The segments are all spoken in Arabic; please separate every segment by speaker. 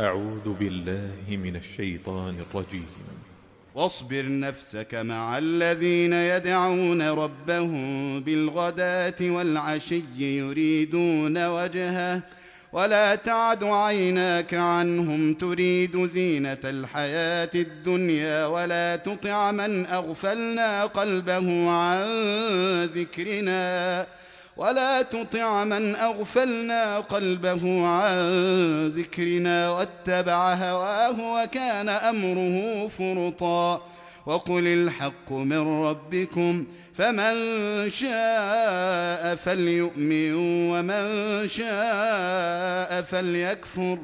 Speaker 1: أعوذ بالله من الشيطان الرجيم.
Speaker 2: واصبر نفسك مع الذين يدعون ربهم بالغداة والعشي يريدون وجهه ولا تعد عيناك عنهم تريد زينة الحياة الدنيا ولا تطع من أغفلنا قلبه عن ذكرنا. ولا تطع من أغفلنا قلبه عن ذكرنا واتبع هواه وكان أمره فرطا وقل الحق من ربكم فمن شاء فليؤمن ومن شاء فليكفر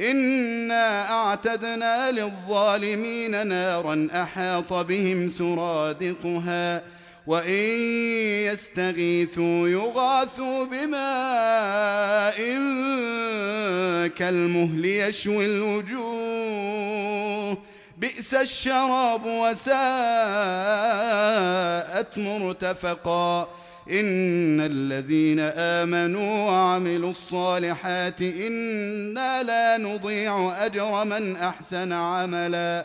Speaker 2: إنا أعتدنا للظالمين نارا أحاط بهم سرادقها وإن يستغيثوا يغاثوا بماء كالمهل يشوي الوجوه. بئس الشراب وساءت مرتفقا. إن الذين آمنوا وعملوا الصالحات إنا لا نضيع أجر من أحسن عملاً.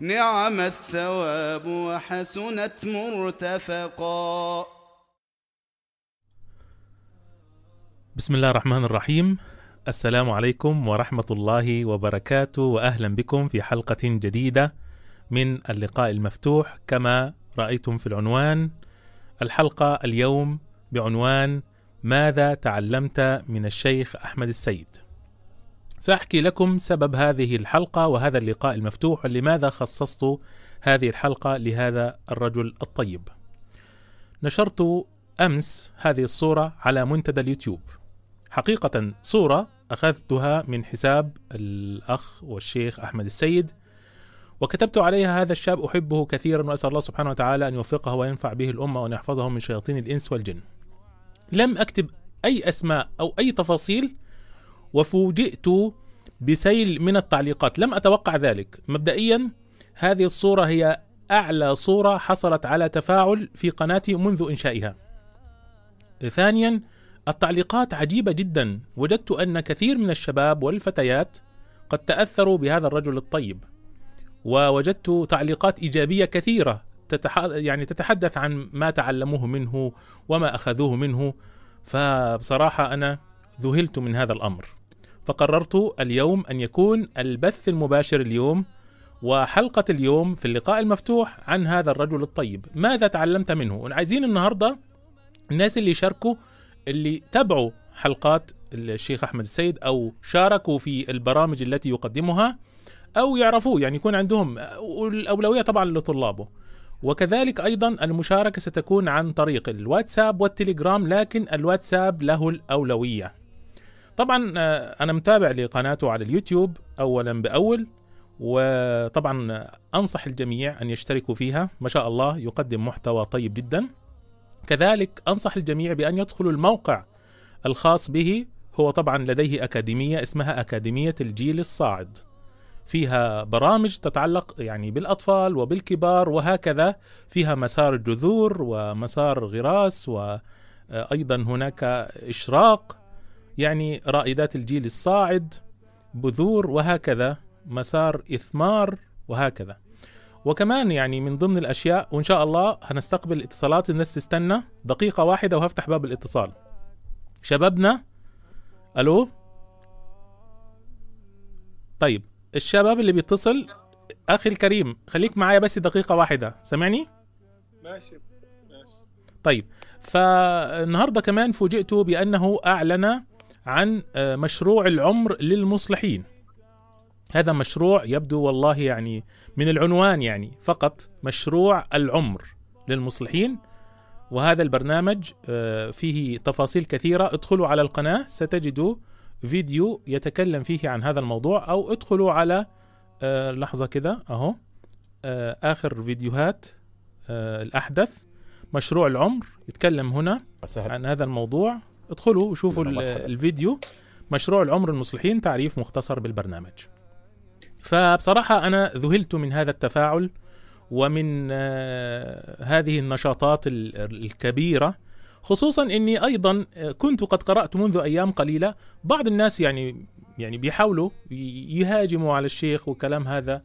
Speaker 2: نعم الثواب وحسنت مرتفقا.
Speaker 3: بسم الله الرحمن الرحيم. السلام عليكم ورحمة الله وبركاته وأهلا بكم في حلقة جديدة من اللقاء المفتوح. كما رأيتم في العنوان الحلقة اليوم بعنوان ماذا تعلمت من الشيخ أحمد السيد؟ سأحكي لكم سبب هذه الحلقة وهذا اللقاء المفتوح ولماذا خصصت هذه الحلقة لهذا الرجل الطيب. نشرت أمس هذه الصورة على منتدى اليوتيوب. حقيقة صورة أخذتها من حساب الأخ والشيخ أحمد السيد وكتبت عليها هذا الشاب أحبه كثيرا وأسأل الله سبحانه وتعالى أن يوفقه وينفع به الأمة وأن يحفظه من شياطين الإنس والجن. لم أكتب أي أسماء أو أي تفاصيل وفوجئت بسيل من التعليقات. لم أتوقع ذلك. مبدئيا هذه الصورة هي أعلى صورة حصلت على تفاعل في قناتي منذ إنشائها. ثانيا التعليقات عجيبة جدا. وجدت أن كثير من الشباب والفتيات قد تأثروا بهذا الرجل الطيب. ووجدت تعليقات إيجابية كثيرة تتح... يعني تتحدث عن ما تعلموه منه وما أخذوه منه. فبصراحة أنا ذهلت من هذا الأمر. فقررت اليوم أن يكون البث المباشر اليوم وحلقة اليوم في اللقاء المفتوح عن هذا الرجل الطيب. ماذا تعلمت منه؟ وعايزين النهارده الناس اللي شاركوا اللي تابعوا حلقات الشيخ أحمد السيد أو شاركوا في البرامج التي يقدمها أو يعرفوه يعني يكون عندهم الأولوية طبعا لطلابه. وكذلك أيضا المشاركة ستكون عن طريق الواتساب والتليجرام لكن الواتساب له الأولوية. طبعا آه، أنا متابع لقناته على اليوتيوب اولا بأول وطبعا أنصح الجميع أن يشتركوا فيها. ما شاء الله يقدم محتوى طيب جدا. كذلك أنصح الجميع بأن يدخلوا الموقع الخاص به. هو طبعا لديه أكاديمية اسمها أكاديمية الجيل الصاعد. فيها برامج تتعلق يعني بالأطفال وبالكبار وهكذا. فيها مسار الجذور ومسار غراس وأيضا هناك إشراق. يعني رائدات الجيل الصاعد بذور وهكذا مسار إثمار وهكذا. وكمان يعني من ضمن الأشياء وإن شاء الله هنستقبل اتصالات الناس تستنى دقيقة واحدة وهفتح باب الاتصال. شبابنا ألو؟ طيب الشباب اللي بيتصل أخي الكريم خليك معايا بس دقيقة واحدة سامعني؟
Speaker 4: ماشي ماشي.
Speaker 3: طيب فالنهاردة كمان فوجئت بأنه أعلن عن آه، مشروع العمر للمصلحين. هذا مشروع يبدو والله يعني من العنوان يعني فقط مشروع العمر للمصلحين وهذا البرنامج آه، فيه تفاصيل كثيرة. ادخلوا على القناة ستجدوا فيديو يتكلم فيه عن هذا الموضوع أو ادخلوا على آه لحظة كده أهو آه آخر فيديوهات الأحدث. مشروع العمر يتكلم هنا عن هذا الموضوع. ادخلوا وشوفوا. الفيديو. مشروع العمر المصلحين تعريف مختصر بالبرنامج. فبصراحة أنا ذهلت من هذا التفاعل ومن آه، هذه النشاطات ال- الكبيرة خصوصا إني أيضا آه، كنت قد قرأت منذ أيام قليلة. بعض الناس يعني يعني بيحاولوا يهاجموا على الشيخ وكلام هذا.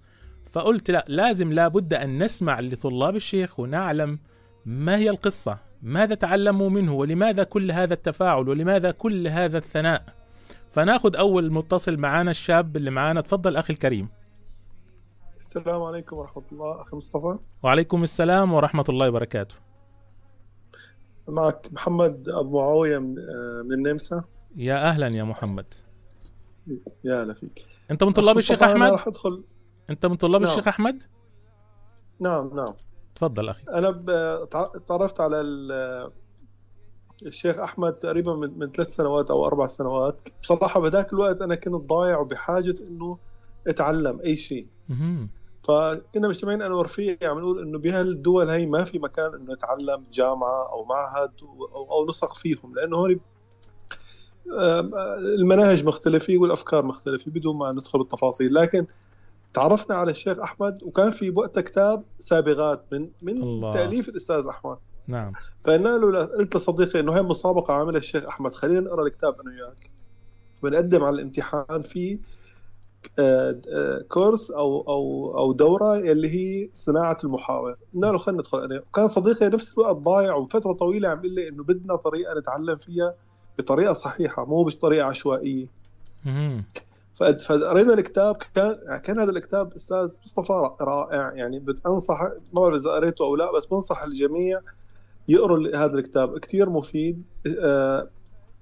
Speaker 3: فقلت لا لازم لابد أن نسمع لطلاب الشيخ ونعلم ما هي القصة. ماذا تعلموا منه ولماذا كل هذا التفاعل ولماذا كل هذا الثناء؟ فناخذ أول متصل معانا الشاب اللي معانا. تفضل أخي الكريم.
Speaker 4: السلام عليكم ورحمة الله. أخي مصطفى.
Speaker 3: وعليكم السلام ورحمة الله وبركاته.
Speaker 4: معك محمد أبو معاوية من, آه، النمسا
Speaker 3: يا أهلا يا محمد.
Speaker 4: يا هلا فيك.
Speaker 3: أنت من طلاب الشيخ
Speaker 4: أنا
Speaker 3: احمد
Speaker 4: أدخل.
Speaker 3: أنت من طلاب
Speaker 4: نعم.
Speaker 3: الشيخ أحمد؟
Speaker 4: نعم نعم.
Speaker 3: تفضل
Speaker 4: أخي. تع- تعرفت على ال- الشيخ أحمد تقريبا من, من ثلاث سنوات أو أربع سنوات. بصراحة بذاك الوقت أنا كنت ضايع وبحاجة إنه أتعلم أي شيء. فكنا مجتمعين أنا ورفيقي عم نقول إنه بهالدول هي ما في مكان إنه يتعلم جامعة أو معهد أو, أو نسق فيهم. لأنه هون آم، المناهج مختلفة والأفكار مختلفة بدون ما ندخل بالتفاصيل. لكن تعرفنا على الشيخ أحمد وكان في وقتها كتاب سابغات من من
Speaker 3: الله.
Speaker 4: تأليف الأستاذ أحمد.
Speaker 3: نعم.
Speaker 4: فقلنا له قلت لصديقي إنه هي مسابقة عاملها الشيخ أحمد. خلينا نقرأ الكتاب أنا وياك. ونقدم على الامتحان في آه، آه، كورس أو أو أو دورة اللي هي صناعة المحاور. قلنا له خلينا ندخل أنا وكان صديقي نفس الوقت ضايع وفترة طويلة عم يقول لي إنه بدنا طريقة نتعلم فيها بطريقة صحيحة مو
Speaker 3: بطريقة
Speaker 4: عشوائية. فقرينا الكتاب كان كان هذا الكتاب أستاذ مصطفى رائع يعني بنصح ما بعرف إذا قريته أو لا بس بنصح الجميع يقروا هذا الكتاب كثير مفيد آه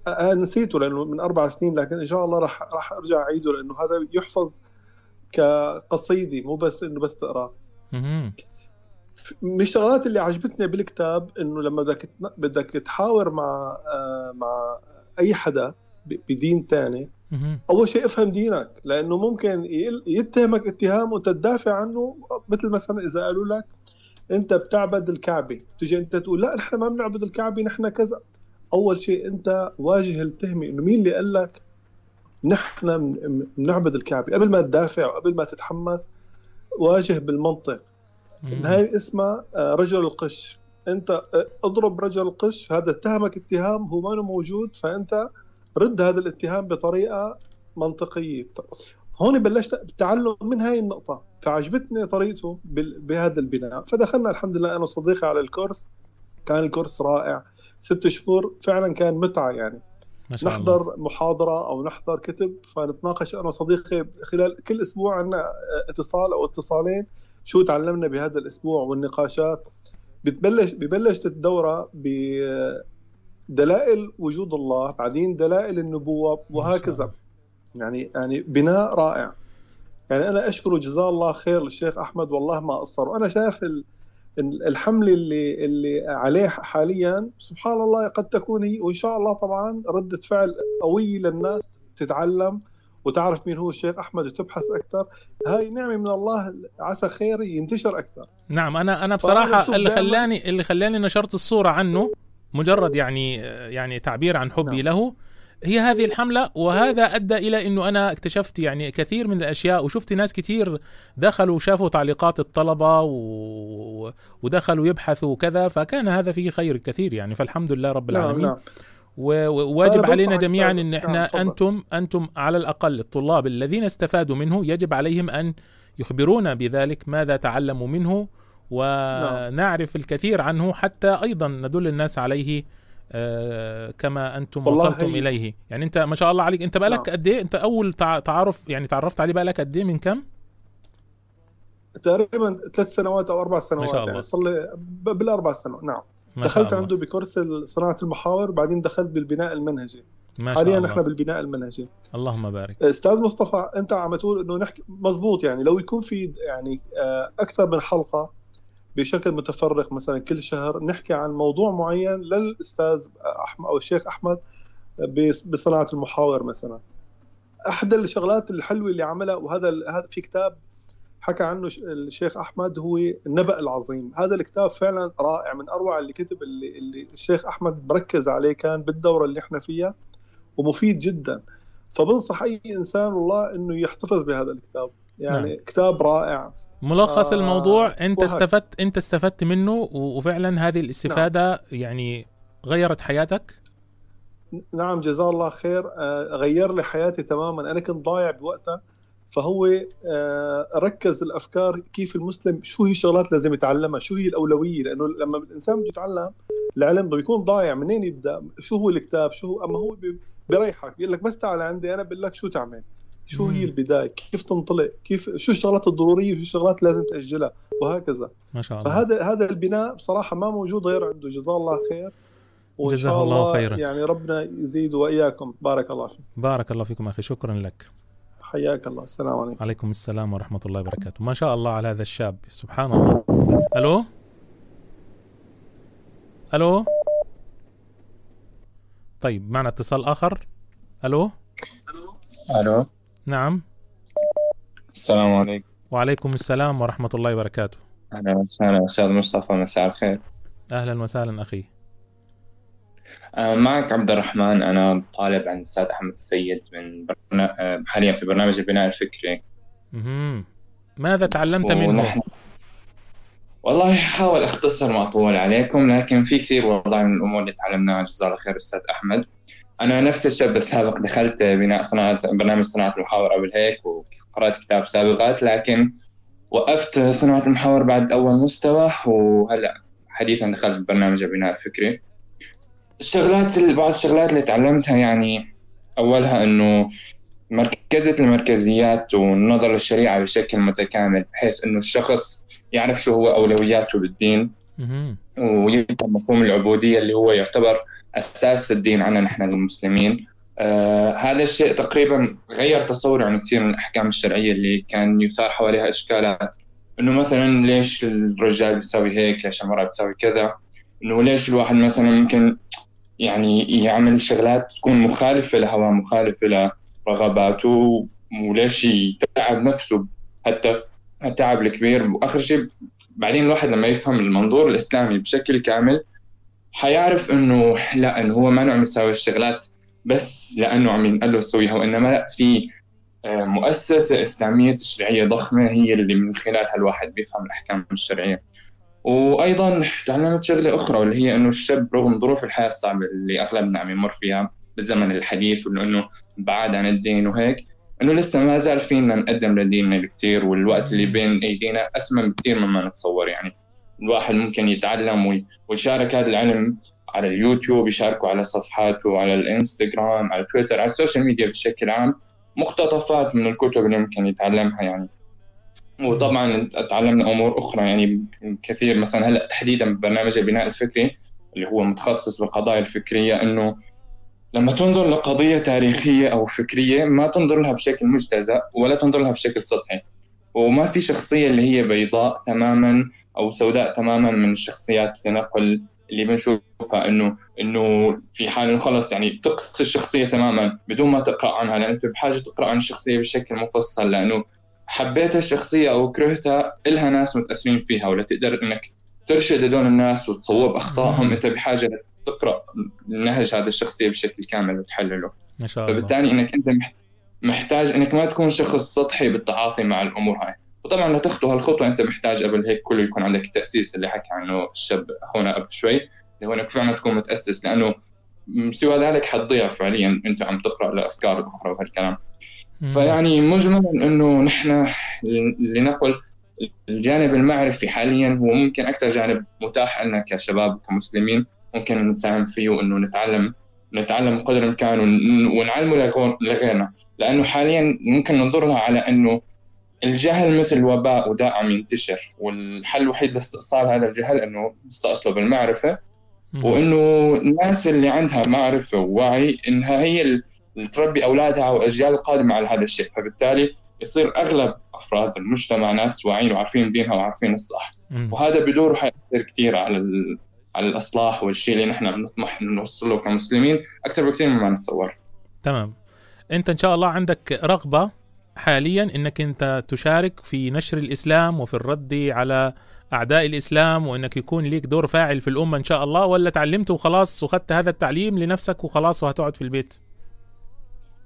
Speaker 4: آه نسيته لأنه من أربع سنين لكن إن شاء الله راح راح أرجع أعيده لأنه هذا يحفظ كقصيدة مو بس إنه بس تقرأه
Speaker 3: مهم.
Speaker 4: من الشغلات اللي عجبتني بالكتاب إنه لما بدك بدك تحاور مع آه مع أي حدا بدين
Speaker 3: مهم.
Speaker 4: أول شيء افهم دينك لأنه ممكن يتهمك اتهام وأنت تدافع عنه مثل مثلا إذا قالوا لك أنت بتعبد الكعبة. تجي أنت تقول لا نحن ما بنعبد الكعبة نحن كذا. أول شيء أنت واجه التهمة إنه مين اللي قال لك نحن بنعبد الكعبة؟ قبل ما تدافع وقبل ما تتحمس واجه بالمنطق. هاي اسمها آه، رجل القش. أنت آه، اضرب رجل القش هذا اتهمك اتهام هو ما موجود فأنت رد هذا الاتهام بطريقة منطقية. هون بلشت التعلم من هاي النقطة فعجبتني طريقته بهذا البناء. فدخلنا الحمد لله أنا وصديقي على الكورس. كان الكورس رائع. ست شهور فعلا كان متعة يعني.
Speaker 3: ما شاء الله.
Speaker 4: نحضر محاضرة أو نحضر كتب فنتناقش. أنا وصديقي خلال كل أسبوع عندنا اتصال أو اتصالين شو تعلمنا بهذا الأسبوع والنقاشات. بتبلش ببلش الدورة بدلائل وجود الله بعدين دلائل النبوة وهكذا. يعني يعني بناء رائع. يعني أنا أشكره جزاه الله خير للشيخ أحمد والله ما قصر وأنا شايف ال- ال- الحملة اللي اللي عليه حاليا سبحان الله قد تكون هي وإن شاء الله طبعا ردة فعل قوية للناس تتعلم وتعرف مين هو الشيخ أحمد وتبحث أكثر. هاي نعمة من الله عسى خير ينتشر أكثر.
Speaker 3: نعم
Speaker 4: أنا
Speaker 3: أنا
Speaker 4: بصراحة
Speaker 3: اللي خلاني اللي خلاني نشرت الصورة عنه مجرد يعني يعني تعبير عن حبي
Speaker 4: نعم.
Speaker 3: له هي هذه الحملة وهذا أدى إلى أنه أنا اكتشفت يعني كثير من الأشياء وشفت ناس كثير دخلوا وشافوا تعليقات الطلبة و... ودخلوا يبحثوا وكذا فكان هذا فيه خير كثير يعني فالحمد لله رب العالمين
Speaker 4: نعم نعم
Speaker 3: و- وواجب علينا جميعا. إن
Speaker 4: نعم،
Speaker 3: إحنا
Speaker 4: تفضل.
Speaker 3: أنتم أنتم على الأقل الطلاب الذين استفادوا منه يجب عليهم أن يخبرونا بذلك ماذا تعلموا منه ونعرف الكثير عنه حتى أيضا ندل الناس عليه آه، كما
Speaker 4: أنتم
Speaker 3: وصلتم
Speaker 4: هي-
Speaker 3: إليه. يعني أنت ما شاء الله عليك. أنت بقالك
Speaker 4: نعم.
Speaker 3: قد إيه؟ أنت أول تع- تعارف يعني تعرفت عليه بقالك قد إيه؟ من كم
Speaker 4: تقريبا ثلاث سنوات أو أربع سنوات
Speaker 3: شاء الله.
Speaker 4: يعني. صار لي ب- بالأربع سنوات. نعم.
Speaker 3: ما
Speaker 4: دخلت. عنده بكورس صناعة المحاور بعدين دخلت بالبناء المنهجي.
Speaker 3: ما شاء
Speaker 4: حاليا نحن بالبناء المنهجي.
Speaker 3: اللهم بارك.
Speaker 4: أستاذ مصطفى أنت عم تقول إنه نحكي مزبوط يعني. لو يكون في يعني آه، أكثر من حلقة بشكل متفرق مثلا كل شهر نحكي عن موضوع معين للأستاذ أحمد أو الشيخ أحمد بص- بصناعة المحاور مثلا. أحد الشغلات الحلوة اللي عملها وهذا هذا في كتاب حكى عنه الشيخ أحمد هو النبأ العظيم. هذا الكتاب فعلا رائع من أروع اللي كتب اللي, اللي الشيخ أحمد مركز عليه كان بالدورة اللي إحنا فيها ومفيد جدا. فبنصح أي إنسان والله إنه يحتفظ بهذا الكتاب. يعني نعم. كتاب رائع.
Speaker 3: ملخص آه الموضوع انت استفدت أنت استفدت منه وفعلا هذه الاستفادة نعم. يعني غيرت حياتك؟
Speaker 4: نعم جزاه الله خير. آه غير لي حياتي تماما. أنا كنت ضايع بوقتها. فهو آه ركز الأفكار كيف المسلم شو هي الشغلات لازم يتعلمها؟ شو هي الأولوية؟ لأنه لما الإنسان بده يتعلم العلم بيكون ضايع منين يبدأ؟ شو هو الكتاب؟ شو هو أما هو بيريحك بيقول لك بس تعال عندي أنا بقول لك شو تعمل. شو هي البداية؟ كيف تنطلق؟ كيف شو الشغلات الضرورية؟ وشو الشغلات لازم تأجلها؟ وهكذا.
Speaker 3: ما شاء الله.
Speaker 4: فهذا هذا البناء بصراحة ما موجود غير عنده. جزاه الله خير.
Speaker 3: جزاه الله خيرا.
Speaker 4: يعني ربنا يزيد وإياكم. بارك الله فيك.
Speaker 3: بارك الله فيكم أخي. شكرا لك.
Speaker 4: حياك الله. السلام عليكم.
Speaker 3: عليكم السلام ورحمة الله وبركاته. ما شاء الله على هذا الشاب. سبحان الله. ألو؟ ألو؟ طيب معنا اتصال آخر. ألو؟
Speaker 5: ألو؟
Speaker 3: نعم.
Speaker 5: السلام عليكم.
Speaker 3: وعليكم السلام ورحمة الله وبركاته.
Speaker 5: أهلا وسهلا. أستاذ مصطفى مساء الخير.
Speaker 3: أهلا وسهلا أخي.
Speaker 5: آه، معك عبد الرحمن أنا طالب عند الأستاذ أحمد السيد من برنا... آه، حاليا في برنامج البناء الفكري.
Speaker 3: مهم. ماذا تعلمت منه؟ ونحن...
Speaker 5: والله حاول أختصر ما أطول عليكم لكن في كثير والله من الأمور اللي تعلمناها. جزاه الله خير أستاذ أحمد. أنا نفس الشاب السابق دخلت بناء صناعة برنامج صناعة المحاور قبل هيك وقرأت كتاب سابقات لكن وقفت صناعة المحاور بعد أول مستوى وهلأ حديثا دخلت برنامج البناء الفكري الشغلات بعض الشغلات اللي تعلمتها يعني أولها إنه مركزة المركزيات والنظر للشريعة بشكل متكامل بحيث إنه الشخص يعرف شو هو أولوياته بالدين ويفهم مفهوم العبودية اللي هو يعتبر أساس الدين عنا نحن المسلمين. آه هذا الشيء تقريبا غير تصوري عن كثير من الأحكام الشرعية اللي كان يثار حواليها إشكالات. إنه مثلا ليش الرجال بيسوي هيك ليش المرأة بتسوي كذا؟ إنه ليش الواحد مثلا ممكن يعني يعمل شغلات تكون مخالفة لهواه مخالفة لرغباته وليش يتعب نفسه حتى التعب الكبير. وآخر شيء بعدين الواحد لما يفهم المنظور الإسلامي بشكل كامل حيعرف إنه لا إنه هو ما عم يساوي الشغلات بس لأنه عم ينقل له يسويها وإنما لا في آه، مؤسسة إسلامية تشريعيه ضخمة هي اللي من خلالها الواحد بيفهم الأحكام الشرعية. وأيضا تعلمت شغلة أخرى واللي هي إنه الشاب رغم ظروف الحياة الصعبة اللي أغلبنا عم يمر فيها بالزمن الحديث وانه بعاد عن الدين وهيك إنه لسه ما زال فينا نقدم لديننا بكثير والوقت اللي بين أيدينا اثمن بكثير مما نتصور. يعني. الواحد ممكن يتعلم ويشارك هذا العلم على اليوتيوب يشاركوا على صفحاته على الإنستغرام على تويتر على السوشيال ميديا بشكل عام. مقتطفات من الكتب اللي ممكن يتعلمها يعني. وطبعا تعلمنا أمور أخرى يعني كثير. مثلا هلأ تحديدا ببرنامج البناء الفكري اللي هو متخصص بالقضايا الفكرية إنه لما تنظر لقضية تاريخية أو فكرية ما تنظر لها بشكل مجتزأ ولا تنظر لها بشكل سطحي. وما في شخصية اللي هي بيضاء تماما أو سوداء تماما من الشخصيات في نقل اللي بنشوفها إنه إنه في حال إنه خلص يعني تقصي الشخصية تماما بدون ما تقرأ عنها لأن أنت بحاجة تقرأ عن الشخصية بشكل مفصل لأنه حبيت الشخصية أو كرهتها إلها ناس متأثرين فيها ولا تقدر إنك ترشد هدول الناس وتصوب أخطائهم. أنت بحاجة تقرأ نهج هذه الشخصية بشكل كامل وتحلله.
Speaker 3: ما شاء الله.
Speaker 5: فبالتالي إنك أنت محتاج إنك ما تكون شخص سطحي بالتعاطي مع الأمور هاي. وطبعا لتخطو هالخطوة أنت محتاج قبل هيك كله يكون عندك التأسيس اللي حكى عنه الشاب أخونا قبل شوي اللي هو إنك فعلا تكون متأسس لأنه سوى ذلك حتضيع فعليا أنت عم تقرأ لأفكار أخرى وهالكلام. فيعني مجملا إنه نحن لنقل الجانب المعرفي حاليا هو ممكن أكثر جانب متاح لنا كشباب كمسلمين ممكن نساهم فيه انه نتعلم نتعلم قدر الإمكان ونعلمه لغيرنا. لأنه حاليا ممكن ننظر لها على إنه الجهل مثل وباء وداء عم ينتشر والحل الوحيد لاستئصال هذا الجهل إنه نستأصله بالمعرفة. وإنه الناس اللي عندها معرفة ووعي إنها هي اللي تربي أولادها والاجيال القادمه على هذا الشيء. فبالتالي يصير أغلب أفراد المجتمع ناس واعيين وعارفين دينها وعارفين الصح. وهذا بدوره حيأثر كثير على على الإصلاح والشيء اللي نحن بنطمح نوصله كمسلمين أكثر بكثير مما نتصور.
Speaker 3: تمام. أنت إن شاء الله عندك رغبة حاليا إنك أنت تشارك في نشر الإسلام وفي الرد على أعداء الإسلام وإنك يكون ليك دور فاعل في الأمة إن شاء الله ولا تعلمت وخلاص وخدت هذا التعليم لنفسك وخلاص وهتقعد في البيت؟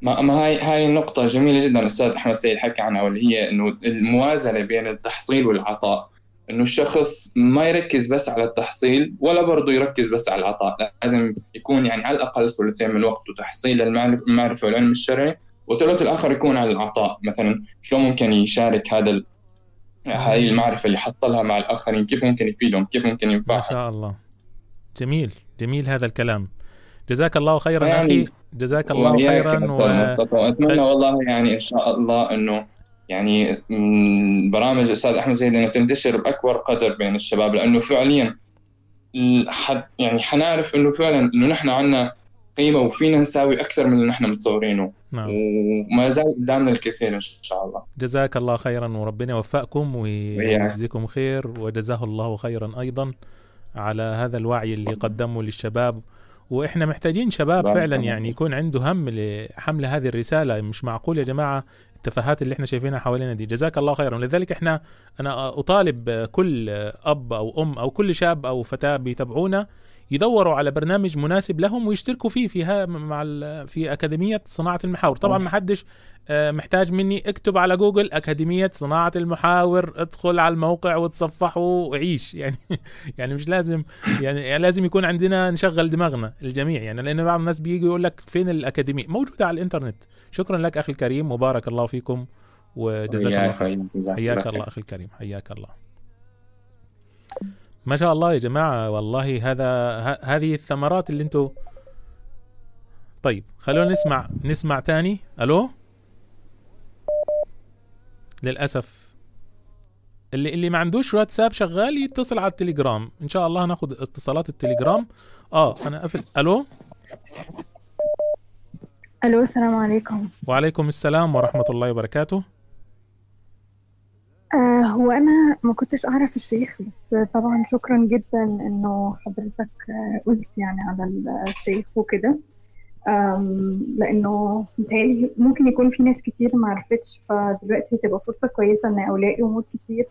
Speaker 5: ما ما هاي هاي النقطة جميلة جدا الأستاذ أحمد سيد حكى عنها واللي هي إنه الموازنة بين التحصيل والعطاء. إنه الشخص ما يركز بس على التحصيل ولا برضه يركز بس على العطاء. لازم يكون يعني على الأقل ثلثين من وقته تحصيل المعرفة والعلم الشرعي والثلث الآخر يكون على العطاء. مثلا شلون ممكن يشارك هذا ال... هاي المعرفة اللي حصلها مع الآخرين؟ كيف ممكن يفيدهم؟ كيف ممكن ينفعهم؟
Speaker 3: ما شاء الله. جميل. جميل هذا الكلام. جزاك الله خيرا
Speaker 5: يعني
Speaker 3: أخي. جزاك الله خيرا و... خل-
Speaker 5: والله يعني إن شاء الله إنه يعني برامج الاستاذ أحمد زيد انه تنتشر بأكبر قدر بين الشباب لأنه فعليا يعني حنعرف إنه فعلا إنه نحن عندنا قيمة وفينا نساوي أكثر من اللي نحن متصورينه.
Speaker 3: نعم.
Speaker 5: وما زال قدامنا الكثير إن شاء الله.
Speaker 3: جزاك الله خيرا وربنا يوفقكم ويجزيكم خير وجزاه الله خيرا أيضا على هذا الوعي اللي قدمه للشباب. وإحنا محتاجين شباب فعلا يعني يكون عنده هم لحمل هذه الرسالة. مش معقول يا جماعة التفاهات اللي إحنا شايفينها حوالينا دي. جزاك الله خيرا. ولذلك إحنا أنا أطالب كل أب أو أم أو كل شاب أو فتاة بيتابعونا يدوروا على برنامج مناسب لهم ويشتركوا فيه فيها مع في أكاديمية صناعة المحاور. طبعا ما حدش آه، محتاج مني اكتب على جوجل أكاديمية صناعة المحاور ادخل على الموقع وتصفحه وعيش. يعني يعني مش لازم يعني, لازم يكون عندنا نشغل دماغنا الجميع. يعني لأن بعض الناس بيجي يقول لك فين الأكاديمية؟ موجودة على الإنترنت. شكرا لك أخي الكريم وبارك الله فيكم وجزاك الله خير حياك. الله أخي الكريم حياك الله. ما شاء الله يا جماعة والله هذا ه- هذه الثمرات اللي أنتم طيب خلونا نسمع نسمع تاني. ألو؟ للأسف. اللي اللي ما عندوش واتساب شغال يتصل على التليجرام. إن شاء الله هناخد اتصالات التليجرام. آه أنا قافل. ألو؟
Speaker 6: ألو السلام عليكم.
Speaker 3: وعليكم السلام ورحمة الله وبركاته.
Speaker 6: آه هو أنا ما كنتش أعرف الشيخ بس طبعا شكرا جدا إنه حضرتك آه قلت يعني على الشيخ وكده. آم، لأنه متهيألي ممكن يكون في ناس كتير ما عرفتش فدلوقتي هتبقى فرصة كويسة إن أولياء امور كتير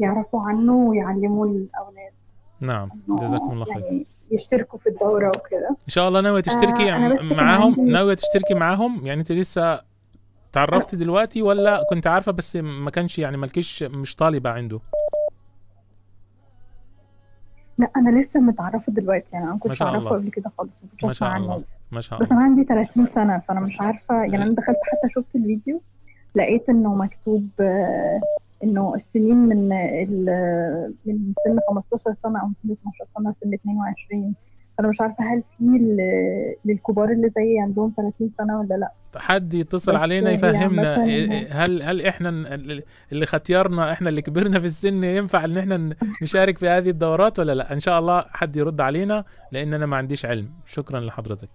Speaker 6: يعرفوا عنه ويعلموا الأولاد.
Speaker 3: نعم
Speaker 6: إنه
Speaker 3: جزاكم الله خير.
Speaker 6: يعني يشتركوا في الدورة وكده.
Speaker 3: إن شاء الله ناوية تشتركي
Speaker 6: آه، أنا بس كان
Speaker 3: معاهم؟ ناوية تشتركي معاهم؟ يعني أنت لسه تعرفتي دلوقتي ولا كنت عارفة بس ما كانش يعني مالكيش مش طالبة عنده؟
Speaker 6: لا أنا لسه متعرفة دلوقتي يعني أنا ما كنتش
Speaker 3: أعرفه.
Speaker 6: قبل كده خالص ما كنتش
Speaker 3: ما
Speaker 6: أسمع
Speaker 3: شاء
Speaker 6: عنه.
Speaker 3: الله. ما شاء
Speaker 6: بس
Speaker 3: الله.
Speaker 6: أنا عندي 30 سنة فأنا مش عارفة يعني أنا دخلت حتى شفت الفيديو لقيت إنه مكتوب آه، إنه السنين من ال- من سن 15 سنة أو من سن 12 سنة سن 22 فانا مش عارفة هل في للكبار اللي زيي عندهم 30 سنة ولا لأ.
Speaker 3: حد يتصل علينا
Speaker 6: هي
Speaker 3: يفهمنا. إيه- إيه- هل هل إحنا اللي ختيارنا إحنا اللي كبرنا في السن ينفع إن إحنا نشارك في هذه الدورات ولا لأ؟ إن شاء الله حد يرد علينا لأن أنا ما عنديش علم. شكرا لحضرتك.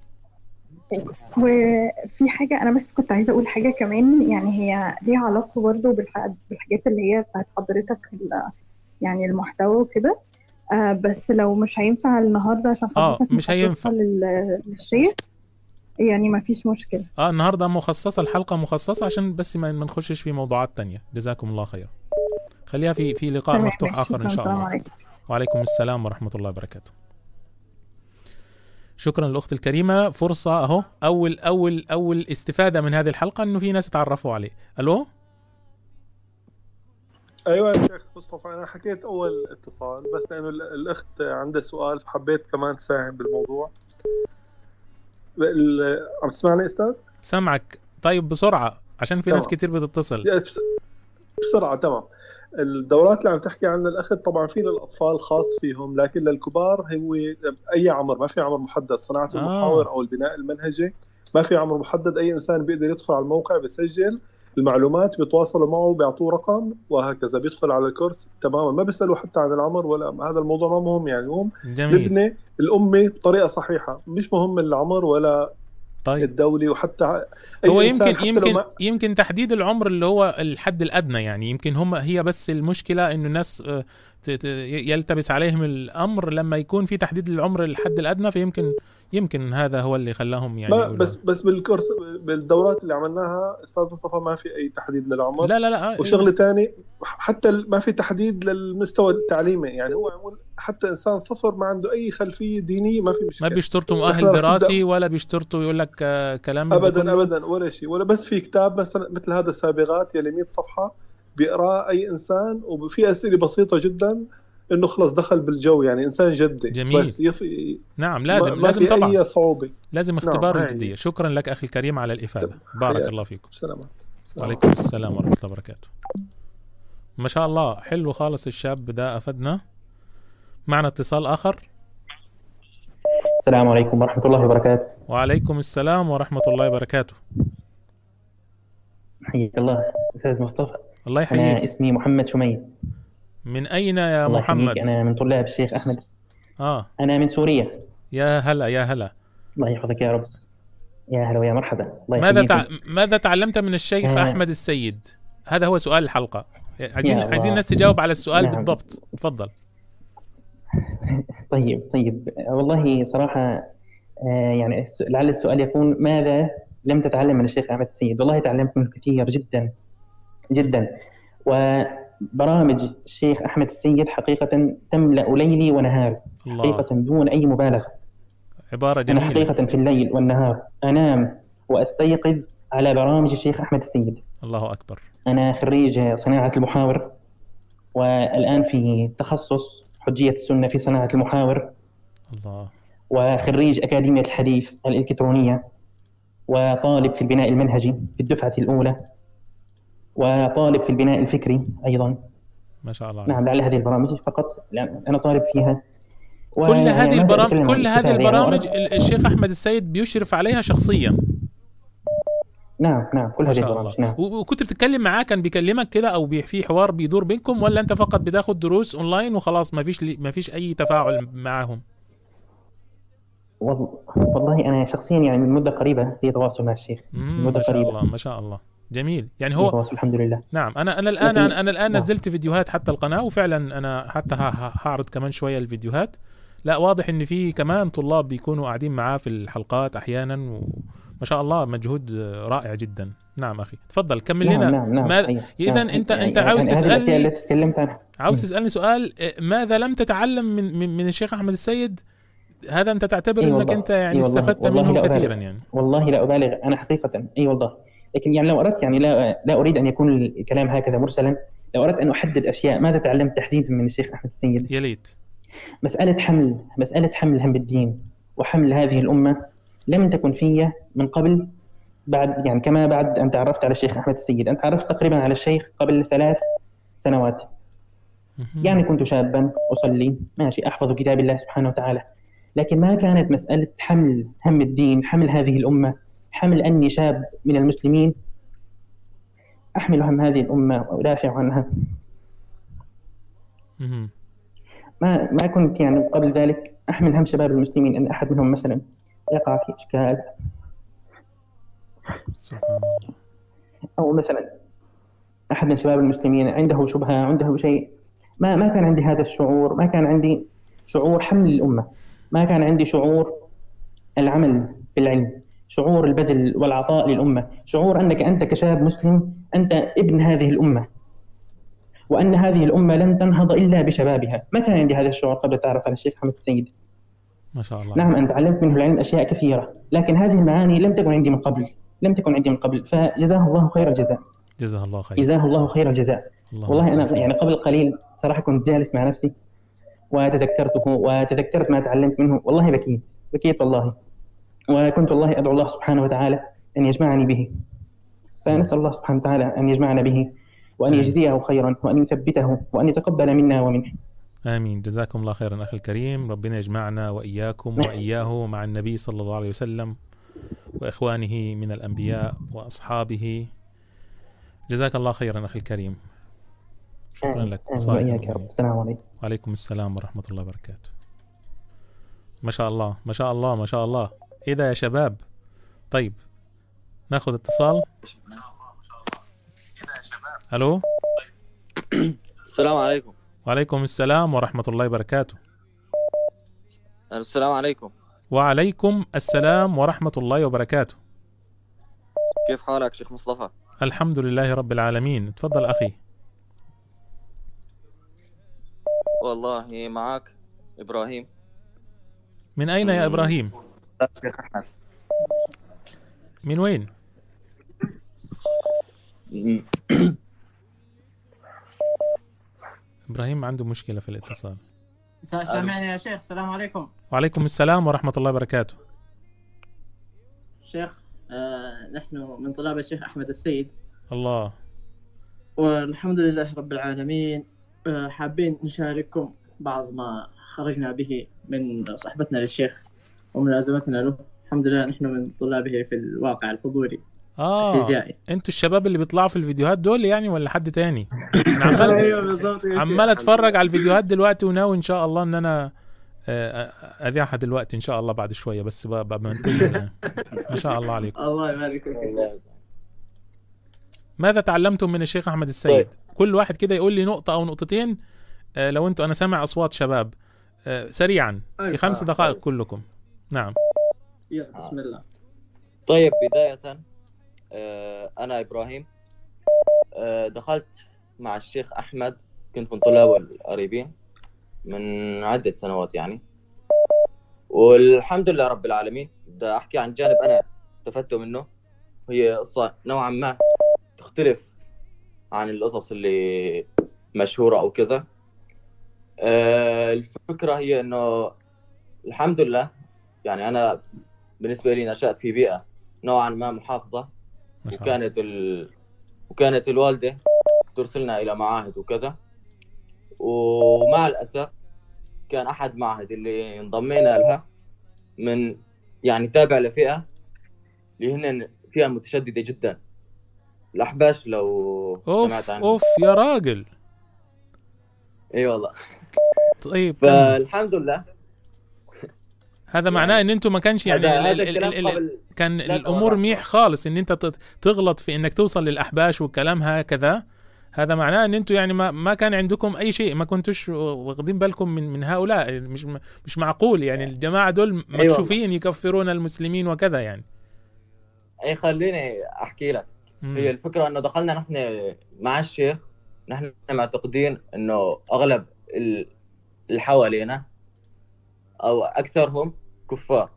Speaker 6: وفي حاجة أنا بس كنت عايزة أقول حاجة كمان. يعني هي ليها علاقة برضه بالح- بالحاجات اللي هي بتاعت حضرتك يعني المحتوى وكده. آه بس لو مش هينفع النهارده عشان
Speaker 3: آه،
Speaker 6: حضرتك
Speaker 3: مش هينفع.
Speaker 6: للشيخ يعني ما فيش مشكلة.
Speaker 3: آه النهارده مخصصة الحلقة مخصصة عشان بس ما نخشش في موضوعات تانية. جزاكم الله خير خليها في في لقاء مفتوح آخر
Speaker 6: إن
Speaker 3: شاء الله.
Speaker 6: عليكم.
Speaker 3: وعليكم السلام ورحمة الله وبركاته. شكرا للأخت الكريمة. فرصة أهو. أول أول أول استفادة من هذه الحلقة إنه في ناس اتعرفوا عليه. ألو؟
Speaker 4: أيوه يا شيخ مصطفى أنا حكيت أول اتصال بس لأنه ال- الأخت عندها سؤال فحبيت كمان تساهم بالموضوع ال- عم تسمعني أستاذ؟
Speaker 3: سامعك طيب بسرعة عشان في ناس
Speaker 4: تمام.
Speaker 3: كتير بتتصل
Speaker 4: بس- بسرعة تمام الدورات اللي عم تحكي عنها الأخت طبعا في للأطفال خاص فيهم لكن للكبار هو أي عمر ما في عمر محدد صناعة
Speaker 3: آه.
Speaker 4: المحاور أو البناء المنهجي ما في عمر محدد أي إنسان بيقدر يدخل على الموقع بيسجل المعلومات بيتواصلوا معه بيعطوه رقم وهكذا. بيدخل على الكورس تماما. ما بيسألوا حتى عن العمر ولا هذا الموضوع ما مهم يعني.
Speaker 3: جميل.
Speaker 4: نبني الأمة بطريقة صحيحة. مش مهم العمر ولا
Speaker 3: طيب.
Speaker 4: الدولي وحتى أي
Speaker 3: هو يمكن يمكن
Speaker 4: ما-
Speaker 3: يمكن تحديد العمر اللي هو الحد الأدنى يعني. يمكن هم هي بس المشكلة إنه الناس آه، يلتبس عليهم الأمر. لما يكون في تحديد العمر الحد الأدنى فيمكن يمكن هذا هو اللي خلاهم يعني
Speaker 4: بس بس بالكورس بالدورات اللي عملناها أستاذ مصطفى ما في أي تحديد للعمر.
Speaker 3: لا لا لا
Speaker 4: وشغلة ثاني حتى ما في تحديد للمستوى التعليمي. يعني هو حتى إنسان صفر ما عنده أي خلفية دينية ما في مشكلة.
Speaker 3: ما بيشترطوا مؤهل دراسي ولا بيشترطوا يقول لك آه، كلام
Speaker 4: ابدا. ابدا ولا شيء. ولا بس في كتاب مثلا مثل هذا السابغات يلي 100 صفحة بيقرأه أي إنسان وفي أسئلة بسيطة جدا. إنه خلص دخل بالجو يعني إنسان جدي.
Speaker 3: جميل.
Speaker 4: بس يف...
Speaker 3: نعم لازم
Speaker 4: ما,
Speaker 3: لازم
Speaker 4: في
Speaker 3: طبعا.
Speaker 4: اي صعوبة.
Speaker 3: لازم اختبار
Speaker 4: هاي.
Speaker 3: الجدية. شكرا لك أخي الكريم على الإفادة. بارك
Speaker 4: حياك.
Speaker 3: الله فيكم.
Speaker 4: سلامات.
Speaker 3: وعليكم السلام ورحمة الله وبركاته. ما شاء الله حلو خالص الشاب ده أفدنا. معنا اتصال آخر.
Speaker 7: السلام عليكم ورحمة الله وبركاته.
Speaker 3: وعليكم السلام ورحمة الله وبركاته.
Speaker 7: حياك الله أستاذ مصطفى.
Speaker 3: الله
Speaker 7: أنا
Speaker 3: يحييك
Speaker 7: اسمي محمد شميس.
Speaker 3: من أين يا محمد؟
Speaker 7: أنا من طلاب الشيخ أحمد.
Speaker 3: آه.
Speaker 7: أنا من سوريا.
Speaker 3: يا هلا يا هلا.
Speaker 7: الله يحفظك يا رب. يا هلا ويا مرحبا. الله
Speaker 3: ماذا. تع... ماذا تعلمت من الشيخ
Speaker 7: آه.
Speaker 3: أحمد السيد؟ هذا هو سؤال الحلقة. عايزين. عايزين الناس تجاوب على السؤال
Speaker 7: نعم.
Speaker 3: بالضبط. تفضل.
Speaker 7: طيب طيب. والله صراحة آه، يعني لعل السؤال يكون ماذا لم تتعلم من الشيخ أحمد السيد؟ والله تعلمت منه كثير جدا جدا. وبرامج الشيخ أحمد السيد حقيقة تملأ ليلي ونهاري
Speaker 3: الله.
Speaker 7: حقيقة دون أي مبالغة.
Speaker 3: عبارة
Speaker 7: أنا
Speaker 3: جميلة.
Speaker 7: حقيقة في الليل والنهار أنام وأستيقظ على برامج الشيخ أحمد السيد.
Speaker 3: الله أكبر.
Speaker 7: أنا خريج صناعة المحاور والآن في تخصص حجية السنة في صناعة المحاور.
Speaker 3: الله.
Speaker 7: وخريج أكاديمية الحديث الإلكترونية وطالب في البناء المنهجي في الدفعة الأولى. وطالب في البناء الفكري أيضا.
Speaker 3: ما شاء الله.
Speaker 7: نعم لعل هذه البرامج فقط. أنا طالب فيها.
Speaker 3: كل هذه
Speaker 7: زلت
Speaker 3: البرامج كل هذه
Speaker 7: يعني.
Speaker 3: البرامج الشيخ أحمد السيد بيشرف عليها شخصيا.
Speaker 7: نعم نعم كل هذه البرامج. نعم.
Speaker 3: وكنت بتتكلم معاه كان بيكلمك كده أو في حوار بيدور بينكم ولا أنت فقط بتاخد دروس أونلاين وخلاص ما فيش ما فيش أي تفاعل معاهم؟
Speaker 7: وال- والله أنا شخصيا يعني من مدة قريبة في تواصل مع الشيخ.
Speaker 3: مم،
Speaker 7: مدة
Speaker 3: ما شاء
Speaker 7: قريبة.
Speaker 3: الله ما شاء الله. جميل يعني هو
Speaker 7: الحمد لله
Speaker 3: نعم أنا أنا الان أنا, أنا الآن
Speaker 7: نعم.
Speaker 3: نزلت فيديوهات حتى القناة وفعلا أنا حتى هعرض كمان شوية الفيديوهات لا واضح إن في كمان طلاب بيكونوا قاعدين معاه في الحلقات أحيانا وما شاء الله مجهود رائع جدا نعم أخي تفضل كمل
Speaker 7: نعم
Speaker 3: لنا
Speaker 7: نعم نعم
Speaker 3: ماذا-
Speaker 7: أيوة.
Speaker 3: إذن
Speaker 7: نعم.
Speaker 3: أنت-
Speaker 7: يعني
Speaker 3: أنت عاوز
Speaker 7: يعني تكلمت عنها
Speaker 3: عاوز. تسألني سؤال إيه، ماذا لم تتعلم من من, من الشيخ أحمد السيد هذا أنت تعتبر
Speaker 7: إي
Speaker 3: إنك
Speaker 7: والله.
Speaker 3: أنت يعني
Speaker 7: والله.
Speaker 3: استفدت
Speaker 7: والله
Speaker 3: منه. كثيرا يعني
Speaker 7: والله لا أبالغ أنا حقيقه إي والله لكن يعني لو أردت يعني لا لا أريد أن يكون الكلام هكذا مرسلا لو أردت أن أحدد أشياء ماذا تعلمت تحديدا من الشيخ أحمد السيد؟
Speaker 3: يا ليت.
Speaker 7: مسألة حمل مسألة حمل هم الدين وحمل هذه الأمة لم تكن في من قبل بعد يعني كما بعد أن تعرفت على الشيخ أحمد السيد. أنت تعرفت تقريبا على الشيخ قبل ثلاث سنوات. يعني كنت شابا أصلي ماشي أحفظ كتاب الله سبحانه وتعالى. لكن ما كانت مسألة حمل هم الدين حمل هذه الأمة حمل أني شاب من المسلمين أحمل هم هذه الأمة وأدافع عنها. ما ما كنت يعني قبل ذلك أحمل هم شباب المسلمين أن أحد منهم مثلا يقع في إشكال
Speaker 3: سبحان الله.
Speaker 7: أو مثلا أحد من شباب المسلمين عنده شبهة عنده شيء. ما ما كان عندي هذا الشعور ما كان عندي شعور حمل الأمة. ما كان عندي شعور العمل بالعلم. شعور البذل والعطاء للأمة. شعور أنك أنت كشاب مسلم أنت ابن هذه الأمة. وأن هذه الأمة لن تنهض إلا بشبابها. ما كان عندي هذا الشعور قبل التعرف على الشيخ محمد السيد؟
Speaker 3: ما شاء الله.
Speaker 7: نعم أنا تعلمت منه العلم أشياء كثيرة. لكن هذه المعاني لم تكن عندي من قبل. لم تكن عندي من قبل. فجزاه الله خير الجزاء.
Speaker 3: جزاه الله خير.
Speaker 7: جزاه الله خير الجزاء.
Speaker 3: اللهم
Speaker 7: والله
Speaker 3: أنا.
Speaker 7: يعني قبل قليل صراحة كنت جالس مع نفسي وتذكرته وتذكرت ما تعلمت منه. والله بكيت. بكيت والله. وكنت والله أدعو الله سبحانه وتعالى أن يجمعني به. فنسأل الله سبحانه وتعالى أن يجمعنا به
Speaker 3: وأن.
Speaker 7: يجزيه خيرا وأن يثبته وأن يتقبل منا ومنه.
Speaker 3: آمين. جزاكم الله خيرا أخي الكريم. ربنا يجمعنا وإياكم وإياه مع النبي صلى الله عليه وسلم وإخوانه من الأنبياء وأصحابه. جزاك الله خيرا أخي الكريم. شكرا لك.
Speaker 7: وإياك يا رب. السلام عليكم.
Speaker 3: وعليكم السلام ورحمة الله وبركاته. ما شاء الله ما شاء الله ما شاء الله. إيه ده يا شباب؟ طيب ناخذ اتصال. ألو؟
Speaker 8: السلام عليكم.
Speaker 3: وعليكم السلام ورحمة الله وبركاته.
Speaker 8: السلام عليكم.
Speaker 3: وعليكم السلام ورحمة الله وبركاته.
Speaker 9: كيف حالك شيخ مصطفى؟
Speaker 3: الحمد لله رب العالمين. تفضل أخي.
Speaker 9: والله معك إبراهيم.
Speaker 3: من أين يا إبراهيم؟
Speaker 9: شيخ
Speaker 3: من وين؟ إبراهيم عنده مشكلة في الاتصال.
Speaker 10: سا- سامعني يا شيخ؟ السلام عليكم.
Speaker 3: وعليكم السلام ورحمة الله وبركاته.
Speaker 10: شيخ آه نحن من طلاب الشيخ أحمد السيد.
Speaker 3: الله.
Speaker 10: والحمد لله رب العالمين. آه حابين نشارككم بعض ما خرجنا به من صحبتنا للشيخ. وملازمتنا له. الحمد لله نحن من طلابه في الواقع الحضوري. الفيزيائي.
Speaker 3: أنتوا الشباب اللي بيطلعوا في الفيديوهات دول يعني ولا حد تاني؟ أنا عمال
Speaker 10: أيوه بالضبط. يا
Speaker 3: عمال. أتفرج على الفيديوهات دلوقتي وناوي إن شاء الله إن أنا آه، آه، أذيعها دلوقتي إن شاء الله بعد شوية بس بمنتجها ما شاء الله عليكم.
Speaker 10: الله يبارك فيك.
Speaker 3: ماذا تعلمتم من الشيخ أحمد السيد؟ كل واحد كده يقول لي نقطة أو نقطتين آه، لو أنتوا أنا سامع أصوات شباب. سريعا في
Speaker 10: أيوة.
Speaker 3: خمس دقائق كلكم. نعم.
Speaker 10: يلا بسم الله.
Speaker 9: طيب بداية آه، أنا إبراهيم. آه، دخلت مع الشيخ أحمد كنت من طلابه القريبين من عدة سنوات يعني. والحمد لله رب العالمين بدي أحكي عن جانب أنا استفدته منه. هي قصة نوعا ما تختلف عن القصص اللي مشهورة أو كذا. آه، الفكرة هي إنه الحمد لله يعني أنا بالنسبة لي نشأت في بيئة نوعا ما محافظة
Speaker 3: ما شاء
Speaker 9: وكانت ال... وكانت الوالدة ترسلنا إلى معاهد وكذا. ومع الأسف كان أحد معهد اللي انضمينا لها من يعني تابع لفئة اللي هن فئة متشددة جدا. الأحباش لو
Speaker 3: أوف
Speaker 9: سمعت عنهم.
Speaker 3: أوف يا راجل.
Speaker 9: إي والله.
Speaker 3: طيب.
Speaker 9: فالحمد لله
Speaker 3: هذا معناه إن أنتوا ما كانش يعني
Speaker 9: هذا-
Speaker 3: ال-
Speaker 9: هذا
Speaker 3: ال-
Speaker 9: الكلام
Speaker 3: ال- ال-
Speaker 9: قبل
Speaker 3: كان
Speaker 9: لا الأمور.
Speaker 3: ميح خالص إن أنت تغلط في إنك توصل للأحباش والكلام هكذا. هذا معناه إن أنتوا يعني ما ما كان عندكم أي شيء ما كنتوش واخدين بالكم من من هؤلاء. مش مش معقول يعني الجماعة دول مكشوفين يكفرون المسلمين وكذا يعني.
Speaker 9: أي خليني أحكي لك.
Speaker 3: مم.
Speaker 9: هي الفكرة إنه دخلنا نحن مع الشيخ نحن معتقدين إنه أغلب ال- اللي حوالينا أو أكثرهم كفار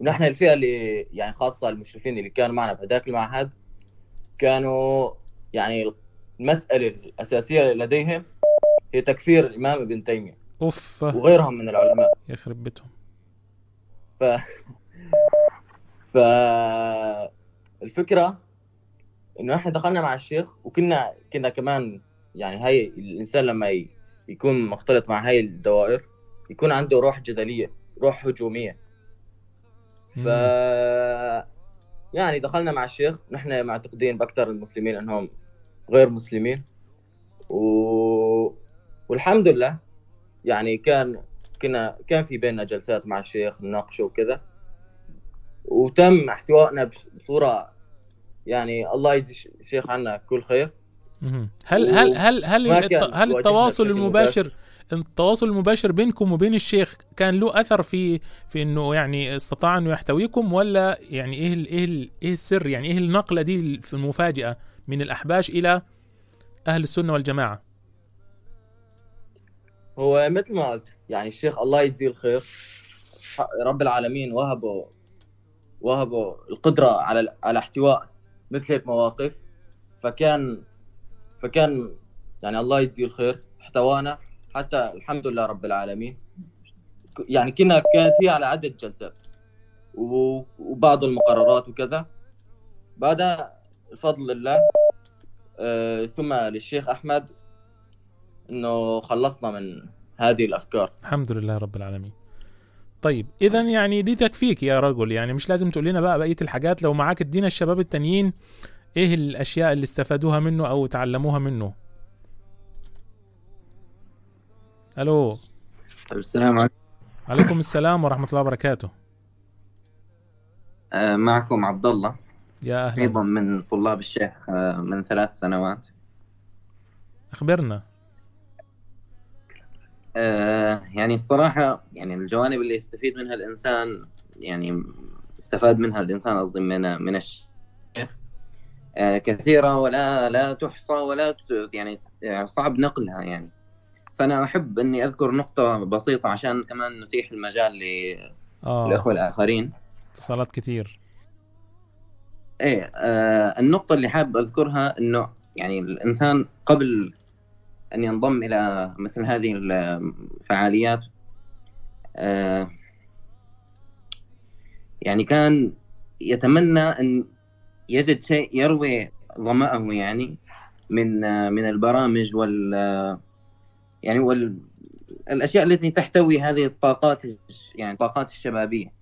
Speaker 9: ونحن الفئة اللي يعني خاصة المشرفين اللي كانوا معنا بهذاك المعهد كانوا يعني المسألة الأساسية لديهم هي تكفير الإمام ابن تيمية.
Speaker 3: أوف.
Speaker 9: وغيرهم من العلماء.
Speaker 3: يخرب بيتهم
Speaker 9: ف ف الفكرة إنه إحنا دخلنا مع الشيخ وكنا كنا كمان يعني هاي الإنسان لما يكون مختلط مع هاي الدوائر يكون عنده روح جدلية. روح هجومية. ف يعني دخلنا مع الشيخ نحن معتقدين بأكثر المسلمين إنهم غير مسلمين. و... والحمد لله يعني كان كنا كان في بيننا جلسات مع الشيخ نناقشه وكذا. وتم احتوائنا بصورة يعني الله يجزي الش- الشيخ عنا كل خير.
Speaker 3: هل هل هل هل هل التواصل المباشر التواصل المباشر بينكم وبين الشيخ كان له أثر في في إنه يعني استطاع إنه يحتويكم ولا يعني إيه ال إيه ال إيه السر يعني إيه النقلة دي المفاجاه من الأحباش إلى أهل السنة والجماعة؟
Speaker 9: هو مثل ما قلت يعني الشيخ الله يجزيه الخير رب العالمين وهبه وهبه القدرة على على احتواء مثل هيك مواقف فكان فكان يعني الله يجزيه الخير احتوانا حتى الحمد لله رب العالمين. يعني كنا كانت هي على عدة جلسات وبعض المقررات وكذا. بعدها بفضل الله آه، ثم للشيخ أحمد إنه خلصنا من هذه الأفكار.
Speaker 3: الحمد لله رب العالمين. طيب اذا يعني دي تكفيك يا رجل. يعني مش لازم تقول لنا بقى بقية الحاجات. لو معاك ادينا الشباب التانيين إيه الأشياء اللي استفادوها منه أو تعلموها منه. ألو.
Speaker 11: السلام عليكم.
Speaker 3: عليكم السلام ورحمة الله وبركاته.
Speaker 11: آه، معكم عبد الله
Speaker 3: يا أهلا.
Speaker 11: أيضا من طلاب الشيخ آه، من ثلاث سنوات.
Speaker 3: أخبرنا.
Speaker 9: آه يعني الصراحة يعني الجوانب اللي يستفيد منها الإنسان يعني استفاد منها الإنسان قصدي من من الشيخ. كثيرة ولا لا تحصى ولا يعني صعب نقلها يعني. فأنا أحب إني أذكر نقطة بسيطة عشان كمان نتيح المجال
Speaker 3: آه.
Speaker 9: للإخوة الآخرين.
Speaker 3: اتصالات كتير.
Speaker 9: إيه آه النقطة اللي حابب أذكرها إنه يعني الإنسان قبل أن ينضم إلى مثل هذه الفعاليات آه يعني كان يتمنى أن يجد شيء يروي ظمأه يعني من آه من البرامج وال آه، يعني وال الأشياء التي تحتوي هذه الطاقات يعني طاقات
Speaker 3: الشبابية.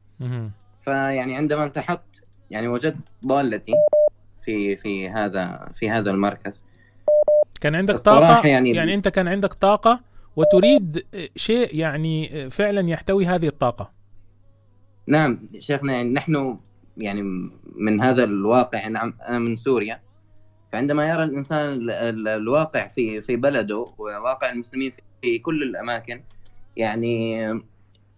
Speaker 9: فيعني عندما التحقت يعني وجدت ضالتي في في هذا في هذا المركز.
Speaker 3: كان عندك طاقة؟ يعني,
Speaker 9: يعني-
Speaker 3: أنت كان عندك طاقة وتريد شيء يعني فعلا يحتوي هذه الطاقة.
Speaker 9: نعم شيخنا يعني نحن يعني من هذا الواقع نعم أنا من سوريا. فعندما يرى الإنسان ال- ال- الواقع في في بلده وواقع المسلمين في- في كل الأماكن يعني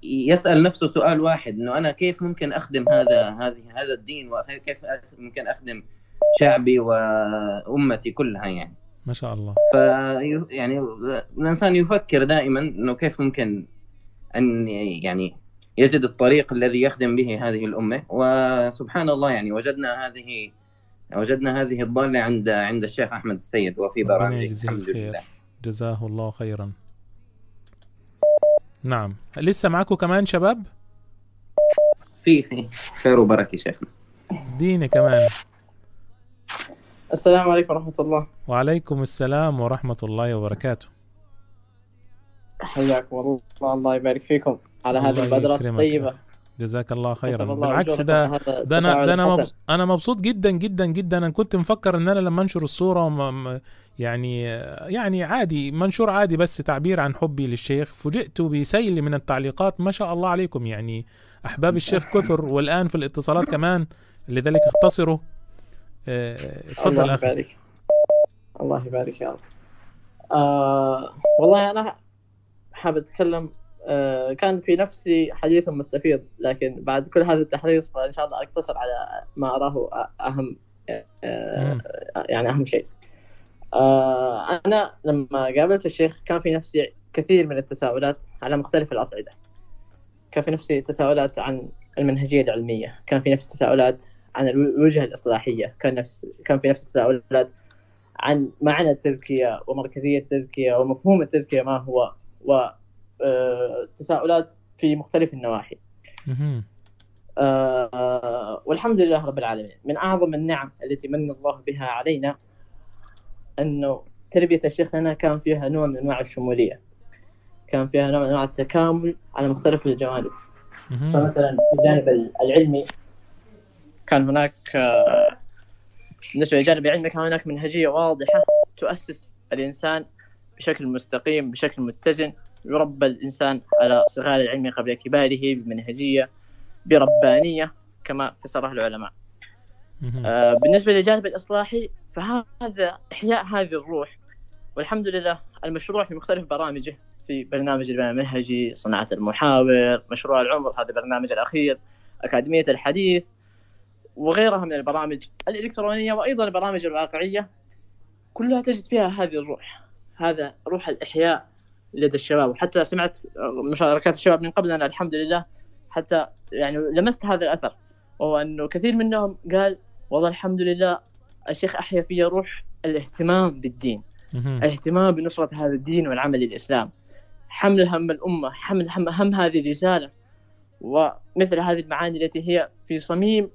Speaker 9: يسأل نفسه سؤال واحد إنه أنا كيف ممكن أخدم هذا هذه هذا الدين؟ وكيف ممكن أخدم شعبي وأمتي كلها يعني؟
Speaker 3: ما شاء الله.
Speaker 9: ف يعني الإنسان يفكر دائما إنه كيف ممكن أن يعني يجد الطريق الذي يخدم به هذه الأمة. وسبحان الله يعني وجدنا هذه وجدنا هذه الضالة عند عند الشيخ أحمد السيد وفي
Speaker 3: يجزيه
Speaker 9: الحمد
Speaker 3: الخير.
Speaker 9: لله.
Speaker 3: جزاه الله خيرا. نعم. لسه معكم كمان شباب؟
Speaker 9: في في خير وبركة شيخنا.
Speaker 3: ديني كمان.
Speaker 10: السلام عليكم ورحمة الله.
Speaker 3: وعليكم السلام ورحمة الله وبركاته.
Speaker 10: حياكم الله. الله يبارك فيكم على هذه البدرة
Speaker 3: يكرمك.
Speaker 10: الطيبة.
Speaker 3: جزاك الله خيرا.
Speaker 10: الله
Speaker 3: بالعكس ده ده
Speaker 10: أنا
Speaker 3: ده أنا
Speaker 10: أنا
Speaker 3: مبسوط جدا جدا جدا. أنا كنت مفكر إن أنا لما أنشر الصورة يعني يعني عادي منشور عادي بس تعبير عن حبي للشيخ. فوجئت بسيل من التعليقات ما شاء الله عليكم. يعني أحباب الشيخ كثر والآن في الاتصالات كمان. لذلك اختصروا. آه، اتفضل
Speaker 10: الله
Speaker 3: أخي.
Speaker 10: يبارك. الله يبارك يا رب. آه والله أنا حابب أتكلم آه كان في نفسي حديث مستفيض لكن بعد كل هذا التحريص فإن شاء الله أقتصر على ما أراه أهم آه. يعني أهم شيء آه أنا لما قابلت الشيخ كان في نفسي كثير من التساؤلات على مختلف الأصعدة كان في نفسي تساؤلات عن المنهجية العلمية كان في نفسي تساؤلات عن الوجهة الإصلاحية كان نفس كان في نفس تساؤلات عن معنى التزكية ومركزية التزكية ومفهوم التزكية ما هو و آه، تساؤلات في مختلف النواحي. آه، والحمد لله رب العالمين. من أعظم النعم التي من الله بها علينا أنه تربية الشيخ لنا كان فيها نوع من أنواع الشمولية. كان فيها نوع من أنواع التكامل على مختلف الجوانب. فمثلا في الجانب العلمي كان هناك آه، بالنسبة للجانب العلمي كان هناك منهجية واضحة تؤسس الإنسان بشكل مستقيم بشكل متزن. يربى الإنسان على صغار العلم قبل كباره بمنهجية بربانية كما فسرها العلماء. آه، بالنسبة للجانب الإصلاحي فهذا إحياء هذه الروح. والحمد لله المشروع في مختلف برامجه في برنامج المنهجي صناعة المحاور مشروع العمر هذا البرنامج الأخير أكاديمية الحديث وغيرها من البرامج الإلكترونية وأيضا البرامج الواقعية. كلها تجد فيها هذه الروح هذا روح الإحياء. لدى الشباب. وحتى سمعت مشاركات الشباب من قبلنا الحمد لله حتى يعني لمست هذا الأثر. وهو أنه كثير منهم قال والله الحمد لله الشيخ أحيا في روح الاهتمام بالدين. الاهتمام بنصرة هذا الدين والعمل للإسلام حمل هم الأمة حمل هم, هم هذه الرسالة. ومثل هذه المعاني التي هي في صميم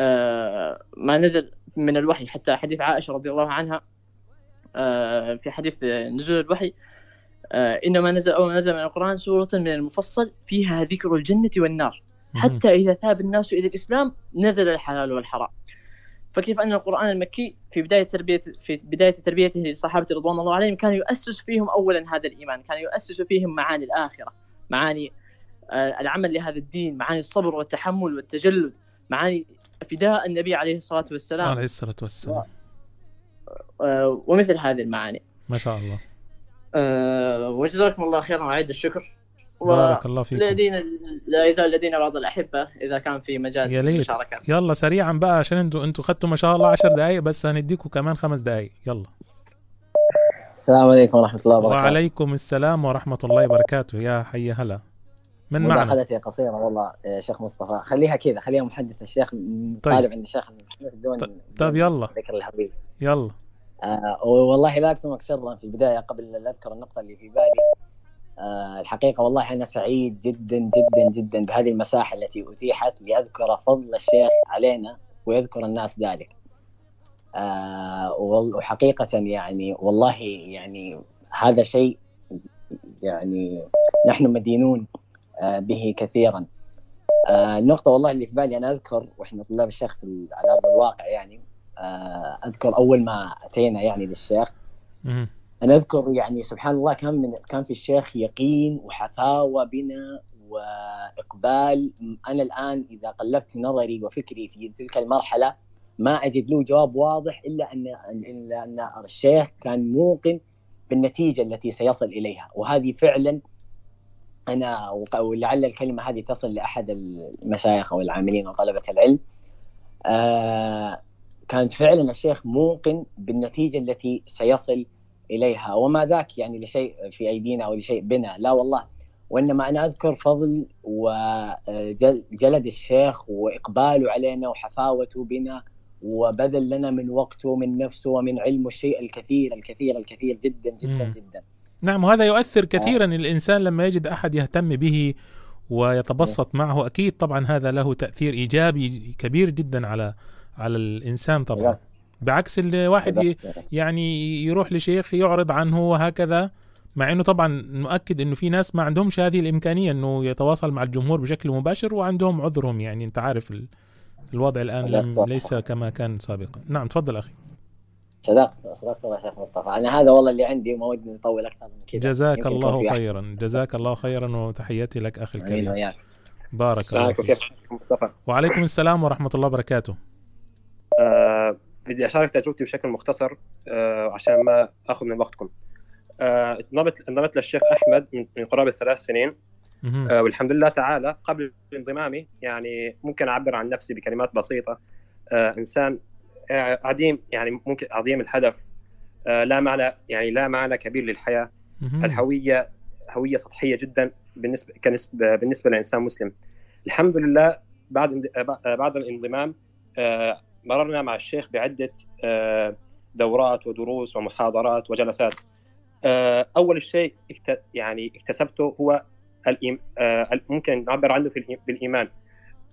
Speaker 10: آه، ما نزل من الوحي. حتى حديث عائشة رضي الله عنها آه، في حديث نزول الوحي آه، إنما نزل أو نزل من القرآن سورة من المفصل فيها ذكر الجنة والنار. حتى إذا ثاب الناس إلى الإسلام نزل الحلال والحرام. فكيف أن القرآن المكي في بداية تربية في بداية تربيته للصحابة رضوان الله عليهم كان يؤسس فيهم أولا هذا الإيمان كان يؤسس فيهم معاني الآخرة معاني آه، العمل لهذا الدين معاني الصبر والتحمل والتجلد معاني فداء النبي عليه الصلاة والسلام.
Speaker 3: عليه الصلاة والسلام.
Speaker 10: آه، ومثل هذه المعاني.
Speaker 3: ما شاء الله.
Speaker 10: آه وجزاكم الله خيرا وأعيد الشكر.
Speaker 3: بارك الله فيكم.
Speaker 10: الذين لا يزال لدينا بعض الأحبة إذا كان في مجال المشاركة.
Speaker 3: يلا سريعا بقى عشان أنتوا أنتوا خدتوا ما شاء الله 10 دقائق بس هنديكم كمان خمس دقائق يلا.
Speaker 12: السلام عليكم ورحمة الله وبركاته.
Speaker 3: وعليكم السلام ورحمة الله وبركاته. يا حي هلا. من معنا؟
Speaker 12: مداخلتي قصيرة والله يا شيخ مصطفى. خليها كذا خليها محدث الشيخ طالب عند الشيخ محمد دون
Speaker 3: طيب يلا.
Speaker 12: ذكر الحبيب
Speaker 3: يلا.
Speaker 12: آه والله لا أكتمك سرا في البداية قبل لا أذكر النقطة اللي في بالي. آه الحقيقة والله أنا سعيد جدا جدا جدا بهذه المساحة التي أتيحت لأذكر فضل الشيخ علينا ويذكر الناس ذلك. آه وحقيقة يعني والله يعني هذا شيء يعني نحن مدينون آه به كثيرا. آه النقطة والله اللي في بالي أنا أذكر وإحنا طلاب الشيخ على أرض الواقع يعني آه أذكر أول ما أتينا يعني للشيخ. أنا أذكر يعني سبحان الله كان من كان في الشيخ يقين وحفاوه بنا وإقبال. أنا الآن إذا قلبت نظري وفكري في تلك المرحلة ما أجد له جواب واضح إلا ان إلا أن الشيخ كان موقن بالنتيجة التي سيصل إليها. وهذه فعلا أنا ولعل الكلمة هذه تصل لأحد المشايخ أو العاملين وطلبة العلم. آه كان فعلا الشيخ موقن بالنتيجة التي سيصل إليها وما ذاك يعني لشيء في أيدينا أو لشيء بنا لا والله. وإنما أنا أذكر فضل وجلد الشيخ وإقباله علينا وحفاوته بنا وبذل لنا من وقته ومن نفسه ومن علمه الشيء الكثير الكثير الكثير جدا جدا
Speaker 3: مم.
Speaker 12: جدا.
Speaker 3: نعم وهذا يؤثر كثيرا. الإنسان لما يجد أحد يهتم به ويتبسط معه أكيد طبعا هذا له تأثير إيجابي كبير جدا على على الإنسان طبعا. بعكس الواحد يعني يروح لشيخ يعرض عنه وهكذا مع إنه طبعا نؤكد إنه في ناس ما عندهمش هذه الإمكانية إنه يتواصل مع الجمهور بشكل مباشر وعندهم عذرهم. يعني أنت عارف ال- الوضع الآن لم ليس كما كان سابقا. نعم تفضل أخي.
Speaker 12: صدقت صدقت يا شيخ مصطفى. أنا هذا والله اللي عندي وما ودي نطول أكثر من كذا.
Speaker 3: جزاك الله. خيرا. جزاك الله خيرا وتحياتي لك
Speaker 12: أخي
Speaker 3: الكريم. بارك الله فيك.
Speaker 13: مصطفى؟
Speaker 3: وعليكم السلام ورحمة الله وبركاته.
Speaker 13: آه بدي أشارك تجربتي بشكل مختصر آه عشان ما آخذ من وقتكم. آه انضمت انضمت للشيخ أحمد من قرابة ثلاث سنين. آه والحمد لله تعالى قبل انضمامي يعني ممكن أعبر عن نفسي بكلمات بسيطة آه إنسان عديم يعني ممكن عظيم الهدف آه لا معنى يعني لا معنى كبير
Speaker 3: للحياة.
Speaker 13: الهويه هوية سطحية جدا بالنسبة كنسبه بالنسبة لإنسان مسلم. الحمد لله بعد بعد الانضمام آه، مررنا مع الشيخ بعدة آه، دورات ودروس ومحاضرات وجلسات. آه، أول شيء يعني اكتسبته هو. آه، ممكن نعبر عنه.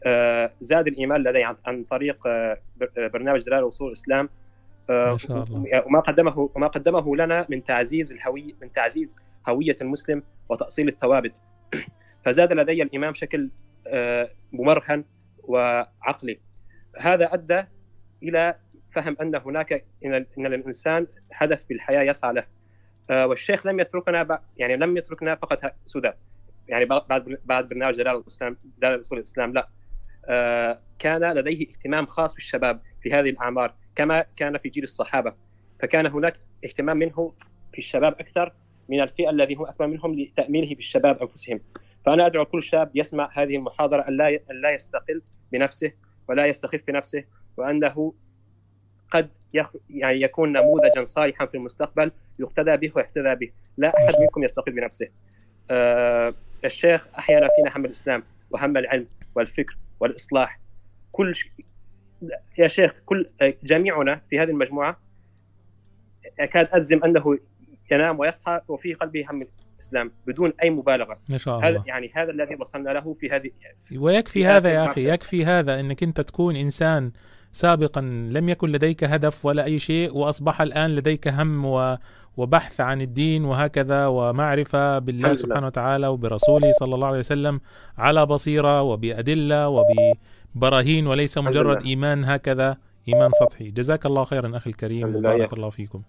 Speaker 13: آه، زاد الإيمان لدي عن, طريق بر- برنامج دلال وصول الإسلام آه،
Speaker 3: ما شاء الله
Speaker 13: وما قدمه وما قدمه لنا من تعزيز الهوية من تعزيز هوية المسلم وتأصيل الثوابت فزاد لدي الإمام بشكل ممرهن وعقلي هذا أدى إلى فهم أن هناك إن للإنسان هدف بالحياة يسعى له. آه، والشيخ لم يتركنا يعني لم يتركنا فقط سدى يعني بعد بعد برنامج دلال الإسلام دلال أصول الإسلام لا. آه، كان لديه اهتمام خاص بالشباب في هذه الأعمار كما كان في جيل الصحابة. فكان هناك اهتمام منه في الشباب أكثر من الفئة الذي هم أكبر منهم لتأمينه بالشباب أنفسهم. فأنا أدعو كل شاب يسمع هذه المحاضرة أن لا أن لا يستقل بنفسه ولا يستخف بنفسه وأنه قد يخ... يعني يكون نموذجا صالحا في المستقبل يقتدى به ويحتذى به. لا أحد منكم يستقل بنفسه. آه الشيخ أحيانا فينا هم الإسلام وهم العلم والفكر والإصلاح. كل ش... يا شيخ كل جميعنا في هذه المجموعة أكاد أجزم أنه ينام ويصحى وفي قلبه هم الإسلام بدون أي مبالغة.
Speaker 3: ما شاء
Speaker 13: هذا
Speaker 3: الله.
Speaker 13: يعني هذا الذي وصلنا له في هذه
Speaker 3: ويكفي
Speaker 13: في
Speaker 3: هذا يا أخي يكفي هذا إنك أنت تكون إنسان سابقا لم يكن لديك هدف ولا أي شيء وأصبح الآن لديك هم و وبحث عن الدين وهكذا ومعرفة بالله. سبحانه وتعالى وبرسوله صلى الله عليه وسلم على بصيرة وبأدلة وببراهين وليس مجرد
Speaker 13: لله.
Speaker 3: إيمان هكذا إيمان سطحي جزاك الله خيرا أخي الكريم وبارك. الله فيكم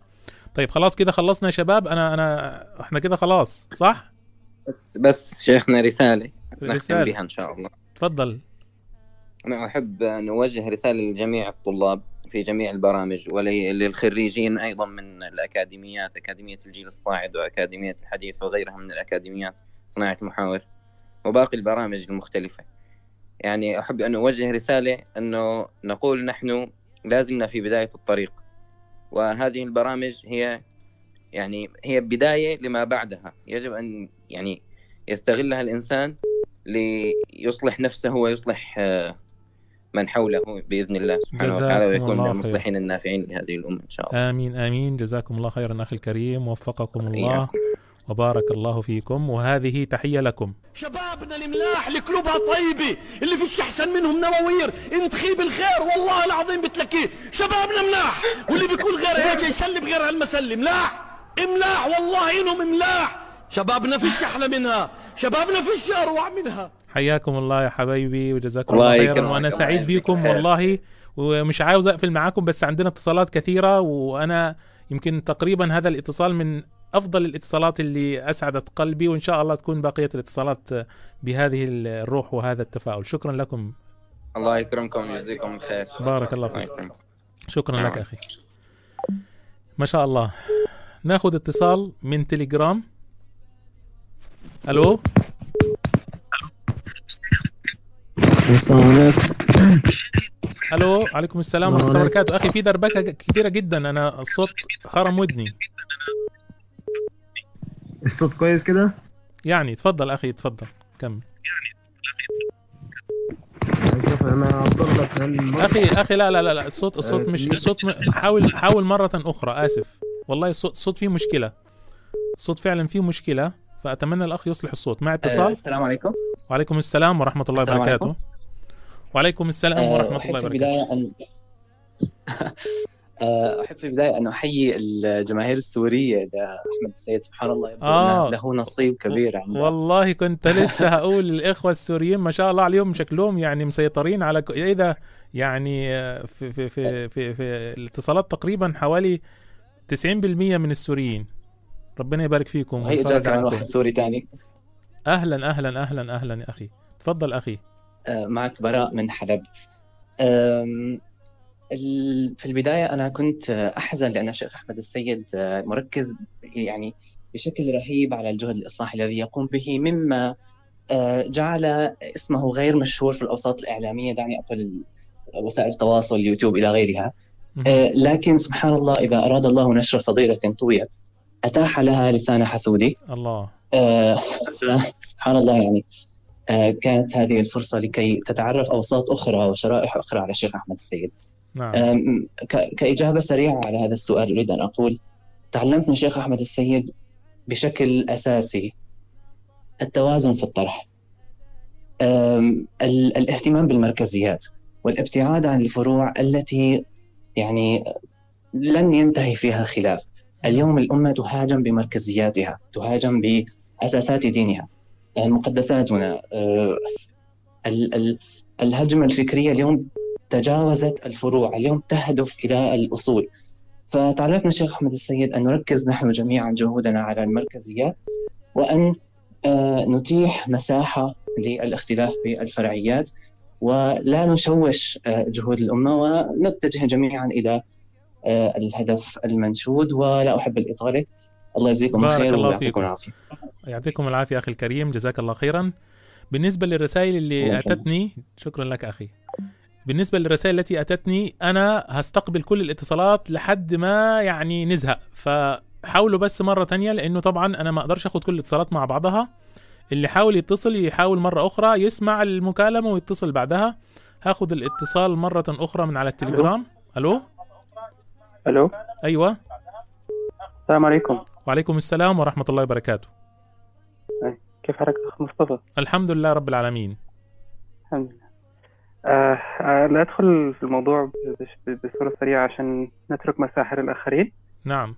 Speaker 3: طيب خلاص كده خلصنا يا شباب أنا أنا إحنا كده خلاص صح
Speaker 9: بس بس شيخنا رسالة نختم
Speaker 3: رسالة.
Speaker 9: بها إن شاء الله
Speaker 3: تفضل
Speaker 9: أنا أحب أن أوجه رسالة لجميع الطلاب في جميع البرامج وللخريجين أيضا من الأكاديميات أكاديمية الجيل الصاعد وأكاديمية الحديث وغيرها من الأكاديميات صناعة المحاور وباقي البرامج المختلفة. يعني أحب أن أوجه رسالة أنه نقول نحن لازلنا في بداية الطريق وهذه البرامج هي يعني هي بداية لما بعدها. يجب أن يعني يستغلها الإنسان ليصلح نفسه ويصلح آه، من حوله بإذن الله سبحانه وتعالى ويكون من المصلحين النافعين لهذه الأمة إن شاء الله.
Speaker 3: آمين آمين. جزاكم الله خيرا أخي الكريم. وفقكم الله. إياكم. وبارك الله فيكم. وهذه تحية لكم.
Speaker 14: شبابنا الملاح اللي قلوبها طيبة اللي فيش احسن منهم نواوير انت خيب الخير والله العظيم بتلاقيه شبابنا ملاح واللي بيكون غير هيك يسلم غير هالمسلي ملاح ملاح والله إنهم ملاح شبابنا فيش أحلى منها شبابنا فيش اروع منها.
Speaker 3: حياكم الله يا حبايبي وجزاكم الله خيرا وأنا سعيد بكم والله ومش عاوز أقفل معاكم بس عندنا اتصالات كثيرة وأنا يمكن تقريبا هذا الاتصال من أفضل الاتصالات اللي أسعدت قلبي وإن شاء الله تكون بقية الاتصالات بهذه الروح وهذا التفاؤل. شكرا لكم.
Speaker 9: الله يكرمكم ويجزيكم الخير.
Speaker 3: بارك الله فيك. شكرا لك أخي. ما شاء الله. ناخذ اتصال من تليجرام. ألو؟ ألو عليكم السلام ورحمة الله وبركاته. أخي في دربكة كثيره جدا. أنا الصوت خرم ودني.
Speaker 15: الصوت كويس كده؟
Speaker 3: يعني تفضل أخي تفضل كمل. أخي أخي لا لا لا الصوت الصوت مش الصوت حاول حاول مرة أخرى آسف. والله الصوت الصوت فيه مشكلة. الصوت فعلا فيه مشكلة فأتمنى الأخ يصلح الصوت. مع اتصال.
Speaker 16: السلام عليكم.
Speaker 3: وعليكم السلام ورحمة الله وبركاته
Speaker 16: عليكم.
Speaker 3: وعليكم السلام ورحمة الله وبركاته.
Speaker 16: ان أحب في البداية أن أحيي الجماهير السورية لاحمد السيد سبحان الله يبدو آه. له نصيب كبير عنده
Speaker 3: والله كنت لسه هقول الاخوه السوريين ما شاء الله عليهم شكلهم يعني مسيطرين على ك... إيه ده يعني في في في في, في الاتصالات تقريبا حوالي 90% من السوريين. ربنا يبارك فيكم
Speaker 16: وهي جاء كمان واحد سوري ثاني
Speaker 3: أهلا أهلا أهلا أهلا يا أخي. تفضل أخي.
Speaker 16: معك براء من حلب. في البداية أنا كنت أحزن لأن الشيخ أحمد السيد مركز يعني بشكل رهيب على الجهد الإصلاحي الذي يقوم به مما جعل اسمه غير مشهور في الأوساط الإعلامية دعني أقول وسائل التواصل اليوتيوب إلى غيرها. لكن سبحان الله إذا أراد الله نشر فضيلة طويت أتاح لها لسان حسودي.
Speaker 3: الله.
Speaker 16: سبحان الله يعني. كانت هذه الفرصة لكي تتعرف أوساط أخرى وشرائح أخرى على الشيخ أحمد السيد.
Speaker 3: نعم.
Speaker 16: كإجابة سريعة على هذا السؤال أريد أن أقول تعلمت من الشيخ أحمد السيد بشكل أساسي التوازن في الطرح. الاهتمام بالمركزيات والابتعاد عن الفروع التي يعني لن ينتهي فيها خلاف. اليوم الأمة تهاجم بمركزياتها تهاجم بأساسات دينها. مقدساتنا الهجمة الفكرية اليوم تجاوزت الفروع اليوم تهدف إلى الأصول فتعلمنا الشيخ أحمد السيد أن نركز نحن جميعا جهودنا على المركزيات وأن نتيح مساحة للاختلاف بالفرعيات ولا نشوش جهود الأمة ونتجه جميعا إلى الهدف المنشود. ولا أحب الإطالة. الله يجزيكم الخير ويعطيكم العافية.
Speaker 3: يعطيكم العافية أخي الكريم جزاك الله خيرا. بالنسبة للرسائل اللي أتتني شكرا لك أخي. بالنسبة للرسائل التي أتتني أنا هستقبل كل الاتصالات لحد ما يعني نزهق. فحاولوا بس مرة تانية لأنه طبعا أنا ما أقدرش أخد كل الاتصالات مع بعضها. اللي حاول يتصل يحاول مرة أخرى يسمع المكالمة ويتصل بعدها. هاخد الاتصال مرة أخرى من على التليجرام. ألو؟
Speaker 17: ألو؟
Speaker 3: أيوة.
Speaker 17: السلام عليكم.
Speaker 3: وعليكم السلام ورحمة الله وبركاته.
Speaker 17: كيف حالك أخ مصطفى؟
Speaker 3: الحمد لله رب العالمين.
Speaker 17: الحمد لله. آه آه لا أدخل في الموضوع بصورة سريعة عشان نترك مساحة للآخرين
Speaker 3: نعم.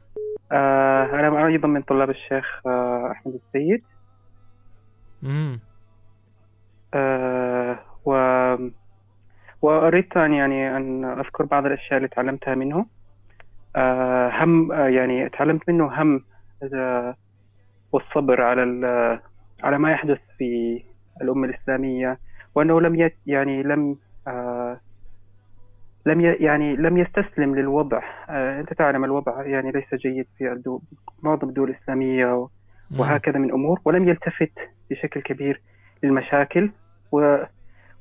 Speaker 17: آه أنا أيضا من طلاب الشيخ آه أحمد السيد.
Speaker 3: امم
Speaker 17: آه و وأردت أن يعني أن أذكر بعض الأشياء اللي تعلمتها منه. آه هم آه يعني تعلمت منه هم والصبر على على ما يحدث في الأمة الإسلامية وأنه لم يت يعني لم آه لم. يعني لم يستسلم للوضع آه، أنت تعلم الوضع يعني ليس جيد في الدول معظم الدول الإسلامية. وهكذا من أمور ولم يلتفت بشكل كبير للمشاكل و...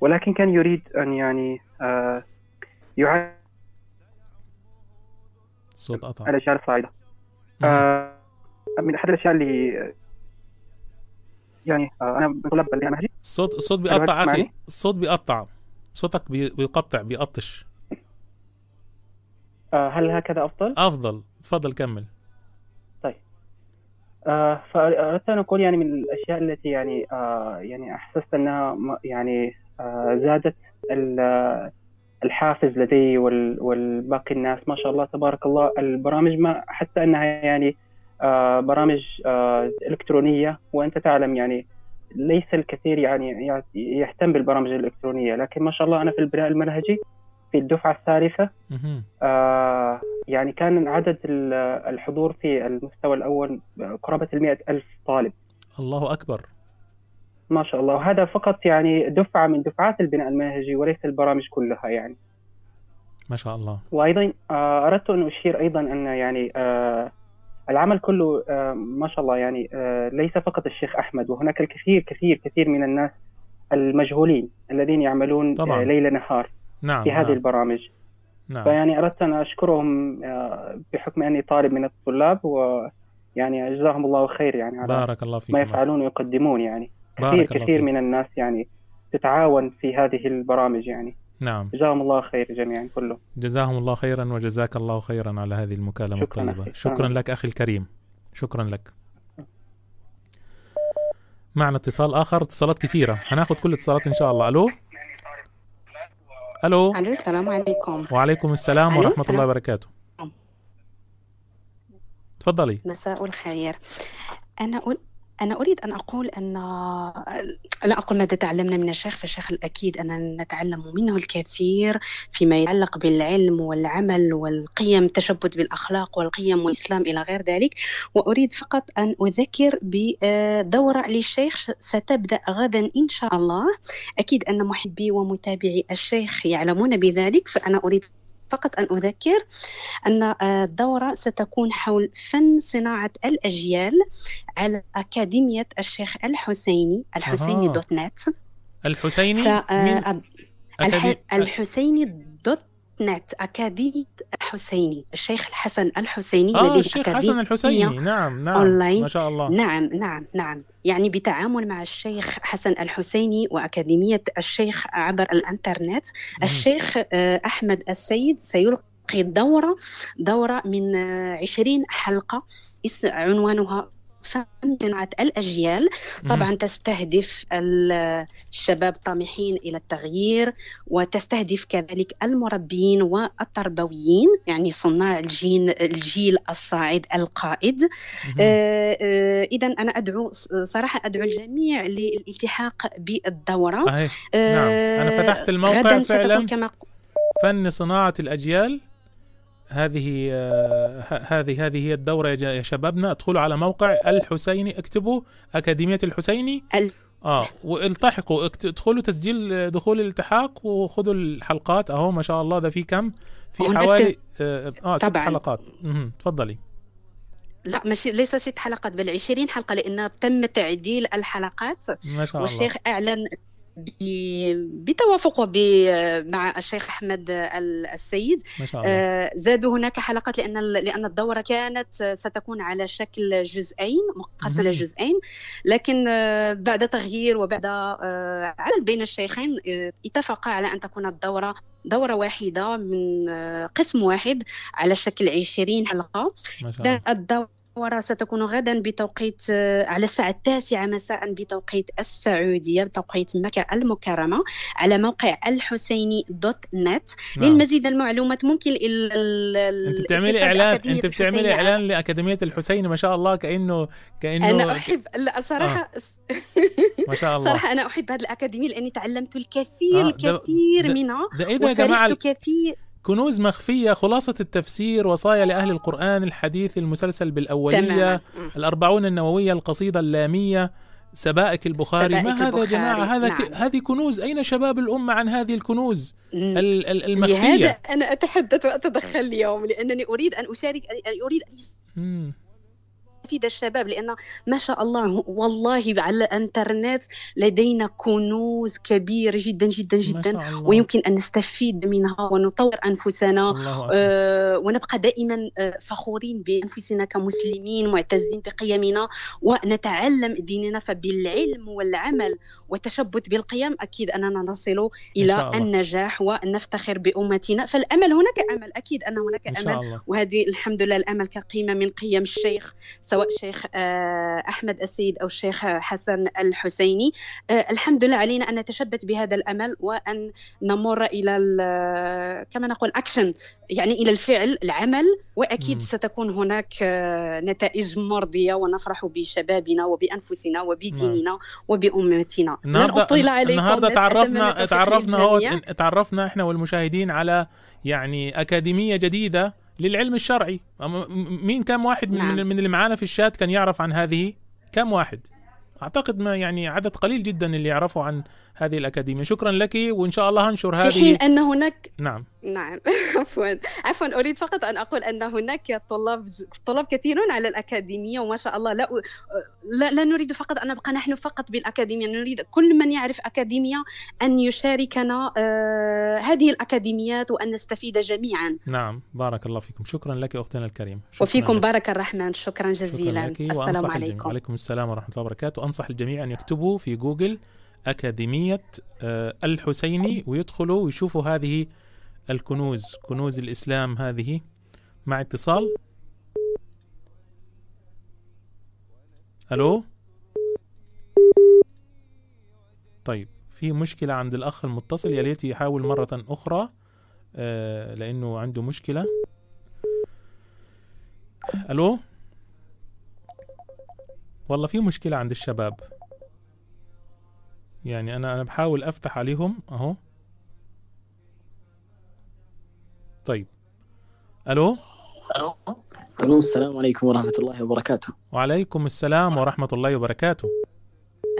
Speaker 17: ولكن كان يريد أن يعني آه، يعالج
Speaker 3: الصوت قطع
Speaker 17: الأشياء الصاعدة آه، من أحد الأشياء اللي يعني آه، أنا من طلاب المنهجي
Speaker 3: الصوت الصوت بيقطع؟ أخي. الصوت بيقطع. صوتك بي- بيقطع بيقطش.
Speaker 17: آه، هل هكذا أفضل؟
Speaker 3: أفضل. تفضل كمل.
Speaker 17: آه، فأردت أن أقول يعني من الأشياء التي يعني آه، يعني أحسست أنها م- يعني آه، زادت ال- الحافز لدي وال- والباقي الناس. ما شاء الله تبارك الله. البرامج ما حتى أنها يعني آه، برامج آه، إلكترونية وأنت تعلم يعني ليس الكثير يعني يع- يهتم بالبرامج الإلكترونية لكن ما شاء الله أنا في البناء المنهجي في الدفعة الثالثة
Speaker 3: مهم.
Speaker 17: آه، يعني كان عدد ال- الحضور في المستوى الأول قرابة المئة ألف طالب.
Speaker 3: الله أكبر.
Speaker 17: ما شاء الله. وهذا فقط يعني دفعة من دفعات البناء المنهجي وليس البرامج كلها يعني.
Speaker 3: ما شاء الله.
Speaker 17: وأيضا آه، أردت أن أشير أيضا أن يعني آه، العمل كله آه، ما شاء الله يعني آه، ليس فقط الشيخ أحمد وهناك الكثير كثير كثير من الناس المجهولين الذين يعملون
Speaker 3: طبعاً.
Speaker 17: آه، ليل نهار
Speaker 3: نعم
Speaker 17: في هذه
Speaker 3: نعم.
Speaker 17: البرامج
Speaker 3: نعم
Speaker 17: فيعني أردت أن أشكرهم آه، بحكم أني طالب من الطلاب ويعني جزاهم الله خير يعني على
Speaker 3: بارك الله
Speaker 17: ما
Speaker 3: فيكم
Speaker 17: يفعلون ويقدمون يعني كثير كثير
Speaker 3: فيك.
Speaker 17: من الناس يعني تتعاون في هذه البرامج يعني
Speaker 3: نعم.
Speaker 17: جزاهم الله خير جميعا كلهم
Speaker 3: جزاهم الله خيرا وجزاك الله خيرا على هذه المكالمة
Speaker 17: شكراً
Speaker 3: الطيبة.
Speaker 17: أخي.
Speaker 3: شكرا
Speaker 17: شكراً.
Speaker 3: لك أخي الكريم. شكرا لك. معنا اتصال آخر. اتصالات كثيرة. هناخد كل الاتصالات إن شاء الله. ألو؟ ألو؟
Speaker 18: ألو السلام عليكم.
Speaker 3: وعليكم السلام
Speaker 18: ألو،
Speaker 3: ورحمة
Speaker 18: السلام.
Speaker 3: الله وبركاته. تفضلي.
Speaker 18: مساء الخير. أنا أقول أنا أريد أن أقول أن لا أقول ماذا تعلمنا من الشيخ فالشيخ الأكيد أننا نتعلم منه الكثير فيما يتعلق بالعلم والعمل والقيم التشبث بالأخلاق والقيم والإسلام إلى غير ذلك. وأريد فقط أن أذكر بدورة للشيخ ستبدأ غدا إن شاء الله. أكيد أن محبي ومتابعي الشيخ يعلمون بذلك فأنا أريد فقط أن أذكر أن آه، الدورة ستكون حول فن صناعة الأجيال على أكاديمية الشيخ الحسيني الحسيني
Speaker 3: أها.
Speaker 18: دوت نت
Speaker 3: الحسيني
Speaker 18: ف- آه، الح-
Speaker 3: أكادي-
Speaker 18: الحسيني نت أكاديمية الحسيني الشيخ الحسن الحسيني
Speaker 3: آه الشيخ حسن الحسيني. نعم نعم
Speaker 18: أونلاين.
Speaker 3: ما شاء الله.
Speaker 18: نعم نعم نعم. يعني بتعامل مع الشيخ حسن الحسيني وأكاديمية الشيخ عبر الإنترنت. الشيخ آه، أحمد السيد سيلقي الدورة دورة من آه، 20 حلقة إس- عنوانها فن صناعة الأجيال. طبعا تستهدف ال- الشباب الطامحين إلى التغيير وتستهدف كذلك المربين والتربويين يعني صناع الجيل الجيل الصاعد القائد. إذا أنا أدعو صراحة أدعو الجميع للالتحاق بالدورة. آه،
Speaker 3: نعم. أنا فتحت الموقع
Speaker 18: غدا
Speaker 3: فعلا.
Speaker 18: كما
Speaker 3: فن صناعة الأجيال هذه آه، هذه هذه هي الدورة يا شبابنا. ادخلوا على موقع الحسيني اكتبوا أكاديمية الحسيني. آه والتحقوا ادخلوا تسجيل آه، دخول الالتحاق وخذوا الحلقات. أهو ما شاء الله ده في كم؟ في حوالي
Speaker 18: تس-
Speaker 3: آه, آه ست
Speaker 18: طبعاً.
Speaker 3: حلقات. تفضلي.
Speaker 18: لا ماشي ليس ست حلقات بل 20 حلقة لأن تم تعديل الحلقات.
Speaker 3: ما شاء الله.
Speaker 18: والشيخ أعلن ب- بتوافقه ب- مع الشيخ أحمد ال- السيد.
Speaker 3: ما شاء الله.
Speaker 18: آه، زادوا هناك حلقات لأن ال- لأن الدورة كانت ستكون على شكل جزئين مقسمة
Speaker 3: مهم.
Speaker 18: جزئين لكن آه، بعد تغيير وبعد آه، عمل بين الشيخين اتفقا على أن تكون الدورة دورة واحدة من قسم واحد على شكل 20 حلقة.
Speaker 3: ما
Speaker 18: الدورة ستكون غدا بتوقيت آه، على الساعة التاسعة مساء بتوقيت السعودية بتوقيت مكة المكرمة على موقع الحسيني دوت نت.
Speaker 3: نعم.
Speaker 18: للمزيد من المعلومات ممكن ال ال
Speaker 3: أنت بتعملي إعلان أنت بتعملي إعلان لأكاديمية الحسيني ما شاء الله كأنه كأنه
Speaker 18: أنا أحب لا صراحة
Speaker 3: ما شاء الله.
Speaker 18: صراحة أنا أحب هذه الأكاديمية لأني تعلمت الكثير
Speaker 3: آه، ده-
Speaker 18: الكثير
Speaker 3: ده-
Speaker 18: منها
Speaker 3: ده إيه ده يا جماعة؟
Speaker 18: كثير.
Speaker 3: كنوز مخفية خلاصة التفسير وصايا لأهل القرآن الحديث المسلسل بالأولية. الأربعون النووية القصيدة اللامية سبائك البخاري. ما
Speaker 18: سبائك
Speaker 3: هذا يا جماعة؟ هذا
Speaker 18: نعم.
Speaker 3: ك... هذه كنوز. أين شباب الأمة عن هذه الكنوز. ال- ال-
Speaker 18: لهذا
Speaker 3: المخفية.
Speaker 18: أنا أتحدث وأتدخل اليوم لأنني أريد أن أشارك أن أريد أن
Speaker 3: مم.
Speaker 18: يستفيد الشباب لأن ما شاء الله والله على الإنترنت لدينا كنوز كبيرة جدا جدا جدا. ويمكن أن نستفيد منها ونطور أنفسنا. آه، ونبقى دائما آه، فخورين بأنفسنا كمسلمين معتزين بقيمنا ونتعلم ديننا فبالعلم والعمل والتشبث بالقيم أكيد أننا نصل إلى. النجاح ونفتخر بأمتنا فالأمل هناك أمل أكيد أن هناك أمل. وهذه الحمد لله الأمل كقيمة من قيم الشيخ سواء شيخ آه، أحمد السيد أو الشيخ حسن الحسيني آه، الحمد لله علينا أن نتشبث بهذا الأمل وأن نمر إلى ال- كما نقول أكشن يعني إلى الفعل العمل وأكيد. ستكون هناك آه، نتائج مرضية ونفرح بشبابنا وبأنفسنا وبديننا وبأمتنا لن أطيل عليكم أتمنى
Speaker 3: تعرفنا تعرفنا. تعرفنا إحنا والمشاهدين على يعني أكاديمية جديدة للعلم الشرعي. مين كم واحد من
Speaker 18: نعم.
Speaker 3: من اللي معانا في الشات كان يعرف عن هذه؟ كم واحد؟ أعتقد ما يعني عدد قليل جدا اللي يعرفوا عن هذه الأكاديمية. شكرا لك وإن شاء الله هنشر
Speaker 18: في حين
Speaker 3: هذه
Speaker 18: أن هناك
Speaker 3: نعم.
Speaker 18: نعم. عفوا. عفوا أريد فقط أن أقول أن هناك طلاب طلاب كثيرون على الأكاديمية وما شاء الله. لا لا, لا نريد فقط أن نبقى نحن فقط بالأكاديمية. نريد كل من يعرف أكاديمية أن يشاركنا آه هذه الأكاديميات وأن نستفيد جميعا.
Speaker 3: نعم. بارك الله فيكم. شكرا لك أختنا الكريمه
Speaker 18: وفيكم
Speaker 3: لك.
Speaker 18: بارك الرحمن. شكرا جزيلا.
Speaker 3: شكرا لك
Speaker 18: السلام عليكم.
Speaker 3: وعليكم السلام ورحمة الله وبركاته. أنصح الجميع أن يكتبوا في جوجل أكاديمية آه، الحسيني ويدخلوا ويشوفوا هذه الكنوز كنوز الإسلام هذه. مع اتصال. ألو؟ طيب في مشكلة عند الأخ المتصل يا ليت يحاول مرة أخرى آه، لأنه عنده مشكلة. ألو؟ والله في مشكلة عند الشباب. يعني أنا أنا بحاول أفتح عليهم أهو. طيب. ألو؟
Speaker 19: ألو السلام عليكم ورحمة الله وبركاته.
Speaker 3: وعليكم السلام ورحمة الله وبركاته.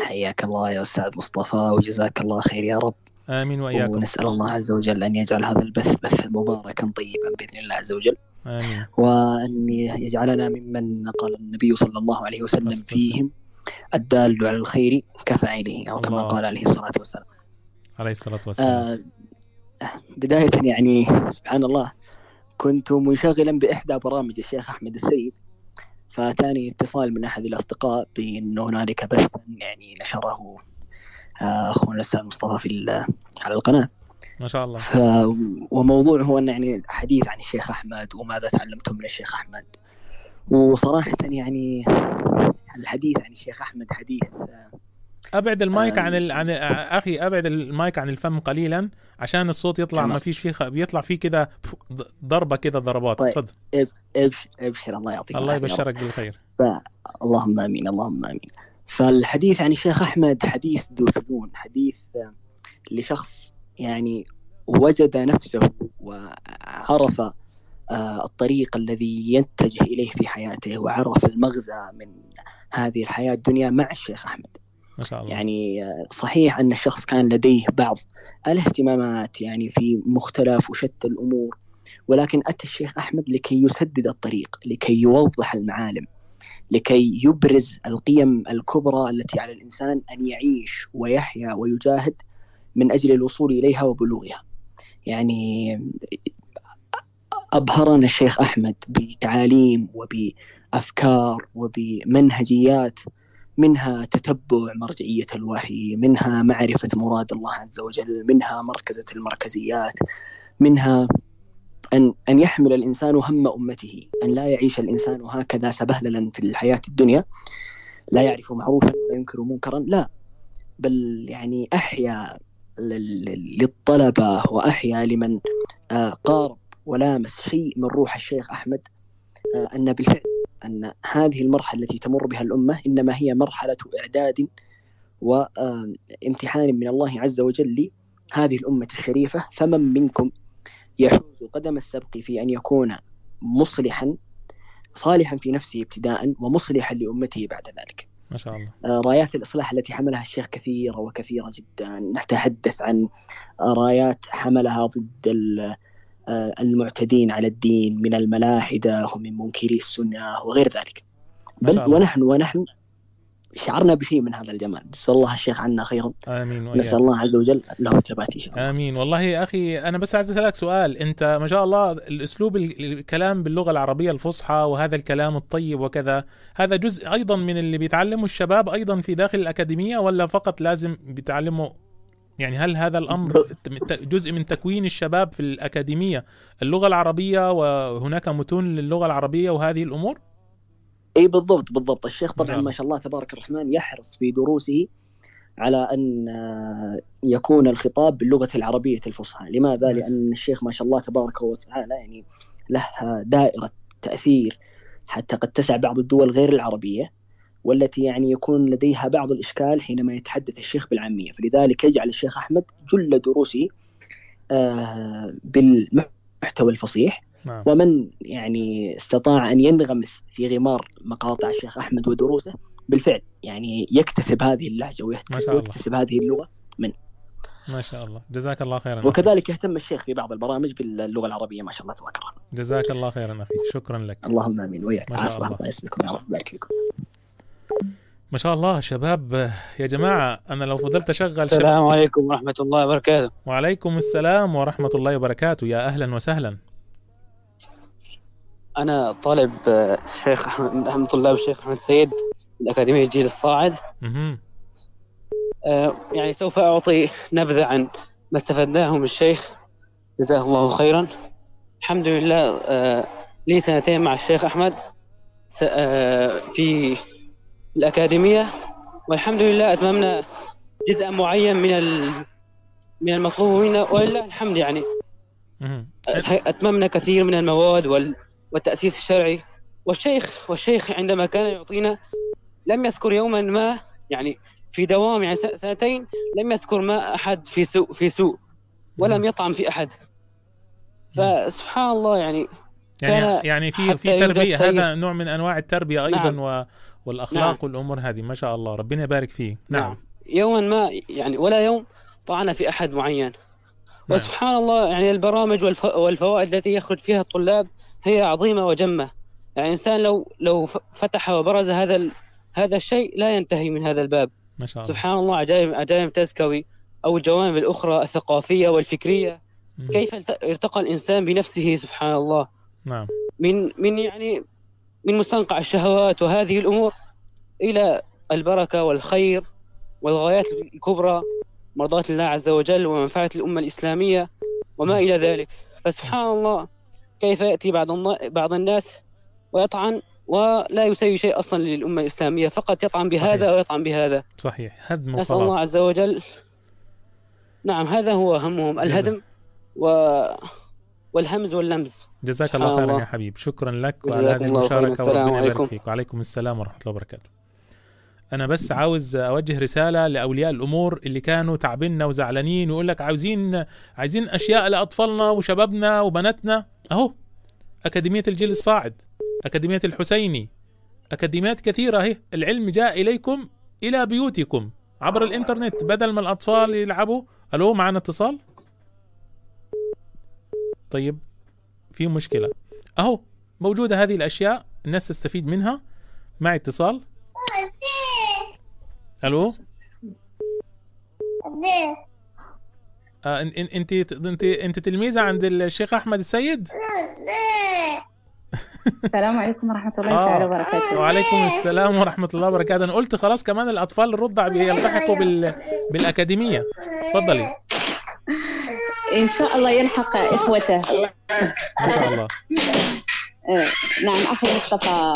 Speaker 19: حياك الله يا أستاذ مصطفى وجزاك الله خير يا رب.
Speaker 3: آمين وإياكم.
Speaker 19: ونسأل الله عز وجل أن يجعل هذا البث بث مباركا طيبا بإذن الله عز وجل.
Speaker 3: آمين.
Speaker 19: وأن يجعلنا ممن قال النبي صلى الله عليه وسلم فيهم الدال على الخير كفاعله أو كما. قال عليه الصلاة والسلام.
Speaker 3: عليه الصلاة والسلام.
Speaker 19: آه بداية يعني سبحان الله كنت منشغلا بإحدى برامج الشيخ أحمد السيد فأتاني اتصال من أحد الأصدقاء بأن هنالك بثا يعني نشره آه، أخونا الأستاذ مصطفى في على القناة.
Speaker 3: ما شاء الله
Speaker 19: ف... وموضوع هو أن يعني حديث عن الشيخ أحمد وماذا تعلمتم من الشيخ أحمد وصراحة يعني الحديث عن الشيخ أحمد حديث
Speaker 3: أبعد المايك
Speaker 19: آه.
Speaker 3: عن ال... عن أخي أبعد المايك عن الفم قليلا عشان الصوت يطلع
Speaker 19: تمام.
Speaker 3: ما فيش فيه خ... بيطلع فيه كده ضربة كده ضربات
Speaker 19: طيب.
Speaker 3: تفضل
Speaker 19: إب- ابشر إبشر الله يعطيك
Speaker 3: الله. يبشرك بالخير
Speaker 19: ف... اللهم آمين اللهم آمين فالحديث عن الشيخ أحمد حديث ذو شجون حديث لشخص يعني وجد نفسه وعرف آه، الطريق الذي يتجه إليه في حياته وعرف المغزى من هذه الحياة الدنيا مع الشيخ أحمد.
Speaker 3: ما شاء الله.
Speaker 19: يعني آه، صحيح أن الشخص كان لديه بعض الاهتمامات يعني في مختلف وشتى الأمور ولكن أتى الشيخ أحمد لكي يسدد الطريق لكي يوضح المعالم لكي يبرز القيم الكبرى التي على الإنسان أن يعيش ويحيا ويجاهد. من أجل الوصول إليها وبلوغها. يعني أبهرنا الشيخ أحمد بتعاليم وبأفكار وبمنهجيات منها تتبع مرجعية الوحي، منها معرفة مراد الله عز وجل، منها مركزة المركزيات، منها أن أن يحمل الإنسان هم أمته أن لا يعيش الإنسان هكذا سبهللا في الحياة الدنيا لا يعرف معروفا ولا ينكر منكرا لا بل يعني أحيا للطلبة وأحيا لمن آه، قارب ولامس شيء من روح الشيخ أحمد آه، أن بالفعل أن هذه المرحلة التي تمر بها الأمة إنما هي مرحلة إعداد وامتحان من الله عز وجل لهذه الأمة الشريفة فمن منكم يحوز قدم السبق في أن يكون مصلحا صالحا في نفسه ابتداء ومصلحا لأمته بعد ذلك؟
Speaker 3: ما شاء الله.
Speaker 19: آه، رايات الإصلاح التي حملها الشيخ كثيرة وكثيرة جدا. نتحدث عن رايات حملها ضد آه، المعتدين على الدين من الملاحدة ومن منكري السنة وغير ذلك. بل. ونحن ونحن شعرنا بشيء من هذا الجمال. نسأل الله الشيخ عنا خيرا
Speaker 3: آمين وإياك.
Speaker 19: نسأل الله عز وجل له الثبات إن شاء الله.
Speaker 3: آمين. والله يا أخي أنا بس عايز أسألك سؤال. أنت ما شاء الله الأسلوب ال- الكلام باللغة العربية الفصحى وهذا الكلام الطيب وكذا هذا جزء أيضا من اللي بيتعلمه الشباب أيضا في داخل الأكاديمية ولا فقط لازم بيتعلموا يعني هل هذا الأمر جزء من تكوين الشباب في الأكاديمية؟ اللغة العربية وهناك متون للغة العربية وهذه الأمور؟
Speaker 19: اي بالضبط بالضبط. الشيخ طبعا
Speaker 3: نعم.
Speaker 19: ما شاء الله تبارك الرحمن يحرص في دروسه على أن آه، يكون الخطاب باللغة العربية الفصحى، لماذا؟ لأن الشيخ ما شاء الله تبارك وتعالى يعني له دائرة تأثير حتى قد تسع بعض الدول غير العربية والتي يعني يكون لديها بعض الإشكال حينما يتحدث الشيخ بالعامية، فلذلك يجعل الشيخ أحمد جل دروسه آه، بالمحتوى الفصيح.
Speaker 3: نعم.
Speaker 19: ومن يعني استطاع أن ينغمس في غمار مقاطع الشيخ أحمد ودروسه بالفعل يعني يكتسب هذه اللهجة
Speaker 3: ما
Speaker 19: ويكتسب. ويكتسب هذه اللغة منه
Speaker 3: ما شاء الله. جزاك الله خيرا أخي.
Speaker 19: وكذلك يهتم الشيخ في بعض البرامج باللغة العربية ما شاء الله تبارك الرحمن
Speaker 3: جزاك الله خيرا أخي. شكرا لك.
Speaker 19: اللهم آمين. وياك.
Speaker 3: ما شاء الله.
Speaker 19: الله يسلمكم يا رب. يبارك فيكم.
Speaker 3: ما شاء الله. شباب يا جماعة أنا لو فضلت أشغل شباب.
Speaker 20: السلام عليكم ورحمة الله وبركاته.
Speaker 3: وعليكم السلام ورحمة الله وبركاته. يا أهلا وسهلا.
Speaker 20: أنا طالب آه، الشيخ أحمد من أهم طلاب الشيخ أحمد سيد من أكاديمية الجيل الصاعد. آه، يعني سوف أعطي نبذة عن ما استفدناه من الشيخ. جزاه الله خيرا. الحمد لله آه، لي سنتين مع الشيخ أحمد. س- آه، في الأكاديمية. والحمد لله أتممنا جزءا معين من ال- من المطلوب منا ولله الحمد يعني
Speaker 3: مهم.
Speaker 20: أتممنا كثير من المواد وال... والتأسيس الشرعي. والشيخ والشيخ عندما كان يعطينا لم يذكر يوما ما يعني في دوام يعني سنتين لم يذكر ما أحد في سوء في سوء ولم يطعن في أحد. فسبحان الله يعني
Speaker 3: يعني يعني في في
Speaker 20: تربية
Speaker 3: هذا نوع من أنواع التربية أيضا
Speaker 20: نعم.
Speaker 3: والأخلاق
Speaker 20: نعم.
Speaker 3: والأمور هذه ما شاء الله ربنا يبارك فيه نعم.
Speaker 20: يوما ما يعني ولا يوم طعن في أحد معين. وسبحان الله يعني البرامج والف... والفوائد التي يخرج فيها الطلاب هي عظيمة وجمة. يعني الإنسان لو لو فتح وبرز هذا ال... هذا الشيء لا ينتهي من هذا الباب.
Speaker 3: ما شاء الله.
Speaker 20: سبحان الله عجائب عجائب تزكوي. أو الجوانب الأخرى الثقافية والفكرية. كيف الت- ارتقى الإنسان بنفسه؟ سبحان الله.
Speaker 3: نعم.
Speaker 20: من من يعني من مستنقع الشهوات وهذه الأمور إلى البركة والخير والغايات الكبرى مرضاة الله عز وجل ومنفعة الأمة الإسلامية وما إلى ذلك. فسبحان الله كيف يأتي بعض بعض الناس ويطعن ولا يسوي شيء أصلا للأمة الإسلامية فقط يطعن بهذا ويطعن بهذا.
Speaker 3: صحيح. هدم
Speaker 20: نسأل الله عز وجل. نعم هذا هو همهم الهدم و... والهمز واللمز.
Speaker 3: جزاك الله خيرا. يا حبيب. شكرا لك وعلى هذه.
Speaker 20: المشاركة
Speaker 3: وربنا يبارك
Speaker 20: عليكم.
Speaker 3: فيك وعليكم السلام ورحمة الله وبركاته. أنا بس عاوز أوجه رسالة لأولياء الأمور اللي كانوا تعبنا وزعلانين ويقول لك عاوزين عايزين أشياء لأطفالنا وشبابنا وبناتنا. أهو أكاديمية الجيل الصاعد أكاديمية الحسيني أكاديميات كثيرة أهي. العلم جاء إليكم إلى بيوتكم عبر الإنترنت بدل ما الأطفال يلعبوا. ألو معنا اتصال؟ طيب في مشكلة. أهو موجودة هذه الأشياء الناس تستفيد منها. مع اتصال؟ ألو؟ آه إن- إن- انت انت انت تلميذة عند الشيخ أحمد السيد؟
Speaker 21: السلام عليكم ورحمة الله تعالى وبركاته.
Speaker 3: وعليكم السلام ورحمة الله وبركاته. أنا قلت خلاص كمان الأطفال الرضع بيلتحقوا بال بالأكاديمية. تفضلي.
Speaker 21: إن شاء الله يلحق إخوته.
Speaker 3: ما شاء الله.
Speaker 21: آه، نعم أخي مصطفى.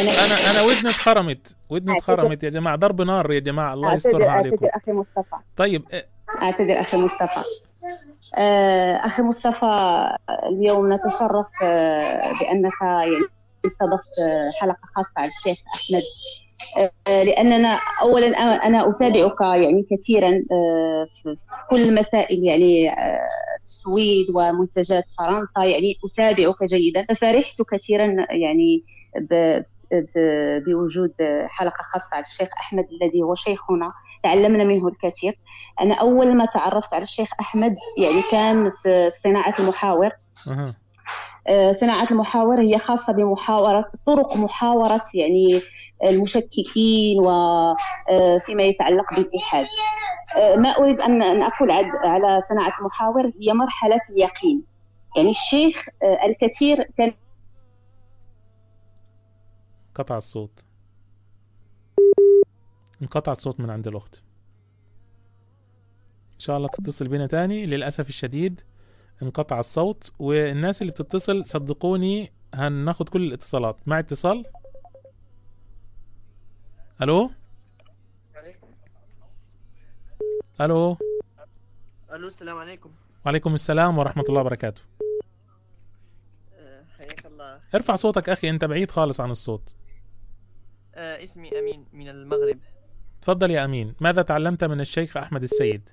Speaker 3: أنا أنا أنا ودني اتخرمت. ودني اتخرمت يا جماعة. ضرب نار يا جماعة. الله يسترها عليكم.
Speaker 21: أعتذر أخي مصطفى.
Speaker 3: طيب
Speaker 21: أعتذر أخي مصطفى. أخي مصطفى اليوم نتشرف آه، بأنك يعني استضفت حلقة خاصة على الشيخ أحمد. آه، لأننا أولا أنا- أنا أتابعك يعني كثيرا آه، في كل مسائل يعني آه، السويد ومنتجات فرنسا يعني أتابعك جيدا. ففرحت كثيرا يعني بوجود حلقة خاصة على الشيخ أحمد الذي هو شيخنا تعلمنا منه الكثير. أنا أول ما تعرفت على الشيخ أحمد يعني كان في صناعة المحاور. صناعة المحاور هي خاصة بمحاورة طرق محاورة يعني المشككين وفيما يتعلق بالإلحاد آه، ما أريد أن أقول على صناعة المحاور هي مرحلة اليقين. يعني الشيخ آه، الكثير كان
Speaker 3: قطع الصوت. انقطع الصوت من عند الأخت. إن شاء الله تتصل بنا تاني. للأسف الشديد انقطع الصوت والناس اللي بتتصل صدقوني هناخد كل الاتصالات. مع اتصال؟ ألو؟ ألو؟
Speaker 10: ألو السلام عليكم.
Speaker 3: وعليكم السلام ورحمة الله وبركاته.
Speaker 10: آه، حياك الله.
Speaker 3: ارفع صوتك أخي أنت بعيد خالص عن الصوت.
Speaker 10: آه، اسمي أمين من المغرب.
Speaker 3: تفضل يا أمين. ماذا تعلمت من الشيخ أحمد السيد؟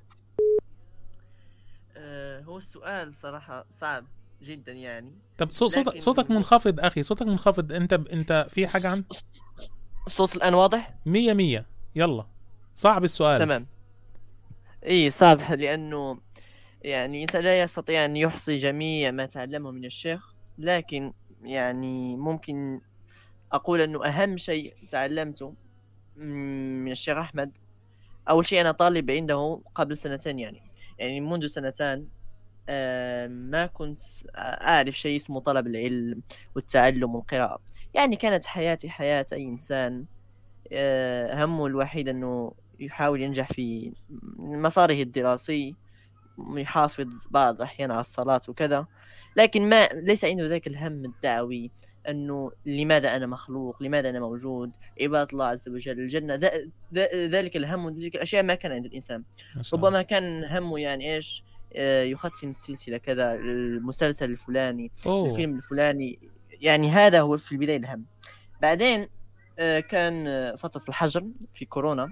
Speaker 10: السؤال صراحة صعب جدا يعني.
Speaker 3: طب صو- صوتك
Speaker 10: لكن-
Speaker 3: صوتك منخفض أخي صوتك منخفض. أنت أنت في حاجة عن
Speaker 10: الصوت الآن واضح؟
Speaker 3: مية مية. يلا. صعب السؤال.
Speaker 10: تمام. اي صعب لأنه يعني لا يستطيع أن يحصي جميع ما تعلمه من الشيخ لكن يعني ممكن أقول أنه أهم شيء تعلمته من الشيخ أحمد أول شيء أنا طالب عنده قبل سنتين يعني. يعني منذ سنتان ما كنت أعرف شيء اسمه طلب العلم والتعلم والقراءة. يعني كانت حياتي حياة أي إنسان. آه، همه الوحيد أنه يحاول ينجح في مساره الدراسي يحافظ بعض الأحيان على الصلاة وكذا. لكن ما ليس عنده ذاك الهم الدعوي أنه لماذا أنا مخلوق لماذا أنا موجود عبادة الله عز وجل الجنة. ذلك الهم وذلك الأشياء ما كان عند الإنسان. ربما كان همه يعني إيش؟ يختم السلسلة كذا المسلسل الفلاني
Speaker 3: أوه.
Speaker 10: الفيلم الفلاني. يعني هذا هو في البداية الهم بعدين آه، كان آه، فترة الحجر في كورونا.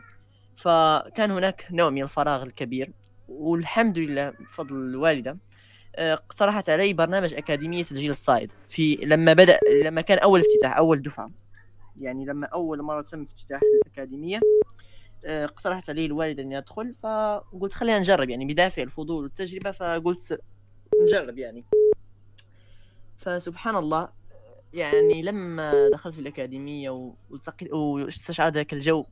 Speaker 10: فكان هناك نوع من الفراغ الكبير. والحمد لله بفضل الوالدة آه، اقترحت علي برنامج أكاديمية الجيل الصاعد في لما بدأ لما كان أول افتتاح أول دفعة. يعني لما أول مرة تم افتتاح الأكاديمية آه، اقترحت علي الوالدة إني أدخل فقلت خلينا نجرب يعني بدافع الفضول والتجربة فقلت نجرب يعني. فسبحان الله يعني لما دخلت في الأكاديمية واستشعرت ذاك الجو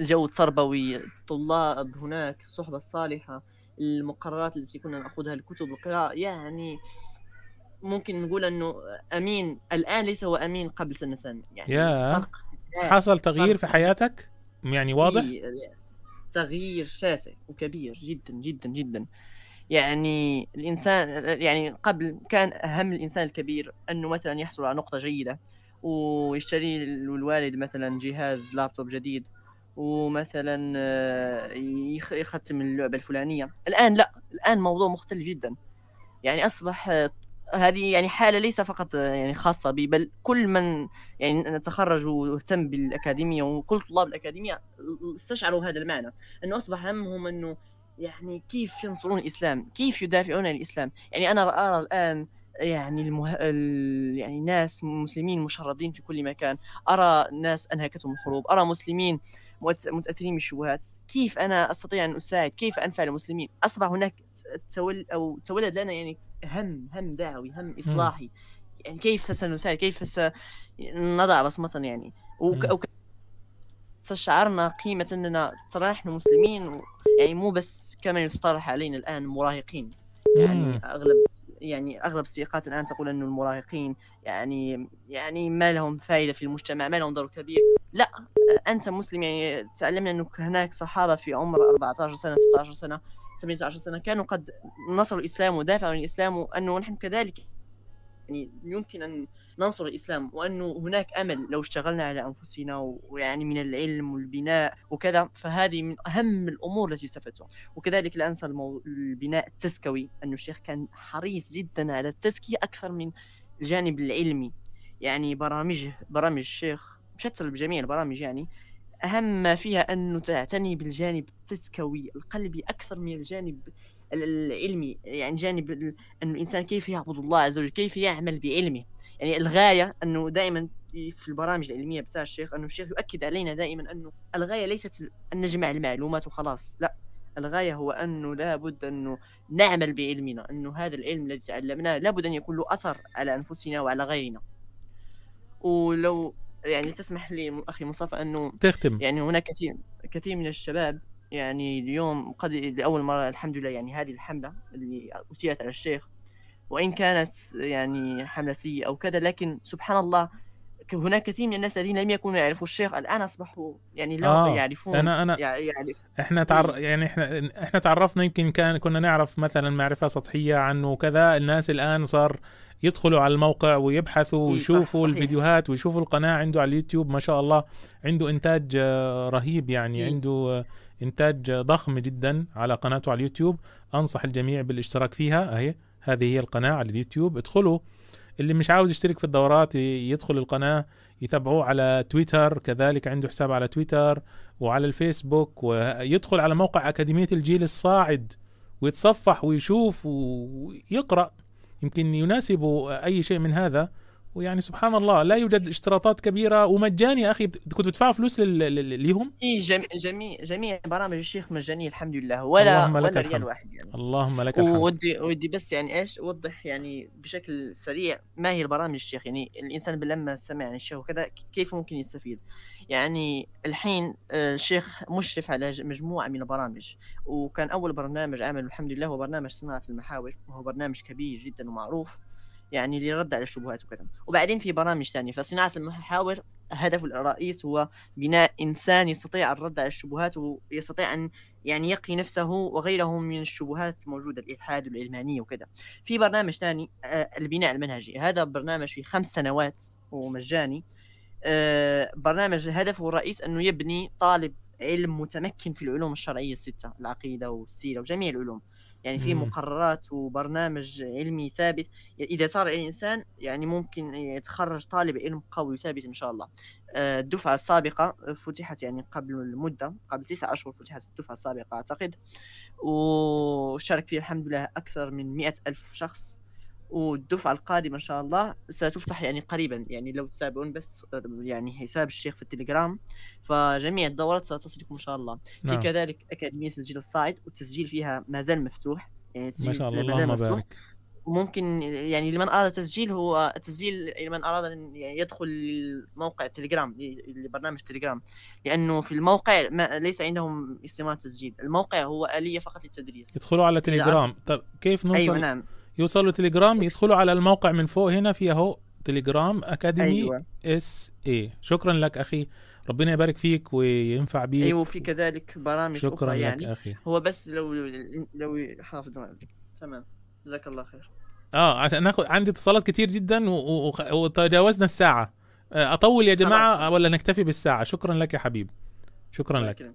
Speaker 10: الجو التربوي الطلاب هناك الصحبة الصالحة المقررات التي كنا نأخذها الكتب القراءة يعني ممكن نقول أنه أمين الآن ليس هو أمين قبل سنتين يعني
Speaker 3: يا
Speaker 10: فرق
Speaker 3: حصل تغيير في حياتك؟ يعني واضح؟
Speaker 10: تغيير شاسع وكبير جدا جدا جدا. يعني الإنسان يعني قبل كان أهم الإنسان الكبير أنه مثلا يحصل على نقطة جيدة ويشتري الوالد مثلا جهاز لابتوب جديد ومثلا آه، يخ- يختم اللعبة الفلانية. الآن لا الآن موضوع مختلف جدا. يعني أصبح آه، هذه يعني حالة ليس فقط يعني خاصة بي بل كل من يعني تخرج واهتم بالأكاديمية وكل طلاب الأكاديمية استشعروا هذا المعنى. أنه أصبح همهم أنه يعني كيف ينصرون الإسلام كيف يدافعون عن الإسلام. يعني أنا أرى الآن يعني المه... ال... يعني ناس مسلمين مشردين في كل مكان. أرى ناس أنهكتهم الحروب أرى مسلمين متأثرين بالشبهات. كيف أنا أستطيع أن أساعد؟ كيف أنفع المسلمين؟ أصبح هناك تول أو تولد لنا يعني هم هم دعوي هم إصلاحي. يعني كيف سنساعد كيف سنضع بصمة يعني؟ وك... استشعرنا قيمة أننا ترى إحنا مسلمين و... يعني مو بس كما يصطلح علينا الآن مراهقين. يعني. أغلب يعني أغلب السياقات الآن تقول أنه المراهقين يعني يعني ما لهم فائدة في المجتمع ما لهم دور كبير. لا أنت مسلم يعني تعلمنا أنه هناك صحابة في عمر 14 سنة 16 سنة 18 سنة كانوا قد نصروا الإسلام ودافعوا عن الإسلام وأنه نحن كذلك يعني يمكن أن ننصر الإسلام وأنه هناك أمل لو اشتغلنا على أنفسنا ويعني من العلم والبناء وكذا فهذه من أهم الأمور التي استفدتها وكذلك لا أنسى. البناء التزكوي أنه الشيخ كان حريص جدا على التزكية أكثر من الجانب العلمي يعني برامجه برامج الشيخ مشتل بجميع البرامج يعني أهم ما فيها أنه تعتني بالجانب التزكوي القلبي أكثر من الجانب ال- العلمي. يعني جانب أن الإنسان كيف يعبد الله عز وجل كيف يعمل بعلمه. يعني الغاية أنه دائما في البرامج العلمية بتاع الشيخ أنه الشيخ يؤكد علينا دائما أنه الغاية ليست أن نجمع المعلومات وخلاص. لا الغاية هو أنه لابد أنه نعمل بعلمنا أنه هذا العلم الذي تعلمناه لابد أن يكون له أثر على أنفسنا وعلى غيرنا. ولو يعني تسمح لي أخي مصطفى أنه
Speaker 3: تختم.
Speaker 10: يعني هناك كثير كثير من الشباب يعني اليوم قد لأول مرة الحمد لله يعني هذه الحملة اللي أثيرت على الشيخ. وإن كانت يعني حملة سيئة أو كذا لكن سبحان الله هناك كثير من الناس الذين لم يكونوا يعرفوا الشيخ الآن أصبحوا يعني لا
Speaker 3: آه،
Speaker 10: يعرفون
Speaker 3: أنا- أنا-
Speaker 10: يع- يعرف.
Speaker 3: إحنا تعر... يعني إحنا إحنا تعرفنا يمكن كان كنا نعرف مثلا معرفة سطحية عنه وكذا. الناس الآن صار يدخلوا على الموقع ويبحثوا
Speaker 10: صح،
Speaker 3: ويشوفوا
Speaker 10: صحيح.
Speaker 3: الفيديوهات ويشوفوا القناة عنده على اليوتيوب. ما شاء الله عنده إنتاج آه، رهيب يعني. عنده آه، إنتاج آه، ضخم جدا على قناته على اليوتيوب. أنصح الجميع بالاشتراك فيها. أهي هذه هي القناة على اليوتيوب. ادخلوا اللي مش عاوز يشترك في الدورات يدخل القناة يتابعوه على تويتر كذلك عنده حساب على تويتر وعلى الفيسبوك ويدخل على موقع أكاديمية الجيل الصاعد ويتصفح ويشوف ويقرأ. يمكن يناسبه أي شيء من هذا. ويعني سبحان الله لا يوجد اشتراطات كبيرة. ومجاني يا أخي كنت بتدفعوا فلوس لل- لل- ليهم؟
Speaker 10: إيه جميع جميع جميع برامج الشيخ مجانية الحمد لله. ولا
Speaker 3: اللهم لك
Speaker 10: ولا ريال. واحد يعني.
Speaker 3: اللهم لك الحمد.
Speaker 10: ودي ودي بس يعني إيش أوضح يعني بشكل سريع ما هي البرامج الشيخ. يعني الإنسان لما سمع عن الشيخ وكذا كيف ممكن يستفيد؟ يعني الحين آه، الشيخ مشرف على مجموعة من البرامج. وكان أول برنامج عمله الحمد لله هو برنامج صناعة المحاور. وهو برنامج كبير جدا ومعروف. يعني للرد على الشبهات وكذا وبعدين في برامج ثانية فصناعة المحاور هدفه الرئيس هو بناء إنسان يستطيع الرد على الشبهات ويستطيع أن يعني يقي نفسه وغيره من الشبهات الموجودة الإلحاد والعلمانيه وكذا. في برنامج ثاني آه، البناء المنهجي، هذا برنامج في خمس سنوات ومجاني. آه، برنامج هدفه الرئيس أنه يبني طالب علم متمكن في العلوم الشرعية الستة، العقيدة والسيرة وجميع العلوم. يعني في. مقررات وبرنامج علمي ثابت إذا صار الإنسان يعني ممكن يتخرج طالب علم قوي وثابت إن شاء الله. آه، الدفعة السابقة فتحت يعني قبل المدة قبل تسعة أشهر فتحت الدفعة السابقة أعتقد وشارك فيها الحمد لله أكثر من مئة ألف شخص والدفعة القادمة إن شاء الله ستفتح يعني قريبا يعني لو تتابعون بس يعني حساب الشيخ في التليجرام. فجميع الدورات ستصلكم إن شاء الله.
Speaker 3: نعم.
Speaker 10: في كذلك أكاديمية الجيل الصاعد والتسجيل فيها ما زال مفتوح. يعني
Speaker 3: ما شاء الله اللهم. بارك.
Speaker 10: وممكن يعني لمن أراد التسجيل هو التسجيل لمن أراد أن يدخل موقع التليجرام لبرنامج تليجرام. لأنه في الموقع ما ليس عندهم استمارة تسجيل الموقع هو آلية فقط للتدريس.
Speaker 3: يدخلوا على تليجرام. طب كيف نوصل؟
Speaker 10: أيوة نعم.
Speaker 3: يوصلوا تليجرام يدخلوا على الموقع من فوق هنا في أهو تليجرام أكاديمي
Speaker 10: أيوة.
Speaker 3: إس اي شكرا لك أخي. ربنا يبارك فيك وينفع بيك.
Speaker 10: أيوه في كذلك برامج
Speaker 3: شكراً
Speaker 10: أخرى
Speaker 3: لك
Speaker 10: يعني.
Speaker 3: أخي.
Speaker 10: هو بس لو لو حافظ تمام. جزاك الله خير.
Speaker 3: آه عشان ناخذ عندي اتصالات كتير جدا وتجاوزنا الساعة. آه، أطول يا جماعة ولا نكتفي بالساعة؟ شكرا لك يا حبيب. شكرا لك.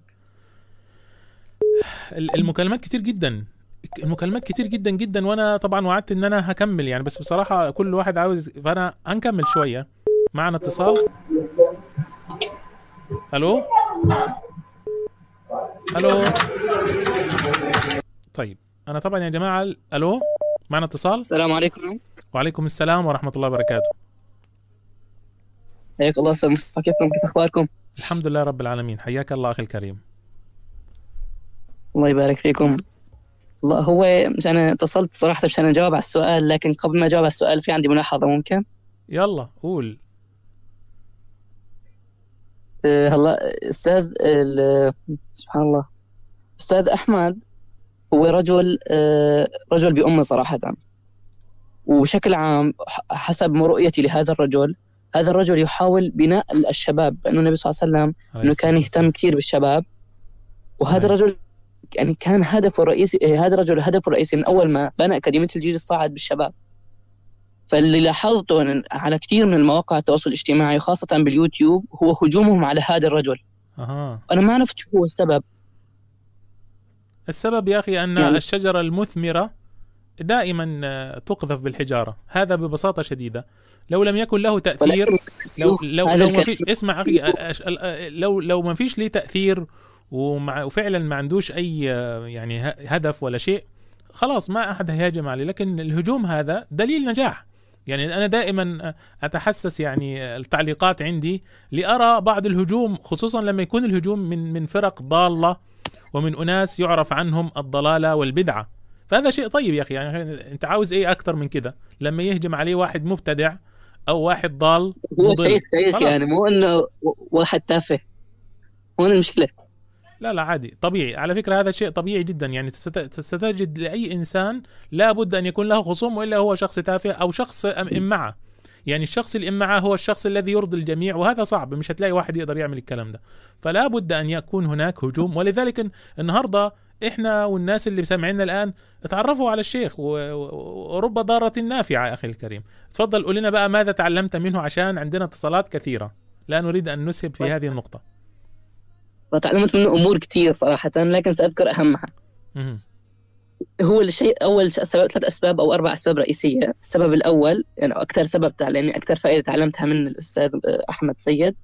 Speaker 3: ال- المكالمات كتير جدا. المكالمات كتير جدا جدا وأنا طبعا وعدت إن أنا هكمل يعني. بس بصراحة كل واحد عاوز فأنا هنكمل شوية. معنا اتصال. ألو؟ ألو؟ طيب أنا طبعا يا جماعة ألو؟ معنا اتصال؟
Speaker 22: السلام عليكم.
Speaker 3: وعليكم السلام ورحمة الله وبركاته.
Speaker 22: حياك الله أستاذ مصطفى كيفكم؟ كيف أخباركم؟
Speaker 3: الحمد لله رب العالمين. حياك الله أخي الكريم.
Speaker 22: الله يبارك فيكم. الله هو مش أنا اتصلت صراحة مشان اجاوب على السؤال لكن قبل ما أجاوب على السؤال في عندي ملاحظة ممكن؟
Speaker 3: يلا قول.
Speaker 22: أه، هلا أستاذ ال- سبحان الله. أستاذ أحمد هو رجل أه، رجل بأمة صراحة. وبشكل عام حسب رؤيتي لهذا الرجل هذا الرجل يحاول بناء الشباب لأنه النبي صلى الله عليه وسلم إنه كان يهتم كثير بالشباب. وهذا الرجل يعني كان هدفه الرئيسي إيه، هذا الرجل هدفه الرئيسي من أول ما بنى أكاديمية الجيل الصاعد بالشباب. فاللي لاحظته على كثير من مواقع التواصل الاجتماعي خاصة باليوتيوب هو هجومهم على هذا الرجل.
Speaker 3: أها.
Speaker 22: أنا ما عرفت شو هو السبب.
Speaker 3: السبب يا أخي أن
Speaker 22: يعني-
Speaker 3: الشجرة المثمرة دائما تقذف بالحجارة. هذا ببساطة شديدة. لو لم يكن له
Speaker 22: ولكن
Speaker 3: لو لو لو ما فيش اسمع أخي لو لو ما فيش ليه تأثير ومع وفعلا ما عندوش أي يعني هدف ولا شيء خلاص ما أحد هيهاجم عليه. لكن الهجوم هذا دليل نجاح. يعني أنا دائما أتحسس يعني التعليقات عندي لأرى بعض الهجوم خصوصا لما يكون الهجوم من من فرق ضالة ومن أناس يعرف عنهم الضلالة والبدعة. فهذا شيء طيب يا أخي. يعني أنت عاوز إيه أكثر من كده؟ لما يهجم عليه واحد مبتدع أو واحد ضال
Speaker 22: هو. شيخ شيخ. يعني مو إنه واحد تافه. هون المشكلة.
Speaker 3: لا لا عادي طبيعي. على فكرة هذا شيء طبيعي جدا. يعني ست- ستجد لأي إنسان لابد أن يكون له خصوم وإلا هو شخص تافه أو شخص أم- إمعة يعني الشخص الإمعة هو الشخص الذي يرضي الجميع وهذا صعب. مش هتلاقي واحد يقدر يعمل الكلام ده. فلا بد أن يكون هناك هجوم. ولذلك النهاردة إحنا والناس اللي سامعيننا الآن اتعرفوا على الشيخ ورب ضارة نافعة أخي الكريم. تفضل قول لنا بقى ماذا تعلمت منه عشان عندنا اتصالات كثيرة. لا نريد أن نسهب في هذه النقطة.
Speaker 22: وتعلمت منه أمور كثير صراحة لكن سأذكر
Speaker 3: أهمها.
Speaker 22: هو الشيء أول ثلاث أسباب أو أربع أسباب رئيسية. السبب الأول يعني أكثر سبب لاني أكثر فائدة تعلمتها من الأستاذ آه، أحمد سيد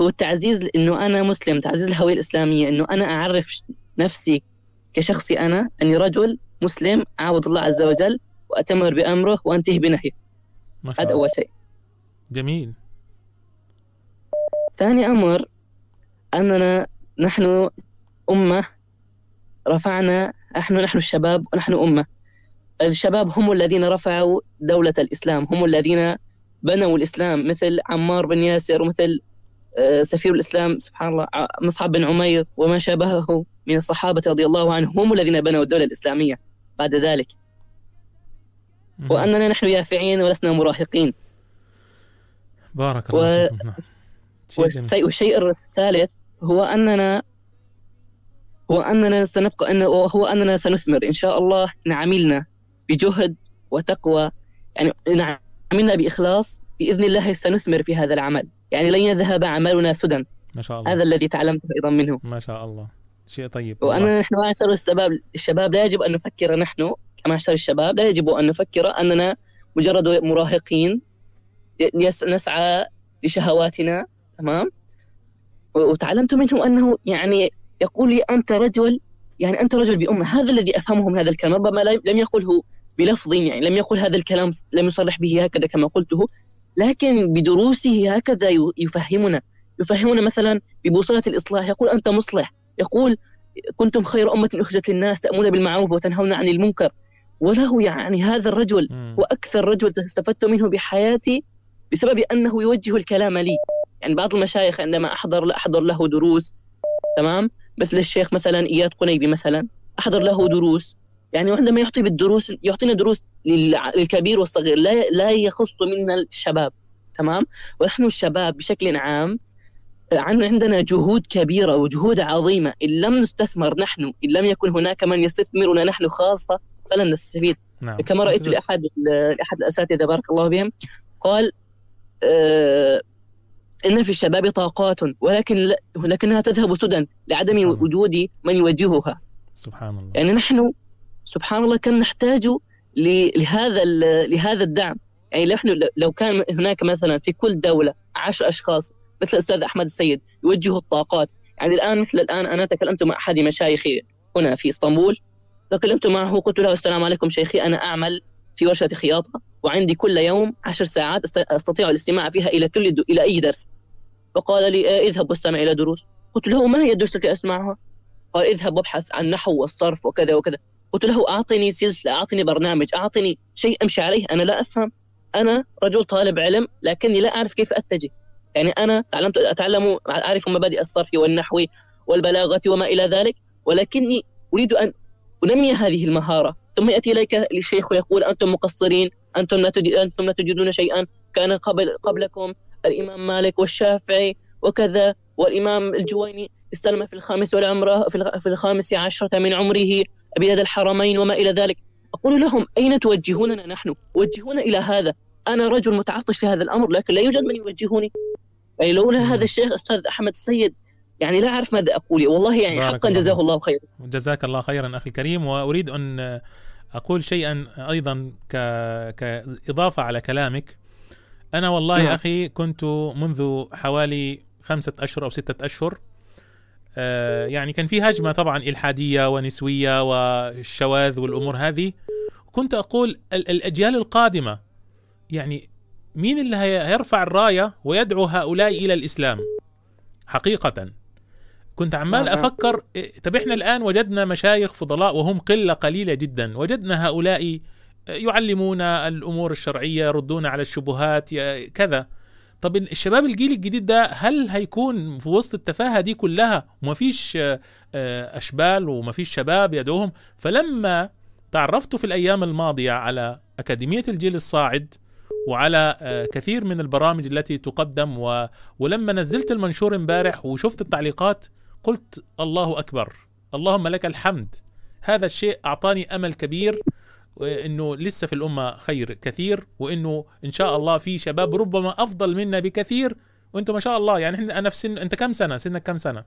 Speaker 22: هو التعزيز إنه أنا مسلم تعزيز الهوية الإسلامية إنه أنا أعرف نفسي كشخصي أنا أني رجل مسلم أعبد الله عز وجل وأتمر بأمره وأنتهي بنهيه. هذا أول شيء.
Speaker 3: جميل.
Speaker 22: ثاني أمر أننا نحن أمة رفعنا نحن نحن الشباب ونحن أمة. الشباب هم الذين رفعوا دولة الإسلام هم الذين بنوا الإسلام مثل عمار بن ياسر ومثل آه، سفير الإسلام سبحان الله ع- مصعب بن عمير وما شابهه من الصحابة رضي الله عنهم هم الذين بنوا الدولة الإسلامية بعد ذلك. وأننا نحن يافعين ولسنا مراهقين.
Speaker 3: بارك. الله فيكم. نعم. شيء
Speaker 22: والشيء, والشيء الثالث هو أننا هو أننا سنبقى أنه هو أننا سنثمر. إن شاء الله إن عملنا بجهد وتقوى. يعني إن عملنا بإخلاص بإذن الله سنثمر في هذا العمل. يعني لن يذهب عملنا سدى.
Speaker 3: ما شاء الله.
Speaker 22: هذا الذي تعلمته أيضا منه.
Speaker 3: ما شاء الله. شيء طيب.
Speaker 22: وأننا نحن معشر الشباب الشباب لا يجب أن نفكر نحن كمعشر الشباب. لا يجب أن نفكر أننا مجرد مراهقين. يس- نسعى لشهواتنا. تمام؟ وتعلمت منه أنه يعني يقول لي أنت رجل يعني أنت رجل بأمة. هذا الذي أفهمه من هذا الكلام. ربما لم يقله بلفظ يعني لم يقل هذا الكلام لم يصرح به هكذا كما قلته. لكن بدروسه هكذا يفهمنا. يفهمنا مثلا ببوصلة الإصلاح. يقول أنت مصلح. يقول كنتم خير أمة أخرجت للناس تأمون بالمعروف وتنهون عن المنكر. وله يعني هذا الرجل هو أكثر رجل استفدت منه بحياتي بسبب أنه يوجه الكلام لي. يعني بعض المشايخ عندما أحضر لا أحضر له دروس تمام؟ مثل الشيخ مثلا إياد قنيبي مثلا أحضر له دروس. يعني عندما يعطي بالدروس يعطينا دروس للكبير والصغير لا لا يخص منا الشباب تمام؟ ونحن الشباب بشكل عام عن- عندنا جهود كبيرة وجهود عظيمة. إن لم نستثمر نحن إن لم يكن هناك من يستثمرنا نحن خاصة فلن نستفيد.
Speaker 3: نعم.
Speaker 22: كما رأيت لأحد لأحد الأساتذة بارك الله بهم قال آه إن في الشباب طاقات ولكن ولكنها تذهب سدى لعدم وجود من يوجهها
Speaker 3: سبحان الله.
Speaker 22: يعني نحن سبحان الله كم نحتاج لهذا لهذا الدعم. يعني نحن لو- لو كان هناك مثلا في كل دولة عشر أشخاص مثل الأستاذ أحمد السيد يوجهوا الطاقات. يعني الآن مثل الآن أنا تكلمت مع أحد مشايخي هنا في إسطنبول. تكلمت معه قلت له السلام عليكم شيخي أنا أعمل في ورشة خياطة وعندي كل يوم عشر ساعات أست- أستطيع الاستماع فيها إلى كل إلى أي درس. فقال لي آه، اذهب واستمع إلى دروس. قلت له ما هي الدروس التي أسمعها؟ قال اذهب وابحث عن نحو والصرف وكذا وكذا. قلت له أعطني سلسلة أعطني برنامج أعطني شيء أمشي عليه أنا لا أفهم. أنا رجل طالب علم لكني لا أعرف كيف أتجه. يعني أنا تعلمت أتعلم أعرف مبادئ الصرف والنحو والبلاغة وما إلى ذلك ولكني أريد أن أنمي هذه المهارة. ثم يأتي إليك الشيخ ويقول أنتم مقصرين أنتم لا أنتم لا تجدون شيئا. كان قبل قبلكم الإمام مالك والشافعي وكذا والإمام الجويني استلم في الخامس والعمرة في الخ- في الخامس عشرة من عمره بيد الحرمين وما إلى ذلك. أقول لهم أين توجهوننا نحن؟ وجهونا إلى هذا. أنا رجل متعطش في هذا الأمر لكن لا يوجد من يوجهوني. يعني لولا هذا الشيخ أستاذ أحمد السيد يعني لا أعرف ماذا أقول. والله يعني حقا جزاه. الله خيرا.
Speaker 3: جزاك الله خيرا أخي الكريم. وأريد أن أقول شيئا أيضا ك... كإضافة على كلامك. أنا والله
Speaker 22: نعم.
Speaker 3: أخي كنت منذ حوالي خمسة أشهر أو ستة أشهر آه، يعني كان في هجمة طبعا إلحادية ونسوية والشواذ والأمور هذه. كنت أقول ال- الأجيال القادمة يعني مين اللي هي- هيرفع الراية ويدعو هؤلاء إلى الإسلام؟ حقيقة. كنت عمال
Speaker 23: نعم.
Speaker 3: أفكر إيه، طب إحنا الآن وجدنا مشايخ فضلاء وهم قلة قليلة جدا. وجدنا هؤلاء يعلمون الأمور الشرعية يردون على الشبهات كذا. طب الشباب الجيل الجديد ده هل هيكون في وسط التفاهة دي كلها ومفيش آه، آه، أشبال ومفيش شباب يدعوهم؟ فلما تعرفت في الأيام الماضية على أكاديمية الجيل الصاعد وعلى آه، كثير من البرامج التي تقدم و... ولما نزلت المنشور امبارح وشفت التعليقات قلت الله أكبر. اللهم لك الحمد. هذا الشيء أعطاني أمل كبير انه لسه في الأمة خير كثير وإنه إن شاء الله في شباب ربما أفضل منا بكثير. وأنتم ما شاء الله يعني إحنا أنا في سن أنت كم سنة؟ سنك كم سنة؟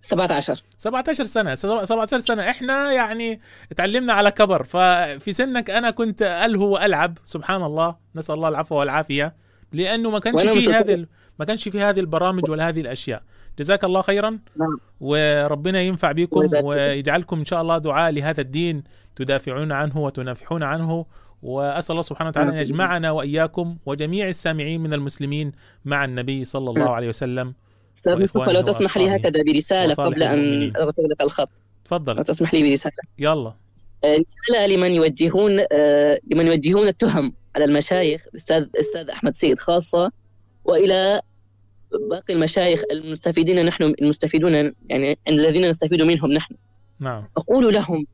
Speaker 22: 17
Speaker 3: 17 سنة. 17 سنة. إحنا يعني تعلمنا على كبر. ففي سنك أنا كنت ألهو وألعب. سبحان الله. نسأل الله العفو والعافية. لأنه ما كانش في. هذه ما كانش في هذه البرامج ولا هذه الأشياء. جزاك الله خيرا
Speaker 22: نعم.
Speaker 3: وربنا ينفع بكم. ويجعلكم إن شاء الله دعاء لهذا الدين تدافعون عنه وتنافحون عنه وأسأل الله سبحانه وتعالى أن
Speaker 22: آمين.
Speaker 3: يجمعنا وإياكم وجميع السامعين من المسلمين مع النبي صلى الله عليه وسلم
Speaker 22: أستاذ مصطفى لو تسمح لي. هكذا
Speaker 3: برسالة
Speaker 22: قبل أن
Speaker 3: المؤمنين.
Speaker 22: تغلق الخط
Speaker 3: تفضل
Speaker 22: لو تسمح لي برسالة
Speaker 3: يلا
Speaker 22: آه، رسالة لمن يوجهون آه، لمن يوجهون التهم على المشايخ الاستاذ الاستاذ أحمد سيد خاصة وإلى باقي المشايخ المستفيدين نحن المستفيدون يعني الذين نستفيد منهم نحن.
Speaker 3: نعم.
Speaker 22: أقول لهم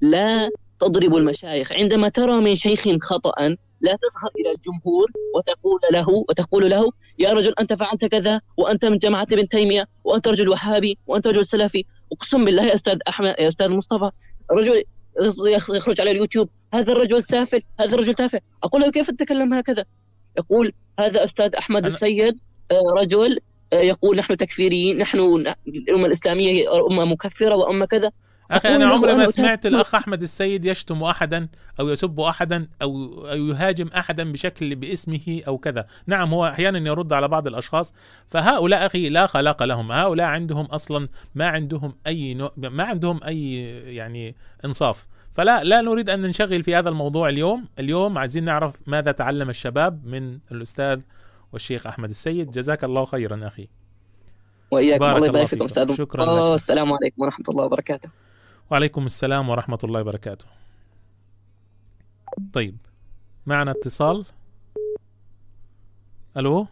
Speaker 22: لا تضربوا المشايخ. عندما ترى من شيخ خطأ لا تظهر إلى الجمهور وتقول له وتقول له يا رجل أنت فعلت كذا وأنت من جماعة ابن تيمية وأنت رجل وهابي وأنت رجل سلفي. أقسم بالله يا أستاذ أحمد يا أستاذ مصطفى رجل يخرج على اليوتيوب هذا الرجل سافل هذا الرجل تافه. أقول له كيف تتكلم هكذا؟ يقول هذا أستاذ أحمد السيد رجل يقول نحن تكفيريين نحن الأمة الإسلامية هي أمة مكفرة وأمة كذا.
Speaker 3: أخي
Speaker 22: أنا
Speaker 3: عمري ما سمعت الأخ أحمد السيد يشتم أحدا أو يسب أحدا أو يهاجم أحدا بشكل باسمه أو كذا. نعم هو أحيانا يرد على بعض الأشخاص. فهؤلاء أخي لا خلاق لهم. هؤلاء عندهم أصلا ما عندهم أي نوع ما عندهم أي يعني إنصاف. فلا لا نريد أن ننشغل في هذا الموضوع اليوم. اليوم عايزين نعرف ماذا تعلم الشباب من الأستاذ والشيخ أحمد السيد. جزاك الله خيرا أخي.
Speaker 22: وإياكم.
Speaker 3: بارك
Speaker 22: الله يبارك فيكم. أستاذ.
Speaker 3: شكراً. لك.
Speaker 22: والسلام عليكم ورحمة الله وبركاته.
Speaker 3: وعليكم السلام ورحمة الله وبركاته. طيب معنا اتصال. ألو؟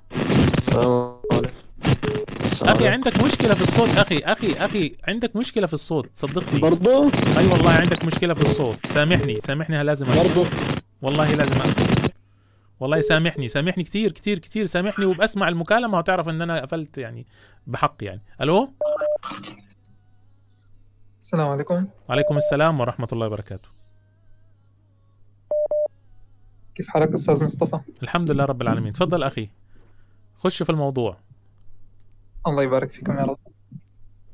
Speaker 3: أخي عندك مشكلة في الصوت أخي أخي أخي عندك مشكلة في الصوت. صدقني.
Speaker 15: برضو؟
Speaker 3: أي والله عندك مشكلة في الصوت. سامحني سامحني لازم اقفل
Speaker 15: برضو؟
Speaker 3: والله لازم اقفل والله سامحني سامحني كثير كثير كثير سامحني وبسمع المكالمة وتعرف إن أنا قفلت يعني بحق يعني. ألو؟
Speaker 24: السلام عليكم.
Speaker 3: وعليكم السلام ورحمة الله وبركاته.
Speaker 24: كيف حالك أستاذ مصطفى؟
Speaker 3: الحمد لله رب العالمين. تفضل أخي. خش في الموضوع.
Speaker 24: الله يبارك فيكم يا رب.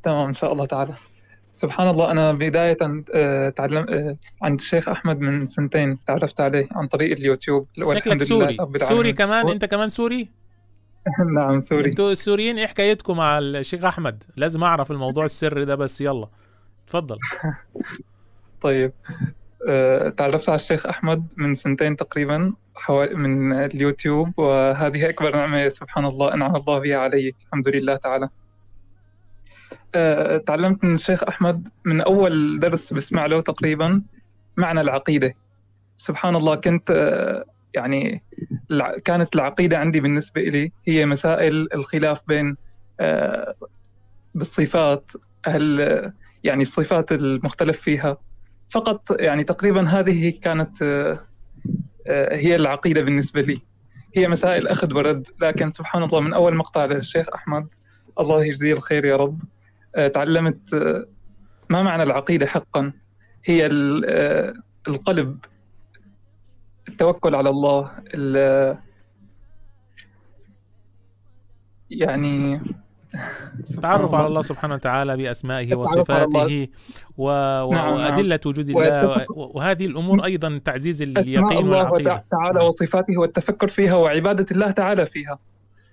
Speaker 24: تمام إن شاء الله تعالى. سبحان الله أنا بداية آه، تعلم آه، عند الشيخ أحمد من سنتين تعرفت عليه عن طريق اليوتيوب.
Speaker 3: شكلك سوري. سوري. كمان؟ أنت كمان سوري؟
Speaker 24: نعم سوري.
Speaker 3: أنتوا السوريين إيه حكايتكم مع الشيخ أحمد. لازم أعرف الموضوع السري ده بس يلا. تفضل.
Speaker 24: طيب آه، تعرفت على الشيخ أحمد من سنتين تقريبا حوالي من اليوتيوب وهذه أكبر نعمة سبحان الله أنعم الله بها علي الحمد لله تعالى. تعلمت من الشيخ أحمد من أول درس بسمع له تقريبا معنى العقيدة. سبحان الله كنت آه، يعني كانت العقيدة عندي بالنسبة لي هي مسائل الخلاف بين آه، بالصفات هل يعني الصفات المختلف فيها. فقط يعني تقريبا هذه كانت آه، آه، هي العقيدة بالنسبة لي. هي مسائل أخذ ورد لكن سبحان الله من أول مقطع للشيخ أحمد الله يجزيه الخير يا رب. آه، تعلمت آه، ما معنى العقيدة حقا هي آه، القلب التوكل على الله ال- يعني
Speaker 3: تعرف على الله سبحانه وتعالى
Speaker 24: التعرف الله.
Speaker 3: وصفاته و...
Speaker 24: نعم، نعم.
Speaker 3: وأدلة وجود الله. وهذه الأمور أيضا تعزيز اليقين
Speaker 24: الله
Speaker 3: والعقيدة
Speaker 24: وتع- تعالى وصفاته والتفكر فيها وعبادة الله تعالى فيها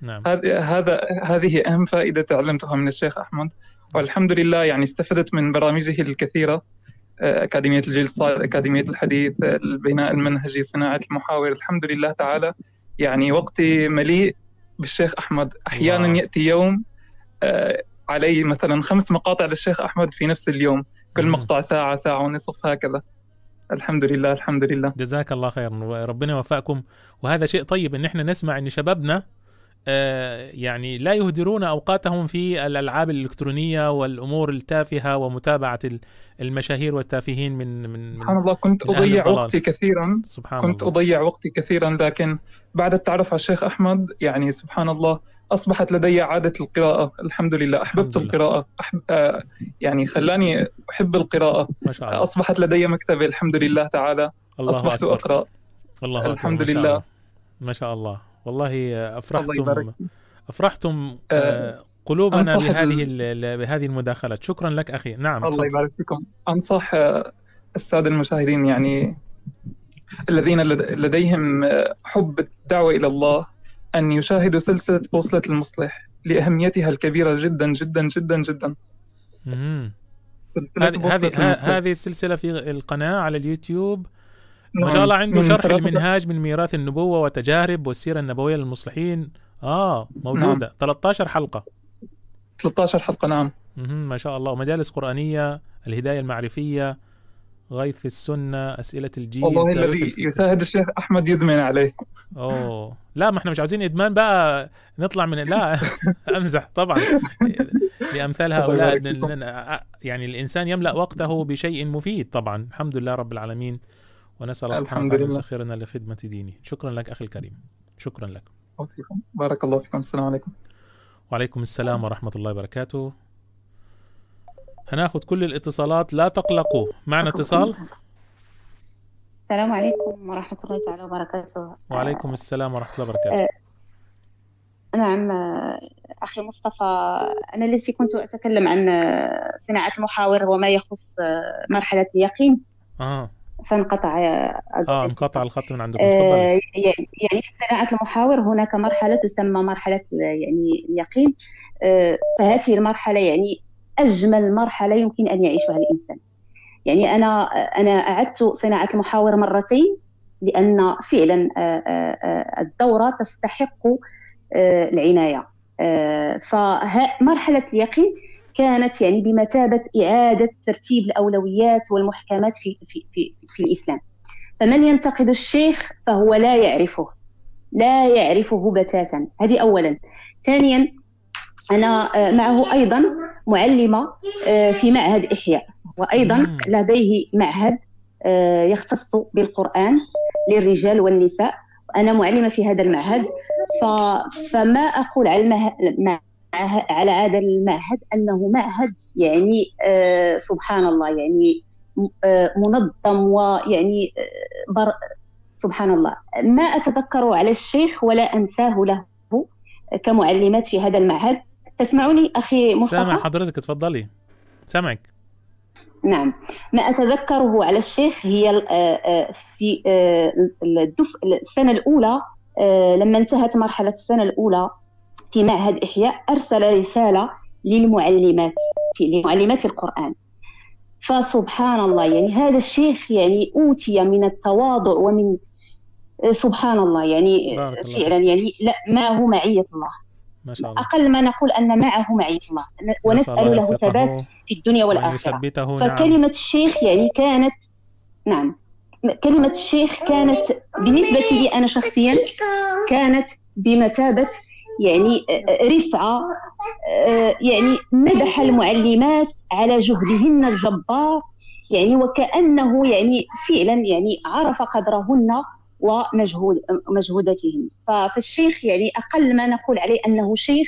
Speaker 3: نعم
Speaker 24: هذا هذا هذه أهم فائدة تعلمتها من الشيخ أحمد والحمد لله يعني استفدت من برامجه الكثيرة آه، أكاديمية الجيل الصالح أكاديمية الحديث البناء المنهجي صناعة المحاور الحمد لله تعالى. يعني وقتي مليء بالشيخ أحمد. أحيانا
Speaker 3: الله.
Speaker 24: يأتي يوم آه، علي مثلا خمس مقاطع للشيخ أحمد في نفس اليوم. كل. مقطع ساعة ساعة ونصف هكذا. الحمد لله الحمد لله.
Speaker 3: جزاك الله خير ربنا يوفقكم. وهذا شيء طيب إن إحنا نسمع إن شبابنا يعني لا يهدرون أوقاتهم في الألعاب الإلكترونية والأمور التافهة ومتابعة ال- المشاهير والتافهين من من
Speaker 24: سبحان الله كنت
Speaker 3: الضلال.
Speaker 24: وقتي كثيرا.
Speaker 3: سبحان
Speaker 24: كنت
Speaker 3: الله.
Speaker 24: أضيع وقتي كثيرا لكن بعد التعرف على الشيخ أحمد يعني سبحان الله أصبحت لدي عادة القراءة. الحمد لله. أحببت
Speaker 3: الحمد لله.
Speaker 24: القراءة. أحب آه يعني خلاني أحب القراءة.
Speaker 3: ما شاء الله.
Speaker 24: أصبحت لدي مكتبة الحمد لله تعالى.
Speaker 3: الله
Speaker 24: أصبحت
Speaker 3: أكبر.
Speaker 24: أقرأ.
Speaker 3: الله أكبر.
Speaker 24: الحمد
Speaker 3: شاء
Speaker 24: لله.
Speaker 3: ما شاء الله. والله
Speaker 24: الله
Speaker 3: افرحتم أفرحتم
Speaker 24: آه،
Speaker 3: آه، قلوبنا بهذه بهذه المداخلات. شكرا لك أخي. نعم
Speaker 24: الله. يبارك فيكم. أنصح آه، السادة المشاهدين يعني الذين لد- لديهم آه، حب الدعوة إلى الله أن يشاهدوا سلسلة بوصلة المصلح لأهميتها الكبيرة جدا جدا جدا جدا.
Speaker 3: هذه هذه السلسلة في القناة على اليوتيوب. ما
Speaker 24: نعم،
Speaker 3: شاء الله عنده شرح المنهاج من ميراث النبوة وتجارب والسيرة النبوية للمصلحين. آه موجودة. 13 حلقة.
Speaker 24: 13 حلقة نعم.
Speaker 3: ما شاء الله. ومجالس قرآنية الهداية المعرفية غيث السنة أسئلة الجيل
Speaker 24: والله الذي. يشاهد الشيخ أحمد يدمن عليه.
Speaker 3: أوه. لا ما إحنا مش عاوزين إدمان بقى. نطلع من لا أمزح طبعا.
Speaker 24: لأمثال
Speaker 3: هؤلاء يعني الإنسان يملأ وقته بشيء مفيد طبعا. الحمد لله رب العالمين. ونسأل الله سبحانه وتعالى
Speaker 24: لله.
Speaker 3: يسخرنا لخدمة دينه. شكرا لك أخي الكريم. شكرا لك.
Speaker 24: وفيكم. بارك الله فيكم. السلام عليكم.
Speaker 3: وعليكم السلام ورحمة الله وبركاته. هناخد كل الاتصالات. لا تقلقوا. معنا اتصال؟
Speaker 21: السلام عليكم ورحمة الله تعالى وبركاته.
Speaker 3: وعليكم السلام ورحمة الله وبركاته.
Speaker 21: آه، نعم آه، أخي مصطفى أنا التي كنت أتكلم عن آه، صناعة المحاور وما يخص آه، مرحلة اليقين.
Speaker 3: آه.
Speaker 21: فانقطع آه،
Speaker 3: آه انقطع الخط من عندكم. تفضلي.
Speaker 21: آه، يعني في صناعة المحاور هناك مرحلة تسمى مرحلة يعني اليقين. آه، فهذه المرحلة يعني أجمل مرحلة يمكن أن يعيشها الإنسان. يعني أنا أنا أعدت صناعة المحاور مرتين لأن فعلا آه، آه، آه، الدورة تستحق آه، العناية. فمرحلة اليقين كانت يعني بمثابة إعادة ترتيب الأولويات والمحكمات في في في, في الإسلام. فمن ينتقد الشيخ فهو لا يعرفه لا يعرفه بتاتا. هذه أولا. ثانيا أنا آه، معه أيضا معلمة آه، في معهد إحياء. وأيضا لديه معهد آه، يختص بالقرآن للرجال والنساء. أنا معلمة في هذا المعهد ف... فما أقول على المه... على هذا المعهد أنه معهد يعني آه سبحان الله يعني آه منظم ويعني آه بر... سبحان الله. ما أتذكر على الشيخ ولا أنساه له كمعلمات في هذا المعهد تسمعني أخي مصطفى؟
Speaker 3: سامع حضرتك تفضلي سامعك.
Speaker 21: نعم. ما أتذكره على الشيخ هي في الدف... الأولى آه، لما انتهت مرحلة السنة الأولى في معهد إحياء أرسل رسالة للمعلمات في لمعلمات القرآن. فسبحان الله يعني هذا الشيخ يعني أوتي من التواضع ومن سبحان الله يعني فعلا يعني لا معه معية الله.
Speaker 3: ما شاء الله.
Speaker 21: أقل ما نقول أن معه معية الله.
Speaker 3: نسأل الله
Speaker 21: ونسأل له ثبات في الدنيا والآخرة.
Speaker 3: نعم.
Speaker 21: فكلمة الشيخ يعني كانت نعم كلمة الشيخ كانت بالنسبة لي أنا شخصيا كانت بمثابة يعني رفعة يعني مدح المعلمات على جهدهن الجبار. يعني وكأنه يعني فعلا يعني عرف قدرهن ومجهود مجهوداتهن. فالشيخ يعني أقل ما نقول عليه أنه شيخ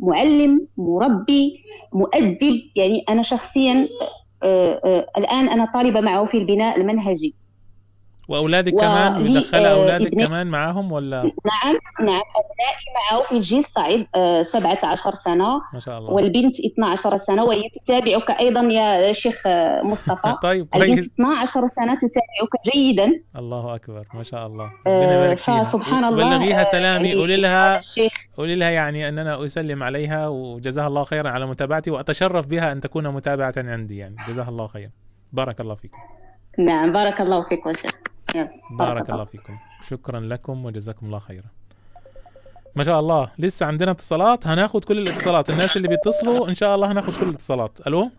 Speaker 21: معلم مربي مؤدب. يعني أنا شخصيا آه، آه، الآن أنا طالبة معه في البناء المنهجي.
Speaker 3: وأولادك
Speaker 21: ولي-
Speaker 3: كمان؟ مدخلة
Speaker 21: آه،
Speaker 3: أولادك
Speaker 21: ابني-
Speaker 3: كمان معاهم ولا؟
Speaker 21: نعم نعم. أبنائي معه في الجيل الصعيد آه، 17 سنة.
Speaker 3: ما شاء الله.
Speaker 21: والبنت 12 سنة وهي تتابعك أيضا يا شيخ آه، مصطفى.
Speaker 3: طيب
Speaker 21: البنت
Speaker 3: كويس
Speaker 21: 12 سنة تتابعك جيدا.
Speaker 3: الله أكبر ما شاء الله.
Speaker 21: آه،
Speaker 3: ربنا يبارك فيها.
Speaker 21: فسبحان الله،
Speaker 3: بلغيها
Speaker 21: آه،
Speaker 3: سلامي. قولي لها قولي لها يعني أن أنا أسلم عليها وجزاها الله خيرا على متابعتي وأتشرف بها أن تكون متابعة عندي يعني. جزاها الله خيرا. بارك الله فيكم.
Speaker 21: نعم بارك الله فيكم شيخ.
Speaker 3: بارك الله فيكم. شكرا لكم وجزاكم الله خيرا. ما شاء الله. لسه عندنا اتصالات. هناخد كل الاتصالات. الناس اللي بيتصلوا إن شاء الله هناخد كل الاتصالات. ألو؟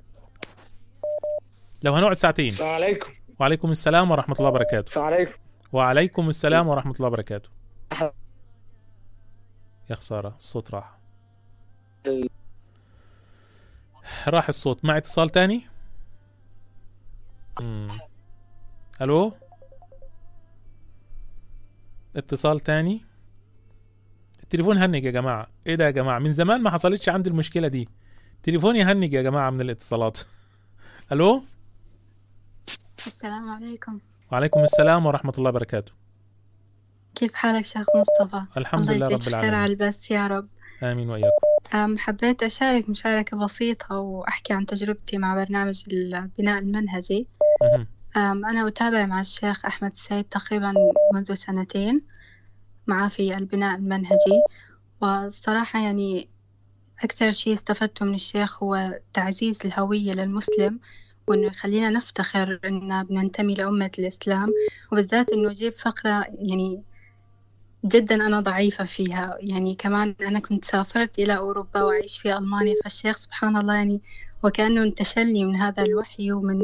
Speaker 3: لو هنقعد ساعتين.
Speaker 25: السلام عليكم.
Speaker 3: وعليكم السلام ورحمة الله وبركاته.
Speaker 25: السلام عليكم.
Speaker 3: وعليكم السلام ورحمة الله وبركاته. يا خسارة الصوت راح. راح الصوت. مع اتصال تاني؟ مم. ألو؟ اتصال تاني. التليفون هنج يا جماعة. إيه ده يا جماعة؟ من زمان ما حصلتش عندي المشكلة دي. تليفوني هنج يا جماعة من الاتصالات. ألو؟
Speaker 23: السلام عليكم.
Speaker 3: وعليكم السلام ورحمة الله وبركاته.
Speaker 23: كيف حالك شيخ مصطفى؟
Speaker 3: الحمد لله رب
Speaker 23: خير على
Speaker 3: العالمين
Speaker 23: البث يا رب.
Speaker 3: آمين وإياكم.
Speaker 23: أم حبيت أشارك مشاركة بسيطة وأحكي عن تجربتي مع برنامج البناء المنهجي. أنا أتابع مع الشيخ أحمد السيد تقريبا منذ سنتين معاه في البناء المنهجي. والصراحة يعني أكثر شيء استفدته من الشيخ هو تعزيز الهوية للمسلم وإنه يخلينا نفتخر إن بننتمي لأمة الإسلام. وبالذات إنه يجيب فقرة يعني جدا أنا ضعيفة فيها. يعني كمان أنا كنت سافرت إلى أوروبا وأعيش في ألمانيا فالشيخ سبحان الله يعني وكأنه انتشلني من هذا الوحي ومن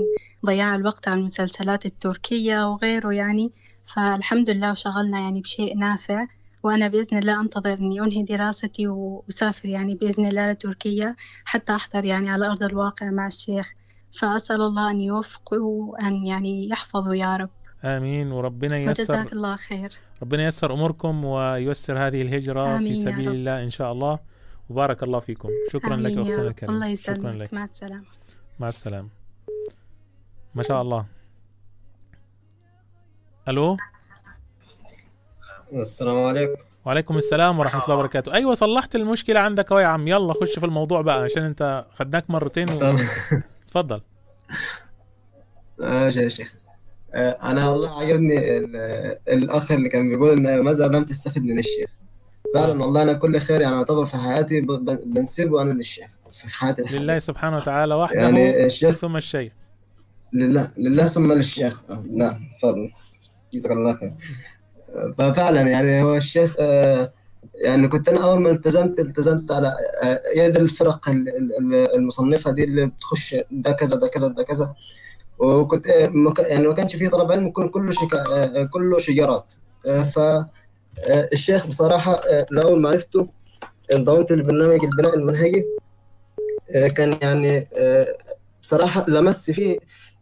Speaker 23: ضياع الوقت على المسلسلات التركية وغيره يعني. فالحمد لله وشغلنا يعني بشيء نافع وأنا بإذن الله أنتظر إني أنهي دراستي وأسافر يعني بإذن الله لتركيا حتى أحضر يعني على أرض الواقع مع الشيخ. فأسأل الله أن يوفقه وأن يعني يحفظه يا رب.
Speaker 3: آمين. وربنا ييسر
Speaker 23: وجزاك الله خير.
Speaker 3: ربنا ييسر أموركم وييسر هذه الهجرة في سبيل. الله إن شاء الله. وبارك الله فيكم. شكرا لك أختنا. الكريمة.
Speaker 23: الله
Speaker 3: شكرا
Speaker 23: يسلمك.
Speaker 3: لك.
Speaker 23: مع السلامة.
Speaker 3: مع السلامة. ما شاء الله. ألو؟
Speaker 26: السلام عليكم.
Speaker 3: وعليكم السلام ورحمة الله وبركاته. أيوة صلحت المشكلة عندك أهو يا عم. يلا خش في الموضوع بقى عشان أنت خدناك مرتين و... تفضل
Speaker 26: ماشي يا شيخ. آه، أنا والله عجبني ال- الأخ اللي كان بيقول إن ماذا لم تستفد من الشيخ. فعلا والله أنا كل خير يعني اعتبر في حياتي ب- ب- بنسبه أنا للشيخ في حياتي الحالية.
Speaker 3: لله سبحانه وتعالى وحده
Speaker 26: يعني الشيخ
Speaker 3: ثم الشيخ.
Speaker 26: لله لله ثم للشيخ. آه، نعم تفضل. جزاك الله خير. آه، ففعلا يعني هو الشيخ آه، يعني كنت أنا أول ما التزمت التزمت على يد الفرق ال- ال- ال- المصنفة دي اللي بتخش ده كذا ده كذا ده كذا. وكنت يعني ما كانش فيه طلب علم كل كله شكا كله شجارات ف الشيخ بصراحة آه، لاول ما عرفته انضممت لبرنامج البناء المنهجي آه، كان يعني آه، بصراحة لمس فيه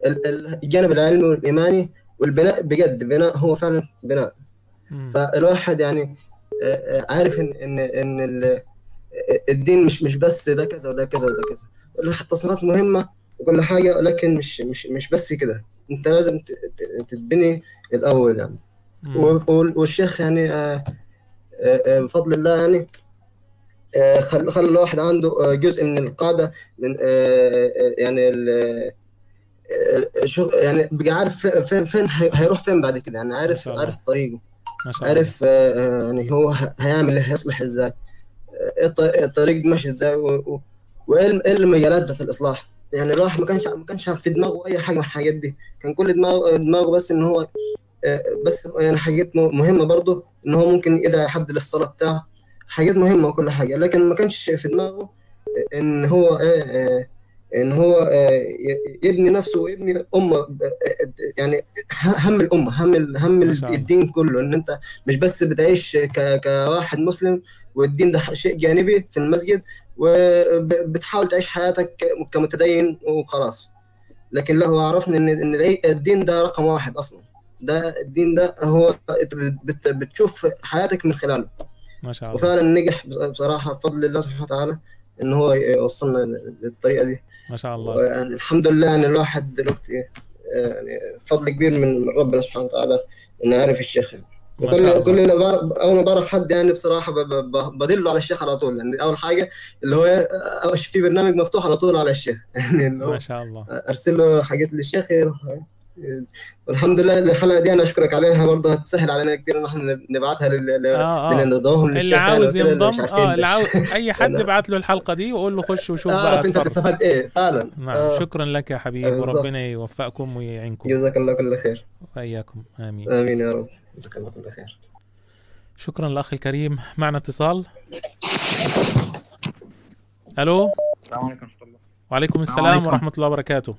Speaker 26: ال- ال- الجانب العلمي والإيماني والبناء بجد بناء هو فعلا بناء. فالواحد يعني آه، آه، عارف ان ان إن ال- الدين مش مش بس ده كذا وده كذا وده كذا. التصنيفات مهمة وكل حاجة لكن مش مش مش بس كده. أنت لازم تتبني الأول يعني. والشيخ يعني آه، آه، آه، بفضل الله يعني آه، خل خلى الواحد عنده جزء من القاعدة من يعني ال- يعني بقى عارف فين فين هي- هيروح فين بعد كده؟ يعني عارف عارف طريقه.
Speaker 3: ما شاء الله.
Speaker 26: عارف يعني هو هيعمل إيه؟ هيصلح إزاي؟ الط- الطريق ماشي إزاي؟ وإيه إيه المجالات بتاعت الإصلاح؟ يعني الواحد ما كانش ما كانش في دماغه أي حاجة من الحاجات دي. كان كل دماغه دماغه بس إن هو بس يعني حاجات مهمة برضه إن هو ممكن يدعي حد للصلاة بتاعه. حاجات مهمة وكل حاجة لكن ما كانش في دماغه إن هو آه، آه، إن هو آه، يبني نفسه ويبني أمة آه، يعني هم الأمة هم هم. الدين كله. إن أنت مش بس بتعيش كواحد مسلم والدين ده شيء جانبي في المسجد وبتحاول تعيش حياتك كمتدين وخلاص. لكن لا هو عرفنا إن إن الدين ده رقم واحد أصلا. ده الدين ده هو بت- بتشوف حياتك من خلاله.
Speaker 3: ما شاء الله.
Speaker 26: وفعلا نجح بصراحة بفضل الله سبحانه وتعالى إن هو يوصلنا للطريقة دي.
Speaker 3: ما شاء الله.
Speaker 26: يعني الحمد لله يعني الواحد دلوقتي يعني فضل كبير من ربنا سبحانه وتعالى إنه عارف الشيخ. يعني. كل اللي بعرف أول ما بعرف حد يعني بصراحة بدله على الشيخ على طول. يعني أول حاجة اللي هو في برنامج مفتوح على طول على الشيخ. يعني
Speaker 3: ما شاء الله.
Speaker 26: أرسل له حاجات للشيخ يروح. والحمد لله الحلقة دي أنا أشكرك عليها برضه هتسهل علينا كتير إن إحنا نبعتها لل
Speaker 3: آه آه.
Speaker 26: ندوهم
Speaker 3: اللي عاوز ينضم آه اللي. عاوز أي حد ابعت له الحلقة دي وقول له خش وشوف بقى
Speaker 26: اعرف أنت
Speaker 3: اتفرج.
Speaker 26: تستفاد إيه فعلا.
Speaker 3: نعم
Speaker 26: آه.
Speaker 3: شكرا لك يا حبيب
Speaker 26: آه،.
Speaker 3: وربنا يوفقكم ويعينكم.
Speaker 26: جزاك الله كل خير.
Speaker 3: وإياكم. آمين.
Speaker 26: آمين يا رب. جزاك الله كل خير.
Speaker 3: شكرا الاخ الكريم. معنا اتصال. ألو؟
Speaker 27: السلام عليكم
Speaker 3: وعليكم
Speaker 27: السلام
Speaker 3: السلام
Speaker 27: عليكم.
Speaker 3: ورحمة الله وبركاته.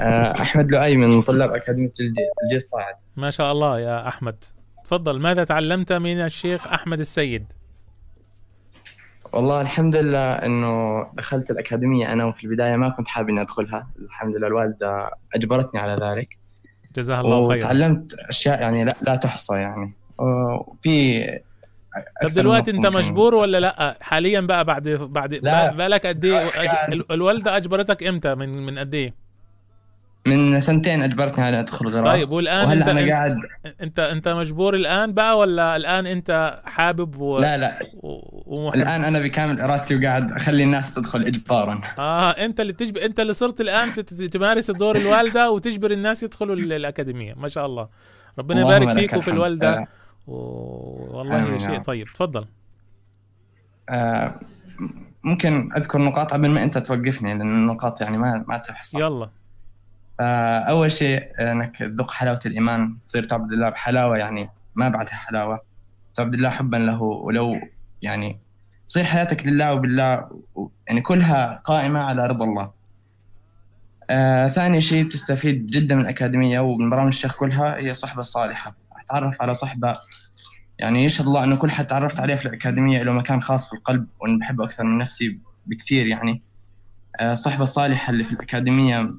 Speaker 27: آه، أحمد لؤي من طلاب أكاديمية الجيل الجيل الصاعد
Speaker 3: ما شاء الله يا أحمد. تفضل ماذا تعلمت من الشيخ أحمد السيد؟
Speaker 27: والله الحمد لله إنه دخلت الأكاديمية أنا وفي البداية ما كنت حابب إني أدخلها. الحمد لله الوالدة أجبرتني على ذلك.
Speaker 3: جزاها الله خيرا.
Speaker 27: وتعلمت أشياء يعني لا, لا تحصى يعني. وفي
Speaker 3: طب دلوقتي
Speaker 27: أنت
Speaker 3: مجبور ولا لا؟ حاليا بقى بعد بعد
Speaker 27: لا.
Speaker 3: بقى لك قد إيه؟ ال- الوالدة أجبرتك إمتى؟ من من قد إيه؟
Speaker 27: من سنتين أجبرتني على أدخل غراس
Speaker 3: طيب والآن
Speaker 27: وهلأ
Speaker 3: أنت
Speaker 27: أنا
Speaker 3: أنت,
Speaker 27: قاعد
Speaker 3: أنت أنت مجبور الآن بقى ولا الآن أنت حابب و...
Speaker 27: لا لا.
Speaker 3: ومحب؟
Speaker 27: الآن أنا بكامل إرادتي وقاعد أخلي الناس تدخل إجبارا.
Speaker 3: آه أنت اللي تجبر أنت اللي صرت الآن تمارس دور الوالدة وتجبر الناس يدخلوا ال- الأكاديمية. ما شاء الله. ربنا يبارك فيك وفي. الوالدة.
Speaker 27: آه.
Speaker 3: و- والله
Speaker 27: يا
Speaker 3: شيء. طيب. تفضل.
Speaker 27: آه، ممكن أذكر نقاط قبل ما أنت توقفني لأن النقاط يعني ما ما تحصى
Speaker 3: يلا.
Speaker 27: آه، أول شيء إنك تذوق حلاوة الإيمان. تصير تعبد الله بحلاوة يعني ما بعدها حلاوة. تعبد الله حبا له ولو يعني تصير حياتك لله وبالله يعني كلها قائمة على رضا الله. آه، ثاني شيء تستفيد جدا من الأكاديمية ومن برامج الشيخ كلها هي الصحبة الصالحة. أتعرف على صحبة يعني يشهد الله؟ أنه كل حد تعرفت عليه في الأكاديمية له مكان خاص في القلب وأنا بحبه أكثر من نفسي بكثير يعني. آه، الصحبة الصالحة اللي في الأكاديمية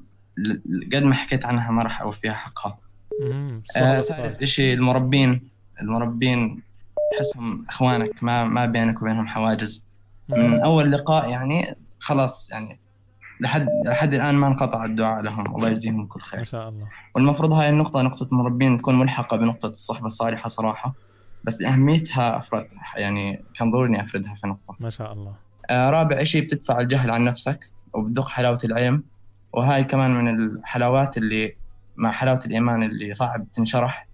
Speaker 27: قد ما حكيت عنها ما راح أوفيها حقها.
Speaker 3: مم،
Speaker 27: آه،. ثالث شيء المربين؟ المربين تحسهم إخوانك ما ما بينك وبينهم حواجز. من. أول لقاء يعني خلاص يعني لحد لحد الآن ما انقطع الدعاء لهم. الله يجزيهم كل خير.
Speaker 3: ما شاء الله.
Speaker 27: والمفروض هاي النقطة نقطة المربين تكون ملحقة بنقطة الصحبة الصالحة صراحة بس لأهميتها أفرد يعني كان ضروري أفردها في نقطة.
Speaker 3: ما شاء الله.
Speaker 27: آه، رابع شيء بتدفع الجهل عن نفسك وبتذوق حلاوة العلم؟ وهاي كمان من الحلاوات اللي مع حلاوة الإيمان اللي صعب تنشرح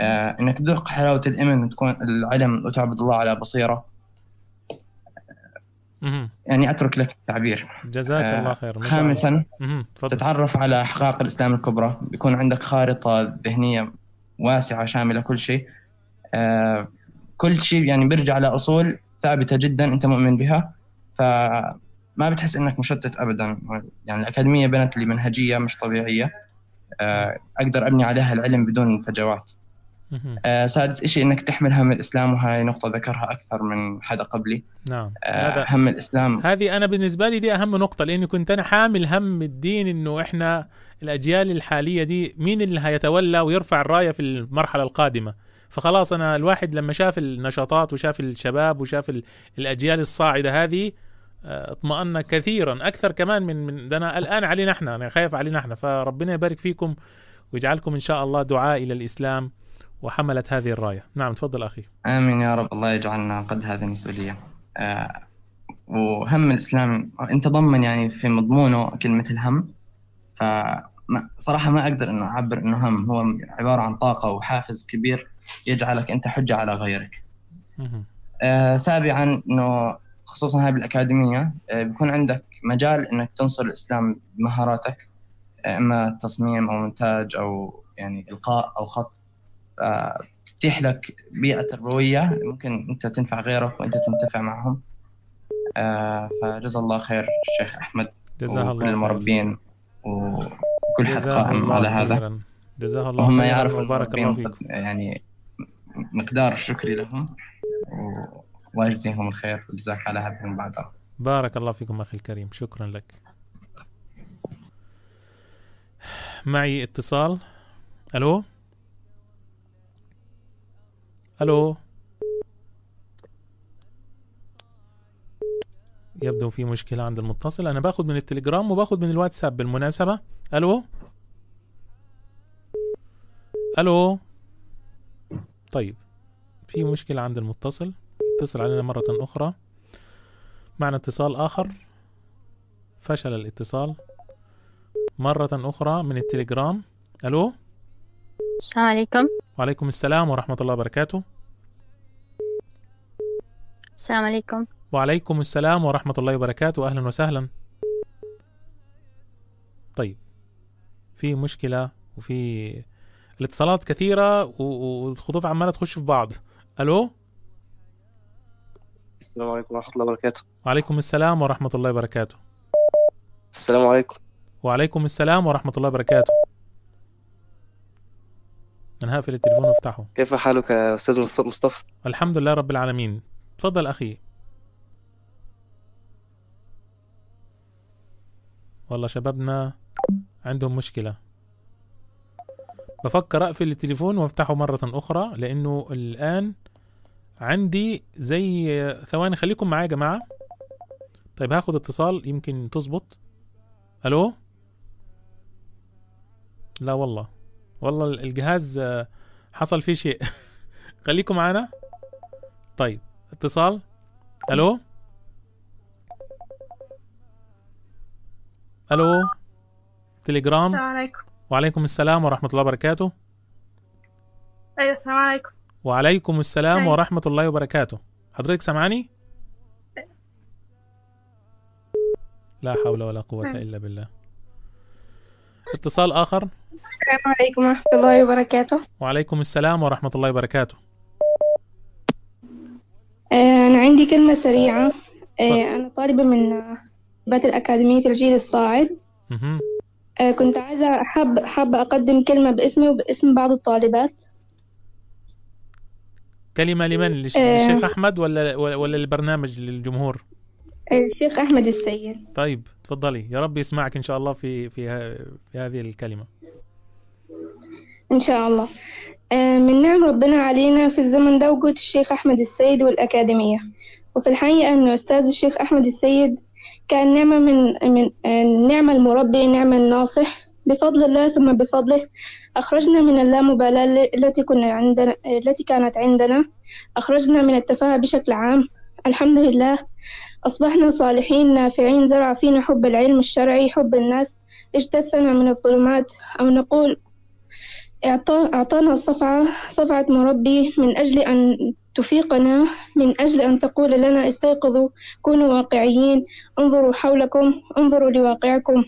Speaker 27: آه، إنك تذوق حلاوة الإيمان وتكون العلم وتعبد الله على بصيرة. يعني أترك لك التعبير.
Speaker 3: جزاك
Speaker 27: آه،
Speaker 3: الله. خير.
Speaker 27: خامسا تتعرف على حقائق الإسلام الكبرى. بيكون عندك خارطة ذهنية واسعة شاملة كل شيء. آه، كل شيء يعني بيرجع على أصول ثابتة جدا أنت مؤمن بها. فما بتحس إنك مشتت أبدا. يعني الأكاديمية بنت لي منهجية مش طبيعية. آه، أقدر أبني عليها العلم بدون فجوات.
Speaker 3: مهم.
Speaker 27: آه، سادس إشي إنك تحمل هم الإسلام وهاي نقطة ذكرها أكثر من حدا قبلي.
Speaker 3: نعم.
Speaker 27: آه،
Speaker 3: هذا
Speaker 27: هم الإسلام.
Speaker 3: هذه أنا بالنسبة لي دي أهم نقطة لأني كنت أنا حامل هم الدين إنه إحنا الأجيال الحالية دي مين اللي هيتولى ويرفع الراية في المرحلة القادمة. فخلاص أنا الواحد لما شاف النشاطات وشاف الشباب وشاف ال- الأجيال الصاعدة هذه اطمأن كثيرا. أكثر كمان من من ده أنا الآن علينا إحنا أنا خايف علينا إحنا. فربنا يبارك فيكم ويجعلكم إن شاء الله دعاء إلى الإسلام وحمله هذه الراية. نعم تفضل أخي.
Speaker 27: آمين يا رب. الله يجعلنا قد هذه المسؤولية. آه وهم الإسلام أنت ضمن يعني في مضمونه كلمة الهم. فصراحة ما أقدر أنه أعبر أنه هم. هو عبارة عن طاقة وحافز كبير يجعلك أنت حجة على غيرك. آه سابعا أنه خصوصا هاي بالأكاديمية آه بيكون عندك مجال أنك تنصر الإسلام بمهاراتك آه إما تصميم أو مونتاج أو يعني إلقاء أو خط. تتيح لك بيئة تربوية ممكن أنت تنفع غيرك وأنت تنتفع معهم. آه، فجزا الله خير الشيخ أحمد
Speaker 3: جزاه الله.
Speaker 27: المربين وكل حد قائم على هذا.
Speaker 3: جزاه الله خيرا
Speaker 27: يعرفوا
Speaker 3: وبارك الله فيكم
Speaker 27: يعني مقدار شكري لهم. و- الله يجزيهم الخير. وجزاك على هذه المبادرة
Speaker 3: بارك الله فيكم أخي الكريم. شكرا لك. معي اتصال. ألو؟ ألو؟ يبدو في مشكلة عند المتصل. أنا باخد من التليجرام وباخد من الواتساب بالمناسبة. ألو؟ ألو؟ طيب. في مشكلة عند المتصل. يتصل علينا مرة أخرى. معنا اتصال آخر. فشل الاتصال. مرة أخرى من التليجرام. ألو؟
Speaker 28: السلام عليكم.
Speaker 3: وعليكم السلام ورحمة الله وبركاته.
Speaker 28: السلام عليكم.
Speaker 3: وعليكم السلام ورحمة الله وبركاته. أهلا وسهلا. طيب. في مشكلة وفي الاتصالات كثيرة والخطوط عمالة تخش في بعض. ألو؟
Speaker 29: السلام عليكم ورحمة الله وبركاته.
Speaker 3: وعليكم السلام ورحمة الله وبركاته.
Speaker 29: السلام عليكم.
Speaker 3: وعليكم السلام ورحمة الله وبركاته. أنا هقفل التليفون وافتحه
Speaker 29: كيف حالك يا أستاذ مص- مصطفى؟
Speaker 3: الحمد لله رب العالمين. تفضل أخي. والله شبابنا عندهم مشكلة. بفكر أقفل التليفون وأفتحه مرة أخرى لأنه الآن عندي زي ثواني خليكم معايا يا جماعة. طيب هاخد اتصال يمكن تظبط. ألو؟ لا والله. والله الجهاز آه، حصل فيه شيء. خليكم معانا. طيب اتصال. ألو؟ ألو؟ تليجرام؟
Speaker 30: السلام عليكم.
Speaker 3: وعليكم السلام ورحمة الله وبركاته.
Speaker 30: أيوه السلام عليكم.
Speaker 3: وعليكم السلام
Speaker 30: أيوة.
Speaker 3: ورحمة الله وبركاته. حضرتك سامعاني؟ لا حول ولا قوة
Speaker 30: أيوة.
Speaker 3: إلا بالله. اتصال آخر.
Speaker 30: السلام عليكم ورحمة الله وبركاته.
Speaker 3: وعليكم السلام ورحمة الله وبركاته.
Speaker 30: آه، أنا عندي كلمة سريعة. آه، أنا طالبة من طالبات الأكاديمية الجيل الصاعد. آه، كنت عايزة حاب حابة أقدم كلمة باسمي وباسم بعض الطالبات.
Speaker 3: كلمة لمن؟
Speaker 30: آه.
Speaker 3: للشيخ أحمد ولا ولا للبرنامج للجمهور؟
Speaker 30: آه، الشيخ أحمد السيد.
Speaker 3: طيب تفضلي. يا رب يسمعك إن شاء الله في في في هذه الكلمة.
Speaker 30: إن شاء الله. آه، من نعم ربنا علينا في الزمن ده وجود الشيخ أحمد السيد والأكاديمية. وفي الحقيقة أن أستاذ الشيخ أحمد السيد كان نعمة من من آه، نعمة المربي نعمة الناصح بفضل الله ثم بفضله أخرجنا من اللامبالاة التي كنا عندنا التي كانت عندنا. أخرجنا من التفاهة بشكل عام. الحمد لله. أصبحنا صالحين نافعين زرع فينا حب العلم الشرعي حب الناس. اجتثنا من الظلمات. أو نقول أعطانا صفعة صفعة مربي من أجل أن تفيقنا من أجل أن تقول لنا استيقظوا كونوا واقعيين انظروا حولكم انظروا لواقعكم.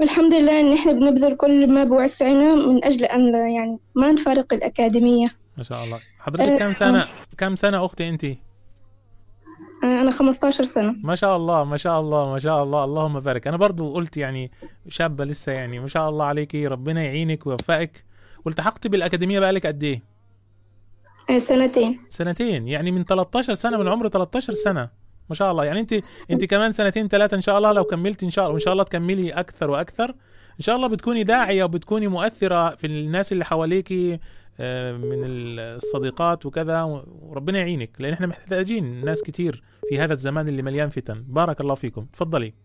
Speaker 30: والحمد لله إن إحنا بنبذل كل ما بوسعنا من أجل أن يعني ما نفارق الأكاديمية.
Speaker 3: ما شاء الله. حضرتك كم سنة كم سنة أختي أنت؟
Speaker 30: آه، أنا 15 سنة.
Speaker 3: ما شاء الله ما شاء الله ما شاء الله. اللهم بارك. أنا برضو قلت يعني شابة لسه يعني ما شاء الله عليكي ربنا يعينك ويوفقك. والتحقتي بالأكاديمية بقالك قد إيه؟
Speaker 30: آه، سنتين.
Speaker 3: سنتين. يعني من 13 سنة من عمر 13 سنة. ما شاء الله. يعني انت انت كمان سنتين ثلاثة إن شاء الله لو كملتي إن شاء الله وإن شاء الله تكملي أكثر وأكثر. إن شاء الله بتكوني داعية وبتكوني مؤثرة في الناس اللي حواليكي آه، من الصديقات وكذا وربنا يعينك. لأن إحنا محتاجين ناس كتير في هذا الزمان اللي مليان فتن. بارك الله فيكم. تفضلي.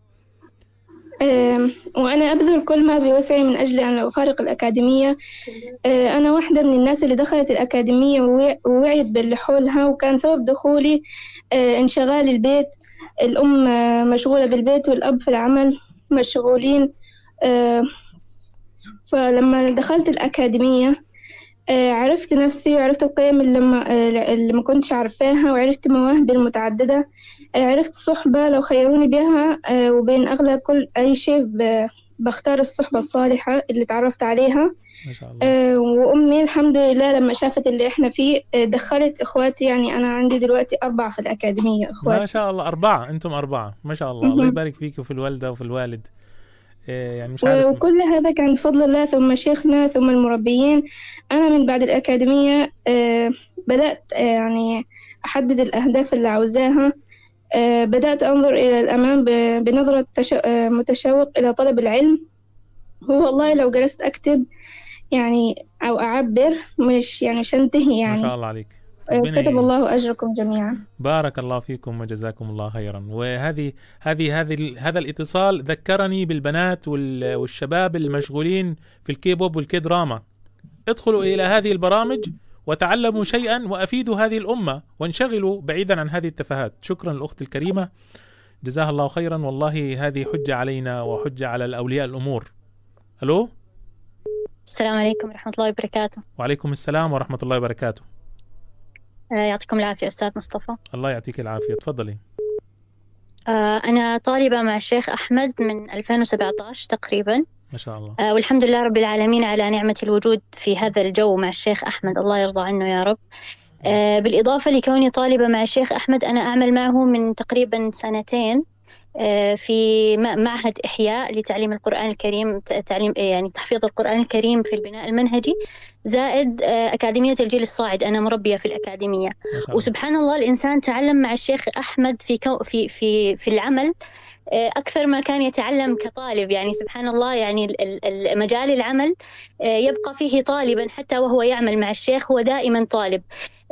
Speaker 30: وأنا أبذل كل ما بوسعي من أجل أن أفارق الأكاديمية. آه، أنا واحدة من الناس اللي دخلت الأكاديمية ووع- ووعيت باللي حولها وكان سبب دخولي آه، انشغال البيت. الأم آه، مشغولة بالبيت والأب في العمل مشغولين. فلما دخلت الأكاديمية عرفت نفسي وعرفت القيم اللي ما, اللي ما كنتش عارفاها وعرفت مواهبي المتعددة. عرفت صحبة لو خيروني بها آه، وبين أغلى كل أي شيء بختار الصحبة الصالحة اللي تعرفت عليها.
Speaker 3: ما شاء الله.
Speaker 30: آه، وأمي الحمد لله لما شافت اللي إحنا فيه آه، دخلت إخواتي يعني أنا عندي دلوقتي أربعة في الأكاديمية إخواتي.
Speaker 3: ما شاء الله أربعة أنتم أربعة. ما شاء الله. الله يبارك فيك وفي الوالدة وفي الوالد. يعني مش عارف.
Speaker 30: وكل هذا كان بفضل الله ثم شيخنا ثم المربيين. أنا من بعد الأكاديمية بدأت يعني أحدد الأهداف اللي عاوزاها. بدأت أنظر إلى الأمام بنظرة آه، متشوق إلى طلب العلم. هو والله لو جلست أكتب يعني أو أعبر مش يعني مش أنتهي
Speaker 3: ما
Speaker 30: يعني.
Speaker 3: شاء الله عليك.
Speaker 30: آه، كتب. الله أجركم جميعا.
Speaker 3: بارك الله فيكم وجزاكم الله خيرا. وهذه هذه هذه هذا الاتصال ذكرني بالبنات وال- والشباب المشغولين في الكيبوب والكي دراما ادخلوا إلى هذه البرامج وتعلموا شيئا وأفيدوا هذه الأمة وانشغلوا بعيدا عن هذه التفاهات. شكرا الاخت الكريمة. جزاها الله خيرا. والله هذه حجة علينا وحجة على الأولياء الأمور. ألو؟
Speaker 28: السلام عليكم ورحمة الله وبركاته.
Speaker 3: وعليكم السلام ورحمة الله وبركاته.
Speaker 28: آه، يعطيكم العافية أستاذ مصطفى.
Speaker 3: الله يعطيك العافية. تفضلي.
Speaker 28: آه، أنا طالبة مع الشيخ أحمد من 2017 تقريبا.
Speaker 3: ما شاء الله.
Speaker 28: آه، والحمد لله رب العالمين على نعمة الوجود في هذا الجو مع الشيخ أحمد. الله يرضى عنه يا رب. آه، بالإضافة لكوني طالبة مع الشيخ أحمد أنا أعمل معه من تقريبا سنتين آه، في معهد إحياء لتعليم القرآن الكريم تعليم يعني تحفيظ القرآن الكريم في البناء المنهجي زائد آه، أكاديمية الجيل الصاعد. أنا مربية في الأكاديمية. وسبحان الله الإنسان تعلم مع الشيخ أحمد في كو في في في العمل آه، أكثر ما كان يتعلم كطالب. يعني سبحان الله يعني ال- ال- ال- مجال العمل آه، يبقى فيه طالبا حتى وهو يعمل مع الشيخ هو دائما طالب.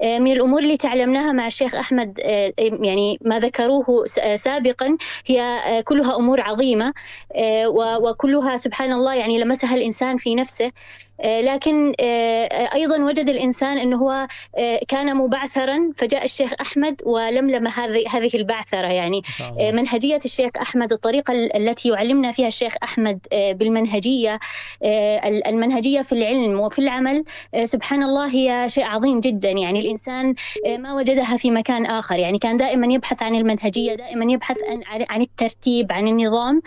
Speaker 28: آه، من الأمور اللي تعلمناها مع الشيخ أحمد آه، يعني ما ذكروه آه، سابقا هي آه، كلها أمور عظيمة. آه، وكلها سبحان الله يعني لمسها الإنسان في نفسه. آه، لكن آه، آه، أيضا وجد الإنسان أنه هو آه، كان مبعثرا فجاء الشيخ أحمد ولملم هذه هذه البعثرة يعني. آه، منهجية الشيخ أحمد الطريقة ال- التي يعلمنا فيها الشيخ أحمد آه، بالمنهجية آه، ال- المنهجية في العلم وفي العمل آه، سبحان الله هي شيء عظيم جدا. يعني الإنسان آه، ما وجدها في مكان آخر. يعني كان دائما يبحث عن المنهجية دائما يبحث عن الترتيب عن النظام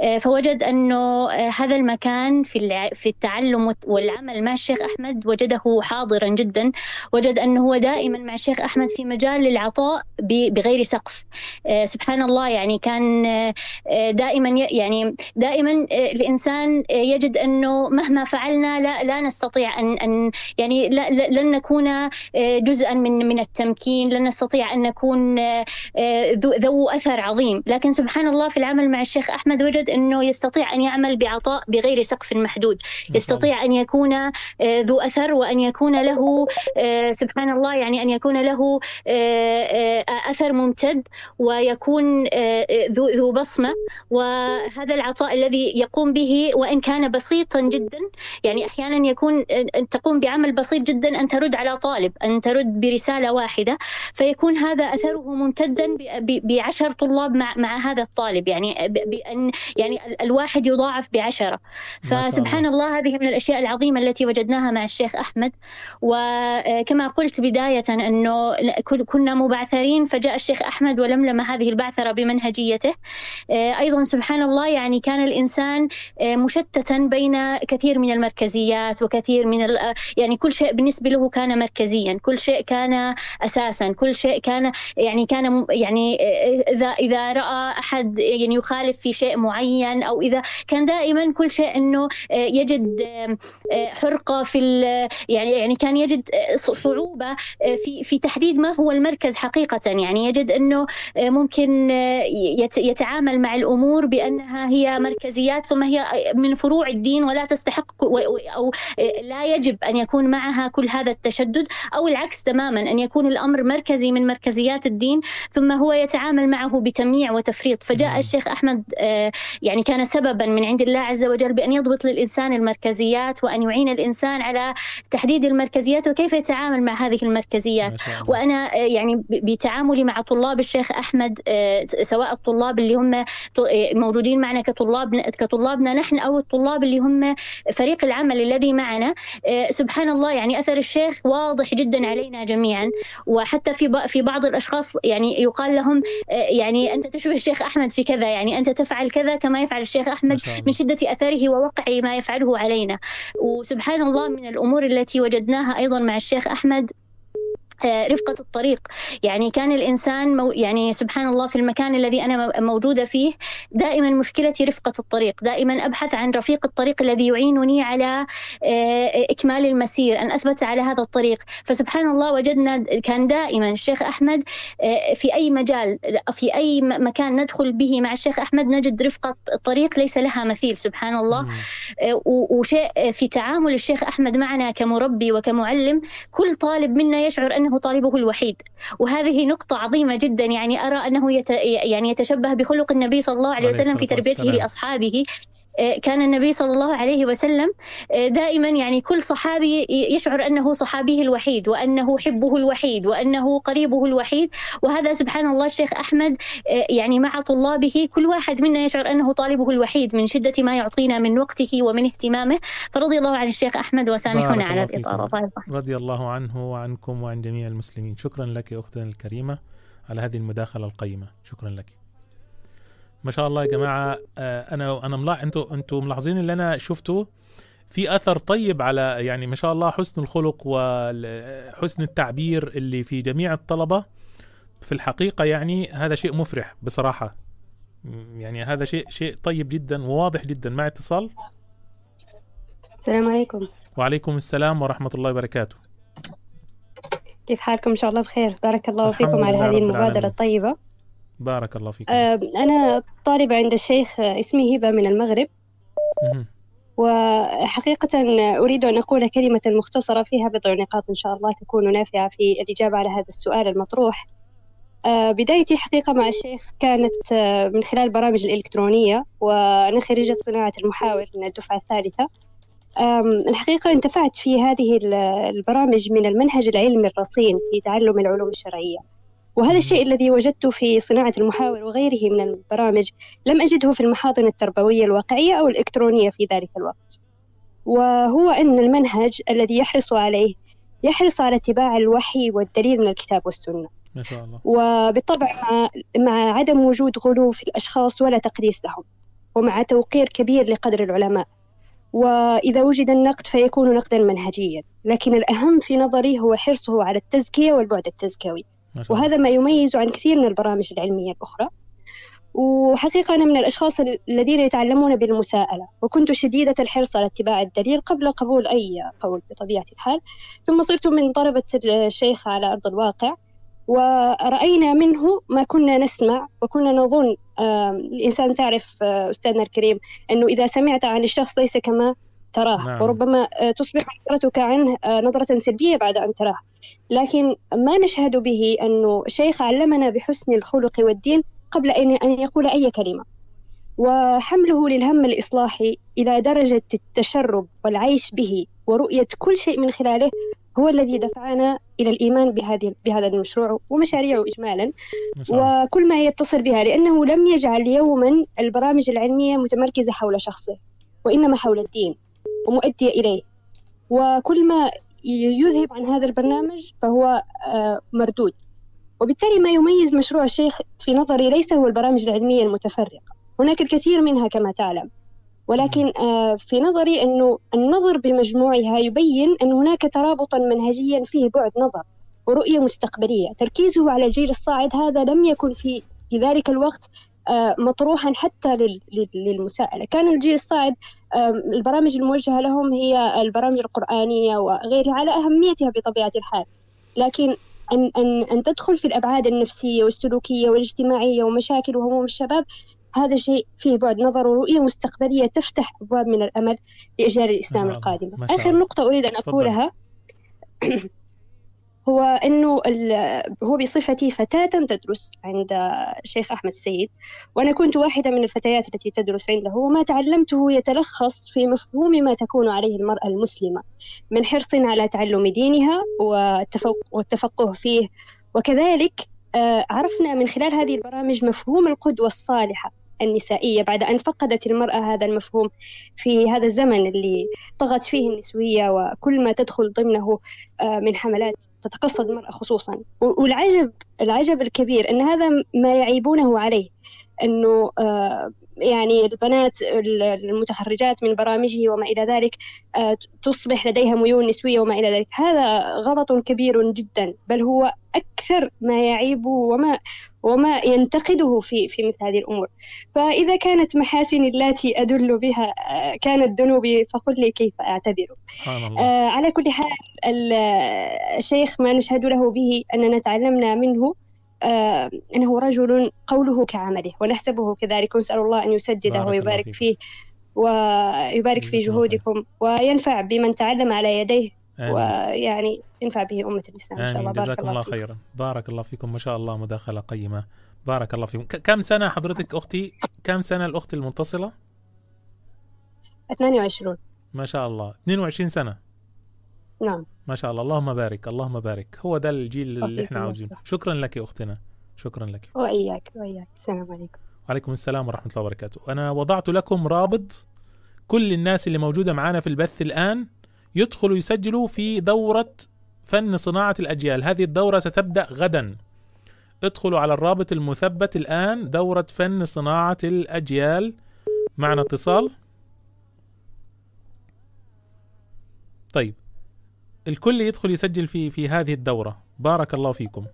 Speaker 28: آه، فوجد أنه آه، هذا المكان في في التعلم والعمل مع الشيخ أحمد وجده حاضرا جدا وجد أنه هو دائما مع الشيخ أحمد في مجال للعطاء ب- بغير سقف. آه، سبحان الله يعني كان آه، دائما يعني دائما آه، الإنسان يجد أنه مهما فعلنا لا لا نستطيع أن أن يعني لا لن نكون جزءا من من التمكين لن نستطيع أن نكون ذو ذو أثر عظيم. لكن سبحان الله في العمل مع الشيخ أحمد وجد أنه يستطيع أن يعمل بعطاء بغير سقف محدود. يستطيع أن يكون آه، ذو أثر وأن يكون له آه، سبحان الله يعني أن يكون له آه، أثر ممتد ويكون ذو ذو بصمة. وهذا العطاء الذي يقوم به وإن كان بسيطا جدا يعني أحيانا يكون تقوم بعمل بسيط جدا أن ترد على طالب أن ترد برسالة واحدة فيكون هذا أثره ممتدا بعشر طلاب مع مع هذا الطالب. يعني بأن يعني ال- الواحد يضاعف بعشرة. فسبحان الله هذه من الأشياء العظيمة التي وجدناها مع الشيخ أحمد. وكما قلت بداية أنه كن- كنا مبعثرين فجاء الشيخ أحمد ولملم هذه البعثرة بمنهجيته. آه، أيضا سبحان الله يعني كان الإنسان آه، مشتتا بين كثير من المركزيات وكثير من آه، يعني كل شيء بالنسبة له كان مركزيا. كل شيء كان أساسا. كل شيء كان يعني كان يعني آه، إذا إذا رأى أحد يعني يخالف في شيء معين أو إذا كان دائما كل شيء أنه آه، يجد آه، حرقة في ال- يعني يعني كان يجد آه، ص- صعوبة آه، في في تحديد ما هو المركز حقيقة. يعني يجد أنه آه، ممكن يت- يتعامل مع الأمور بأنها هي مركزيات ثم هي من فروع الدين ولا تستحق و- و- أو آه، لا يجب أن يكون معها كل هذا التشدد أو العكس تماما أن يكون الأمر مركزي من مركزيات الدين ثم هو يتعامل معه بتمييع وتفريط. فجاء الشيخ أحمد آه، يعني كان سببا من عند الله عز وجل بأن يضبط للإنسان المركزيات وأن يعين الإنسان على تحديد المركزيات وكيف يتعامل مع هذه المركزيات. وأنا آه، يعني بتعاملي مع طلاب الشيخ أحمد آه، سواء الطلاب اللي هم آه، موجودين معنا كطلاب كطلابنا نحن أو الطلاب اللي هم فريق العمل الذي معنا سبحان الله يعني أثر الشيخ واضح جدا علينا جميعا. وحتى في في بعض الأشخاص يعني يقال لهم يعني أنت تشبه الشيخ أحمد في كذا يعني أنت تفعل كذا كما يفعل الشيخ أحمد من شدة أثره ووقع ما يفعله علينا. وسبحان الله من الأمور التي وجدناها أيضا مع الشيخ أحمد رفقة الطريق. يعني كان الإنسان مو يعني سبحان الله في المكان الذي أنا موجودة فيه دائما مشكلتي رفقة الطريق. دائما أبحث عن رفيق الطريق الذي يعينني على آه، إكمال المسير أن أثبت على هذا الطريق. فسبحان الله وجدنا كان دائما الشيخ أحمد آه، في أي مجال في أي مكان ندخل به مع الشيخ أحمد نجد رفقة الطريق ليس لها مثيل سبحان الله. آه، وشيء آه، في تعامل الشيخ أحمد معنا كمربي وكمعلم كل طالب منا يشعر أنه طالبه الوحيد وهذه نقطة عظيمة جدا يعني أرى أنه يت... يعني يتشبه بخلق النبي صلى الله عليه وسلم في تربيته. لأصحابه كان النبي صلى الله عليه وسلم آه، دائما يعني كل صحابي يشعر أنه صحابيه الوحيد وأنه حبه الوحيد وأنه قريبه الوحيد. وهذا سبحان الله الشيخ أحمد آه، يعني مع طلابه كل واحد منا يشعر أنه طالبه الوحيد من شدة ما يعطينا من وقته ومن اهتمامه. فرضي الله عن الشيخ أحمد وسامحونا
Speaker 3: بارك
Speaker 28: على طيب.
Speaker 3: رضي الله عنه وعنكم وعن جميع المسلمين. شكرا لك يا أختنا الكريمة على هذه المداخلة القيمة. شكرا لك. ما شاء الله يا جماعة. آه، أنا أنا ملاحظ أنتوا أنتوا ملاحظين اللي أنا شفته؟ في أثر طيب على يعني ما شاء الله حسن الخلق وحسن التعبير اللي في جميع الطلبة. في الحقيقة يعني هذا شيء مفرح بصراحة. م- يعني هذا شيء شيء طيب جدا وواضح جدا. مع اتصال؟
Speaker 31: السلام عليكم.
Speaker 3: وعليكم السلام ورحمة الله وبركاته.
Speaker 31: كيف حالكم؟ إن شاء الله بخير. بارك الله فيكم على هذه
Speaker 3: العالمين.
Speaker 31: الطيبة.
Speaker 3: بارك الله فيكم.
Speaker 31: آه، أنا طالبة عند الشيخ آه، اسمي هبة من المغرب. وحقيقة أريد أن أقول كلمة مختصرة فيها بضع نقاط إن شاء الله تكون نافعة في الإجابة على هذا السؤال المطروح. آه، بدايتي حقيقة مع الشيخ كانت من خلال البرامج الإلكترونية وأنا خريجة صناعة المحاور من الدفعة الثالثة. الحقيقة انتفعت في هذه ال- البرامج من المنهج العلمي الرصين في تعلم العلوم الشرعية. وهذا الشيء الذي وجدته في صناعة المحاور وغيره من البرامج لم أجده في المحاضن التربوية الواقعية أو الإلكترونية في ذلك الوقت. وهو أن المنهج الذي يحرص عليه يحرص على اتباع الوحي والدليل من الكتاب والسنة.
Speaker 3: ما شاء الله.
Speaker 31: وبالطبع مع, مع عدم وجود غلو في الأشخاص ولا تقديس لهم ومع توقير كبير لقدر العلماء. وإذا وجد النقد فيكون نقدا منهجيا. لكن الأهم في نظري هو حرصه على التزكية والبعد التزكوي. وهذا ما يميز عن كثير من البرامج العلمية الأخرى. وحقيقة أنا من الأشخاص الذين يتعلمون بالمساءلة وكنت شديدة الحرص على اتباع الدليل قبل قبول أي قول بطبيعة الحال. ثم صرت من طلبة الشيخ على أرض الواقع ورأينا منه ما كنا نسمع وكنا نظن الإنسان تعرف آه، أستاذنا الكريم أنه إذا سمعت عن الشخص ليس كما تراه
Speaker 32: نعم.
Speaker 31: وربما آه، تصبح نظرتك عنه آه، نظرة سلبية بعد أن تراه. لكن ما نشهد به أنه شيخ علمنا بحسن الخلق والدين قبل أن أن يقول أي كلمة. وحمله للهم الإصلاحي إلى درجة التشرب والعيش به ورؤية كل شيء من خلاله هو الذي دفعنا إلى الإيمان بهذه بهذا المشروع ومشاريعه إجمالا. وكل ما يتصل بها لأنه لم يجعل يوما البرامج العلمية متمركزة حول شخصه وإنما حول الدين. ومؤدية إليه. وكل ما يذهب عن هذا البرنامج فهو آه، مردود. وبالتالي ما يميز مشروع الشيخ في نظري ليس هو البرامج العلمية المتفرقة. هناك الكثير منها كما تعلم. ولكن آه، في نظري أنه النظر بمجموعها يبين أن هناك ترابطا منهجيا فيه بعد نظر ورؤية مستقبلية. تركيزه على الجيل الصاعد هذا لم يكن في في ذلك الوقت آه، مطروحا حتى لل- لل- للمساءلة. كان الجيل الصاعد البرامج الموجهة لهم هي البرامج القرآنية وغيرها على أهميتها بطبيعة الحال لكن أن, أن, أن تدخل في الأبعاد النفسية والسلوكية والاجتماعية ومشاكل وهموم الشباب هذا شيء فيه بعد نظر ورؤية مستقبلية تفتح أبواب من الأمل لأجيال الإسلام القادمة آخر. نقطة أريد أن. أقولها هو ال- هو بصفتي فتاة تدرس عند الشيخ أحمد السيد وأنا كنت واحدة من الفتيات التي تدرس عنده. وما تعلمته يتلخص في مفهوم ما تكون عليه المرأة المسلمة من حرص على تعلم دينها والتفق- والتفقه فيه. وكذلك آه، عرفنا من خلال هذه البرامج مفهوم القدوة الصالحة النسائية بعد أن فقدت المرأة هذا المفهوم في هذا الزمن اللي طغت فيه النسوية وكل ما تدخل ضمنه آه، من حملات تتقصد المرأة خصوصا. والعجب العجب الكبير أن هذا ما يعيبونه عليه. أنه آه، يعني البنات ال- المتخرجات من برامجه وما إلى ذلك آه، تصبح لديها ميول نسوية وما إلى ذلك. هذا غلط كبير جدا. بل هو أكثر ما يعيب وما وما ينتقده في في مثل هذه الأمور. فإذا كانت محاسن التي أدل بها آه، كانت ذنوبي فقل لي كيف
Speaker 3: الله.
Speaker 31: آه، على كل حال ال- الشيخ ما نشهد له به أننا تعلمنا منه آه، أنه رجل قوله كعمله ونحسبه كذلك. ونسأل الله أن يسدده ويبارك. فيه ويبارك في جهودكم وينفع بمن تعلم على يديه.
Speaker 3: آمين.
Speaker 31: ويعني ينفع به أمة الإسلام إن شاء الله.
Speaker 3: آمين
Speaker 31: بارك
Speaker 3: جزاكم
Speaker 31: الله
Speaker 3: الله خيرا. بارك الله فيكم. ما شاء الله مداخلة قيمة. بارك الله فيكم. كم سنة حضرتك أختي؟ كم سنة الأخت المتصلة؟
Speaker 31: 22
Speaker 3: ما شاء الله. 22 سنة.
Speaker 31: نعم.
Speaker 3: ما شاء الله. اللهم بارك. اللهم بارك. هو ده الجيل اللي إحنا عاوزينه. شكرا لك يا أختنا. شكرا لك.
Speaker 31: وإياك. وإياك. السلام عليكم.
Speaker 3: وعليكم السلام ورحمة الله وبركاته. أنا وضعت لكم رابط. كل الناس اللي موجودة معانا في البث الآن يدخلوا يسجلوا في دورة فن صناعة الأجيال. هذه الدورة ستبدأ غدا. ادخلوا على الرابط المثبت الآن دورة فن صناعة الأجيال. معنا اتصال. طيب الكل يدخل يسجل في في هذه الدورة. بارك الله فيكم.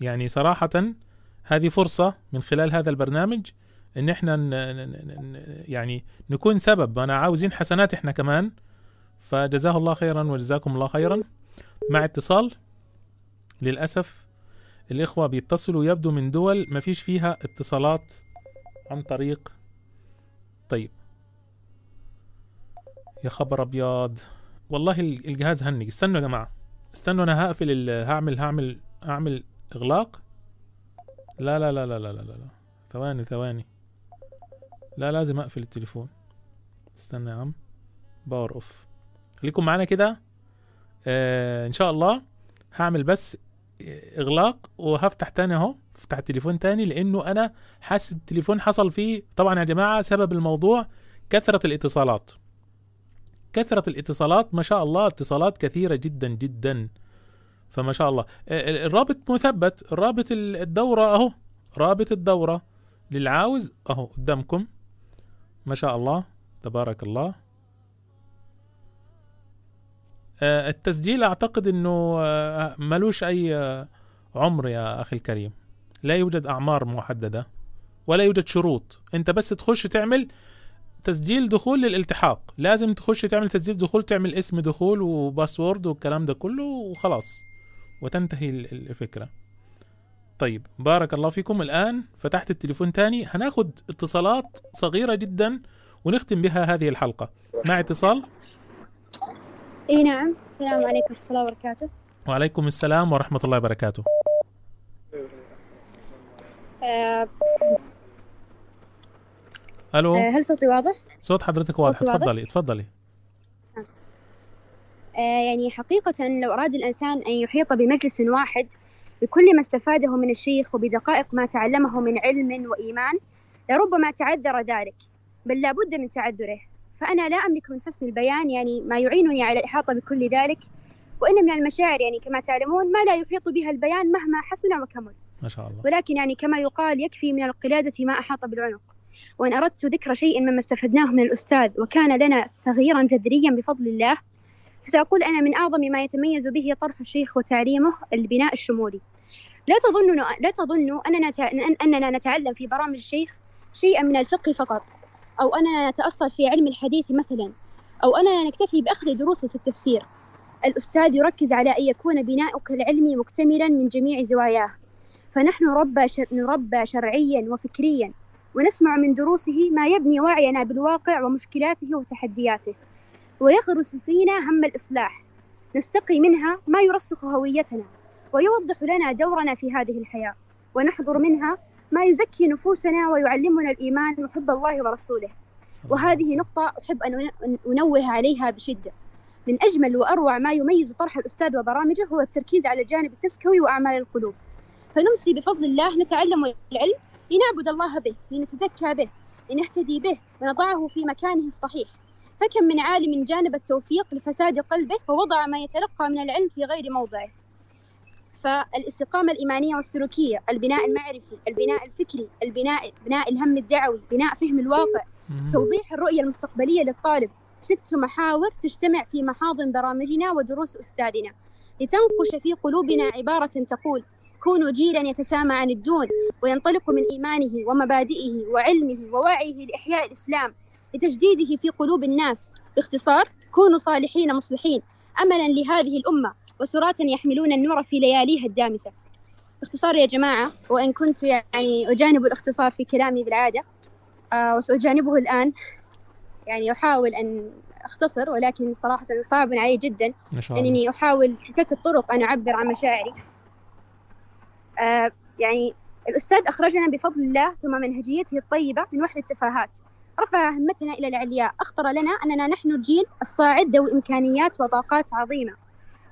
Speaker 3: يعني صراحة هذه فرصة من خلال هذا البرنامج إن إحنا. يعني نكون سبب. أنا عاوزين حسنات إحنا كمان. فجزاه الله خيرا وجزاكم الله خيرا. مع اتصال للأسف الإخوة بيتصلوا يبدو من دول ما فيش فيها اتصالات عن طريق. طيب. يا خبر أبيض. والله ال- الجهاز هنج. استنوا يا جماعة. استنوا أنا هقفل هعمل هعمل هعمل إغلاق. لا لا لا لا لا لا لا. ثواني ثواني. لا لازم أقفل التليفون. استنى يا عم. باور أوف. خليكم معانا كده. آه إن شاء الله هعمل بس إغلاق وهفتح تاني أهو افتح التليفون تاني لأنه أنا حاسس التليفون حصل فيه طبعا يا جماعة سبب الموضوع كثرة الاتصالات. كثرة الاتصالات ما شاء الله اتصالات كثيرة جدا جدا. فما شاء الله. آه، ال- الرابط مثبت الرابط ال- الدورة أهو رابط الدورة. للعاوز أهو قدامكم. ما شاء الله تبارك الله. آه، التسجيل أعتقد إنه آه، ملوش أي آه، عمر يا أخي الكريم. لا يوجد أعمار محددة ولا يوجد شروط. أنت بس تخش تعمل تسجيل دخول للالتحاق. لازم تخش تعمل تسجيل دخول تعمل اسم دخول وباسورد والكلام ده كله وخلاص. وتنتهي ال- ال- الفكرة. طيب بارك الله فيكم. الآن فتحت التليفون تاني. هناخد اتصالات صغيرة جدا ونختم بها هذه الحلقة. مع اتصال.
Speaker 32: إي نعم. السلام عليكم. ورحمة الله وبركاته.
Speaker 3: وعليكم السلام ورحمة الله وبركاته.
Speaker 32: آه
Speaker 3: ألو؟
Speaker 32: آه هل صوتي واضح؟
Speaker 3: صوت حضرتك واضح.
Speaker 32: واضح؟
Speaker 3: تفضلي تفضلي.
Speaker 32: آه يعني حقيقة لو أراد الإنسان أن يحيط بمجلس واحد بكل ما استفاده من الشيخ وبدقائق ما تعلمه من علم وإيمان لربما تعذر ذلك بل لا بد من تعذره. فأنا لا أملك من حسن البيان يعني ما يعينني على الإحاطة بكل ذلك وإن من المشاعر يعني كما تعلمون ما لا يحيط بها البيان مهما حسن وكمل
Speaker 3: ما شاء الله.
Speaker 32: ولكن يعني كما يقال يكفي من القلادة ما أحاط بالعنق. وإن أردت ذكر شيء مما استفدناه من الأستاذ وكان لنا تغييرا جذريا بفضل الله فسأقول أنا من أعظم ما يتميز به طرح الشيخ وتعليمه البناء الشمولي. لا تظنوا لا تظنوا أننا أننا نتعلم في برامج الشيخ شيئا من الفقه فقط. أو أننا نتأصل في علم الحديث مثلا أو أننا نكتفي بأخذ دروس في التفسير. الأستاذ يركز على أن يكون بناؤك العلمي مكتملا من جميع زواياه. فنحن نربى شر... نربى شرعيا وفكريا ونسمع من دروسه ما يبني وعينا بالواقع ومشكلاته وتحدياته. ويغرس فينا هم الإصلاح. نستقي منها ما يرسخ هويتنا ويوضح لنا دورنا في هذه الحياة. ونحضر منها ما يزكي نفوسنا ويعلمنا الإيمان وحب الله ورسوله. وهذه نقطة أحب أن أن أنوه عليها بشدة. من أجمل وأروع ما يميز طرح الأستاذ وبرامجه هو التركيز على الجانب التزكوي وأعمال القلوب. فنمسي بفضل الله نتعلم العلم لنعبد الله به لنتزكى به لنهتدي به ونضعه في مكانه الصحيح. فكم من عالم جانب التوفيق لفساد قلبه ووضع ما يتلقى من العلم في غير موضعه. فالاستقامة الإيمانية والسلوكية البناء المعرفي البناء الفكري البناء بناء الهم الدعوي بناء فهم الواقع توضيح الرؤية المستقبلية للطالب. ست محاور تجتمع في محاضن برامجنا ودروس أستاذنا. لتنقش في قلوبنا عبارة تقول كونوا جيلا يتسامى عن الدون وينطلق من إيمانه ومبادئه وعلمه ووعيه لإحياء الإسلام لتجديده في قلوب الناس. باختصار كونوا صالحين مصلحين أملا لهذه الأمة. وسراة يحملون النور في لياليها الدامسة. باختصار يا جماعة وإن كنت يعني أجانب الاختصار في كلامي بالعادة آه وسأجانبه الآن يعني أحاول أن أختصر ولكن صراحة صعب علي جدا
Speaker 3: ما شاء الله.
Speaker 32: أنني أحاول بشتى الطرق أن أعبر عن مشاعري. آه يعني الأستاذ أخرجنا بفضل الله ثم منهجيته الطيبة من وحل التفاهات. رفع همتنا إلى العلياء أخطر لنا أننا نحن الجيل الصاعد ذوي إمكانيات وطاقات عظيمة.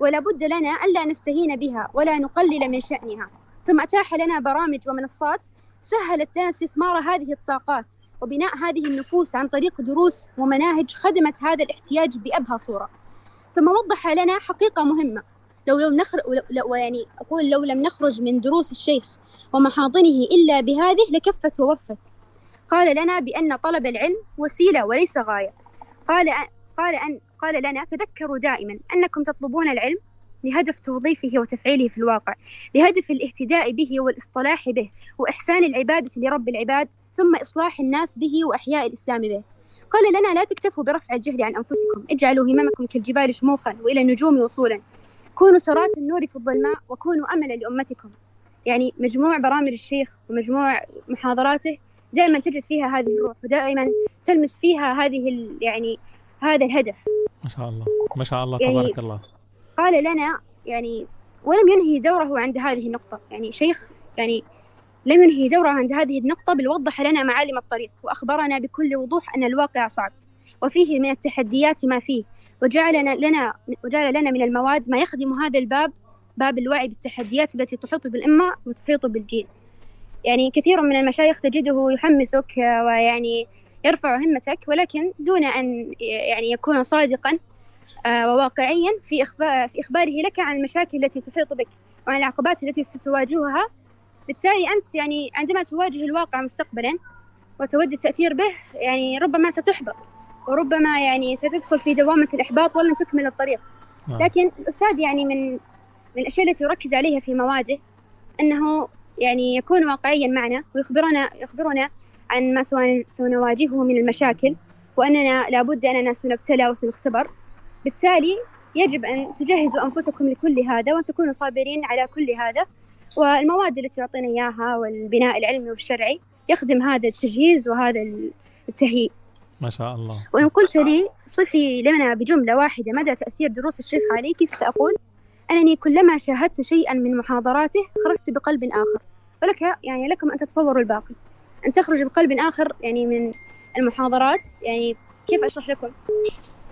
Speaker 32: ولا بد لنا ألا نستهين بها ولا نقلل من شأنها. ثم أتاح لنا برامج ومنصات سهلت لنا استثمار هذه الطاقات وبناء هذه النفوس عن طريق دروس ومناهج خدمت هذا الاحتياج بأبهى صورة. ثم وضح لنا حقيقة مهمة. لو لم نخرج لو يعني أقول لو لم نخرج من دروس الشيخ ومحاضنه إلا بهذه لكفت ووفت. قال لنا بأن طلب العلم وسيلة وليس غاية. قال قال أن قال لنا تذكروا دائما أنكم تطلبون العلم لهدف توظيفه وتفعيله في الواقع لهدف الاهتداء به والاصطلاح به وإحسان العبادة لرب العباد ثم إصلاح الناس به وإحياء الإسلام به. قال لنا لا تكتفوا برفع الجهل عن أنفسكم اجعلوا هممكم كالجبال شموخا وإلى النجوم وصولا. كونوا سرات النور في الظلماء وكونوا أملا لأمتكم. يعني مجموع برامج الشيخ ومجموع محاضراته دائما تجد فيها هذه الروح ودائما تلمس فيها هذه يعني هذا الهدف.
Speaker 3: ما شاء الله. ما شاء الله
Speaker 32: يعني
Speaker 3: تبارك الله.
Speaker 32: قال لنا يعني ولم ينهي دوره عند هذه النقطة. يعني شيخ يعني لم ينهي دوره عند هذه النقطة بل وضح لنا معالم الطريق وأخبرنا بكل وضوح أن الواقع صعب. وفيه من التحديات ما فيه. وجعل لنا وجعل لنا من المواد ما يخدم هذا الباب باب الوعي بالتحديات التي تحيط بالأمة وتحيط بالجيل يعني كثير من المشايخ تجده يحمسك ويعني يرفع همتك ولكن دون أن يعني يكون صادقا آه، وواقعيا في إخبار في إخباره لك عن المشاكل التي تحيط بك وعن العقبات التي ستواجهها بالتالي أنت يعني عندما تواجه الواقع مستقبلا وتود التأثير به يعني ربما ستحبط وربما يعني ستدخل في دوامة الإحباط ولن تكمل الطريق
Speaker 3: نعم.
Speaker 32: لكن الأستاذ يعني من من الأشياء التي يركز عليها في مواده أنه يعني يكون واقعيا معنا ويخبرنا يخبرنا عن ما سنواجهه من المشاكل وأننا لابد أننا سنبتلى وسنختبر. بالتالي يجب أن تجهزوا أنفسكم لكل هذا وأن تكونوا صابرين على كل هذا. والمواد التي يعطينا إياها والبناء العلمي والشرعي يخدم هذا التجهيز وهذا التهيئ.
Speaker 3: ما شاء الله.
Speaker 32: وإن قلت لي صفي لنا بجملة واحدة مدى تأثير دروس الشيخ عليك فسأقول أنني كلما شاهدت شيئا من محاضراته خرجت بقلب آخر. ولك يعني لكم أن تتصوروا الباقي. أن تخرج بقلب آخر يعني من المحاضرات. يعني كيف أشرح لكم؟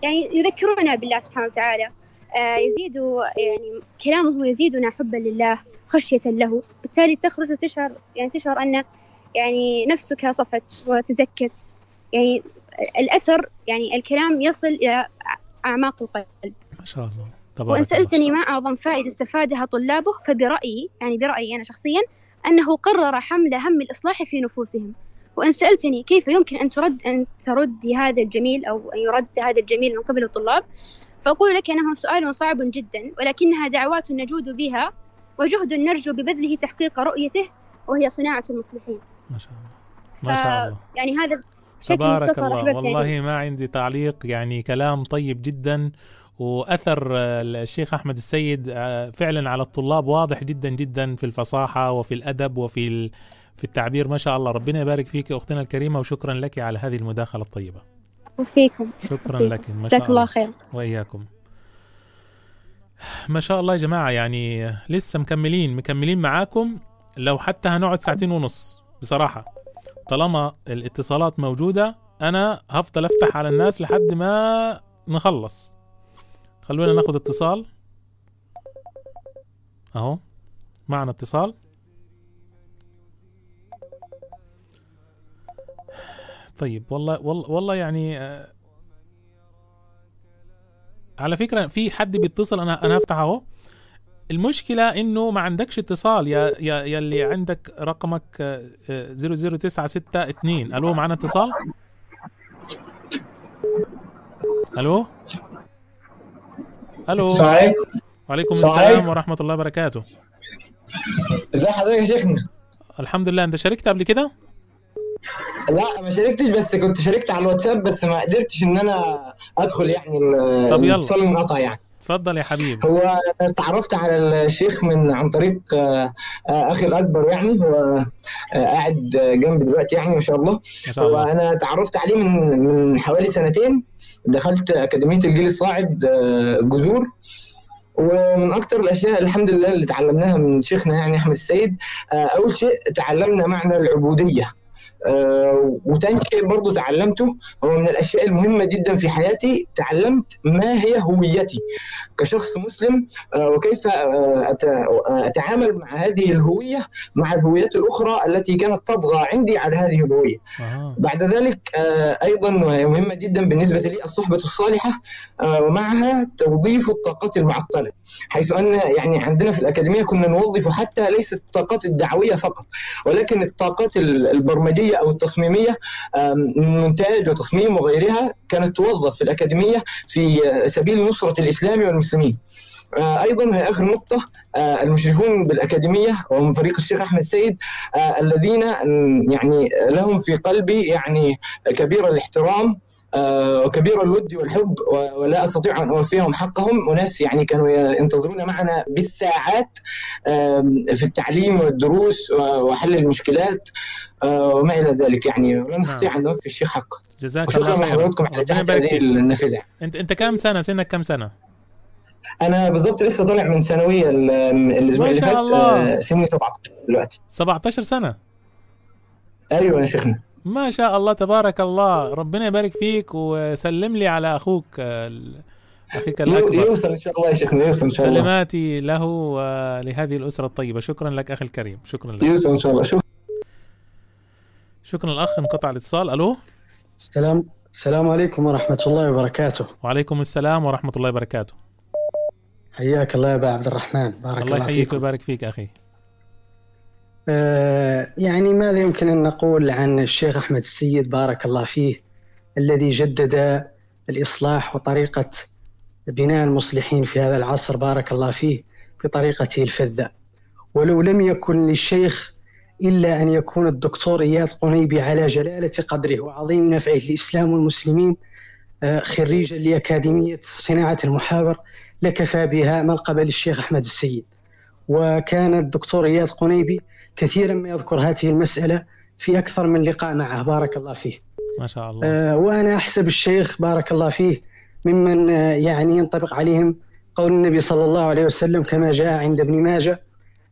Speaker 32: يعني يذكرنا بالله سبحانه وتعالى آه يزيد يعني كلامه يزيدنا حبا لله خشية له. بالتالي تخرج تشعر يعني تشعر أن يعني نفسك صفت وتزكت. يعني الأثر يعني الكلام يصل إلى أعماق القلب.
Speaker 3: ما شاء الله.
Speaker 32: تبارك وإن سألتني ما أعظم فائدة استفادها طلابه فبرأيي يعني برأيي أنا شخصيا أنه قرر حمل هم الإصلاح في نفوسهم. وإن سألتني كيف يمكن أن ترد أن تردي هذا الجميل أو أن يرد هذا الجميل من قبل الطلاب؟ فأقول لك أنه سؤال صعب جدا ولكنها دعوات نجود بها وجهد نرجو ببذله تحقيق رؤيته وهي صناعة المصلحين.
Speaker 3: ما شاء الله. ما شاء الله.
Speaker 32: يعني هذا
Speaker 3: تبارك الله. والله ما عندي تعليق يعني كلام طيب جدا وأثر الشيخ أحمد السيد فعلا على الطلاب واضح جدا جدا في الفصاحة وفي الأدب وفي في التعبير ما شاء الله. ربنا يبارك فيك أختنا الكريمة وشكرا لك على هذه المداخلة الطيبة.
Speaker 32: وفيكم.
Speaker 3: شكرا لك ما
Speaker 32: شاء الله الله. خير
Speaker 3: وإياكم. ما شاء الله يا جماعة يعني لسه مكملين مكملين معاكم. لو حتى هنقعد ساعتين ونص بصراحة. طالما الاتصالات موجودة أنا هفضل أفتح على الناس لحد ما نخلص. خلونا ناخذ اتصال. أهو معنا اتصال. طيب والله والله والله يعني آه على فكرة في حد بيتصل أنا أنا هفتح أهو. المشكلة إنه ما عندكش اتصال يا يا يا اللي عندك رقمك 00962 ألو معنا اتصال؟ ألو؟ ألو.
Speaker 33: السلام عليكم
Speaker 3: وعليكم
Speaker 33: السلام.
Speaker 3: ورحمة الله وبركاته.
Speaker 33: ازي حضرتك يا شيخنا؟
Speaker 3: الحمد لله. انت شاركت قبل كده؟
Speaker 33: لا ما شاركتش بس كنت شاركت على الواتساب بس ما قدرتش إن أنا أدخل يعني
Speaker 3: طب يلا.
Speaker 33: الاتصال انقطع يعني.
Speaker 3: اتفضل يا حبيبي
Speaker 33: هو تعرفت على الشيخ من عن طريق آه، آه، أخي الأكبر يعني هو آه، قاعد جنبي دلوقتي يعني ما شاء الله.
Speaker 3: ما شاء
Speaker 33: هو
Speaker 3: الله.
Speaker 33: أنا تعرفت عليه من من حوالي سنتين. دخلت أكاديمية الجيل الصاعد جذور. ومن أكتر الأشياء الحمد لله اللي تعلمناها من شيخنا يعني أحمد السيد أول شيء تعلمنا معنى العبودية. وتاني شيء برضو تعلمته هو من الأشياء المهمة جدا في حياتي تعلمت ما هي هويتي كشخص مسلم آه، وكيف آه، آه، أتعامل مع هذه الهوية مع الهويات الأخرى التي كانت تطغى عندي على هذه الهوية. بعد ذلك آه، أيضا وهي مهمة جدا بالنسبة لي الصحبة الصالحة آه، ومعها توظيف الطاقات المعطلة حيث أن يعني عندنا في الأكاديمية كنا نوظف حتى ليست الطاقات الدعوية فقط ولكن الطاقات ال- البرمجيه أو التصميمية من مونتاج وتصميم وغيرها كانت توظف في الأكاديمية في آه، سبيل نصرة الإسلام والمسلمين. آه، أيضا وهي آخر نقطة آه، المشرفون بالأكاديمية ومن فريق الشيخ أحمد سيد آه، الذين يعني لهم في قلبي يعني كبير الاحترام وكبير الود والحب ولا أستطيع أن أوفيهم حقهم وناس يعني كانوا ينتظرون معنا بالساعات في التعليم والدروس وحل المشكلات وما إلى ذلك. يعني ولا نستطيع أن نوفي الشيخ حقه
Speaker 3: جزاك الله خير
Speaker 33: لحضراتكم على
Speaker 3: ربنا
Speaker 33: تحت هذه. النافذه
Speaker 3: انت أنت كم سنة؟ سنك كم سنة؟
Speaker 33: أنا بالضبط لسه طالع من ثانوية ال- الأسبوع
Speaker 3: ما
Speaker 33: اللي
Speaker 3: شاء
Speaker 33: فات
Speaker 3: الله.
Speaker 33: آه، سني 17 دلوقتي.
Speaker 3: 17 سنة؟
Speaker 33: أيوه يا شيخنا.
Speaker 3: ما شاء الله تبارك الله. ربنا يبارك فيك وسلم لي على أخوك آه،
Speaker 33: أخيك
Speaker 3: الأكبر.
Speaker 33: يوصل إن شاء الله يا شيخنا يوصل إن شاء الله.
Speaker 3: سلاماتي له ولهذه الأسرة الطيبة. شكرا لك أخي الكريم. شكرا لك.
Speaker 33: يوصل إن شاء الله. شكرا.
Speaker 3: شكرا الاخ انقطع الاتصال. ألو؟
Speaker 34: السلام السلام عليكم ورحمة الله وبركاته.
Speaker 3: وعليكم السلام ورحمة الله وبركاته.
Speaker 34: حياك الله يا أبا عبد الرحمن. بارك
Speaker 3: الله
Speaker 34: الله,
Speaker 3: يحييك ويبارك فيك أخي.
Speaker 34: آه يعني ماذا يمكن أن نقول عن الشيخ أحمد السيد؟ بارك الله فيه الذي جدد الإصلاح وطريقة بناء المصلحين في هذا العصر. بارك الله فيه بطريقته الفذة. ولو لم يكن للشيخ إلا أن يكون الدكتور إياد قنيبي على جلالة قدره. وعظيم نفعه للإسلام والمسلمين آه، خريجا لأكاديمية صناعة المحاور لكفى بها منقبة للشيخ أحمد السيد. وكان الدكتور إياد قنيبي كثيرا ما يذكر هذه المسألة في أكثر من لقاء معه. بارك الله فيه.
Speaker 3: ما شاء الله.
Speaker 34: آه، وأنا أحسب الشيخ بارك الله فيه ممن آه، يعني ينطبق عليهم قول النبي صلى الله عليه وسلم كما جاء عند ابن ماجه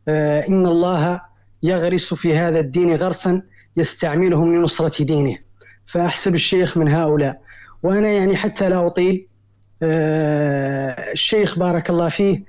Speaker 34: آه، إن الله يغرس في هذا الدين غرسا يستعملهم لنصرة دينه. فأحسب الشيخ من هؤلاء. وأنا يعني حتى لا أطيل آه، الشيخ بارك الله فيه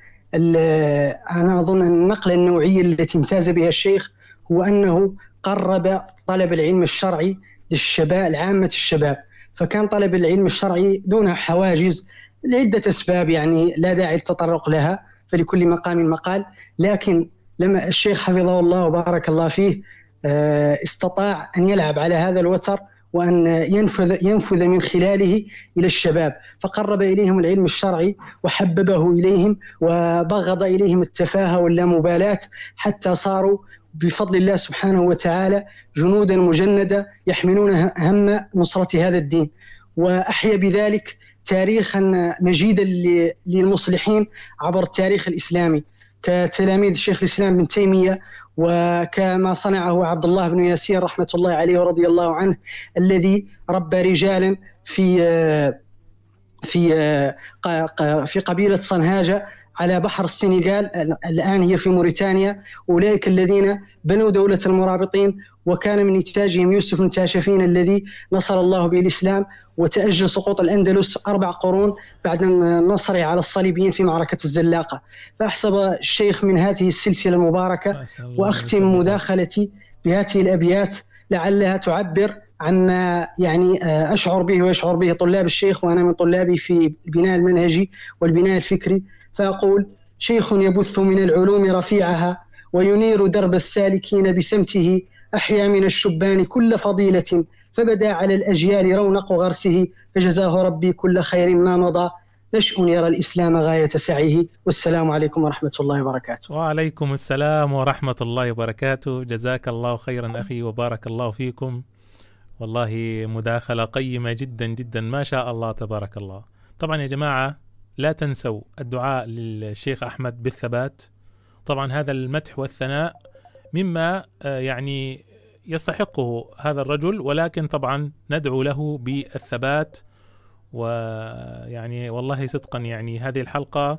Speaker 34: أنا أظن النقلة النوعية التي امتاز بها الشيخ هو أنه قرب طلب العلم الشرعي للشباب لعامة الشباب. فكان طلب العلم الشرعي دون حواجز لعدة أسباب يعني لا داعي للتطرق لها فلكل مقام مقال. لكن لما الشيخ حفظه الله وبارك الله فيه آه، استطاع أن يلعب على هذا الوتر وأن ينفذ ينفذ من خلاله إلى الشباب. فقرب إليهم العلم الشرعي وحببه إليهم وبغض إليهم التفاهة واللامبالاة حتى صاروا بفضل الله سبحانه وتعالى جنودا مجندة يحملون هم نصرة هذا الدين. وأحيا بذلك تاريخا مجيدا للمصلحين عبر التاريخ الإسلامي. كتلاميذ شيخ الإسلام ابن تيمية وكما صنعه عبد الله بن ياسين رحمة الله عليه ورضي الله عنه الذي ربى رجالا في في ق- ق- في قبيلة صنهاجة على بحر السنغال الآن هي في موريتانيا. أولئك الذين بنوا دولة المرابطين وكان من إنتاجهم يوسف بن تاشفين الذي نصر الله به الإسلام وتأجل سقوط الأندلس أربع قرون بعد نصره على الصليبيين في معركة الزلاقة. فأحسب الشيخ من هذه السلسلة المباركة وأختم مداخلتي بهذه الأبيات لعلها تعبر عما يعني أشعر به ويشعر به طلاب الشيخ وأنا من طلابي في البناء المنهجي والبناء الفكري. فأقول شيخ يبث من العلوم رفيعها وينير درب السالكين بسمته أحيا من الشبان كل فضيلة فبدا على الأجيال رونق غرسه فجزاه ربي كل خير ما مضى. نشأ يرى الإسلام غاية سعيه. والسلام عليكم ورحمة الله وبركاته.
Speaker 3: وعليكم السلام ورحمة الله وبركاته. جزاك الله خيرا أخي وبارك الله فيكم. والله مداخلة قيمة جدا جدا ما شاء الله تبارك الله. طبعا يا جماعة لا تنسوا الدعاء للشيخ أحمد بالثبات. طبعا هذا المدح والثناء مما آه، يعني يستحقه هذا الرجل ولكن طبعا ندعو له بالثبات. ويعني والله صدقا يعني هذه الحلقة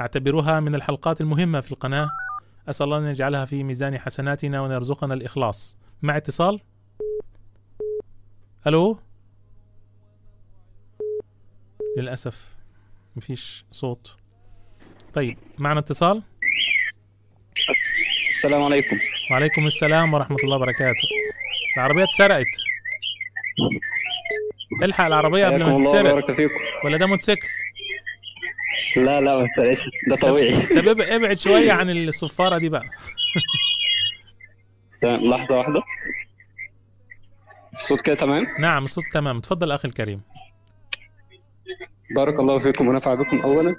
Speaker 3: أعتبرها من الحلقات المهمة في القناة. أسأل الله أن يجعلها في ميزان حسناتنا وأن يرزقنا الإخلاص. مع اتصال. ألو؟ للأسف. مفيش صوت. طيب معنا اتصال؟
Speaker 35: السلام عليكم.
Speaker 3: وعليكم السلام ورحمة الله وبركاته. العربية اتسرقت. الحق العربية قبل ما تتسرق. ولا ده موتوسيكل؟
Speaker 35: لا لا ما تسألش ده طبيعي.
Speaker 3: طب اب- ابعد شوية عن الصفارة دي بقى.
Speaker 35: لحظة واحدة. الصوت كده تمام؟
Speaker 3: نعم الصوت تمام. تفضل أخي الكريم.
Speaker 35: بارك الله فيكم ونفع بكم أولا.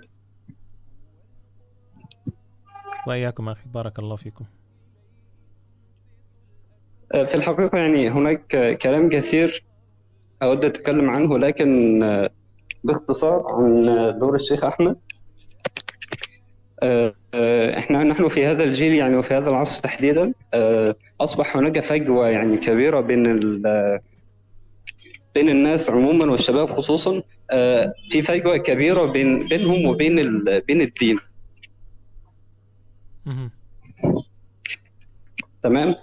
Speaker 3: وإياكم أخي بارك الله فيكم.
Speaker 35: آه، في الحقيقة يعني هناك كلام كثير أود أتكلم عنه لكن آه، باختصار عن دور الشيخ أحمد. آه، إحنا نحن في هذا الجيل يعني وفي هذا العصر تحديدا أصبح هناك فجوة يعني كبيرة بين ال- بين الناس عموما والشباب خصوصا آه، في فجوة كبيرة بين بينهم وبين ال- بين الدين. تمام؟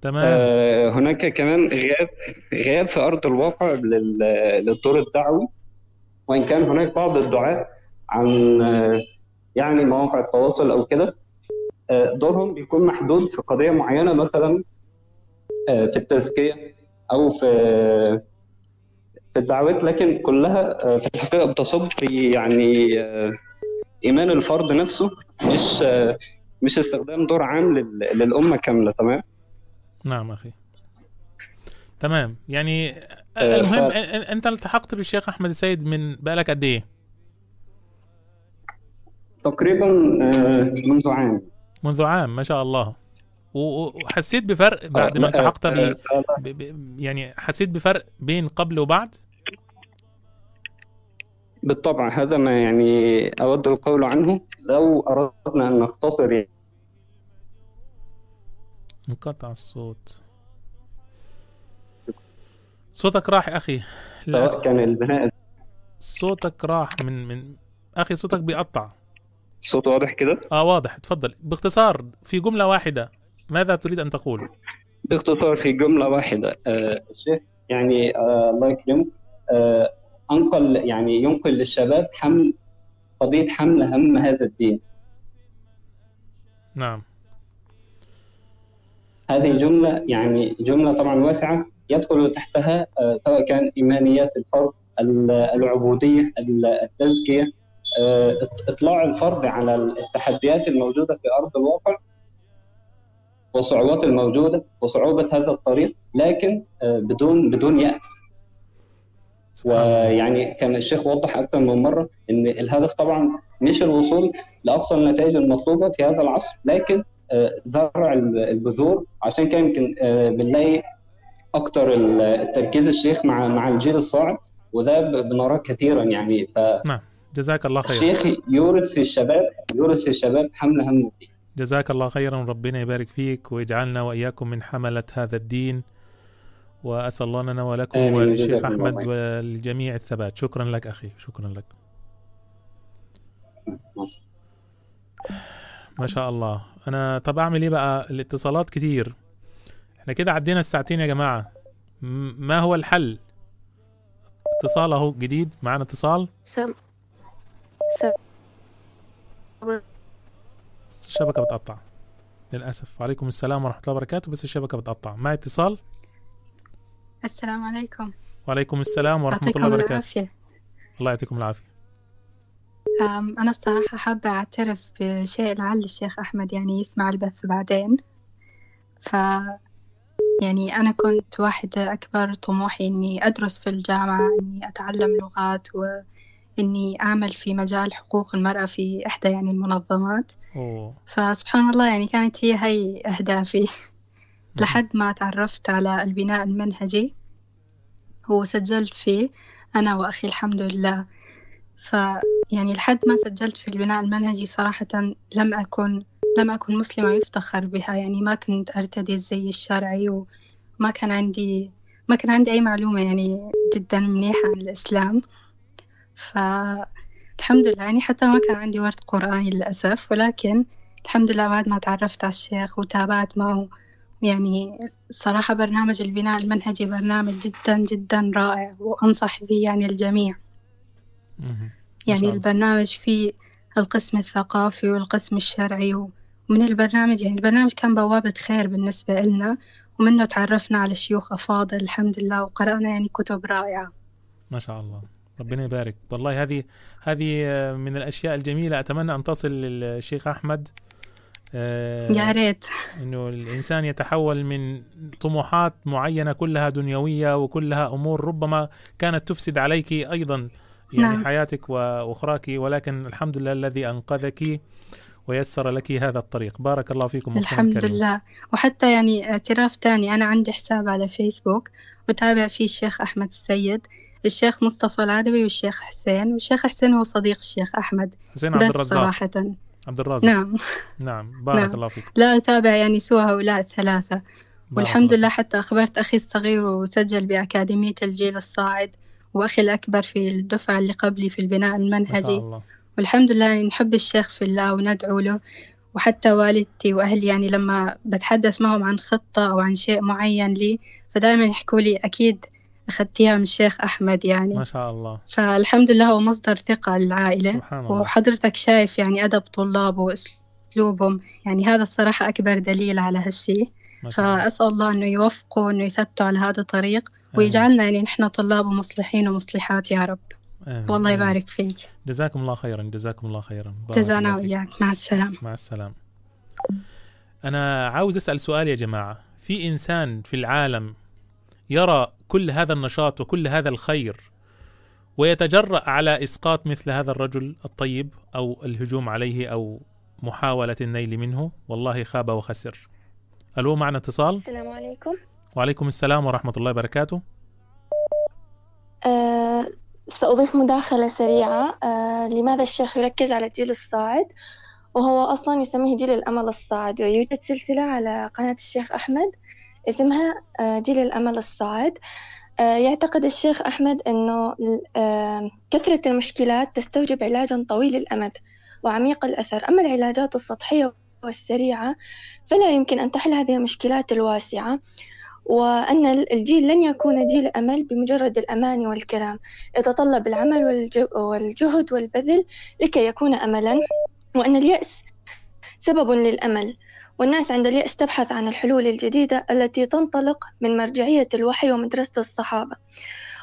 Speaker 3: تمام.
Speaker 35: آه، هناك كمان غياب غياب في أرض الواقع لل- للدور الدعوي. وإن كان هناك بعض الدعاة عن يعني مواقع التواصل أو كده آه، دورهم بيكون محدود في قضية معينة مثلا آه، في التزكية أو في في الدعوات لكن كلها آه، في الحقيقة بتصب في يعني آه، إيمان الفرد نفسه مش آه، مش استخدام دور عام لل- للأمة كاملة تمام
Speaker 3: نعم أخي تمام يعني المهم
Speaker 35: ف-
Speaker 3: أنت التحقت بالشيخ أحمد السيد من بقالك قد إيه؟
Speaker 35: تقريبا منذ عام
Speaker 3: منذ عام ما شاء الله وحسيت بفرق بعد ما التحقت. ب... ب... يعني حسيت بفرق بين قبل وبعد؟
Speaker 35: بالطبع هذا ما يعني أود القول عنه. لو أردنا أن نختصر يعني.
Speaker 3: انقطع الصوت. صوتك راح أخي. للأسف
Speaker 35: كان البناء.
Speaker 3: صوتك راح من من أخي صوتك بيقطع.
Speaker 35: الصوت واضح كده؟
Speaker 3: آه واضح. تفضل. باختصار في جملة واحدة ماذا تريد أن تقول؟
Speaker 35: باختصار في جملة واحدة. آه، الشيخ يعني آه، الله يكرمه آه، أنقل يعني ينقل للشباب حمل قضية حمل هم هذا الدين.
Speaker 3: نعم.
Speaker 35: هذه جملة يعني جملة طبعا واسعة يدخل تحتها آه، سواء كان إيمانيات الفرد ال- العبودية ال- التزكية آه، إطلاع الفرد على التحديات الموجودة في أرض الواقع والصعوبات الموجودة وصعوبة هذا الطريق لكن آه، بدون بدون يأس. ويعني كان الشيخ وضح أكثر من مرة إن الهدف طبعا مش الوصول لأقصى النتائج المطلوبة في هذا العصر لكن آه، زرع البذور. عشان كده يمكن آه، بنلاقي أكتر التركيز الشيخ مع مع الجيل الصاعد وده بنراه كثيرا يعني.
Speaker 3: نعم. جزاك الله خيرا.
Speaker 35: فالشيخ يورث في الشباب يورث في الشباب حمل هم الدين
Speaker 3: جزاك الله خيرا. ربنا يبارك فيك ويجعلنا وإياكم من حملة هذا الدين. وأسأل الله لنا ولكم
Speaker 35: آمين.
Speaker 3: وللشيخ
Speaker 35: الله
Speaker 3: أحمد
Speaker 35: خير.
Speaker 3: ولجميع الثبات. شكرا لك أخي. شكرا لك. ما شاء الله. أنا طب أعمل إيه بقى؟ الاتصالات كتير. إحنا كده عدينا الساعتين يا جماعة. ما هو الحل؟ اتصال أهو جديد. معنا اتصال؟
Speaker 36: سم سم
Speaker 3: الشبكة بتقطع. للأسف. وعليكم السلام ورحمة الله وبركاته. بس الشبكة بتقطع. معي اتصال؟
Speaker 23: السلام عليكم.
Speaker 3: وعليكم السلام ورحمة الله وبركاته.
Speaker 23: العافية.
Speaker 3: الله يعطيكم العافية.
Speaker 23: أنا الصراحة حابة أعترف بشيء لعل الشيخ أحمد يعني يسمع البث بعدين. ف يعني أنا كنت واحدة أكبر طموحي إني أدرس في الجامعة إني أتعلم لغات وإني أعمل في مجال حقوق المرأة في إحدى يعني المنظمات.
Speaker 3: أوه.
Speaker 23: فسبحان الله يعني كانت هي هي أهدافي. لحد ما تعرفت على البناء المنهجي. وسجلت فيه أنا وأخي الحمد لله. فيعني لحد ما سجلت في البناء المنهجي صراحة لم أكن لم أكن مسلمة يفتخر بها. يعني ما كنت أرتدي الزي الشرعي وما كان عندي ما كان عندي أي معلومة يعني جدا منيحة عن الإسلام. فالحمد لله. يعني حتى ما كان عندي ورد قرآني للأسف. ولكن الحمد لله بعد ما تعرفت على الشيخ وتابعت معه يعني صراحة برنامج البناء المنهجي برنامج جدا جدا رائع وأنصح به يعني الجميع. يعني البرنامج فيه القسم الثقافي والقسم الشرعي ومن البرنامج يعني البرنامج كان بوابة خير بالنسبة لنا ومنه تعرفنا على شيوخ أفاضل الحمد لله وقرأنا يعني كتب رائعة.
Speaker 3: ما شاء الله. ربنا يبارك. والله هذه هذه من الأشياء الجميلة. أتمنى أن تصل للشيخ أحمد. آه،
Speaker 23: يا ريت.
Speaker 3: إنه الإنسان يتحول من طموحات معينة كلها دنيوية وكلها أمور ربما كانت تفسد عليك أيضا يعني
Speaker 23: نعم.
Speaker 3: حياتك وأخراك ولكن الحمد لله الذي أنقذك ويسر لك هذا الطريق. بارك الله فيكم
Speaker 23: الحمد
Speaker 3: الكريمة.
Speaker 23: لله. وحتى يعني اعتراف تاني أنا عندي حساب على فيسبوك وتابع فيه الشيخ أحمد السيد الشيخ مصطفى العدوي والشيخ حسين والشيخ حسين هو صديق الشيخ أحمد.
Speaker 3: حسين عبد الرزاق.
Speaker 23: صراحة.
Speaker 3: عبد الرازق.
Speaker 23: نعم.
Speaker 3: نعم. بارك
Speaker 23: نعم.
Speaker 3: الله فيكم
Speaker 23: لا أتابع يعني سوى هؤلاء الثلاثة. والحمد
Speaker 3: الله
Speaker 23: لله حتى أخبرت أخي الصغير وسجل بأكاديمية الجيل الصاعد وأخي الأكبر في الدفعة اللي قبلي في البناء
Speaker 3: ما شاء
Speaker 23: المنهجي
Speaker 3: الله.
Speaker 23: والحمد لله نحب الشيخ في الله وندعو له. وحتى والدتي وأهلي يعني لما بتحدث معهم عن خطة أو عن شيء معين لي فدائما يحكوا لي أكيد أخذتيها من الشيخ أحمد يعني.
Speaker 3: ما شاء الله.
Speaker 23: فالحمد لله هو مصدر ثقة للعائلة.
Speaker 3: سبحان الله.
Speaker 23: وحضرتك شايف يعني أدب طلابه وأسلوبهم. يعني هذا الصراحة أكبر دليل على هالشي
Speaker 3: ما شاء الله.
Speaker 23: فأسأل الله إنه يوفقه وإنه يثبته على هذا الطريق. ويجعلنا يعني نحن طلاب ومصلحين ومصلحات يا رب.
Speaker 3: آمين.
Speaker 23: والله
Speaker 3: آمين.
Speaker 23: يبارك فيك.
Speaker 3: جزاكم الله خيرا. جزاكم الله خيرا.
Speaker 23: جزانا. وإياك. مع السلامة.
Speaker 3: مع السلامة. أنا عاوز أسأل سؤال يا جماعة. في إنسان في العالم يرى كل هذا النشاط وكل هذا الخير ويتجرأ على إسقاط مثل هذا الرجل الطيب أو الهجوم عليه أو محاولة النيل منه والله خاب وخسر. ألو معنا اتصال؟
Speaker 37: السلام عليكم.
Speaker 3: وعليكم السلام ورحمة الله وبركاته.
Speaker 37: أه سأضيف مداخلة سريعة. أه لماذا الشيخ يركز على الجيل الصاعد؟ وهو أصلا يسميه جيل الأمل الصاعد ويوجد سلسلة على قناة الشيخ أحمد. اسمها آه، جيل الأمل الصاعد. آه، يعتقد الشيخ أحمد أنه آه، كثرة المشكلات تستوجب علاجا طويل الأمد وعميق الأثر. أما العلاجات السطحية والسريعة فلا يمكن أن تحل هذه المشكلات الواسعة. وأن الجيل لن يكون جيل أمل بمجرد الأماني والكلام يتطلب العمل والج- والجهد والبذل لكي يكون أملا. وأن اليأس سبب للأمل. والناس عند اليأس تبحث عن الحلول الجديدة التي تنطلق من مرجعية الوحي ومدرسة الصحابة.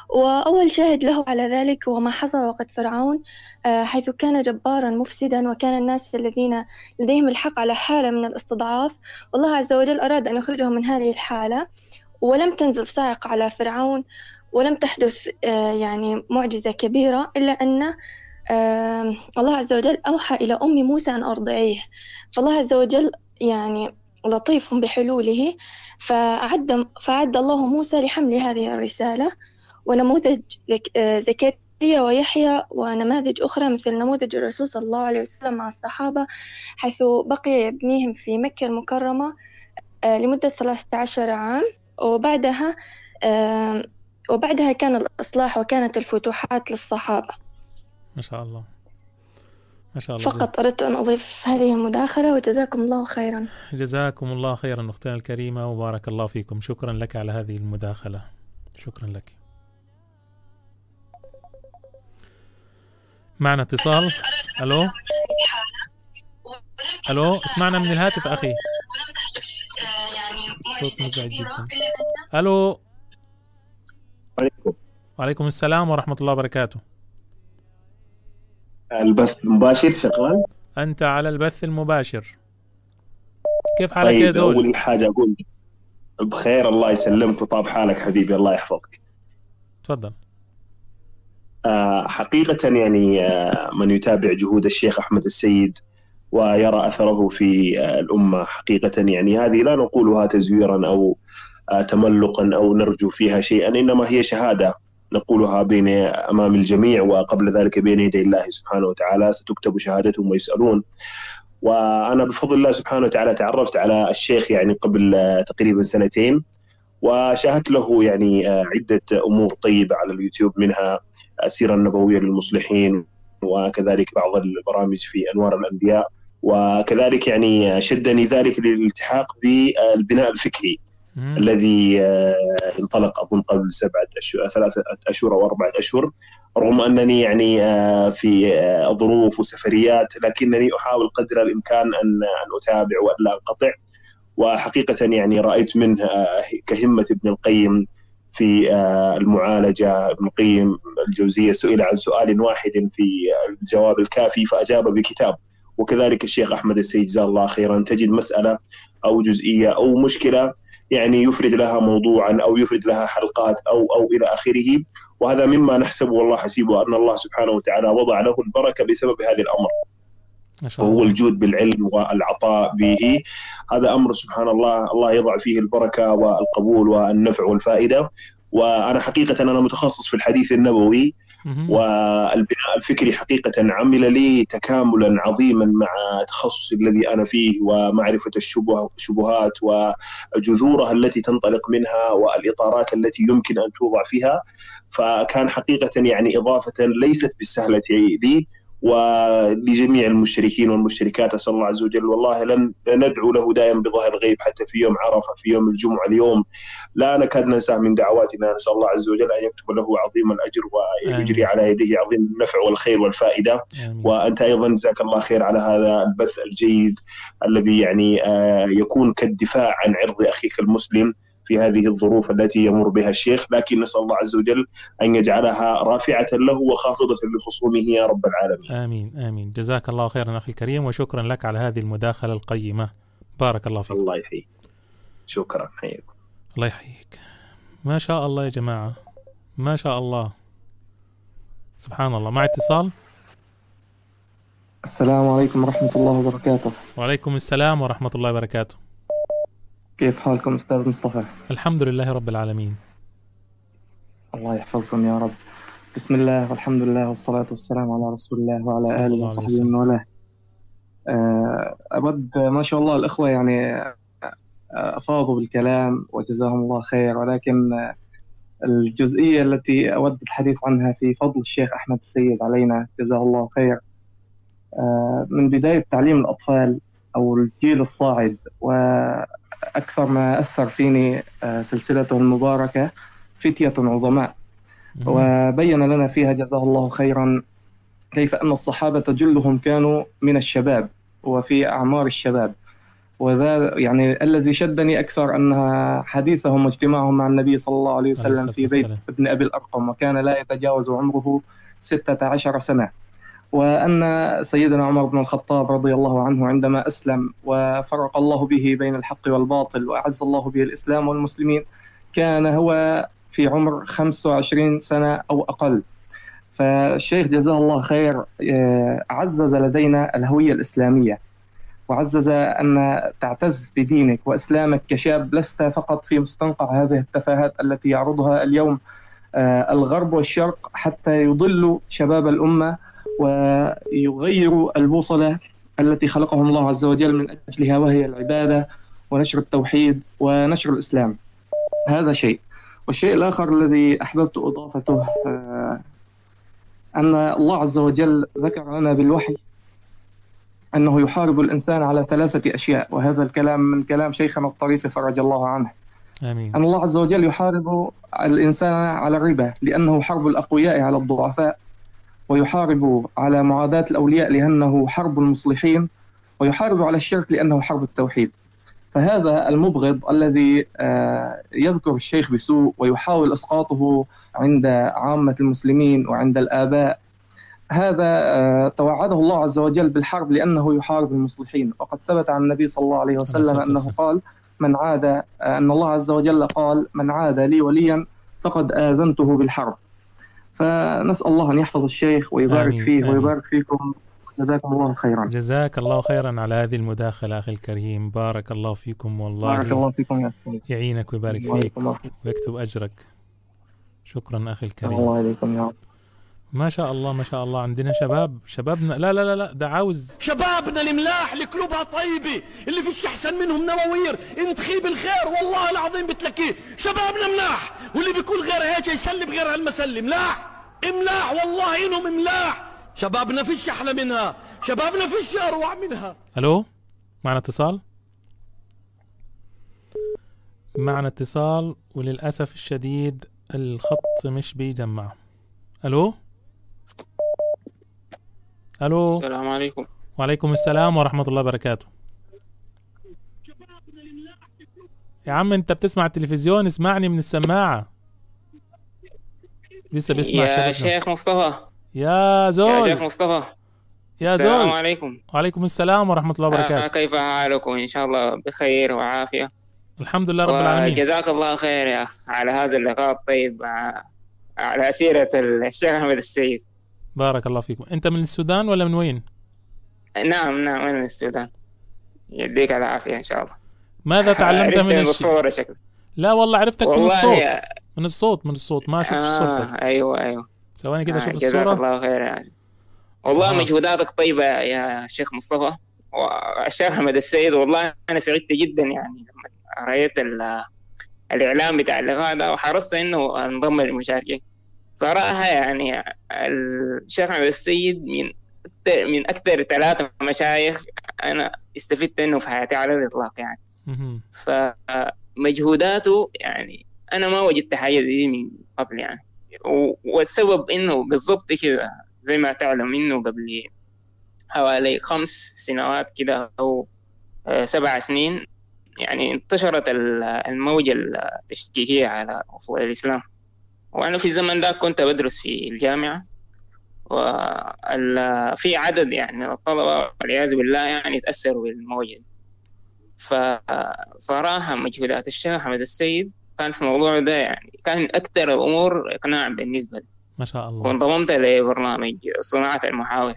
Speaker 37: وأول شاهد له على ذلك هو ما حصل وقت فرعون آه، حيث كان جبارا مفسدا وكان الناس الذين لديهم الحق على حالة من الاستضعاف. والله عز وجل أراد أن يخرجهم من هذه الحالة ولم تنزل صاعقة على فرعون ولم تحدث آه، يعني معجزة كبيرة إلا أن آه، الله عز وجل أوحى إلى أم موسى أن أرضعيه. فالله عز وجل يعني لطيف بحلوله فأعد فأعد الله موسى لحمل هذه الرسالة ونموذج آه، زكريا ويحيى ونماذج أخرى مثل نموذج الرسول صلى الله عليه وسلم مع الصحابة حيث بقي يبنيهم في مكة المكرمة آه، لمدة 13 عام وبعدها آه، وبعدها كان الإصلاح وكانت الفتوحات للصحابة.
Speaker 3: ما شاء الله. ما شاء الله
Speaker 37: فقط أردت أن أضيف هذه المداخلة وجزاكم الله خيرا.
Speaker 3: جزاكم الله خيرا أختنا الكريمة وبارك الله فيكم. شكرا لك على هذه المداخلة. شكرا لك. معنا اتصال. ألو؟ ألو؟ اسمعنا من الهاتف أخي. الصوت مزعج جدا. ألو؟
Speaker 38: عليكم.
Speaker 3: وعليكم السلام ورحمة الله وبركاته.
Speaker 38: البث المباشر شغال.
Speaker 3: أنت على البث المباشر. كيف حالك يا
Speaker 38: طيب
Speaker 3: زول؟
Speaker 38: أول حاجة أقول بخير الله يسلمك وطاب حالك حبيبي الله يحفظك.
Speaker 3: تفضل.
Speaker 38: آه، حقيقة يعني آه، من يتابع جهود الشيخ أحمد السيد ويرى أثره في آه، الأمة حقيقة يعني. هذه لا نقولها تزويرا أو آه، تملقا أو نرجو فيها شيئا إنما هي شهادة. نقولها بين أمام الجميع وقبل ذلك بين يدي الله سبحانه وتعالى ستكتب شهادتهم ويسألون. وأنا بفضل الله سبحانه وتعالى تعرفت على الشيخ يعني قبل تقريبا سنتين وشاهدت له يعني آه، عدة أمور طيبة على اليوتيوب منها السيرة النبوية للمصلحين وكذلك بعض البرامج في أنوار الأنبياء وكذلك يعني شدني ذلك للالتحاق بالبناء الفكري. الذي آه، انطلق أظن قبل سبعة أشهر ثلاثة أشهر أو أربعة أشهر رغم أنني يعني آه، في آه، ظروف وسفريات لكنني أحاول قدر الإمكان أن أن أتابع والا أنقطع. وحقيقة يعني رأيت منه كهمة ابن القيم في المعالجة. ابن القيم الجوزية سئل عن سؤال واحد في الجواب الكافي فأجاب بكتاب. وكذلك الشيخ أحمد السيد جزاه الله خيرا تجد مسألة أو جزئية أو مشكلة يعني يفرد لها موضوعا أو يفرد لها حلقات أو أو إلى آخره. وهذا مما نحسبه والله حسيبه أن الله سبحانه وتعالى وضع له البركة بسبب هذا
Speaker 3: الأمر.
Speaker 38: وهو الجود بالعلم والعطاء به. هذا أمر سبحان الله الله يضع فيه البركة والقبول والنفع والفائدة. وأنا حقيقة أنا متخصص في الحديث النبوي. والبناء الفكري حقيقة عمل لي تكاملا عظيما مع تخصصي الذي أنا فيه الشبه الشبهات وجذورها التي تنطلق منها والإطارات التي يمكن أن توضع فيها. فكان حقيقة يعني إضافة ليست بالسهلة لي. ولجميع المشركين والمشركات أسأل الله عز وجل. والله لن ندعو له دائما بظهر الغيب حتى في يوم عرفة في يوم الجمعة اليوم. لا نكاد ننساه من دعواتنا. نسأل الله عز وجل أن يكتب له عظيم الأجر ويجري على يديه عظيم النفع والخير والفائدة. وأنت أيضا جزاك الله خير على هذا البث الجيد الذي يعني آه، يكون كالدفاع عن عرض أخيك المسلم. في هذه الظروف التي يمر بها الشيخ لكن نسأل الله عز وجل أن يجعلها رافعة له وخافضة لخصومه يا رب العالمين.
Speaker 3: آمين آمين. جزاك الله خيرا أخي الكريم وشكرا لك على هذه المداخلة القيمة. بارك الله فيك.
Speaker 38: الله يحييك. شكرا حياكم.
Speaker 3: الله يحييك. ما شاء الله يا جماعة. ما شاء الله. سبحان الله. مع اتصال؟
Speaker 27: السلام عليكم ورحمة الله وبركاته.
Speaker 3: وعليكم السلام ورحمة الله وبركاته.
Speaker 27: كيف حالكم أستاذ مصطفى؟
Speaker 3: الحمد لله رب العالمين
Speaker 27: الله يحفظكم يا رب بسم الله والحمد لله والصلاة والسلام على رسول الله وعلى آله وصحبه. ومن والاه آه، أود ما شاء الله الإخوة يعني آه، أفاضوا بالكلام وجزاهم الله خير ولكن آه، الجزئية التي أود الحديث عنها في فضل الشيخ أحمد السيد علينا جزاه الله خير آه، من بداية تعليم الأطفال أو الجيل الصاعد وأكثر ما أثر فيني آه، سلسلته المباركة فتية عظماء. وبين لنا فيها جزاه الله خيرا كيف أن الصحابة جلهم كانوا من الشباب وفي أعمار الشباب. وذا يعني الذي شدني أكثر أن حديثهم واجتماعهم مع النبي صلى الله عليه وسلم في بيت. ابن أبي الأرقم وكان لا يتجاوز عمره ستة عشر سنة. وأن سيدنا عمر بن الخطاب رضي الله عنه عندما أسلم وفرق الله به بين الحق والباطل وأعز الله به الإسلام والمسلمين كان هو في عمر 25 سنة أو أقل. فالشيخ جزاه الله خير آه، عزز لدينا الهوية الإسلامية وعزز أن تعتز بدينك وإسلامك كشاب لست فقط في مستنقع هذه التفاهات التي يعرضها اليوم الغرب والشرق حتى يضلوا شباب الأمة ويغيروا البوصلة التي خلقهم الله عز وجل من أجلها وهي العبادة ونشر التوحيد ونشر الإسلام. هذا شيء. والشيء الآخر الذي أحببت إضافته آه، أن الله عز وجل ذكر لنا بالوحي أنه يحارب الإنسان على ثلاثة أشياء وهذا الكلام من كلام شيخنا الطريف فرج الله عنه.
Speaker 3: آمين.
Speaker 27: أن الله عز وجل يحارب الإنسان على الربا لأنه حرب الأقوياء على الضعفاء ويحارب على معاداة الأولياء لأنه حرب المصلحين ويحارب على الشرك لأنه حرب التوحيد. فهذا المبغض الذي آه، يذكر الشيخ بسوء ويحاول إسقاطه عند عامة المسلمين وعند الآباء. هذا آه، توعده الله عز وجل بالحرب لأنه يحارب المصلحين. وقد ثبت عن النبي صلى الله عليه وسلم
Speaker 3: والسلام.
Speaker 27: قال من عاد آه، أن الله عز وجل قال من عاد لي وليا فقد آذنته بالحرب. فنسأل الله أن يحفظ الشيخ ويبارك
Speaker 3: آمين،
Speaker 27: فيه
Speaker 3: آمين.
Speaker 27: ويبارك فيكم. جزاكم الله خيرا.
Speaker 3: جزاك الله خيرا على هذه المداخلة أخي الكريم. بارك الله فيكم والله
Speaker 27: بارك الله فيكم يا أخي.
Speaker 3: يعينك ويبارك
Speaker 27: بارك
Speaker 3: فيك. ويكتب أجرك. شكرا أخي الكريم.
Speaker 27: الله عليكم يا رب.
Speaker 3: ما شاء الله ما شاء الله. عندنا شباب شبابنا لا لا لا لا ده عاوز
Speaker 39: شبابنا الملاح اللي قلوبها طيبة. اللي فيش أحسن منهم نواوير. انتخي بالخير والله العظيم بتلاقيه شبابنا ملاح واللي بيكون غير هيك يسلم غير هالمسلم. ملاح ملاح والله إنهم ملاح شبابنا فيش أحلى منها. شبابنا فيش أروع منها.
Speaker 3: ألو؟ معنا اتصال؟ معنا اتصال وللأسف الشديد الخط مش بيجمع. ألو؟ ألو.
Speaker 40: السلام عليكم.
Speaker 3: وعليكم السلام ورحمة الله وبركاته. يا عم انت بتسمع التلفزيون اسمعني من السماعة. لسه بيسمع
Speaker 40: يا. شيخ مصطفى.
Speaker 3: يا
Speaker 40: يا
Speaker 3: زول
Speaker 40: شيخ مصطفى.
Speaker 3: يا
Speaker 40: السلام
Speaker 3: زول.
Speaker 40: عليكم.
Speaker 3: وعليكم السلام ورحمة الله
Speaker 40: آه
Speaker 3: وبركاته
Speaker 40: كيف حالكم؟ إن شاء الله بخير وعافية.
Speaker 3: الحمد لله رب العالمين.
Speaker 40: وجزاك الله خير يا على هذا اللقاء الطيب على سيرة الشيخ أحمد السيد.
Speaker 3: بارك الله فيكم. أنت من السودان ولا من وين؟
Speaker 40: نعم نعم أنا من السودان. يديك العافية إن شاء الله.
Speaker 3: ماذا تعلمت من الش...
Speaker 40: بالصورة شكل
Speaker 3: لا والله عرفتك من
Speaker 40: والله
Speaker 3: الصوت.
Speaker 40: يا-
Speaker 3: من الصوت من الصوت. ما شفت
Speaker 40: آه
Speaker 3: صورتك
Speaker 40: أيوة أيوة.
Speaker 3: ثواني كده
Speaker 40: آه
Speaker 3: أشوف
Speaker 40: جزاك
Speaker 3: الصورة.
Speaker 40: الله خير يعني والله
Speaker 3: آه.
Speaker 40: مجهوداتك طيبة يا شيخ مصطفى. والشيخ أحمد السيد والله أنا سعدت جدا يعني لما رأيت ال- الإعلان بتاع اللقاء ده وحرصت إنه أنضم للمشاركين. صراحة يعني الشيخ أحمد السيد من من أكثر ثلاثة مشايخ أنا استفدت منه في حياتي على الإطلاق يعني. فمجهوداته يعني أنا ما وجدت حاجة دي من قبل يعني. والسبب إنه بالضبط كده زي ما تعلم إنه قبل حوالي خمس سنوات كده أو آه، سبع سنين يعني انتشرت ال- الموجة التشكيكية على أصول الإسلام. وأنا في الزمن ده كنت بدرس في الجامعة وفي عدد يعني من الطلبة والعياذ بالله يعني تأثروا بالموجة. فصراحة مجهودات الشيخ أحمد السيد كان في الموضوع ده يعني كان أكثر الأمور إقناع بالنسبة لي.
Speaker 3: ما شاء الله.
Speaker 40: وانضممت لبرنامج صناعة المحاور.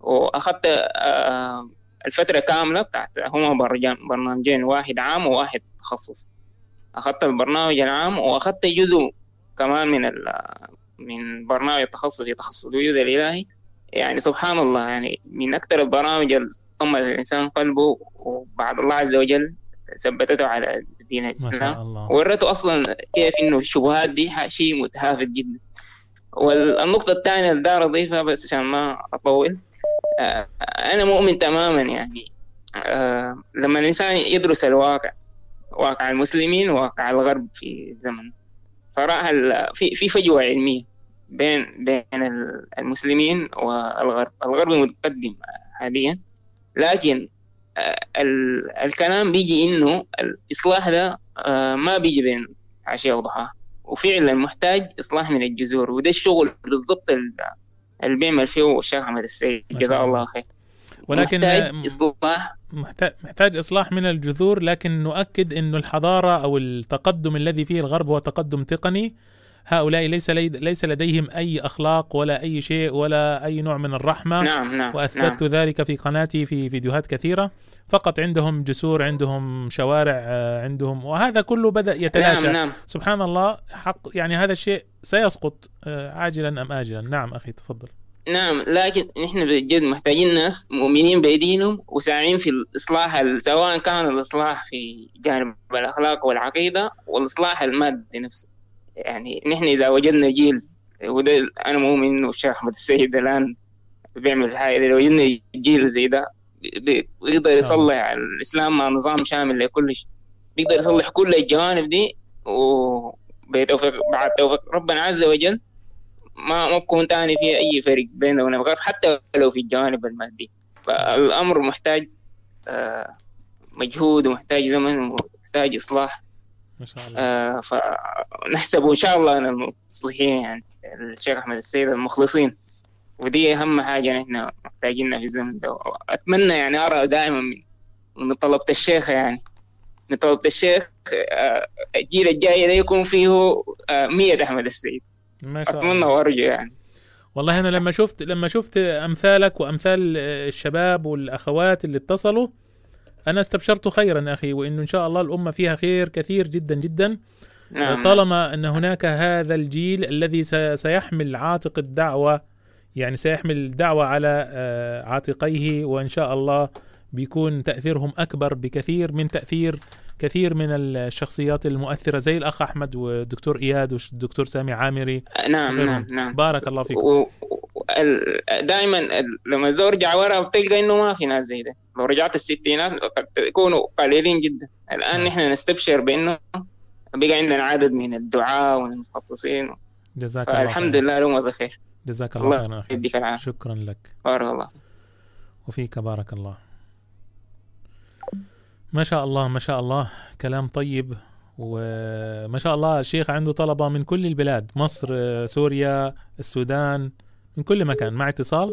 Speaker 40: وأخذت آه، الفترة كاملة بتاعت هما برنامجين واحد عام وواحد تخصص. أخذت البرنامج العام وأخذت جزء كمان من ال من برنامج التخصصي تخصص الوجود الإلهي. يعني سبحان الله يعني من أكثر البرامج اللي طمت الإنسان قلبه وبعد الله عز وجل ثبتته على دين الإسلام. وريته أصلا كيف إنه الشبهات دي شيء متهافت جدا. والنقطة الثانية اللي دار أضيفها بس عشان ما أطول آه، أنا مؤمن تماما يعني آه، لما الإنسان يدرس الواقع واقع المسلمين وواقع الغرب في الزمن صراحة ال- في في فجوة علمية بين بين ال- المسلمين والغرب. الغرب متقدم حاليا لكن آه، ال- الكلام بيجي إنه الإصلاح ده آه، ما بيجي بين عشية وضحاها. وفعلا محتاج إصلاح من الجذور. وده الشغل بالضبط ال- اللي بيعمل فيه الشيخ أحمد السيد. جزاه.
Speaker 3: الله.
Speaker 40: خير.
Speaker 3: ولكن
Speaker 40: محتاج إصلاح.
Speaker 3: محتاج إصلاح من الجذور لكن نؤكد انه الحضارة أو التقدم الذي فيه الغرب هو تقدم تقني. هؤلاء ليس لي ليس لديهم أي أخلاق ولا أي شيء ولا أي نوع من الرحمة.
Speaker 40: نعم نعم
Speaker 3: وأثبتت ذلك في قناتي في فيديوهات كثيرة. فقط عندهم جسور عندهم شوارع آه، عندهم وهذا كله بدأ يتلاشى.
Speaker 40: نعم نعم.
Speaker 3: سبحان الله حق يعني هذا الشيء سيسقط آه، عاجلا أم اجلا. نعم أخي تفضل.
Speaker 40: نعم لكن نحن بجد محتاجين ناس مؤمنين بأيدينهم وساعين في الإصلاح ال- سواء كان الإصلاح في جانب الأخلاق والعقيدة والإصلاح المادي نفسه. يعني نحن إذا وجدنا جيل وده أنا مؤمن إنه الشيخ أحمد السيد الآن بيعمل الحاجة دي لو وجدنا جيل زي ده بي- بيقدر يصلح الإسلام مع نظام شامل لكل شيء بيقدر يصلح كل الجوانب دي وبتوفيق بعد توفيق ربنا عز وجل ما ما بكون تاني في أي فرق بينه وبين الغرب حتى لو في الجوانب المادية. فالأمر محتاج آه، مجهود ومحتاج زمن ومحتاج إصلاح.
Speaker 3: ما شاء الله.
Speaker 40: آه، فنحسب ان شاء الله أن المصلحين يعني الشيخ أحمد السيد المخلصين. ودي أهم حاجة نحن محتاجينها في الزمن ده. اتمنى يعني أرى دائما من من طلبة الشيخ يعني. من طلبة الشيخ آه، الجيل الجاي ده يكون فيه مية أحمد السيد.
Speaker 3: ما شاء
Speaker 40: أتمنى
Speaker 3: الله
Speaker 40: وارجو يعني.
Speaker 3: والله أنا لما شفت لما شفت أمثالك وأمثال الشباب والأخوات اللي اتصلوا أنا استبشرت خيرا أخي وإنه إن شاء الله الأمة فيها خير كثير جدا جدا.
Speaker 40: نعم.
Speaker 3: طالما إن هناك هذا الجيل الذي سي- سيحمل عاتق الدعوة يعني سيحمل الدعوة على آه، عاتقيه وإن شاء الله بيكون تأثيرهم أكبر بكثير من تأثير كثير من الشخصيات المؤثرة زي الأخ أحمد والدكتور إياد والدكتور سامي عامري.
Speaker 40: نعم. نعم نعم.
Speaker 3: بارك الله فيكم.
Speaker 40: و- دائما لما يرجع ورا بتلقى إنه ما في ناس زي ده. لو رجعت الستينات قد يكونوا قليلين جدا. الآن نحن نستبشر بإنه بقى عندنا عدد من الدعاة والمتخصصين
Speaker 3: جزاك الله
Speaker 40: الحمد. لله الأمة بخير.
Speaker 3: جزاك الله خيرا شكرا لك.
Speaker 40: بارك الله
Speaker 3: وفيك بارك الله. ما شاء الله ما شاء الله. كلام طيب وما شاء الله الشيخ عنده طلبة من كل البلاد مصر سوريا السودان من كل مكان. مع اتصال.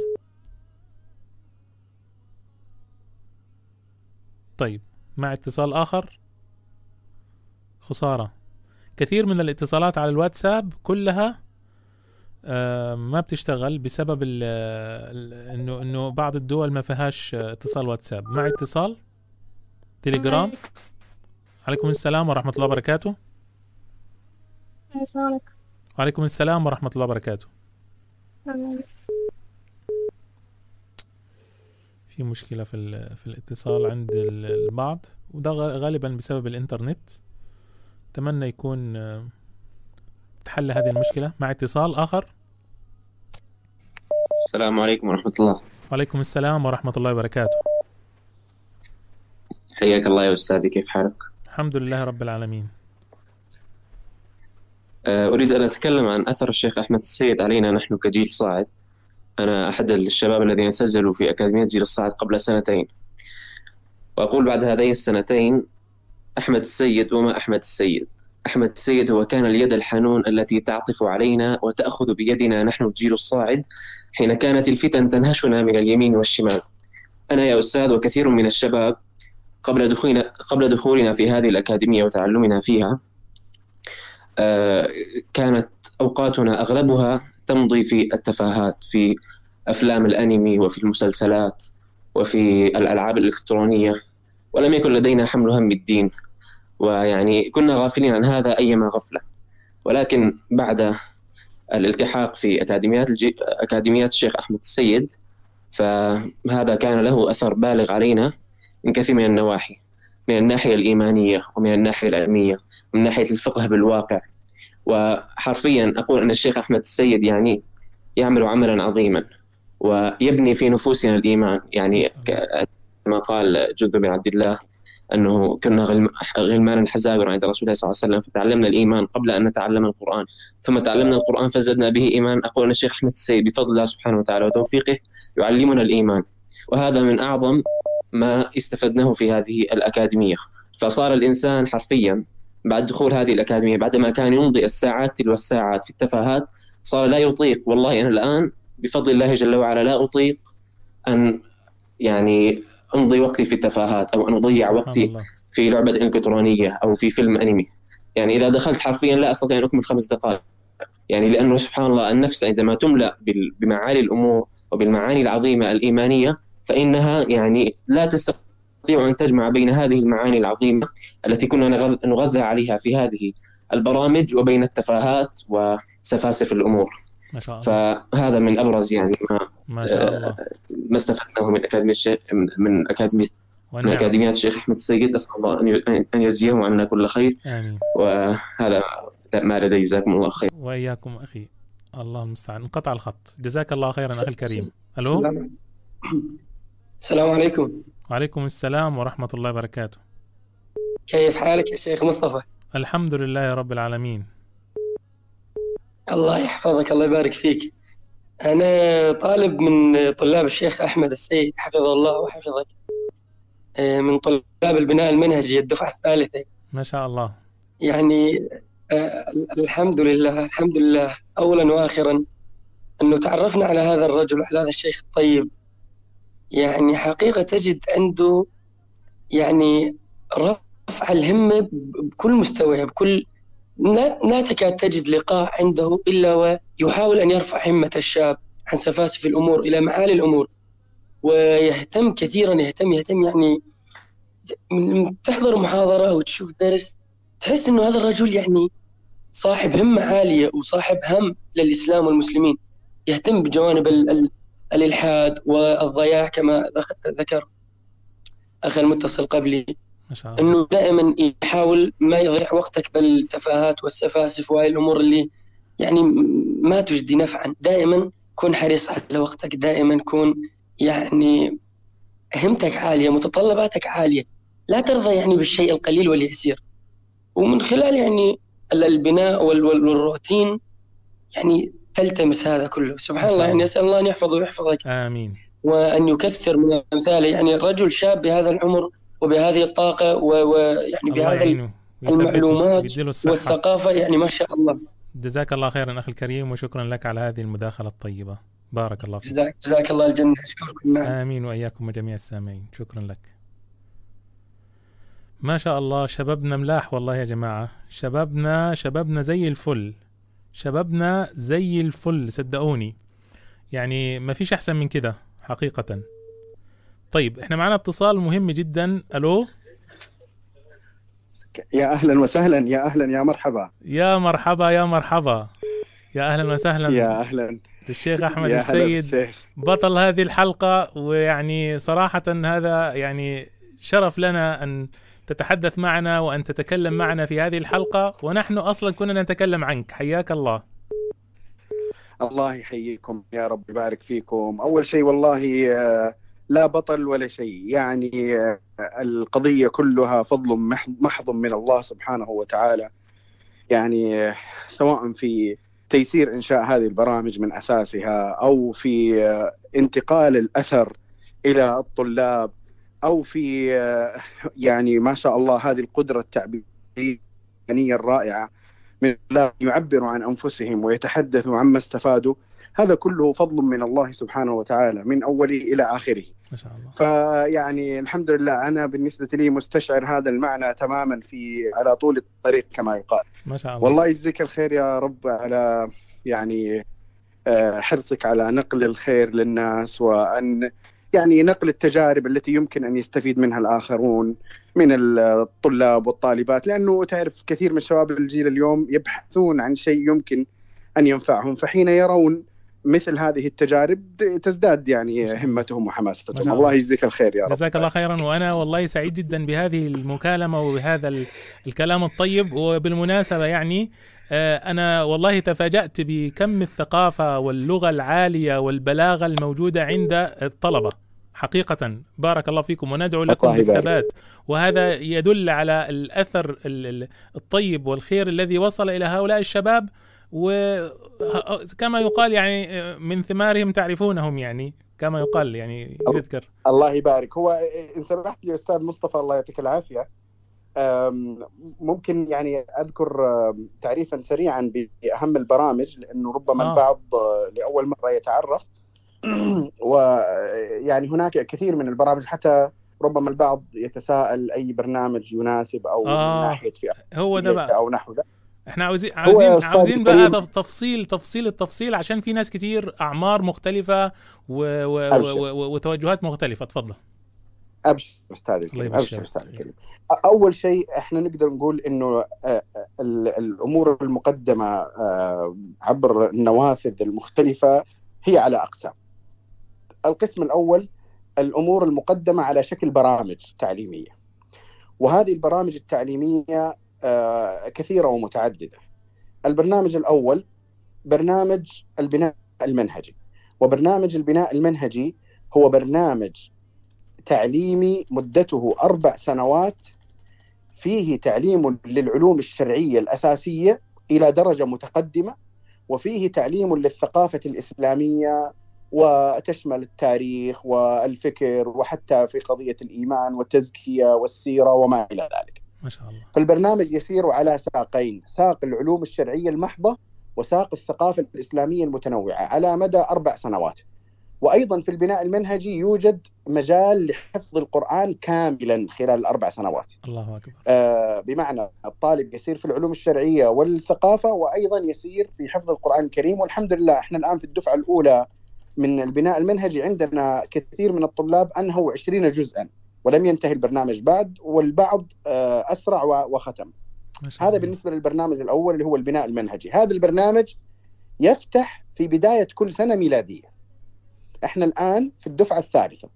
Speaker 3: طيب مع اتصال آخر. خسارة. كثير من الاتصالات على الواتساب كلها آه، ما بتشتغل بسبب إنه إنه بعض الدول ما فيهاش اتصال واتساب. مع اتصال. تليجرام. عليكم. السلام ورحمة الله وبركاته.
Speaker 41: السلام عليكم.
Speaker 3: وعليكم السلام ورحمة الله وبركاته. في مشكلة في ال- في الاتصال عند ال- البعض وده غالبا بسبب الإنترنت. أتمنى يكون آه، تحل هذه المشكلة مع اتصال آخر.
Speaker 42: السلام عليكم ورحمة الله.
Speaker 3: وعليكم السلام ورحمة الله وبركاته.
Speaker 42: حياك الله يا أستاذي كيف حالك؟
Speaker 3: الحمد لله رب العالمين.
Speaker 42: آه، أريد أن أتكلم عن أثر الشيخ أحمد السيد علينا نحن كجيل صاعد. أنا أحد الشباب الذين سجلوا في أكاديمية جيل الصاعد قبل سنتين. وأقول بعد هذين السنتين أحمد السيد وما أحمد السيد. أحمد السيد هو كان اليد الحنون التي تعطف علينا وتأخذ بيدنا نحن الجيل الصاعد حين كانت الفتن تنهشنا من اليمين والشمال. أنا يا أستاذ وكثير من الشباب قبل دخولنا قبل دخولنا في هذه الأكاديمية وتعلمنا فيها آه، كانت أوقاتنا أغلبها تمضي في التفاهات في أفلام الأنمي وفي المسلسلات وفي الألعاب الإلكترونية ولم يكن لدينا حمل هم الدين ويعني كنا غافلين عن هذا أيما غفلة. ولكن بعد الالتحاق في أكاديميات الجي... أكاديميات الشيخ أحمد السيد فهذا كان له أثر بالغ علينا. من كثير من النواحي من الناحية الإيمانية ومن الناحية العلمية من ناحية الفقه بالواقع. وحرفيا أقول أن الشيخ أحمد السيد يعني يعمل عملا عظيما ويبني في نفوسنا الإيمان. يعني كما قال جند بن عبد الله أنه كنا غلم- غلمانا حزابرا عند رسول الله صلى الله عليه وسلم فتعلمنا الإيمان قبل أن نتعلم القرآن. ثم تعلمنا القرآن فزدنا به إيمان. أقول أن الشيخ أحمد السيد بفضل الله سبحانه وتعالى وتوفيقه يعلمنا الإيمان. وهذا من أعظم ما استفدناه في هذه الأكاديمية. فصار الإنسان حرفيا بعد دخول هذه الأكاديمية بعدما كان يمضي الساعات تلو الساعات في التفاهات صار لا يطيق والله أنا الآن بفضل الله جل وعلا لا أطيق أن يعني أمضي وقتي في التفاهات أو أن أضيع وقتي في لعبة إلكترونية أو في فيلم أنمي. يعني إذا دخلت حرفيا لا أستطيع أن أكمل خمس دقائق. يعني لأنه سبحان الله النفس عندما تملأ بمعالي الأمور وبالمعاني العظيمة الإيمانية فإنها يعني لا تستطيع أن تجمع بين هذه المعاني العظيمة التي كنا نغذ- نغذى عليها في هذه البرامج وبين التفاهات وسفاسف الأمور.
Speaker 3: ما شاء الله.
Speaker 42: فهذا من أبرز يعني ما
Speaker 3: ما شاء الله.
Speaker 42: ما استفدناه من أكاديمية الشيخ من- من أكاديمية من
Speaker 3: ونعم.
Speaker 42: أكاديميات الشيخ أحمد السيد. أسأل الله أن ي- أن يجزيهم عنا كل خير.
Speaker 3: آمين.
Speaker 42: وهذا ما لدي. جزاكم الله خير.
Speaker 3: وإياكم أخي. الله المستعان. انقطع الخط. جزاك الله خيرا أخي الكريم. ألو؟
Speaker 43: السلام- عليكم.
Speaker 3: وعليكم السلام ورحمة الله وبركاته.
Speaker 43: كيف حالك يا شيخ مصطفى؟
Speaker 3: الحمد لله يا رب العالمين.
Speaker 43: الله يحفظك الله يبارك فيك. أنا طالب من طلاب الشيخ أحمد السيد حفظه الله وحفظك. آه، من طلاب البناء المنهجي الدفعة الثالثة.
Speaker 3: ما شاء الله.
Speaker 43: يعني آه، الحمد لله الحمد لله. أولا وآخرا أنه تعرفنا على هذا الرجل وعلى هذا الشيخ الطيب. يعني حقيقة تجد عنده يعني رفع الهمة بكل مستوى بكل لا, تكاد تجد لقاء عنده إلا ويحاول أن يرفع همة الشاب عن سفاسف الأمور إلى معالي الأمور. ويهتم كثيرا يهتم يهتم يعني تحضر محاضرة أو تشوف درس تحس إنه هذا الرجل يعني صاحب همة عالية وصاحب هم للإسلام والمسلمين. يهتم بجوانب ال- ال- الإلحاد والضياع كما ذك- ذكر أخي المتصل قبلي.
Speaker 3: ما شاء الله.
Speaker 43: أنه دائما يحاول ما يضيع وقتك بالتفاهات والسفاسف وهاي الأمور اللي يعني ما تجدي نفعا. دائما كن حريص على وقتك. دائما كن يعني همتك عالية متطلباتك عالية. لا ترضى يعني بالشيء القليل واليسير. ومن خلال يعني ال- البناء وال- وال- والروتين يعني تلتمس هذا كله. سبحان الله يعني أسأل الله أن يحفظه ويحفظك.
Speaker 3: آمين.
Speaker 43: وأن يكثر من أمثاله. يعني رجل شاب بهذا العمر وبهذه الطاقة ويعني
Speaker 3: الله
Speaker 43: بهذا المعلومات. والثقافة يعني ما شاء الله.
Speaker 3: جزاك الله خيرا أخي الكريم وشكرا لك على هذه المداخلة الطيبة. بارك الله فيك.
Speaker 43: جزاك, جزاك الله الجنة. أشكركم. نعم.
Speaker 3: آمين وإياكم وجميع السامعين. شكرا لك. ما شاء الله شبابنا ملاح والله يا جماعة. شبابنا شبابنا زي الفل. شبابنا زي الفل صدقوني. يعني ما فيش أحسن من كده حقيقة. طيب إحنا معنا اتصال مهم جدا. ألو؟
Speaker 41: يا أهلا وسهلا يا أهلا يا مرحبا.
Speaker 3: يا مرحبا يا مرحبا. يا أهلا وسهلا.
Speaker 41: يا أهلا.
Speaker 3: الشيخ أحمد
Speaker 41: يا
Speaker 3: السيد.
Speaker 41: بالشيخ.
Speaker 3: بطل هذه الحلقة ويعني صراحة هذا يعني شرف لنا أن تتحدث معنا وأن تتكلم معنا في هذه الحلقة. ونحن أصلا كنا نتكلم عنك. حياك الله.
Speaker 41: الله يحييكم يا رب يبارك فيكم. أول شيء والله آه، لا بطل ولا شيء. يعني آه، القضية كلها فضل مح- محض من الله سبحانه وتعالى. يعني آه، سواء في تيسير إنشاء هذه البرامج من أساسها أو في انتقال الأثر إلى الطلاب أو في آه، يعني ما شاء الله هذه القدرة التعبيرية الرائعة من لا يعبروا عن أنفسهم ويتحدثوا عما استفادوا. هذا كله فضل من الله سبحانه وتعالى من أوله إلى آخره.
Speaker 3: ما شاء الله.
Speaker 41: فيعني الحمد لله أنا بالنسبة لي مستشعر هذا المعنى تماما في على طول الطريق كما يقال.
Speaker 3: ما شاء الله.
Speaker 41: والله يجزيك الخير يا رب على يعني آه، حرصك على نقل الخير للناس وأن يعني نقل التجارب التي يمكن أن يستفيد منها الآخرون من الطلاب والطالبات لأنه تعرف كثير من شباب الجيل اليوم يبحثون عن شيء يمكن أن ينفعهم فحين يرون مثل هذه التجارب تزداد يعني همتهم
Speaker 3: ما
Speaker 41: وحماستهم
Speaker 3: شاء الله.
Speaker 41: يجزيك الخير يا رب
Speaker 3: جزاك الله خيرا وأنا والله سعيد جدا بهذه المكالمة وبهذا ال- الكلام الطيب وبالمناسبة يعني أنا والله تفاجأت بكم الثقافة واللغة العالية والبلاغة الموجودة عند الطلبة. حقيقة بارك الله فيكم وندعو لكم. بالثبات. وهذا يدل على الأثر ال- ال- الطيب والخير الذي وصل إلى هؤلاء الشباب. وكما يقال يعني آه، من ثمارهم تعرفونهم يعني كما يقال يعني يذكر.
Speaker 41: الله يبارك. هو إن سمحت لي أستاذ مصطفى الله يعطيك العافية. أم، ممكن يعني أذكر تعريفا سريعا بأهم البرامج لأنه ربما
Speaker 3: آه.
Speaker 41: البعض آه، لأول مرة يتعرف ويعني هناك كثير من البرامج حتى ربما البعض يتساءل أي برنامج يناسب أو
Speaker 3: آه،
Speaker 41: من ناحية فئة
Speaker 3: هو ده بقى.
Speaker 41: أو نحو ذلك
Speaker 3: إحنا عاوزين عاوزين عاوزين بقى. تف- تفصيل تفصيل التفصيل عشان في ناس كتير أعمار مختلفة و و. و و وتوجهات مختلفة اتفضل
Speaker 41: أبشر
Speaker 3: أستاذ
Speaker 41: الكريم. أبشر أستاذ الكريم. أول شيء إحنا نقدر نقول إنه آه، آه، ال- الأمور المقدمة آه، عبر النوافذ المختلفة هي على أقسام. القسم الأول الأمور المقدمة على شكل برامج تعليمية. وهذه البرامج التعليمية كثيرة ومتعددة. البرنامج الأول برنامج البناء المنهجي. وبرنامج البناء المنهجي هو برنامج تعليمي مدته أربع سنوات فيه تعليم للعلوم الشرعية الأساسية إلى درجة متقدمة وفيه تعليم للثقافة الإسلامية وتشمل التاريخ والفكر وحتى في قضية الإيمان والتزكية والسيرة وما إلى ذلك.
Speaker 3: ما شاء الله.
Speaker 41: فالبرنامج يسير على ساقين ساق العلوم الشرعية المحضة وساق الثقافة الإسلامية المتنوعة على مدى أربع سنوات. وأيضا في البناء المنهجي يوجد مجال لحفظ القرآن كاملا خلال الأربع سنوات.
Speaker 3: الله أكبر.
Speaker 41: آه، بمعنى الطالب يسير في العلوم الشرعية والثقافة وأيضا يسير في حفظ القرآن الكريم. والحمد لله إحنا الآن في الدفعة الأولى من البناء المنهجي. عندنا كثير من الطلاب أنهوا 20 جزءا ولم ينتهي البرنامج بعد والبعض آه، أسرع و- وختم. هذا بالنسبة للبرنامج الأول اللي هو البناء المنهجي. هذا البرنامج يفتح في بداية كل سنة ميلادية. إحنا الآن في الدفعة الثالثة.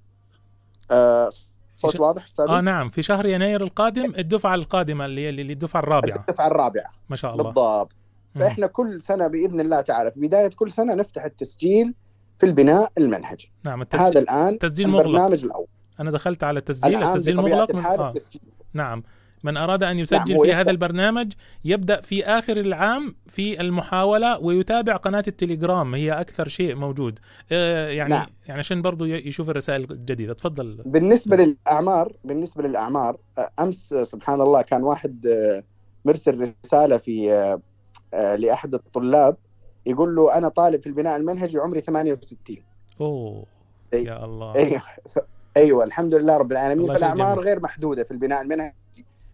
Speaker 41: آه، صوت
Speaker 3: ش-
Speaker 41: واضح أستاذ
Speaker 3: آه نعم. في شهر يناير القادم الدفعة القادمة اللي هي اللي الدفعة الرابعة.
Speaker 41: الدفعة الرابعة.
Speaker 3: ما شاء الله.
Speaker 41: بالضبط. فإحنا كل سنة بإذن الله تعالى في بداية كل سنة نفتح التسجيل في البناء المنهجي
Speaker 3: نعم
Speaker 41: هذا الآن
Speaker 3: التسجيل مغلق.
Speaker 41: البرنامج الأول.
Speaker 3: أنا دخلت على التسجيل التسجيل مغلق من... آه.
Speaker 41: التسجيل.
Speaker 3: نعم. من أراد أن يسجل
Speaker 41: هو
Speaker 3: في. هذا البرنامج يبدأ في آخر العام في المحاولة ويتابع قناة التليجرام هي أكثر شيء موجود. آه يعني
Speaker 41: نعم.
Speaker 3: يعني عشان برضو يشوف الرسائل الجديدة. تفضل.
Speaker 41: بالنسبة للأعمار بالنسبة للأعمار آه، أمس آه، سبحان الله كان واحد مرسل رسالة في لأحد الطلاب يقول له أنا طالب في البناء المنهجي عمري 68
Speaker 3: أوه يا الله.
Speaker 41: أيوه أيوه الحمد لله رب العالمين.
Speaker 3: جميل.
Speaker 41: غير محدودة في البناء المنهجي.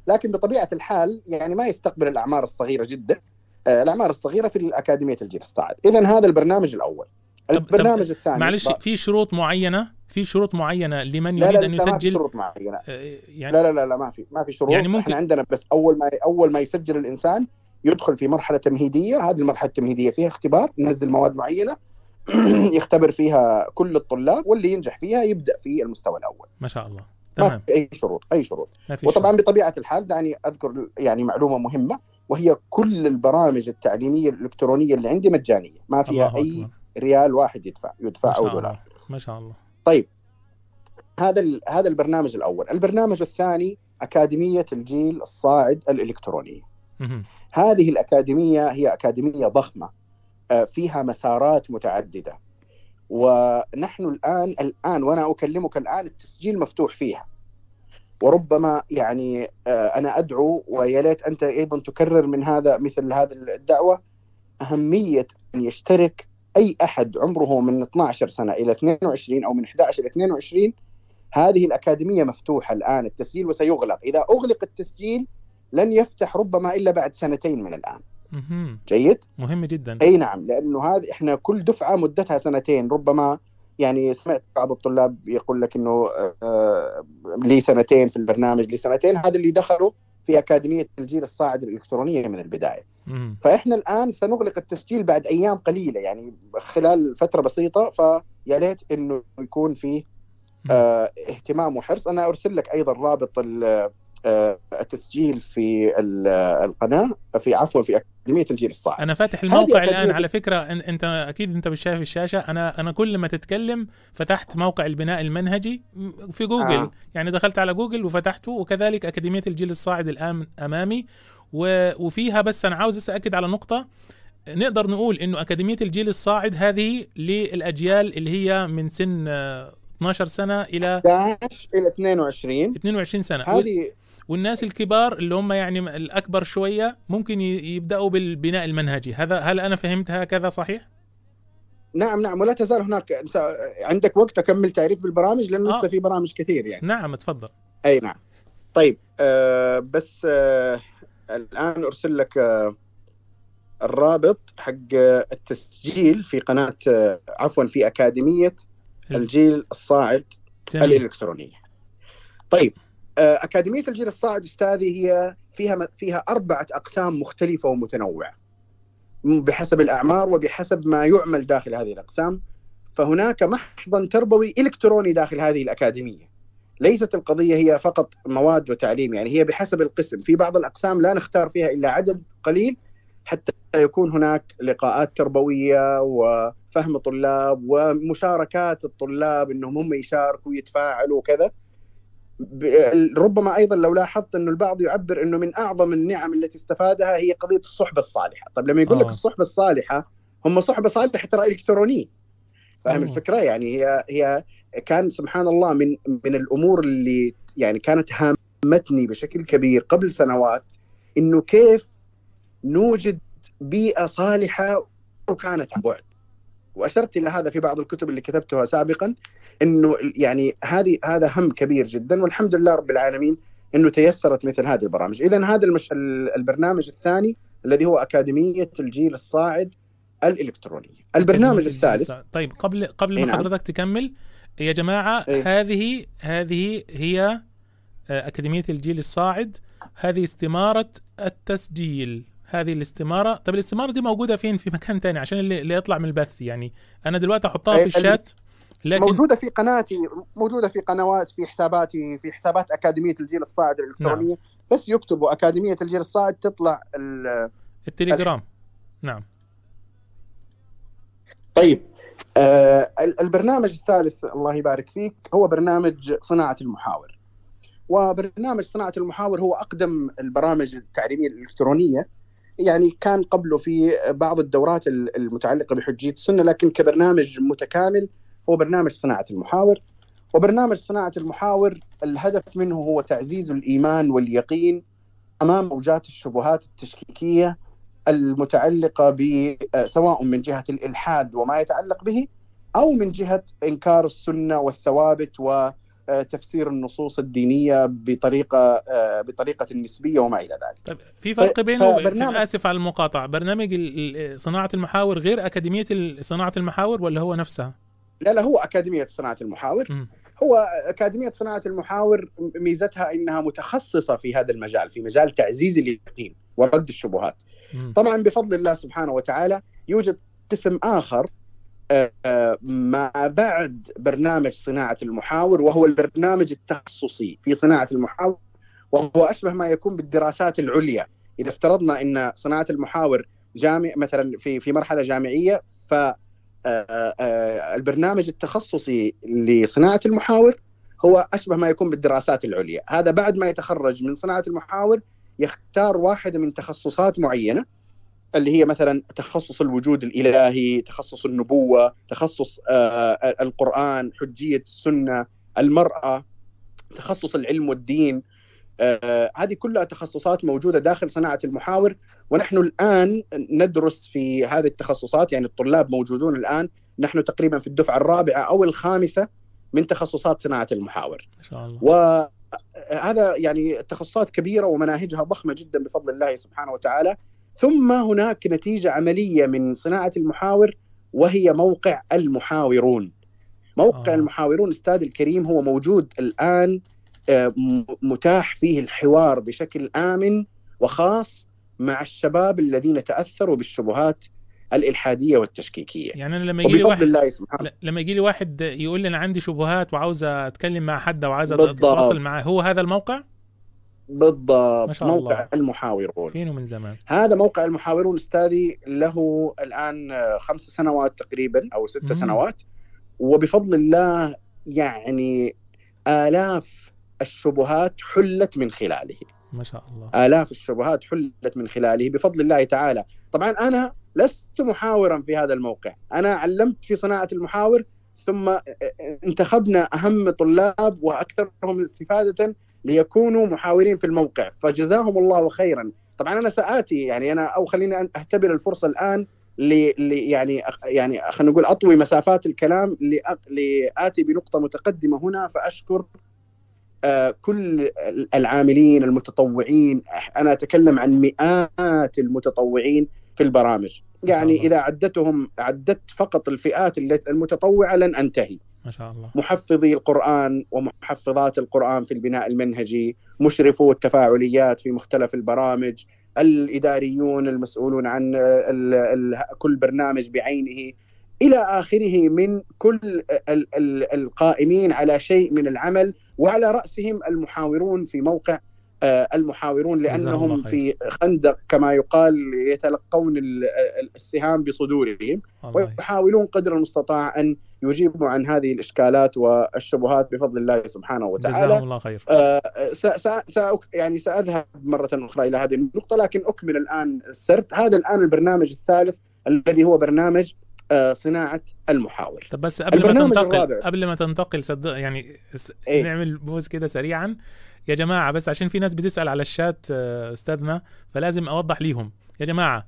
Speaker 41: لكن بطبيعة الحال يعني ما يستقبل الأعمار الصغيرة جدا آه، الأعمار الصغيرة في الأكاديمية الجيل الصاعد. اذا هذا البرنامج الأول. البرنامج الثاني
Speaker 3: معلش في شروط معينة؟ في شروط معينة لمن
Speaker 41: لا
Speaker 3: يريد
Speaker 41: لا
Speaker 3: أن
Speaker 41: لا ما في
Speaker 3: يسجل؟
Speaker 41: شروط معينة.
Speaker 3: يعني
Speaker 41: لا لا لا لا ما في ما في شروط.
Speaker 3: يعني
Speaker 41: يعني
Speaker 3: ممكن-
Speaker 41: إحنا عندنا بس أول ما أول ما يسجل الإنسان يدخل في مرحلة تمهيدية. هذه المرحلة التمهيدية فيها اختبار ننزل مواد معينة يختبر فيها كل الطلاب واللي ينجح فيها يبدأ في المستوى الأول.
Speaker 3: ما شاء الله.
Speaker 41: ما
Speaker 3: تمام
Speaker 41: في أي شروط أي شروط
Speaker 3: ما
Speaker 41: وطبعا
Speaker 3: شروط.
Speaker 41: بطبيعة الحال دعني أذكر يعني معلومة مهمة وهي كل البرامج التعليمية الإلكترونية اللي عندي مجانية ما فيها أي
Speaker 3: أكبر.
Speaker 41: ريال واحد يدفع يدفع
Speaker 3: ما أو
Speaker 41: دولار
Speaker 3: الله ما شاء الله
Speaker 41: طيب هذا هذا البرنامج الأول، البرنامج الثاني أكاديمية الجيل الصاعد الالكترونيه. هذه الأكاديمية هي أكاديمية ضخمة آه، فيها مسارات متعددة. ونحن الآن الآن وأنا أكلمك الآن التسجيل مفتوح فيها. وربما يعني آه، أنا أدعو ويا ليت أنت أيضا تكرر من هذا مثل هذه الدعوة أهمية أن يشترك أي أحد عمره من 12 سنة إلى 22 أو من 11 إلى 22 هذه الأكاديمية مفتوحة الآن التسجيل وسيغلق، إذا أغلق التسجيل لن يفتح ربما إلا بعد سنتين من الآن.
Speaker 3: مهم.
Speaker 41: جيد؟
Speaker 3: مهم جدا
Speaker 41: أي نعم لأنه هذه إحنا كل دفعة مدتها سنتين ربما يعني سمعت بعض الطلاب يقول لك إنه آه، لي سنتين في البرنامج لي سنتين هذا اللي دخلوا في أكاديمية الجيل الصاعد الإلكترونية من البداية.
Speaker 3: مهم.
Speaker 41: فإحنا الآن سنغلق التسجيل بعد أيام قليلة يعني خلال فترة بسيطة فيا ليت إنه يكون في آه اهتمام وحرص أنا أرسل لك أيضا رابط ال- آه التسجيل في ال- القناة في عفوا في أكاديمية الجيل الصاعد.
Speaker 3: أنا فاتح الموقع
Speaker 41: الآن.
Speaker 3: على فكرة أنت أكيد أنت مش شايف الشاشه أنا أنا كل ما تتكلم فتحت موقع البناء المنهجي في جوجل.
Speaker 41: آه.
Speaker 3: يعني دخلت على جوجل وفتحته وكذلك أكاديمية الجيل الصاعد الآن أمامي. وفيها بس أنا عاوز اكد على نقطة. نقدر نقول إنه أكاديمية الجيل الصاعد هذه للأجيال اللي هي من سن آه، 12 سنة إلى
Speaker 41: 11 إلى 22
Speaker 3: 22 سنة.
Speaker 41: هذه
Speaker 3: والناس الكبار اللي هم يعني الأكبر شوية ممكن يبدأوا بالبناء المنهجي هذا هل أنا فهمت هكذا صحيح
Speaker 41: نعم نعم ولا تزال هناك عندك وقت أكمل تعريف بالبرامج لأنه
Speaker 3: آه.
Speaker 41: لسه في برامج كثير يعني
Speaker 3: نعم تفضل
Speaker 41: أي نعم طيب آه بس آه الآن أرسل لك آه الرابط حق آه، التسجيل في قناة آه عفوا في أكاديمية الجيل الصاعد
Speaker 3: جميل.
Speaker 41: الإلكترونية. طيب أكاديمية الجيل الصاعد أستاذي هي فيها فيها أربعة أقسام مختلفة ومتنوعة. بحسب الأعمار وبحسب ما يعمل داخل هذه الأقسام. فهناك محضن تربوي إلكتروني داخل هذه الأكاديمية. ليست القضية هي فقط مواد وتعليم يعني هي بحسب القسم. في بعض الأقسام لا نختار فيها إلا عدد قليل حتى يكون هناك لقاءات تربوية وفهم طلاب ومشاركات الطلاب إنهم هم يشاركوا ويتفاعلوا وكذا. ربما أيضا لو لاحظت إنه البعض يعبر إنه من أعظم النعم التي استفادها هي قضية الصحبة الصالحة، طيب لما يقول لك
Speaker 3: آه.
Speaker 41: الصحبة الصالحة هم صحبة صالحة ترى إلكترونية فاهم
Speaker 3: أوه.
Speaker 41: الفكرة؟ يعني هي هي كان سبحان الله من من الأمور اللي يعني كانت هامتني بشكل كبير قبل سنوات إنه كيف نوجد بيئة صالحة وكانت عن بعد. وأشرت إلى هذا في بعض الكتب اللي كتبتها سابقا إنه يعني هذه هذا هم كبير جدا والحمد لله رب العالمين إنه تيسرت مثل هذه البرامج، اذا هذا المش... البرنامج الثاني الذي هو أكاديمية الجيل الصاعد الإلكترونية. البرنامج الثالث
Speaker 3: طيب قبل قبل ما
Speaker 41: نعم.
Speaker 3: حضرتك تكمل يا جماعة
Speaker 41: إيه.
Speaker 3: هذه هذه هي آه، أكاديمية الجيل الصاعد. هذه استمارة التسجيل. هذه الاستمارة طيب الاستمارة دي موجودة فين؟ في مكان تاني عشان اللي, اللي يطلع من البث يعني. أنا دلوقتي
Speaker 41: أحطها
Speaker 3: في الشات. لكن
Speaker 41: موجودة في قناتي موجودة في قنوات في حساباتي في حسابات أكاديمية الجيل الصاعد الإلكترونية. نعم. بس يكتبوا أكاديمية الجيل الصاعد تطلع ال-
Speaker 3: التليجرام. نعم.
Speaker 41: طيب آه، ال- البرنامج الثالث الله يبارك فيك هو برنامج صناعة المحاور. وبرنامج صناعة المحاور هو أقدم البرامج التعليمية الإلكترونية. يعني كان قبله في بعض الدورات ال- المتعلقة بحجية السنة لكن كبرنامج متكامل هو برنامج صناعة المحاور وبرنامج صناعة المحاور الهدف منه هو تعزيز الإيمان واليقين أمام موجات الشبهات التشكيكية المتعلقة ب سواء من جهة الإلحاد وما يتعلق به أو من جهة إنكار السنة والثوابت وتفسير النصوص الدينية بطريقة بطريقة النسبيه وما إلى ذلك.
Speaker 3: طيب في فرق بينه
Speaker 41: فبرنامج-
Speaker 3: آسف على المقاطعة برنامج صناعة المحاور غير أكاديمية صناعة المحاور ولا هو نفسها
Speaker 41: لا لا هو أكاديمية صناعة المحاور. هو أكاديمية صناعة المحاور ميزتها إنها متخصصة في هذا المجال في مجال تعزيز اليقين ورد الشبهات. طبعا بفضل الله سبحانه وتعالى يوجد قسم آخر آه، ما بعد برنامج صناعة المحاور وهو البرنامج التخصصي في صناعة المحاور وهو أشبه ما يكون بالدراسات العليا إذا افترضنا إن صناعة المحاور جامع مثلا في في مرحلة جامعية ف البرنامج التخصصي لصناعة المحاور هو أشبه ما يكون بالدراسات العليا. هذا بعد ما يتخرج من صناعة المحاور يختار واحدة من تخصصات معينة اللي هي مثلا تخصص الوجود الإلهي، تخصص النبوة، تخصص آه، القرآن، حجية السنة، المرأة، تخصص العلم والدين، آه، هذه كلها تخصصات موجودة داخل صناعة المحاور ونحن الآن ندرس في هذه التخصصات يعني الطلاب موجودون الآن نحن تقريبا في الدفعة الرابعة أو الخامسة من تخصصات صناعة المحاور.
Speaker 3: ما شاء الله
Speaker 41: وهذا يعني تخصصات كبيرة ومناهجها ضخمة جدا بفضل الله سبحانه وتعالى ثم هناك نتيجة عملية من صناعة المحاور وهي موقع المحاورون موقع
Speaker 3: آه.
Speaker 41: آه. المحاورون أستاذ الكريم هو موجود الآن آه، متاح فيه الحوار بشكل آمن وخاص مع الشباب الذين تأثروا بالشبهات الإلحادية والتشكيكية
Speaker 3: يعني أنا لما يجي لي واحد
Speaker 41: الله سبحانه
Speaker 3: لما يجي لي واحد يقول لي أنا عندي شبهات وعاوز أتكلم مع حد
Speaker 41: أو.
Speaker 3: أتواصل معاه هو هذا الموقع
Speaker 41: بالضبط
Speaker 3: ما شاء
Speaker 41: موقع
Speaker 3: الله.
Speaker 41: المحاورون
Speaker 3: فينه من زمان
Speaker 41: هذا موقع المحاورون أستاذي له الآن آه، خمس سنوات تقريبا أو ست
Speaker 3: مم.
Speaker 41: سنوات وبفضل الله يعني آلاف الشبهات حلت من خلاله.
Speaker 3: ما شاء الله.
Speaker 41: آلاف الشبهات حلت من خلاله بفضل الله تعالى. طبعا أنا لست محاورا في هذا الموقع. أنا علمت في صناعة المحاور ثم انتخبنا أهم طلاب وأكثرهم استفادة ليكونوا محاورين في الموقع. فجزاهم الله خيرا. طبعا أنا سآتي يعني أنا أو خليني أهتبر الفرصة الآن ل ل- يعني يعني خلينا نقول أطوي مسافات الكلام لآتي بنقطة متقدمة هنا فأشكر كل العاملين المتطوعين أنا أتكلم عن مئات المتطوعين في البرامج. يعني إذا عدتهم عدت فقط الفئات التي- المتطوعة لن أنتهي.
Speaker 3: ما شاء الله.
Speaker 41: محفظي القرآن ومحفظات القرآن في البناء المنهجي مشرفو التفاعليات في مختلف البرامج الإداريون المسؤولون عن ال ال كل برنامج بعينه. إلى آخره من كل ال ال القائمين على شيء من العمل وعلى رأسهم المحاورون في موقع آه، المحاورون لأنهم. في خندق كما يقال يتلقون ال- ال- السهام بصدورهم ويحاولون قدر المستطاع أن يجيبوا عن هذه الإشكالات والشبهات بفضل الله سبحانه وتعالى.
Speaker 3: جزاهم الله خير
Speaker 41: آه، س س س يعني سأذهب مرة أخرى إلى هذه النقطة لكن أكمل الآن السرد، هذا الآن البرنامج الثالث الذي هو برنامج صناعة المحاور.
Speaker 3: طب بس قبل ما تنتقل
Speaker 41: الرابع.
Speaker 3: قبل ما تنتقل صدق يعني س-
Speaker 41: إيه؟
Speaker 3: نعمل بوز كده سريعا يا جماعة بس عشان في ناس بتسأل على الشات آه، أستاذنا فلازم أوضح ليهم يا جماعة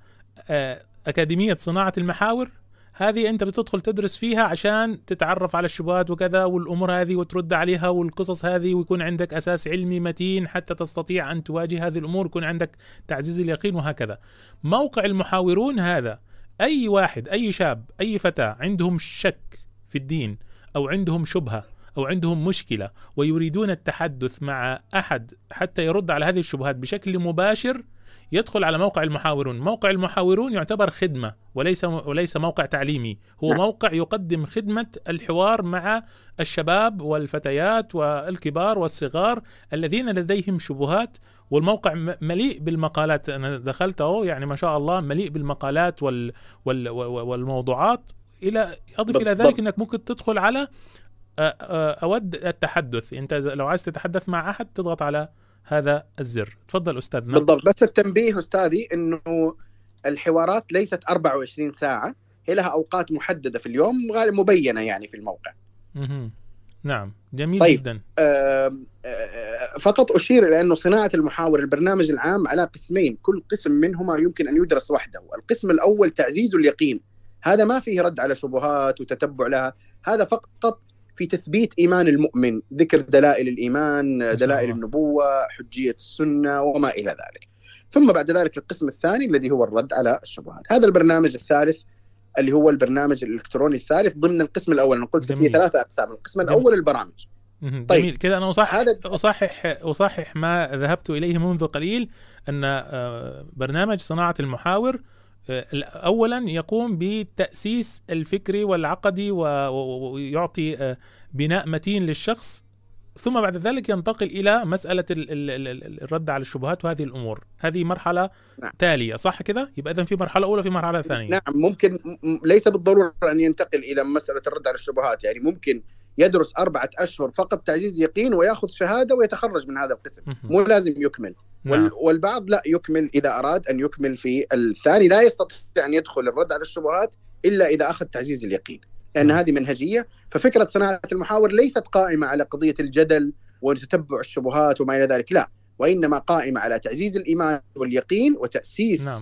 Speaker 3: آه، أكاديمية صناعة المحاور هذه أنت بتدخل تدرس فيها عشان تتعرف على الشبهات وكذا والأمور هذه وترد عليها والقصص هذه ويكون عندك أساس علمي متين حتى تستطيع أن تواجه هذه الأمور يكون عندك تعزيز اليقين وهكذا موقع المحاورون هذا أي واحد أي شاب أي فتاة عندهم شك في الدين أو عندهم شبهة أو عندهم مشكلة ويريدون التحدث مع أحد حتى يرد على هذه الشبهات بشكل مباشر يدخل على موقع المحاورون، موقع المحاورون يعتبر خدمة وليس وليس موقع تعليمي، هو
Speaker 41: نعم.
Speaker 3: موقع يقدم خدمة الحوار مع الشباب والفتيات والكبار والصغار الذين لديهم شبهات والموقع مليء بالمقالات. أنا دخلت أهو يعني ما شاء الله مليء بالمقالات وال وال وال- والموضوعات. إلى أضف
Speaker 41: إلى.
Speaker 3: ذلك إنك ممكن تدخل على أود التحدث. أنت لو عايز تتحدث مع أحد تضغط على هذا الزر. تفضل استاذنا
Speaker 41: بالضبط. بس التنبيه أستاذي إنه الحوارات ليست 24 ساعة هي لها أوقات محددة في اليوم مبينة يعني في الموقع.
Speaker 3: مهم. نعم. جميل
Speaker 41: طيب.
Speaker 3: جدا.
Speaker 41: آه، فقط أشير إلى أنه صناعة المحاور البرنامج العام على قسمين كل قسم منهما يمكن أن يدرس وحده. القسم الأول تعزيز اليقين. هذا ما فيه رد على شبهات وتتبع لها. هذا فقط في تثبيت إيمان المؤمن ذكر دلائل الإيمان دلائل النبوة حجية السنة وما إلى ذلك. ثم بعد ذلك القسم الثاني الذي هو الرد على الشبهات. هذا البرنامج الثالث اللي هو البرنامج الإلكتروني الثالث ضمن القسم الأول. أنا قلت فيه
Speaker 3: جميل.
Speaker 41: ثلاثة أقسام القسم الأول البرامج.
Speaker 3: مهم.
Speaker 41: طيب.
Speaker 3: جميل. كده أنا اصحح اصحح أصحح ما ذهبت إليه منذ قليل أن آه، برنامج صناعة المحاور اولا يقوم بالتاسيس الفكري والعقدي ويعطي آه، بناء متين للشخص ثم بعد ذلك ينتقل إلى مسألة ال- ال- ال- ال- الرد على الشبهات وهذه الأمور. هذه مرحلة
Speaker 41: نعم.
Speaker 3: تالية صح كده؟ يبقى اذا في مرحلة أولى في مرحلة ثانية.
Speaker 41: نعم ممكن ليس بالضرورة أن ينتقل إلى مسألة الرد على الشبهات يعني ممكن يدرس أربعة أشهر فقط تعزيز يقين ويأخذ شهادة ويتخرج من هذا القسم. مو لازم يكمل.
Speaker 3: نعم.
Speaker 41: وال- والبعض لا يكمل إذا أراد أن يكمل في الثاني. لا يستطيع أن يدخل الرد على الشبهات إلا إذا أخذ تعزيز اليقين. لأن هذه منهجية. ففكرة صناعة المحاور ليست قائمة على قضية الجدل وتتبع الشبهات وما إلى ذلك. لا. وإنما قائمة على تعزيز الإيمان واليقين وتأسيس
Speaker 3: نعم.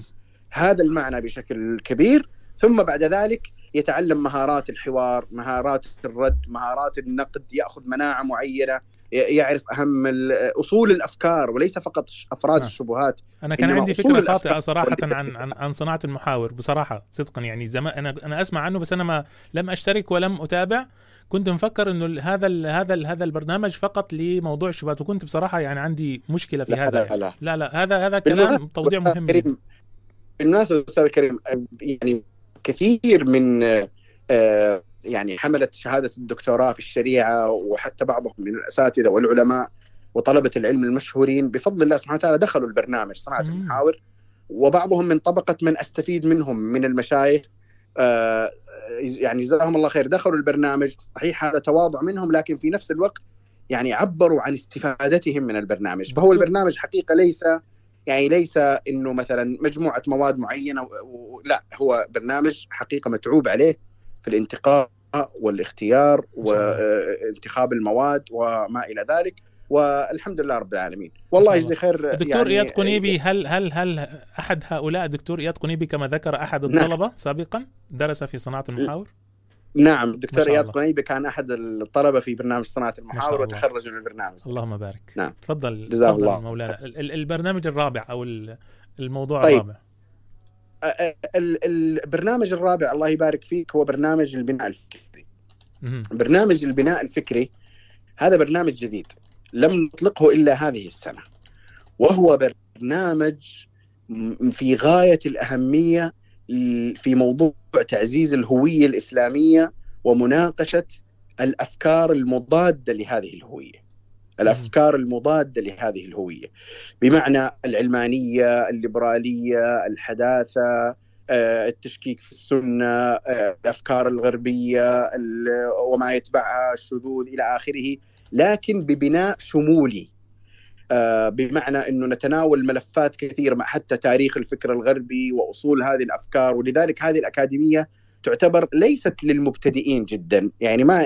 Speaker 41: هذا المعنى بشكل كبير. ثم بعد ذلك يتعلم مهارات الحوار مهارات الرد مهارات النقد يأخذ مناعة معينة ي- يعرف أهم ال- أصول الأفكار وليس فقط أفراد
Speaker 3: نعم.
Speaker 41: الشبهات
Speaker 3: أنا كان عندي فكرة خاطئة
Speaker 41: صراحة.
Speaker 3: عن عن عن صناعة المحاور بصراحة صدقا يعني زمان أنا أنا أسمع عنه بس أنا ما لم أشترك ولم أتابع كنت مفكر إنه هذا ال هذا ال هذا البرنامج فقط لموضوع الشبهات وكنت بصراحة يعني عندي مشكلة في
Speaker 41: لا
Speaker 3: هذا
Speaker 41: لا
Speaker 3: يعني.
Speaker 41: لا.
Speaker 3: لا لا هذا هذا كلام توضيح مهم
Speaker 41: بالمناسبة أستاذ كريم يعني كثير من آه، يعني حمله شهادة الدكتوراه في الشريعة وحتى بعضهم من الأساتذة والعلماء وطلبة العلم المشهورين بفضل الله سبحانه وتعالى دخلوا البرنامج صناعة المحاور. وبعضهم من طبقة من أستفيد منهم من المشايخ آه، يعني جزاهم الله خير دخلوا البرنامج. صحيح هذا تواضع منهم لكن في نفس الوقت يعني عبروا عن استفادتهم من البرنامج. فهو البرنامج حقيقة ليس يعني ليس إنه مثلا مجموعة مواد معينة. لا هو برنامج حقيقة متعوب عليه في الانتقاء والاختيار وانتخاب المواد وما إلى ذلك والحمد لله رب العالمين والله يجزي خير
Speaker 3: الدكتور
Speaker 41: يعني
Speaker 3: إياد قنيبي هل هل هل أحد هؤلاء الدكتور إياد قنيبي كما ذكر أحد
Speaker 41: نعم.
Speaker 3: الطلبة سابقا درس في صناعة المحاور
Speaker 41: نعم الدكتور
Speaker 3: إياد.
Speaker 41: قنيبي كان أحد الطلبة في برنامج صناعة المحاور. وتخرج من البرنامج
Speaker 3: اللهم بارك
Speaker 41: نعم
Speaker 3: تفضل
Speaker 41: جزاه
Speaker 3: تفضل
Speaker 41: الله
Speaker 3: مولانا ال- ال- البرنامج الرابع أو ال- الموضوع
Speaker 41: طيب.
Speaker 3: الرابع
Speaker 41: ال- البرنامج الرابع الله يبارك فيك هو برنامج البناء الفكري
Speaker 3: مهم.
Speaker 41: برنامج البناء الفكري هذا برنامج جديد لم نطلقه إلا هذه السنة وهو برنامج في غاية الأهمية في موضوع تعزيز الهوية الإسلامية ومناقشة الأفكار المضادة لهذه الهوية. الأفكار المضادة لهذه الهوية بمعنى العلمانية، الليبرالية، الحداثة، آه، التشكيك في السنة، آه، الأفكار الغربية ال- وما يتبعها الشذوذ إلى آخره، لكن ببناء شمولي. آه، بمعنى إنه نتناول ملفات كثيره مع حتى تاريخ الفكر الغربي وأصول هذه الأفكار ولذلك هذه الأكاديمية تعتبر ليست للمبتدئين جدا، يعني ما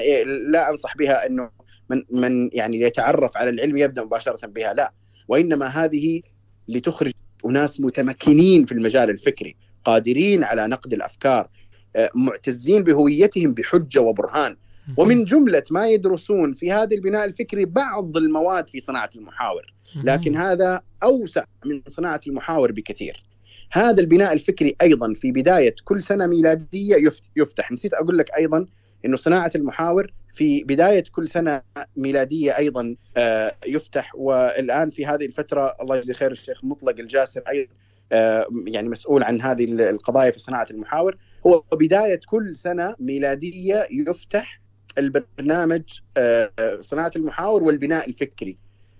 Speaker 41: لا أنصح بها إنه من من يعني يتعرف على العلم يبدأ مباشرة بها، لا، وإنما هذه لتخرج أناس متمكنين في المجال الفكري، قادرين على نقد الأفكار، آه، معتزين بهويتهم بحجة وبرهان، ومن جملة ما يدرسون في هذا البناء الفكري بعض المواد في صناعة المحاور، لكن هذا أوسع من صناعة المحاور بكثير. هذا البناء الفكري أيضا في بداية كل سنة ميلادية يفت- يفتح، نسيت أقول لك أيضا إنه صناعة المحاور في بداية كل سنة ميلادية أيضا آه، يفتح. والآن في هذه الفترة الله يجزي خير الشيخ مطلق الجاسر أيضا آه، يعني مسؤول عن هذه القضايا في صناعة المحاور. هو بداية كل سنة ميلادية يفتح البرنامج آه، صناعة المحاور والبناء الفكري.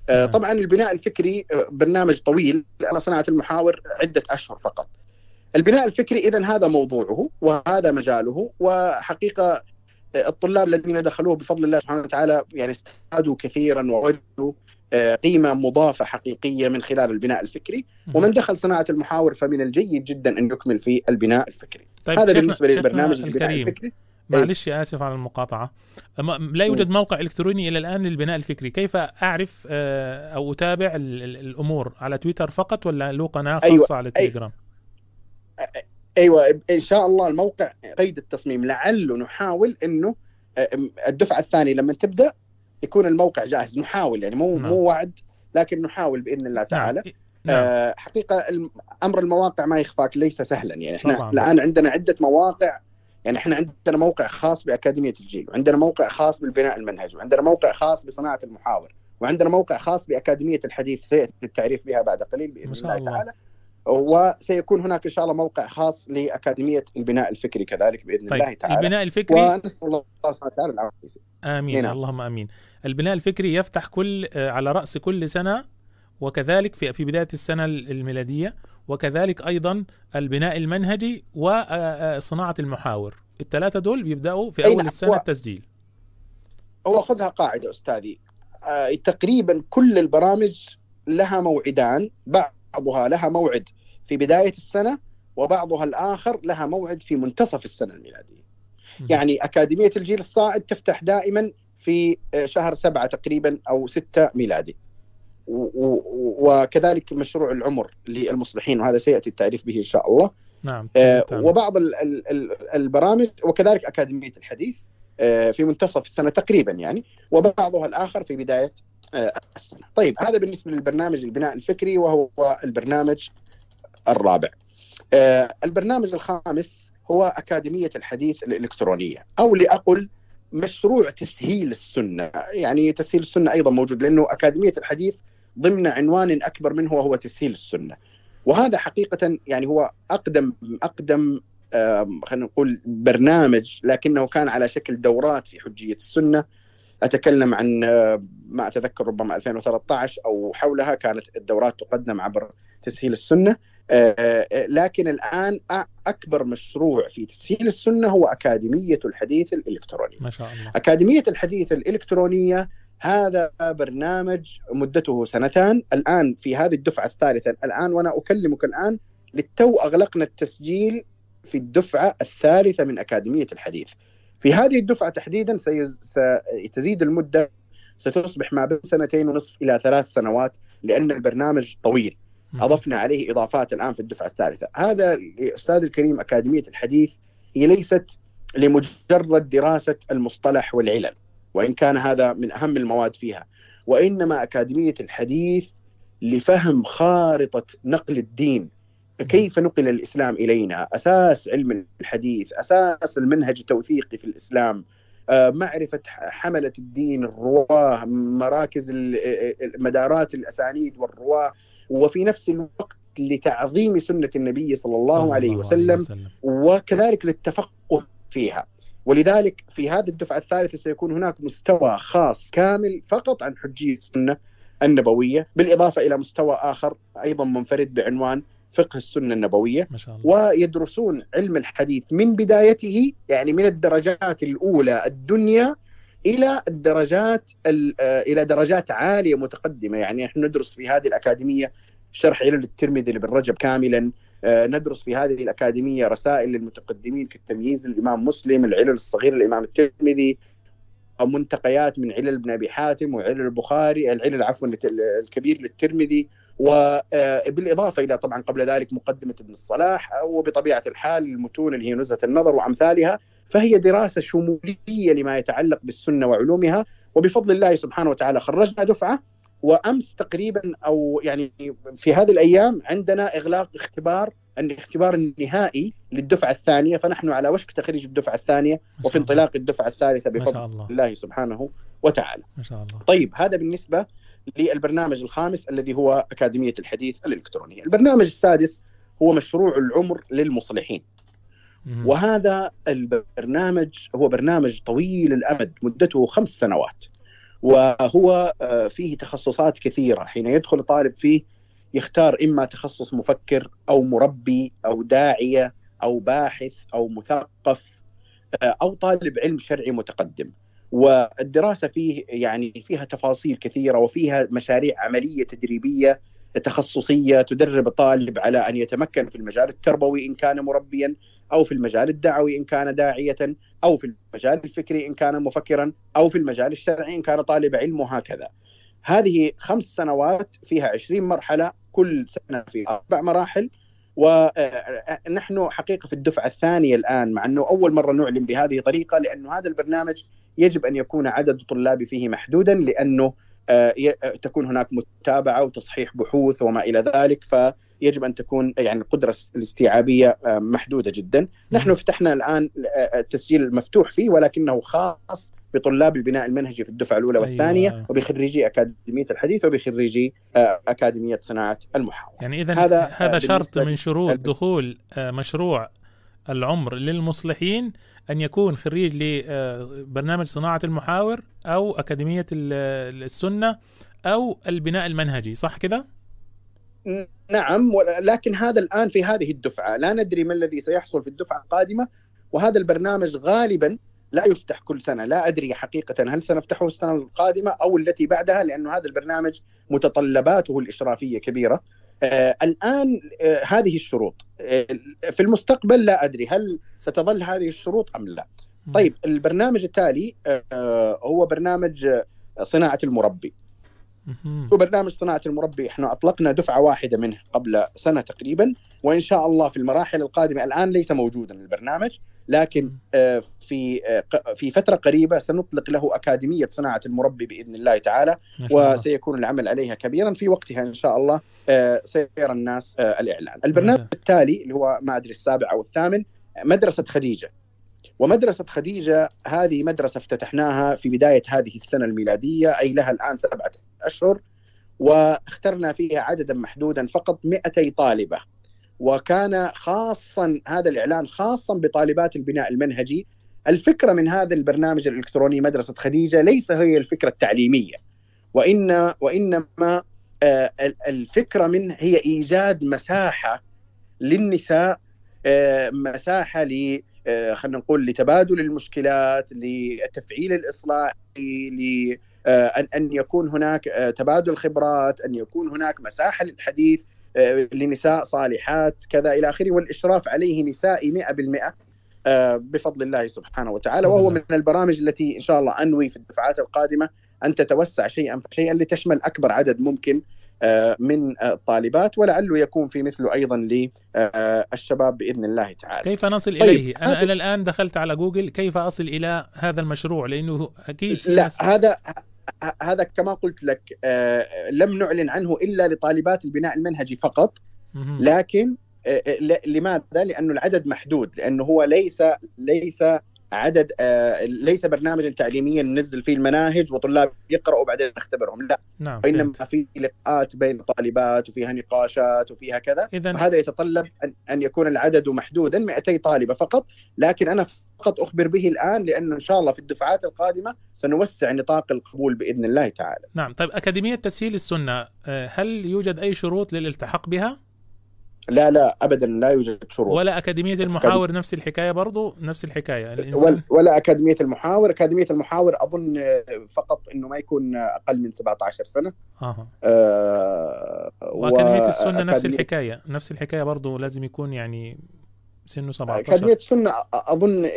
Speaker 41: آه، طبعا البناء الفكري آه، برنامج طويل صناعة المحاور عدة أشهر فقط. البناء الفكري اذا هذا موضوعه وهذا مجاله وحقيقة الطلاب الذين دخلوه بفضل الله سبحانه وتعالى يعني استفادوا كثيرا ووجدوا قيمة مضافة حقيقية من خلال البناء الفكري. ومن دخل صناعة المحاور فمن الجيد جدا أن يكمل في البناء الفكري.
Speaker 3: طيب
Speaker 41: هذا
Speaker 3: بالنسبة
Speaker 41: للبرنامج البناء. الفكري.
Speaker 3: معلش آسف على المقاطعة. لا يوجد موقع إلكتروني إلى الآن للبناء الفكري. كيف أعرف آه، أو أتابع ال- ال- الأمور؟ على تويتر فقط ولا له قناة
Speaker 41: أيوة،
Speaker 3: خاصة على
Speaker 41: أي-
Speaker 3: التليجرام
Speaker 41: أيوه إن شاء الله الموقع قيد التصميم. لعله نحاول إنه آه، الدفعة الثانية لما تبدأ يكون الموقع جاهز. نحاول يعني مو
Speaker 3: نعم.
Speaker 41: مو وعد لكن نحاول بإذن الله تعالى.
Speaker 3: نعم.
Speaker 41: آه حقيقة أمر المواقع ما يخفاك ليس سهلا يعني.
Speaker 3: إحنا.
Speaker 41: الآن عندنا عدة مواقع يعني إحنا عندنا موقع خاص بأكاديمية الجيل وعندنا موقع خاص بالبناء المنهجي وعندنا موقع خاص بصناعة المحاور وعندنا موقع خاص بأكاديمية الحديث سيأتي التعريف بها بعد قليل
Speaker 3: بإذن
Speaker 41: الله
Speaker 3: الله.
Speaker 41: تعالى. وسيكون هناك إن شاء الله موقع خاص لأكاديمية البناء الفكري كذلك بإذن
Speaker 3: طيب،
Speaker 41: الله تعالى.
Speaker 3: البناء الفكري-
Speaker 41: ونسأل الله سبحانه وتعالى العافيه
Speaker 3: آمين
Speaker 41: نعم.
Speaker 3: اللهم آمين. البناء الفكري يفتح كل آه، على رأس كل سنة وكذلك في في بداية السنة الميلادية وكذلك أيضا البناء المنهجي وصناعه المحاور. الثلاثة دول بيبداوا في أول
Speaker 41: السنة
Speaker 3: التسجيل.
Speaker 41: هو خذها قاعدة أستاذي. آه، تقريبا كل البرامج لها موعدان بعضها لها موعد في بداية السنة وبعضها الآخر لها موعد في منتصف السنة الميلادية. يعني أكاديمية الجيل الصاعد تفتح دائما في آه، شهر سبعة تقريبا أو ستة ميلادي. وكذلك مشروع العمر للمصلحين وهذا سيأتي التعريف به إن شاء الله.
Speaker 3: نعم
Speaker 41: آه،. وبعض ال- ال- ال- البرامج وكذلك أكاديمية الحديث آه، في منتصف السنة تقريبا يعني وبعضها الآخر في بداية آه، السنة طيب هذا بالنسبة للبرنامج البناء الفكري وهو البرنامج الرابع آه، البرنامج الخامس هو أكاديمية الحديث الإلكترونية أو لأقل مشروع تسهيل السنة يعني تسهيل السنة أيضا موجود لأنه أكاديمية الحديث ضمن عنوان أكبر منه وهو تسهيل السنة. وهذا حقيقة يعني هو أقدم آم، خلينا نقول برنامج لكنه كان على شكل دورات في حجية السنة. أتكلم عن ما أتذكر ربما 2013 أو حولها كانت الدورات تقدم عبر تسهيل السنة. آه، آه، لكن الآن أ- أكبر مشروع في تسهيل السنة هو أكاديمية الحديث الإلكتروني.
Speaker 3: ما شاء الله.
Speaker 41: أكاديمية الحديث الإلكترونية هذا برنامج مدته سنتان. الآن في هذه الدفعة الثالثة الآن وأنا أكلمك الآن للتو أغلقنا التسجيل في الدفعة الثالثة من أكاديمية الحديث. في هذه الدفعة تحديدا سيز... ستزيد المدة ستصبح ما بين سنتين ونصف إلى ثلاث سنوات لأن البرنامج طويل. أضفنا عليه إضافات الآن في الدفعة الثالثة. هذا أستاذ الكريم أكاديمية الحديث هي ليست لمجرد دراسة المصطلح والعلل. وإن كان هذا من أهم المواد فيها. وإنما أكاديمية الحديث لفهم خارطة نقل الدين كيف نقل الإسلام إلينا؟ أساس علم الحديث أساس المنهج التوثيقي في الإسلام آه، معرفة حملة الدين الرواة مراكز مدارات الأسانيد والرواة وفي نفس الوقت لتعظيم سنة النبي صلى الله,
Speaker 3: صلى
Speaker 41: عليه
Speaker 3: الله
Speaker 41: وسلم,
Speaker 3: عليه وسلم.
Speaker 41: وكذلك للتفقه فيها. ولذلك في هذه الدفعة الثالثة سيكون هناك مستوى خاص كامل فقط عن حجية السنة النبوية بالإضافة إلى مستوى آخر أيضا منفرد بعنوان فقه السنة النبوية.
Speaker 3: ما شاء الله.
Speaker 41: ويدرسون علم الحديث من بدايته يعني من الدرجات الأولى الدنيا إلى الدرجات ال- آه، إلى درجات عالية متقدمة. يعني نحن ندرس في هذه الأكاديمية شرح علل الترمذي لابن رجب كاملا ندرس في هذه الأكاديمية رسائل للمتقدمين كالتمييز للامام مسلم العلل الصغيره للامام الترمذي منتقيات من علل ابن أبي حاتم وعلل البخاري العلل عفوا الكبير للترمذي وبالاضافه إلى طبعا قبل ذلك مقدمة ابن الصلاح وبطبيعة الحال المتون اللي هي نزهة النظر وأمثالها فهي دراسة شمولية لما يتعلق بالسنة وعلومها وبفضل الله سبحانه وتعالى خرجنا دفعة وأمس تقريبا أو يعني في هذه الأيام عندنا إغلاق اختبار الاختبار النهائي للدفعة الثانية فنحن على وشك تخريج الدفعة الثانية وفي انطلاق
Speaker 3: الدفعة الثالثة
Speaker 41: بفضل
Speaker 3: الله.
Speaker 41: الله سبحانه وتعالى.
Speaker 3: ما شاء الله
Speaker 41: طيب هذا بالنسبة للبرنامج الخامس الذي هو أكاديمية الحديث الالكتروني. البرنامج السادس هو مشروع العمر للمصلحين. وهذا البرنامج هو برنامج طويل الأمد مدته خمس سنوات وهو آه، فيه تخصصات كثيرة. حين يدخل طالب فيه يختار إما تخصص مفكر أو مربي أو داعية أو باحث أو مثقف آه، أو طالب علم شرعي متقدم. والدراسة فيه يعني فيها تفاصيل كثيرة وفيها مشاريع عملية تدريبية تخصصية تدرب الطالب على أن يتمكن في المجال التربوي إن كان مربيا أو في المجال الدعوي إن كان داعية. أو في المجال الفكري إن كان مفكرا أو في المجال الشرعي إن كان طالب علم وهكذا. هذه خمس سنوات فيها 20 مرحلة كل سنة في أربع مراحل ونحن حقيقة في الدفعة الثانية الآن مع أنه أول مرة نعلن بهذه الطريقة لأنه هذا البرنامج يجب أن يكون عدد الطلاب فيه محدودا لأنه آه، تكون هناك متابعة وتصحيح بحوث وما إلى ذلك فيجب أن تكون يعني القدرة الاستيعابية آه، محدودة جدا، نحن فتحنا الآن آه، التسجيل مفتوح فيه ولكنه خاص بطلاب البناء المنهجي في الدفعة الأولى والثانية أيوة. وبخريجي أكاديمية الحديث وبخريجي أكاديمية صناعة المحاور.
Speaker 3: يعني اذا هذا هذا شرط من شروط دخول مشروع العمر للمصلحين أن يكون خريج لبرنامج صناعة المحاور أو أكاديمية السنة أو البناء المنهجي صح كده؟
Speaker 41: نعم لكن هذا الآن في هذه الدفعة. لا ندري ما الذي سيحصل في الدفعة القادمة وهذا البرنامج غالبا لا يفتح كل سنة. لا أدري حقيقة هل سنفتحه السنة القادمة أو التي بعدها لأنه هذا البرنامج متطلباته الاشرافيه كبيرة. آه الآن آه هذه الشروط. آه في المستقبل لا أدري هل ستظل هذه الشروط أم لا. طيب البرنامج التالي آه هو برنامج صناعة المربي. هو برنامج صناعة المربي. إحنا أطلقنا دفعة واحدة منه قبل سنة تقريبا وإن شاء الله في المراحل القادمة الآن ليس موجودا البرنامج لكن في في فترة قريبة سنطلق له أكاديمية صناعة المربي بإذن الله تعالى وسيكون العمل عليها كبيرا. في وقتها إن شاء الله سيرى الناس الإعلان. البرنامج التالي اللي هو ما أدري السابع أو الثامن مدرسة خديجة. ومدرسة خديجة هذه مدرسة افتتحناها في بداية هذه السنة الميلادية أي لها الآن سبعة أشهر واخترنا فيها عددا محدودا فقط 200 طالبة. وكان خاصا هذا الإعلان خاصا بطالبات البناء المنهجي. الفكرة من هذا البرنامج الإلكتروني مدرسة خديجة ليس هي الفكرة التعليمية. وإن وإنما الفكرة من هي إيجاد مساحة للنساء مساحة ل خلينا نقول لتبادل المشكلات لتفعيل الاصلاح لأن ان يكون هناك تبادل خبرات أن يكون هناك مساحة للحديث لنساء صالحات كذا إلى آخره والإشراف عليه نسائي 100% بفضل الله سبحانه وتعالى وهو من البرامج التي إن شاء الله أنوي في الدفعات القادمة أن تتوسع شيئا فشيئا لتشمل أكبر عدد ممكن من الطالبات ولعله يكون في مثله أيضا للشباب بإذن الله تعالى.
Speaker 3: كيف نصل طيب إليه؟ أنا أنا الآن دخلت على جوجل كيف أصل إلى هذا المشروع لأنه أكيد في
Speaker 41: لا. هذا هذا كما قلت لك لم نعلن عنه إلا لطالبات البناء المنهجي فقط لكن لماذا؟ لأنه العدد محدود لأنه هو ليس ليس عدد آه ليس برنامجا تعليميا ننزل فيه المناهج وطلاب يقرأوا وبعدين نختبرهم لا.
Speaker 3: نعم
Speaker 41: وإنما في لقاءات بين الطالبات وفيها نقاشات وفيها كذا
Speaker 3: إذن
Speaker 41: هذا يتطلب أن, أن يكون العدد محدودا 200 طالبة فقط. لكن أنا فقط أخبر به الآن لأنه إن شاء الله في الدفعات القادمة سنوسع نطاق القبول بإذن الله تعالى.
Speaker 3: نعم طيب أكاديمية تسهيل السنة هل يوجد أي شروط للالتحاق بها؟
Speaker 41: لا لا ابدا لا يوجد شروط.
Speaker 3: ولا أكاديمية المحاور نفس الحكاية برضو نفس الحكاية. الإنسان...
Speaker 41: ولا أكاديمية المحاور. أكاديمية المحاور أظن فقط إنه ما يكون أقل من 17 سنة.
Speaker 3: آه.
Speaker 41: آه
Speaker 3: وأكاديمية السنة نفس الحكاية. نفس الحكاية برضو لازم يكون يعني سنه 17
Speaker 41: أكاديمية السنة أظن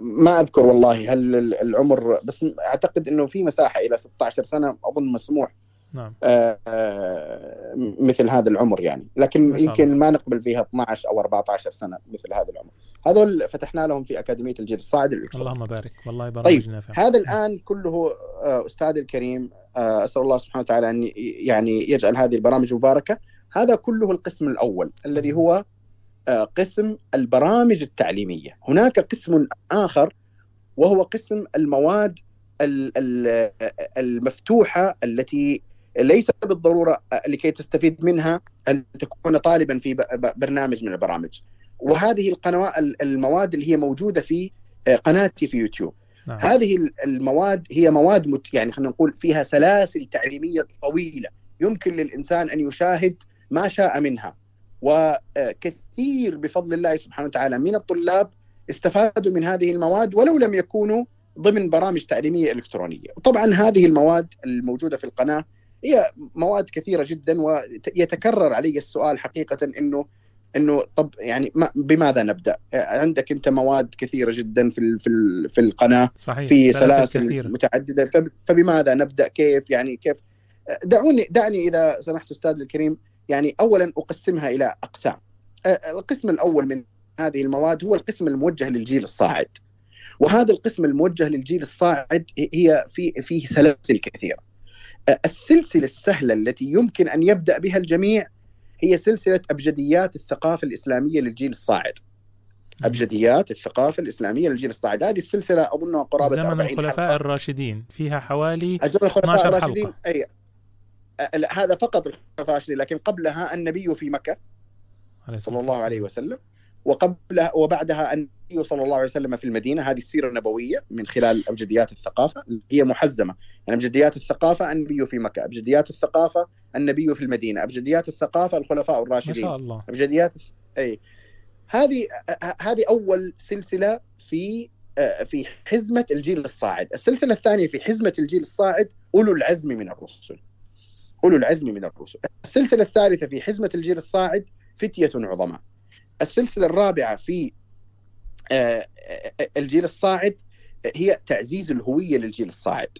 Speaker 41: ما أذكر والله هل العمر بس أعتقد إنه في مساحة إلى 16 سنة أظن مسموح.
Speaker 3: نعم.
Speaker 41: آه آه مثل هذا العمر يعني. لكن يمكن ما نقبل فيها 12 أو 14 سنة مثل هذا العمر. هذول فتحنا لهم في أكاديمية الجيل الصاعد
Speaker 3: اللهم بارك. والله بارك
Speaker 41: طيب. هذا الآن كله آه أستاذ الكريم أسأل الله سبحانه وتعالى أن يعني يجعل هذه البرامج مباركة. هذا كله القسم الأول الذي هو قسم البرامج التعليمية. هناك قسم آخر وهو قسم المواد المفتوحة التي ليس بالضرورة لكي تستفيد منها أن تكون طالبا في برنامج من البرامج. وهذه القنوات المواد اللي هي موجودة في قناتي في يوتيوب.
Speaker 3: نعم.
Speaker 41: هذه المواد هي مواد مت يعني خلينا نقول فيها سلاسل تعليمية طويلة يمكن للإنسان أن يشاهد ما شاء منها. وكثير بفضل الله سبحانه وتعالى من الطلاب استفادوا من هذه المواد ولو لم يكونوا ضمن برامج تعليمية إلكترونية، طبعا هذه المواد الموجودة في القناة هي مواد كثيرة جدا ويتكرر علي السؤال حقيقة انه إنه طب يعني ما بماذا نبدأ؟ عندك أنت مواد كثيرة جدا في في في القناة
Speaker 3: صحيح.
Speaker 41: في
Speaker 3: سلاسل كثيرة.
Speaker 41: متعددة فب- فبماذا نبدأ؟ كيف يعني كيف؟ دعوني دعني إذا سمحت أستاذ الكريم يعني اولا أقسمها إلى أقسام. القسم الأول من هذه المواد هو القسم الموجه للجيل الصاعد. وهذا القسم الموجه للجيل الصاعد هي في فيه سلاسل كثيرة. السلسلة السهلة التي يمكن أن يبدأ بها الجميع هي سلسلة أبجديات الثقافة الإسلامية للجيل الصاعد. أبجديات الثقافة الإسلامية للجيل الصاعد، هذه السلسلة اظنها قرابة
Speaker 3: زمن
Speaker 41: 40
Speaker 3: الخلفاء الراشدين. فيها حوالي
Speaker 41: الخلفاء
Speaker 3: 12
Speaker 41: الراشدين
Speaker 3: حلقة.
Speaker 41: أي هذا فقط الخلفاء الراشدين لكن قبلها النبي في مكة
Speaker 3: عليه
Speaker 41: صلى الله عليه وسلم. وقبلها وبعدها النبي صلى الله عليه وسلم في المدينة هذه السيرة النبوية من خلال أبجديات الثقافة هي محزمة يعني أبجديات الثقافة النبي في مكة أبجديات الثقافة النبي في المدينة أبجديات الثقافة الخلفاء
Speaker 3: ما
Speaker 41: الراشدين
Speaker 3: شاء الله
Speaker 41: أبجديات أي هذه هذه أول سلسلة في في حزمة الجيل الصاعد، السلسلة الثانية في حزمة الجيل الصاعد أولو العزم من الرسل. أولو العزم من الرسل. السلسلة الثالثة في حزمة الجيل الصاعد فتية عظماء. السلسلة الرابعة في آه، آه، الجيل الصاعد هي تعزيز الهوية للجيل الصاعد.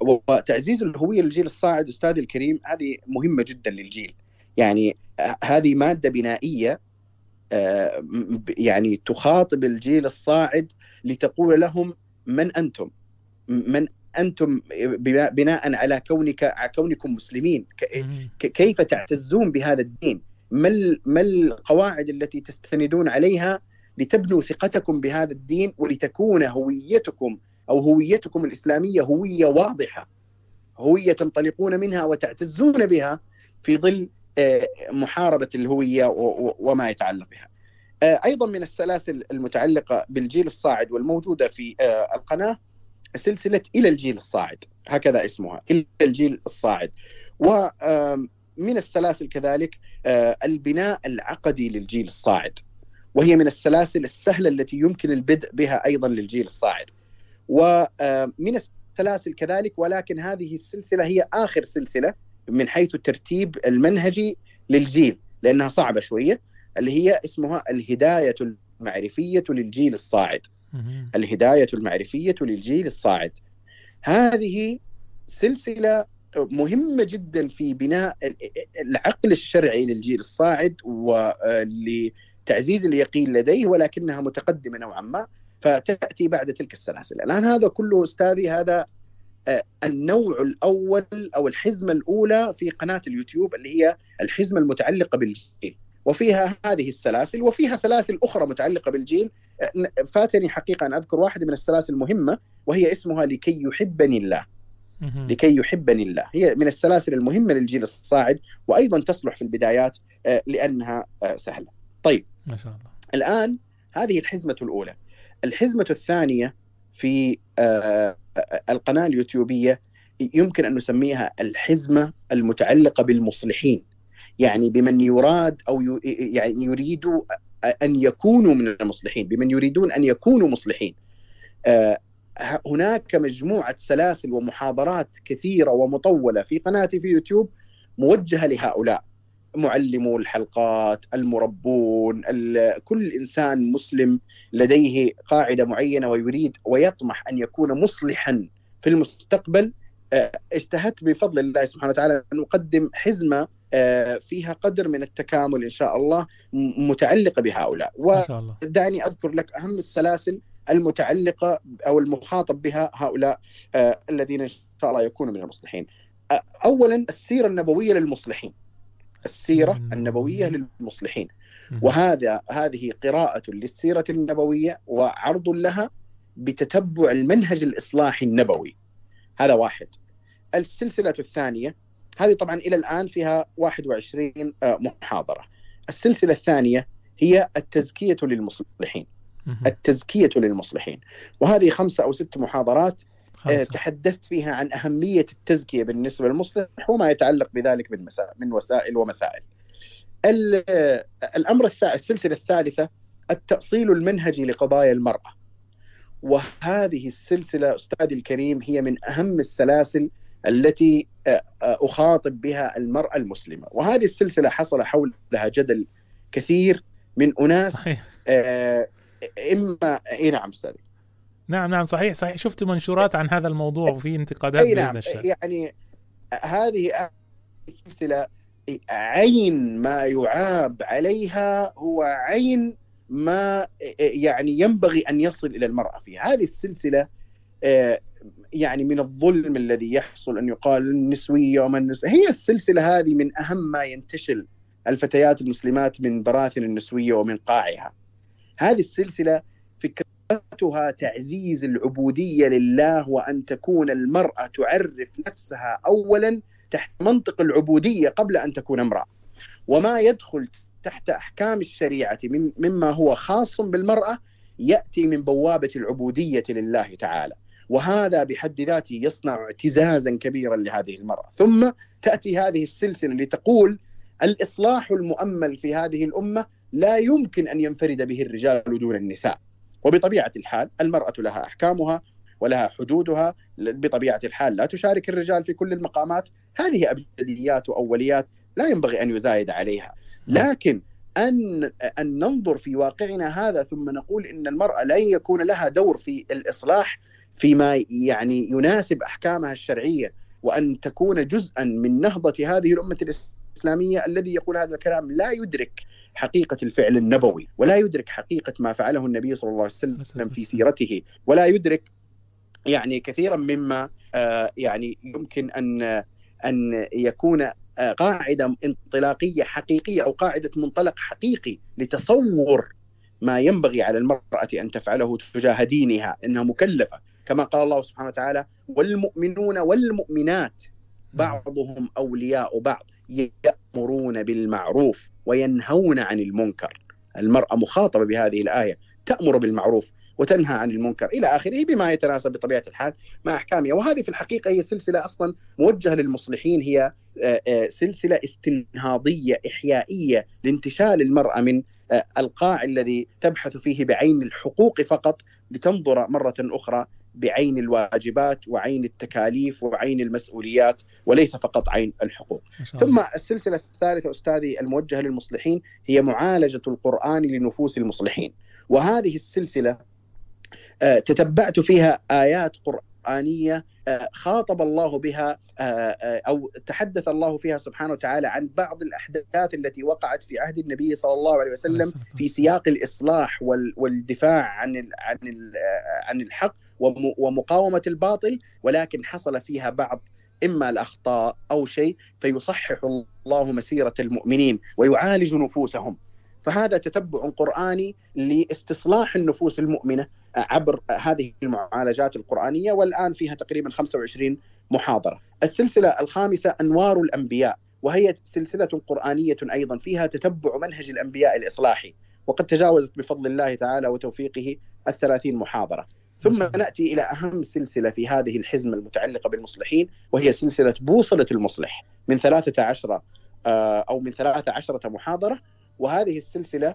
Speaker 41: وتعزيز الهوية للجيل الصاعد أستاذي الكريم هذه مهمة جدا للجيل. يعني آه، هذه مادة بنائية يعني تخاطب الجيل الصاعد لتقول لهم من أنتم؟ من أنتم بنا- بناء على كونك على كونكم مسلمين كيف تعتزون بهذا الدين؟ ما ما القواعد التي تستندون عليها لتبنوا ثقتكم بهذا الدين ولتكون هويتكم أو هويتكم الإسلامية هوية واضحة هوية تنطلقون منها وتعتزون بها في ظل آه، محاربة الهوية و- و- وما يتعلق بها. آه، أيضا من السلاسل المتعلقة بالجيل الصاعد والموجودة في آه، القناة سلسلة إلى الجيل الصاعد هكذا اسمها إلى الجيل الصاعد ومن السلاسل كذلك آه، البناء العقدي للجيل الصاعد. وهي من السلاسل السهلة التي يمكن البدء بها أيضا للجيل الصاعد. ومن السلاسل كذلك ولكن هذه السلسلة هي آخر سلسلة من حيث الترتيب المنهجي للجيل لأنها صعبة شوية اللي هي اسمها الهداية المعرفية للجيل الصاعد. الهداية المعرفية للجيل الصاعد. هذه سلسلة مهمه جدا في بناء العقل الشرعي للجيل الصاعد ولتعزيز اليقين لديه ولكنها متقدمة نوعا ما فتأتي بعد تلك السلاسل. الآن هذا كله أستاذي هذا آه، النوع الأول أو الحزمة الأولى في قناة اليوتيوب اللي هي الحزمة المتعلقة بالجيل. وفيها هذه السلاسل وفيها سلاسل أخرى متعلقة بالجيل. آه، فاتني حقيقة أن أذكر واحدة من السلاسل المهمة وهي اسمها لكي يحبني الله. لكي يحبني الله. هي من السلاسل المهمة للجيل الصاعد وأيضا تصلح في البدايات آه، لأنها آه، سهلة. طيب.
Speaker 3: ما شاء الله.
Speaker 41: الآن هذه الحزمة الأولى. الحزمة الثانية في آه، القناة اليوتيوبية يمكن أن نسميها الحزمة المتعلقة بالمصلحين. يعني بمن يراد ي- يعني يريدوا أن يكونوا من المصلحين. بمن يريدون أن يكونوا مصلحين. هناك مجموعه سلاسل ومحاضرات كثيرة ومطولة في قناتي في يوتيوب موجهة لهؤلاء. معلمو الحلقات المربون ال- كل إنسان مسلم لديه قاعدة معينة ويريد ويطمح أن يكون مصلحا في المستقبل. آه، اجتهدت بفضل الله سبحانه وتعالى أن أقدم حزمة آه، فيها قدر من التكامل إن شاء الله م- متعلقة بهؤلاء.
Speaker 3: ما شاء الله.
Speaker 41: ودعني أذكر لك أهم السلاسل المتعلقة أو المخاطب بها هؤلاء آه، الذين إن شاء الله يكونوا من المصلحين. اولا السيرة النبوية للمصلحين. السيرة النبوية للمصلحين. وهذا هذه قراءة للسيرة النبوية وعرض لها بتتبع المنهج الإصلاحي النبوي. هذا واحد. السلسلة الثانية هذه طبعا إلى الآن فيها 21 آه، محاضرة. السلسلة الثانية هي التزكية للمصلحين. التزكية للمصلحين. وهذه خمسه أو ست محاضرات خمسة. تحدثت فيها عن أهمية التزكية بالنسبة للمصلح وما يتعلق بذلك من مسائل من وسائل ومسائل. الأمر الثالث السلسلة الثالثة التأصيل المنهجي لقضايا المرأة. وهذه السلسلة أستاذي الكريم هي من أهم السلاسل التي أخاطب بها المرأة المسلمة. وهذه السلسلة حصل حولها جدل كثير من أناس صحيح. إما إيه نعم أستاذي.
Speaker 3: نعم نعم صحيح صحيح. شفت منشورات عن هذا الموضوع وفي انتقادات
Speaker 41: أي نعم يعني هذه السلسلة عين ما يعاب عليها هو عين ما يعني ينبغي أن يصل إلى المرأة في هذه السلسلة يعني من الظلم الذي يحصل أن يقال النسوية وما النس... هي السلسلة هذه من أهم ما ينتشل الفتيات المسلمات من براثن النسوية ومن قاعها. هذه السلسلة فكرتها تعزيز العبودية لله وأن تكون المرأة تعرف نفسها اولا تحت منطق العبودية قبل أن تكون امرأة. وما يدخل تحت أحكام الشريعة مما هو خاص بالمرأة يأتي من بوابة العبودية لله تعالى. وهذا بحد ذاته يصنع اعتزازا كبيرا لهذه المرأة، ثم تأتي هذه السلسلة لتقول الإصلاح المؤمل في هذه الأمة لا يمكن أن ينفرد به الرجال دون النساء. وبطبيعة الحال المرأة لها أحكامها ولها حدودها. بطبيعة الحال لا تشارك الرجال في كل المقامات، هذه أبجديات وأوليات لا ينبغي أن يزايد عليها، لكن أن أن ننظر في واقعنا هذا ثم نقول إن المرأة لن يكون لها دور في الإصلاح فيما يعني يناسب أحكامها الشرعية. وأن تكون جزءا من نهضة هذه الأمة الإسلامية الذي يقول هذا الكلام لا يدرك حقيقة الفعل النبوي ولا يدرك حقيقة ما فعله النبي صلى الله عليه وسلم في سيرته ولا يدرك يعني كثيرا مما يعني يمكن أن أن يكون قاعدة انطلاقية حقيقية أو قاعدة منطلق حقيقي لتصور ما ينبغي على المرأة أن تفعله تجاه دينها إنها مكلفة. كما قال الله سبحانه وتعالى والمؤمنون والمؤمنات بعضهم أولياء بعض يأمرون بالمعروف. وينهون عن المنكر. المرأة مخاطبة بهذه الآية تأمر بالمعروف وتنهى عن المنكر إلى آخره بما يتناسب بطبيعة الحال مع أحكامها. وهذه في الحقيقة هي سلسلة أصلا موجهة للمصلحين هي سلسلة استنهاضية إحيائية لانتشال المرأة من القاع الذي تبحث فيه بعين الحقوق فقط لتنظر مرة أخرى بعين الواجبات وعين التكاليف وعين المسؤوليات وليس فقط عين الحقوق. ثم السلسلة الثالثة أستاذي الموجهة للمصلحين هي معالجة القرآن لنفوس المصلحين. وهذه السلسلة تتبعت فيها آيات قرآنية خاطب الله بها أو تحدث الله فيها سبحانه وتعالى عن بعض الأحداث التي وقعت في عهد النبي صلى الله عليه وسلم في سياق الإصلاح والدفاع عن عن عن الحق. ومقاومة الباطل ولكن حصل فيها بعض إما الأخطاء أو شيء فيصحح الله مسيرة المؤمنين ويعالج نفوسهم. فهذا تتبع قرآني لاستصلاح النفوس المؤمنة عبر هذه المعالجات القرآنية والآن فيها تقريبا 25 محاضرة. السلسلة الخامسة أنوار الأنبياء وهي سلسلة قرآنية أيضا فيها تتبع منهج الأنبياء الإصلاحي. وقد تجاوزت بفضل الله تعالى وتوفيقه الثلاثين محاضرة. ثم نأتي إلى أهم سلسلة في هذه الحزمة المتعلقة بالمصلحين وهي سلسلة بوصلة المصلح من ثلاثة عشر أو من ثلاثة عشرة محاضرة. وهذه السلسلة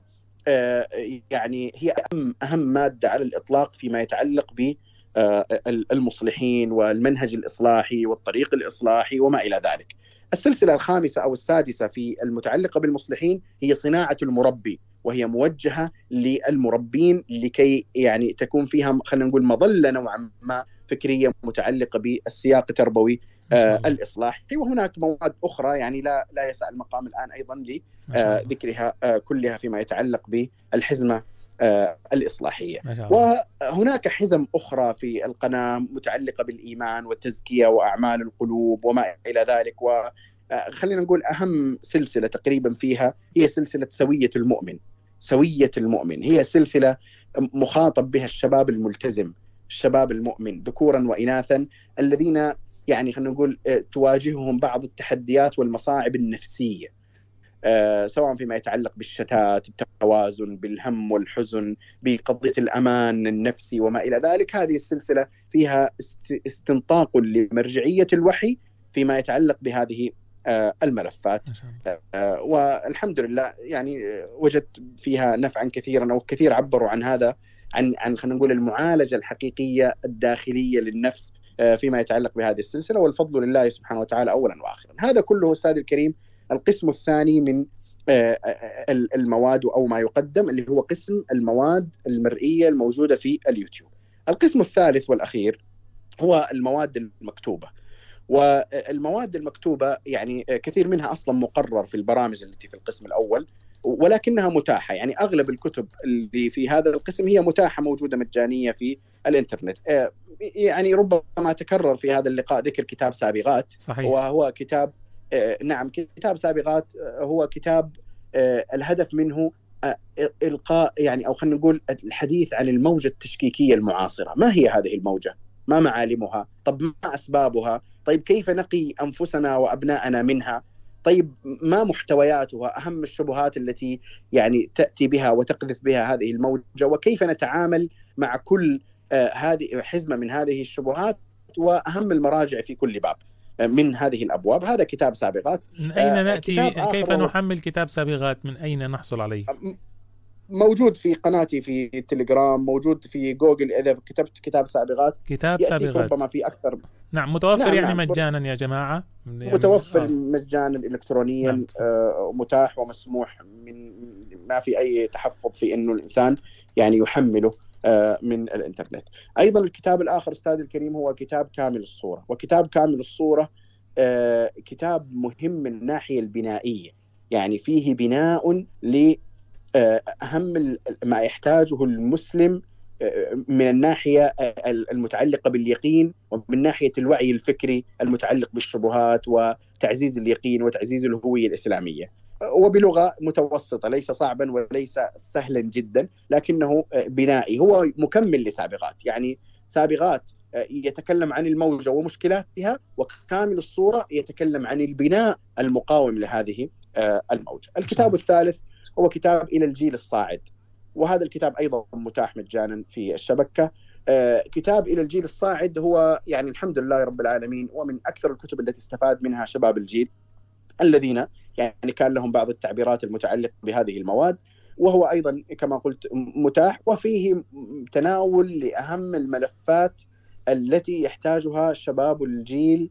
Speaker 41: يعني هي أهم أهم مادة على الإطلاق فيما يتعلق ب المصلحين والمنهج الإصلاحي والطريق الإصلاحي وما إلى ذلك. السلسلة الخامسة أو السادسة في المتعلقة بالمصلحين هي صناعة المربي. وهي موجهة للمربين لكي يعني تكون فيها خلينا نقول مظلة نوعا ما فكرية متعلقة بالسياق التربوي آه الإصلاحي. وهناك مواد أخرى يعني لا لا يسع المقام الآن أيضا لذكرها آه كلها فيما يتعلق بالحزمة آه الإصلاحية. وهناك حزم أخرى في القناة متعلقة بالإيمان والتزكية وأعمال القلوب وما إلى ذلك و خلينا نقول أهم سلسلة تقريبا فيها هي سلسلة سوية المؤمن. سوية المؤمن. هي سلسلة مخاطب بها الشباب الملتزم الشباب المؤمن ذكورا وإناثا الذين يعني خلينا نقول تواجههم بعض التحديات والمصاعب النفسية آه، سواء فيما يتعلق بالشتات بالتوازن بالهم والحزن بقضية الأمان النفسي وما إلى ذلك. هذه السلسلة فيها است- استنطاق لمرجعية الوحي فيما يتعلق بهذه آه، الملفات آه، والحمد لله يعني آه، وجدت فيها نفعا كثيرا أو كثير عبروا عن هذا عن عن خلينا نقول المعالجة الحقيقية الداخلية للنفس آه، فيما يتعلق بهذه السلسلة والفضل لله سبحانه وتعالى اولا واخرا. هذا كله أستاذ الكريم القسم الثاني من آه، آه، المواد أو ما يقدم اللي هو قسم المواد المرئية الموجودة في اليوتيوب. القسم الثالث والأخير هو المواد المكتوبة. والمواد المكتوبة يعني كثير منها أصلا مقرر في البرامج التي في القسم الأول ولكنها متاحة يعني أغلب الكتب اللي في هذا القسم هي متاحة موجودة مجانية في الإنترنت آه، يعني ربما تكرر في هذا اللقاء ذكر كتاب سابغات
Speaker 3: صحيح.
Speaker 41: وهو كتاب آه، نعم كتاب سابغات آه، هو كتاب الهدف منه إلقاء يعني أو خلينا نقول الحديث عن الموجة التشكيكية المعاصرة، ما هي هذه الموجة؟ ما معالمها؟ طب ما أسبابها؟ طيب كيف نقي أنفسنا وابنائنا منها؟ طيب ما محتوياتها؟ أهم الشبهات التي يعني تأتي بها وتقذف بها هذه الموجة؟ وكيف نتعامل مع كل آه، هذه حزمة من هذه الشبهات؟ وأهم المراجع في كل باب آه، من هذه الأبواب، هذا كتاب سابقات.
Speaker 3: من أين
Speaker 41: آه، آخر
Speaker 3: كيف نحمل كتاب سابغات من أين نحصل عليه؟
Speaker 41: موجود في قناتي في التليجرام موجود في جوجل إذا كتبت كتاب سابغات
Speaker 3: كتاب سابغات
Speaker 41: ربما في أكثر
Speaker 3: نعم متوفر
Speaker 41: نعم،
Speaker 3: يعني
Speaker 41: نعم.
Speaker 3: مجانا يا جماعة يعني
Speaker 41: متوفر
Speaker 3: آه.
Speaker 41: مجانا الكترونيا
Speaker 3: نعم.
Speaker 41: آه، متاح ومسموح من ما في أي تحفظ في إنه الإنسان يعني يحمله آه، من الإنترنت. أيضا الكتاب الآخر أستاذ الكريم هو كتاب كامل الصورة، وكتاب كامل الصورة آه، كتاب مهم من الناحية البنائية، يعني فيه بناء ل أهم ال- ما يحتاجه المسلم آه، من الناحية آه، المتعلقة باليقين ومن ناحية الوعي الفكري المتعلق بالشبهات وتعزيز اليقين وتعزيز الهوية الإسلامية. آه، وبلغة متوسطة ليس صعبا وليس سهلا جدا لكنه آه، بنائي هو مكمل لسابغات يعني سابغات آه، يتكلم عن الموجة ومشكلاتها وكامل الصورة يتكلم عن البناء المقاوم لهذه آه، الموجة. الكتاب الثالث هو كتاب إلى الجيل الصاعد وهذا الكتاب أيضا متاح مجانا في الشبكة. آه، كتاب إلى الجيل الصاعد هو يعني الحمد لله رب العالمين ومن أكثر الكتب التي استفاد منها شباب الجيل الذين يعني كان لهم بعض التعبيرات المتعلقة بهذه المواد وهو أيضا كما قلت متاح وفيه تناول لأهم الملفات التي يحتاجها شباب الجيل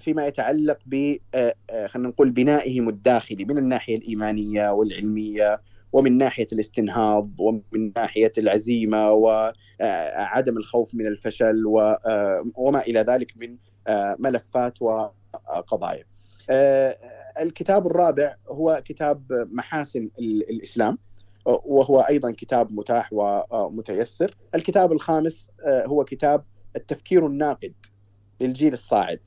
Speaker 41: فيما يتعلق ب آه، آه، خلينا نقول بنائهم الداخلي من الناحية الإيمانية والعلمية ومن ناحية الاستنهاض ومن ناحية العزيمة وعدم الخوف من الفشل آه، وما إلى ذلك من آه، ملفات وقضايا. آه، الكتاب الرابع هو كتاب محاسن ال- الإسلام وهو أيضا كتاب متاح ومتيسر. الكتاب الخامس آه، هو كتاب التفكير الناقد للجيل الصاعد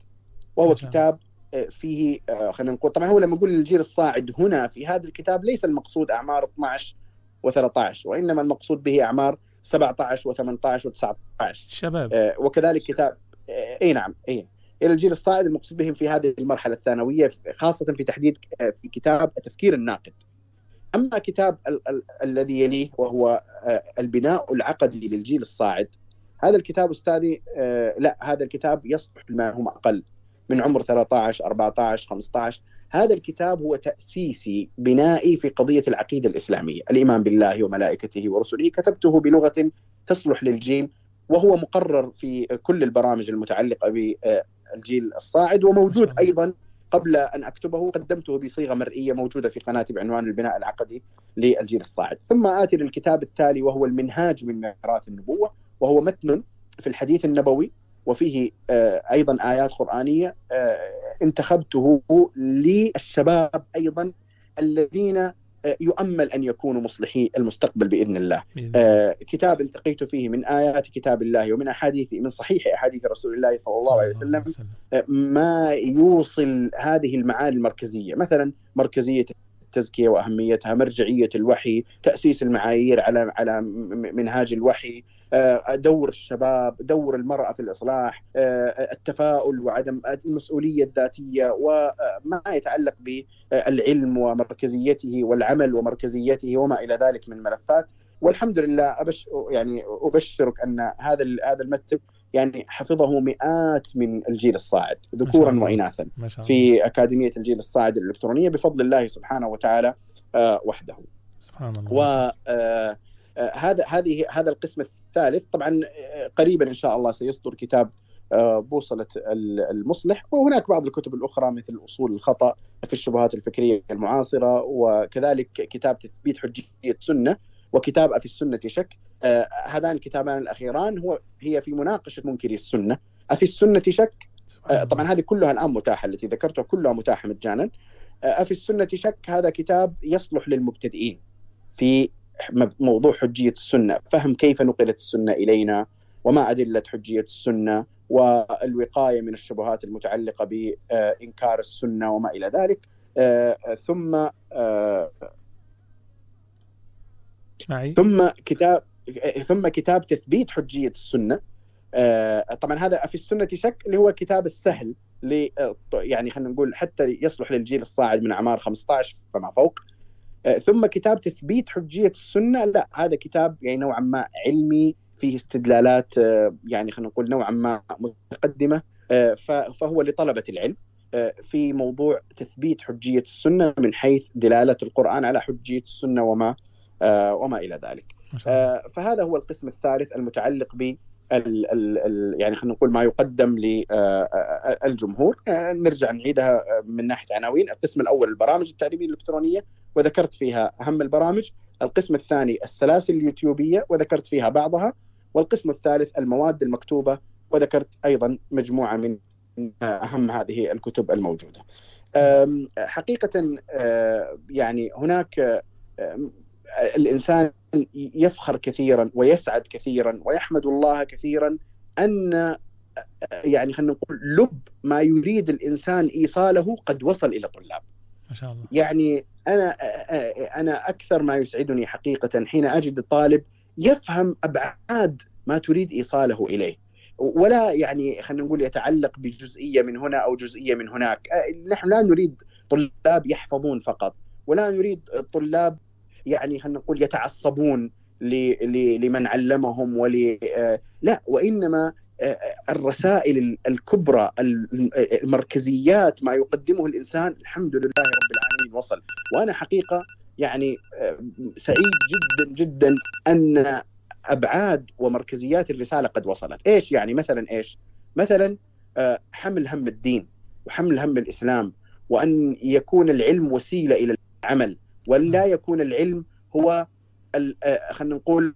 Speaker 41: وهو كتاب آه، فيه آه، خلينا نقول طبعا هو لما نقول للجيل الصاعد هنا في هذا الكتاب ليس المقصود أعمار 12 و13 وإنما المقصود به أعمار 17 و18 و19
Speaker 3: شباب.
Speaker 41: آه، وكذلك كتاب إي نعم إي. إلى الجيل الصاعد المقصود بهم في هذه المرحلة الثانوية خاصة في تحديد في كتاب التفكير الناقد. أما كتاب ال- ال- الذي يليه وهو البناء العقدي للجيل الصاعد هذا الكتاب أستاذي لا هذا الكتاب يصلح لما هم أقل. من عمر 13 14 15 هذا الكتاب هو تأسيسي بنائي في قضية العقيدة الإسلامية، الإيمان بالله وملائكته ورسله كتبته بلغة تصلح للجيل وهو مقرر في كل البرامج المتعلقة بالجيل الصاعد وموجود أيضا قبل أن أكتبه قدمته بصيغة مرئية موجودة في قناتي بعنوان البناء العقدي للجيل الصاعد، ثم آتي للكتاب التالي وهو المنهاج من ميراث النبوة وهو متن في الحديث النبوي. وفيه آه، أيضا آيات قرآنية آه، انتخبته للشباب أيضا الذين آه، يؤمل أن يكونوا مصلحي المستقبل بإذن الله. آه، كتاب التقيت فيه من آيات كتاب الله ومن أحاديث من صحيح أحاديث رسول الله صلى الله عليه وسلم ما يوصل هذه المعاني المركزية، مثلا مركزية التزكية وأهميتها، مرجعية الوحي، تأسيس المعايير على على منهاج الوحي، آه، دور الشباب، دور المرأة في الإصلاح، آه، التفاؤل وعدم المسؤولية الذاتية وما يتعلق بالعلم ومركزيته والعمل ومركزيته وما إلى ذلك من ملفات، والحمد لله أبش يعني أبشرك أن هذا هذا المكتب يعني حفظه مئات من الجيل الصاعد ذكورا. واناثا في أكاديمية الجيل الصاعد الإلكترونية بفضل الله سبحانه وتعالى آه، وحده.
Speaker 3: سبحان الله
Speaker 41: و آه، آه، هذا هذه هذا القسم الثالث. طبعا قريبا إن شاء الله سيصدر كتاب بوصلة ال- المصلح. وهناك بعض الكتب الأخرى مثل أصول الخطأ في الشبهات الفكرية المعاصرة وكذلك كتاب تثبيت حجية السنة وكتاب أفي السنة شك. هذان الكتابان الأخيران هو هي في مناقشة منكري السنة. أفي السنة شك؟ آه، طبعا هذه كلها الآن متاحة التي ذكرتها كلها متاحة مجانا. آه، أفي السنة شك هذا كتاب يصلح للمبتدئين في موضوع حجية السنة فهم كيف نقلت السنة إلينا وما أدلة حجية السنة والوقاية من الشبهات المتعلقة بإنكار السنة وما إلى ذلك. آه، ثم آه،
Speaker 3: معي؟
Speaker 41: ثم كتاب ثم كتاب تثبيت حجية السنة. آه، طبعا هذا في السنة شك اللي هو كتاب السهل ل يعني خلينا نقول حتى يصلح للجيل الصاعد من أعمار 15 فما فوق. آه، ثم كتاب تثبيت حجية السنة لا هذا كتاب يعني نوعا ما علمي فيه استدلالات آه، يعني خلينا نقول نوعا ما متقدمة آه، فهو لطلبة العلم. آه، في موضوع تثبيت حجية السنة من حيث دلالة القرآن على حجية السنة وما آه، وما إلى ذلك. آه، فهذا هو القسم الثالث المتعلق ب يعني خلينا نقول ما يقدم للجمهور آه، نرجع نعيدها آه، من ناحية عناوين. القسم الأول البرامج التعليمية الإلكترونية وذكرت فيها أهم البرامج. القسم الثاني السلاسل اليوتيوبية وذكرت فيها بعضها. والقسم الثالث المواد المكتوبة وذكرت أيضا مجموعة من أهم هذه الكتب الموجودة. حقيقة يعني هناك الإنسان يفخر كثيرا ويسعد كثيرا ويحمد الله كثيرا أن يعني خلينا نقول لب ما يريد الإنسان إيصاله قد وصل إلى طلاب.
Speaker 3: ما شاء الله.
Speaker 41: يعني أنا أنا أكثر ما يسعدني حقيقة حين أجد طالب يفهم أبعاد ما تريد إيصاله إليه. ولا يعني خلينا نقول يتعلق بجزئية من هنا أو جزئية من هناك. نحن لا نريد طلاب يحفظون فقط ولا نريد طلاب يعني خلينا نقول يتعصبون لمن علمهم ول لا وإنما الرسائل الكبرى المركزيات ما يقدمه الإنسان الحمد لله رب العالمين وصل. وأنا حقيقة يعني سعيد جدا جدا أن أبعاد ومركزيات الرسالة قد وصلت، إيش يعني مثلا إيش؟ مثلا حمل هم الدين وحمل هم الإسلام وأن يكون العلم وسيلة إلى العمل. وان لا يكون العلم هو خلينا نقول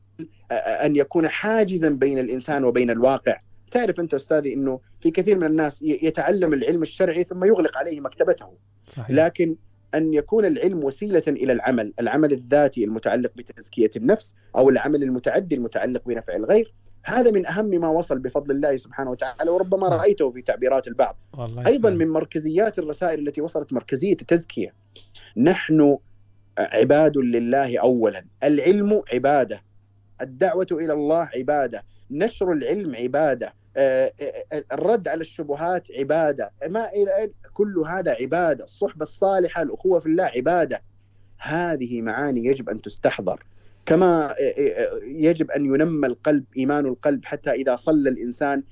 Speaker 41: أن يكون حاجزا بين الإنسان وبين الواقع تعرف أنت أستاذي إنه في كثير من الناس يتعلم العلم الشرعي ثم يغلق عليه مكتبته
Speaker 3: صحيح.
Speaker 41: لكن أن يكون العلم وسيلة إلى العمل، العمل الذاتي المتعلق بتزكية النفس أو العمل المتعدي المتعلق بنفع الغير، هذا من أهم ما وصل بفضل الله سبحانه وتعالى وربما رأيته في تعبيرات البعض.
Speaker 3: والله
Speaker 41: أيضا من مركزيات الرسائل التي وصلت مركزية التزكية. نحن عباد لله اولا، العلم عبادة. الدعوة إلى الله عبادة، نشر العلم عبادة، الرد على الشبهات عبادة، ما إلى كل هذا عبادة، الصحبة الصالحة، الأخوة في الله عبادة. هذه معاني يجب أن تستحضر. كما يجب أن ينمى القلب إيمان القلب حتى إذا صلى الإنسان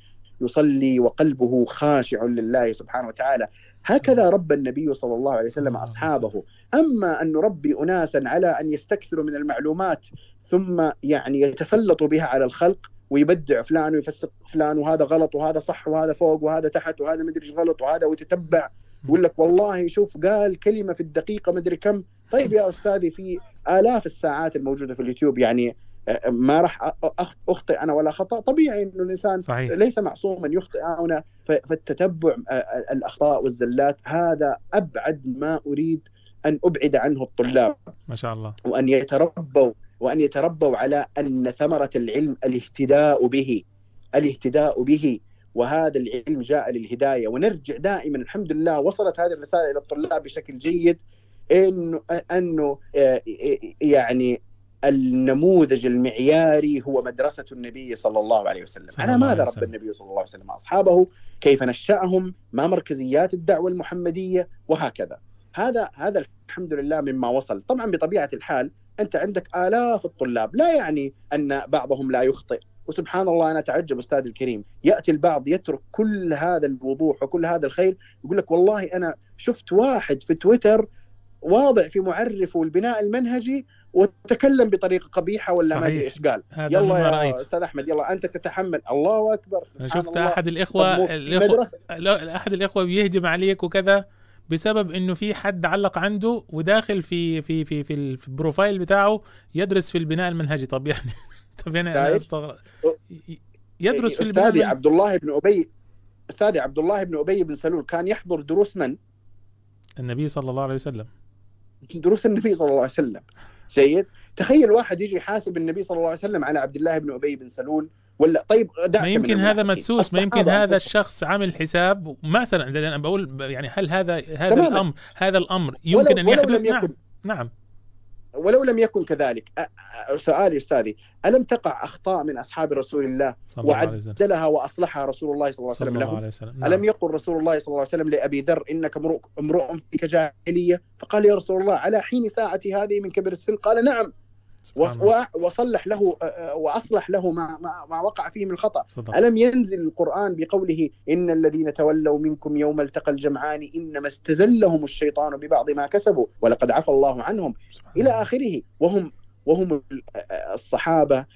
Speaker 41: يصلي وقلبه خاشع لله سبحانه وتعالى. هكذا رب النبي صلى الله عليه وسلم أصحابه. أما أن نربي اناسا على أن يستكثروا من المعلومات ثم يعني يتسلطوا بها على الخلق ويبدع فلان ويفسق فلان وهذا غلط وهذا صح وهذا فوق وهذا تحت وهذا مدري إيش غلط وهذا وتتبع يقول لك والله شوف قال كلمة في الدقيقة مدري كم. طيب يا أستاذي في آلاف الساعات الموجودة في اليوتيوب يعني ما راح أخطئ أنا ولا خطأ. طبيعي إنه الإنسان
Speaker 3: صحيح.
Speaker 41: ليس معصوما يخطئ. هنا فالتتبع الأخطاء والزلات هذا أبعد ما أريد أن أبعد عنه الطلاب.
Speaker 3: ما شاء الله.
Speaker 41: وأن يتربوا وأن يتربوا على أن ثمرة العلم الاهتداء به الاهتداء به. وهذا العلم جاء للهداية. ونرجع دائما الحمد لله وصلت هذه الرسالة إلى الطلاب بشكل جيد. إنه أنه آه، يعني النموذج المعياري هو مدرسة النبي صلى الله عليه وسلم.
Speaker 3: الله
Speaker 41: ماذا رب. النبي صلى الله عليه وسلم أصحابه كيف نشأهم ما مركزيات الدعوة المحمدية وهكذا. هذا هذا الحمد لله مما وصل. طبعا بطبيعة الحال أنت عندك آلاف الطلاب. لا يعني أن بعضهم لا يخطئ. وسبحان الله أنا أتعجب أستاذ الكريم. يأتي البعض يترك كل هذا الوضوح وكل هذا الخير يقول لك والله أنا شفت واحد في تويتر واضع في معرفه البناء المنهجي وتكلم بطريقة قبيحة ولا ما. أدري إيش قال يلا يا
Speaker 3: رأيت.
Speaker 41: أستاذ أحمد يلا أنت تتحمل الله
Speaker 3: أكبر
Speaker 41: سبحان
Speaker 3: شفت
Speaker 41: الله. أحد
Speaker 3: الاخوه الاخوه أحد الإخوة بيهجم عليك وكذا بسبب إنه في حد علق عنده وداخل في في في في, ال- في البروفايل بتاعه يدرس في البناء المنهجي طب يعني طب يعني أنا
Speaker 41: شايف؟
Speaker 3: استغرب يدرس في البناء أستاذي
Speaker 41: عبد الله بن ابي أستاذي عبد الله بن أبي بن سلول كان يحضر دروس من؟
Speaker 3: النبي صلى الله عليه وسلم
Speaker 41: دروس النبي صلى الله عليه وسلم جيد تخيل واحد يجي يحاسب النبي صلى الله عليه وسلم على عبد الله بن أبي بن سلول ولا طيب
Speaker 3: ما يمكن هذا. مدسوس ما يمكن هذا. الشخص عامل حساب مثلا أنا بقول يعني هل هذا هذا
Speaker 41: تماماً.
Speaker 3: الامر هذا الأمر يمكن
Speaker 41: ولو- أن
Speaker 3: يحدث نعم نعم
Speaker 41: ولو لم يكن كذلك سؤالي أستاذي ألم تقع أخطاء من أصحاب رسول الله
Speaker 3: صلى الله عليه وسلم.
Speaker 41: وعدلها وأصلحها رسول الله صلى الله عليه وسلم له؟
Speaker 3: وسلم. نعم.
Speaker 41: ألم يقل رسول الله صلى الله عليه وسلم لأبي ذر إنك امرؤ فيك جاهلية؟ فقال يا رسول الله على حين ساعتي هذه من كبر السن؟ قال نعم. وصلح له وأصلح له ما ما, وقع فيه من الخطا
Speaker 3: صدق.
Speaker 41: ألم ينزل القرآن بقوله إن الذين تولوا منكم يوم التقى الجمعان إنما استزلهم الشيطان ببعض ما كسبوا ولقد عفى الله عنهم. إلى آخره. وهم وهم ال- الصحابة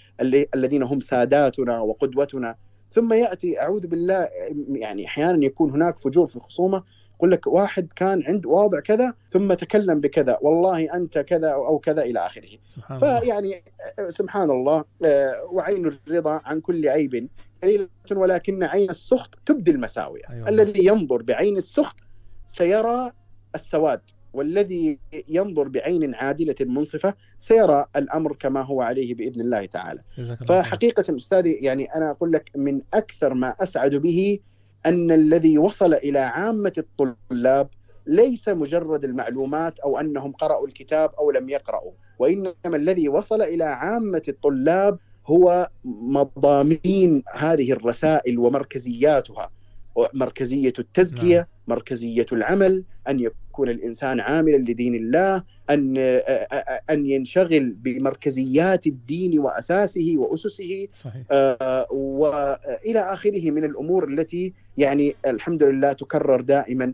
Speaker 41: الذين هم ساداتنا وقدوتنا. ثم يأتي أعوذ بالله يعني أحيانا يكون هناك فجور في الخصومة. يقول لك واحد كان عند واضع كذا ثم تكلم بكذا والله أنت كذا أو كذا إلى آخره
Speaker 3: سبحان
Speaker 41: فيعني آه، سبحان الله آه، وعين الرضا عن كل عيب قليلة ولكن عين السخط تبدي المساوئ
Speaker 3: أيوة.
Speaker 41: الذي ينظر بعين السخط سيرى السواد والذي ينظر بعين عادلة منصفة سيرى الأمر كما هو عليه بإذن الله تعالى. فحقيقة أستاذي يعني أنا أقول لك من أكثر ما أسعد به أن الذي وصل إلى عامة الطلاب ليس مجرد المعلومات أو أنهم قرأوا الكتاب أو لم يقرأوا وإنما الذي وصل إلى عامة الطلاب هو مضامين هذه الرسائل ومركزياتها مركزية التزكية مركزية العمل أن يكون الإنسان عاملا لدين الله أن أن ينشغل بمركزيات الدين وأساسه وأسسه
Speaker 3: صحيح.
Speaker 41: آه، والى آخره من الأمور التي يعني الحمد لله تكرر دائما.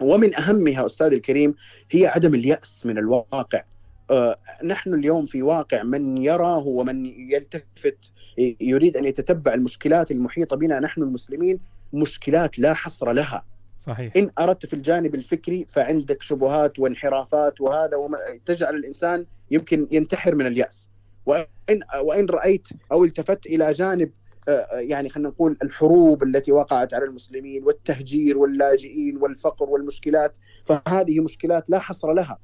Speaker 41: ومن أهمها أستاذ الكريم هي عدم اليأس من الواقع. آه، نحن اليوم في واقع من يراه ومن يلتفت يريد أن يتتبع المشكلات المحيطة بنا نحن المسلمين مشكلات لا حصر لها.
Speaker 3: صحيح.
Speaker 41: إن أردت في الجانب الفكري فعندك شبهات وانحرافات وهذا وما تجعل الإنسان يمكن ينتحر من اليأس. وإن, وإن رأيت أو التفت إلى جانب آه، يعني خلينا نقول الحروب التي وقعت على المسلمين والتهجير واللاجئين والفقر والمشكلات فهذه مشكلات لا حصر لها.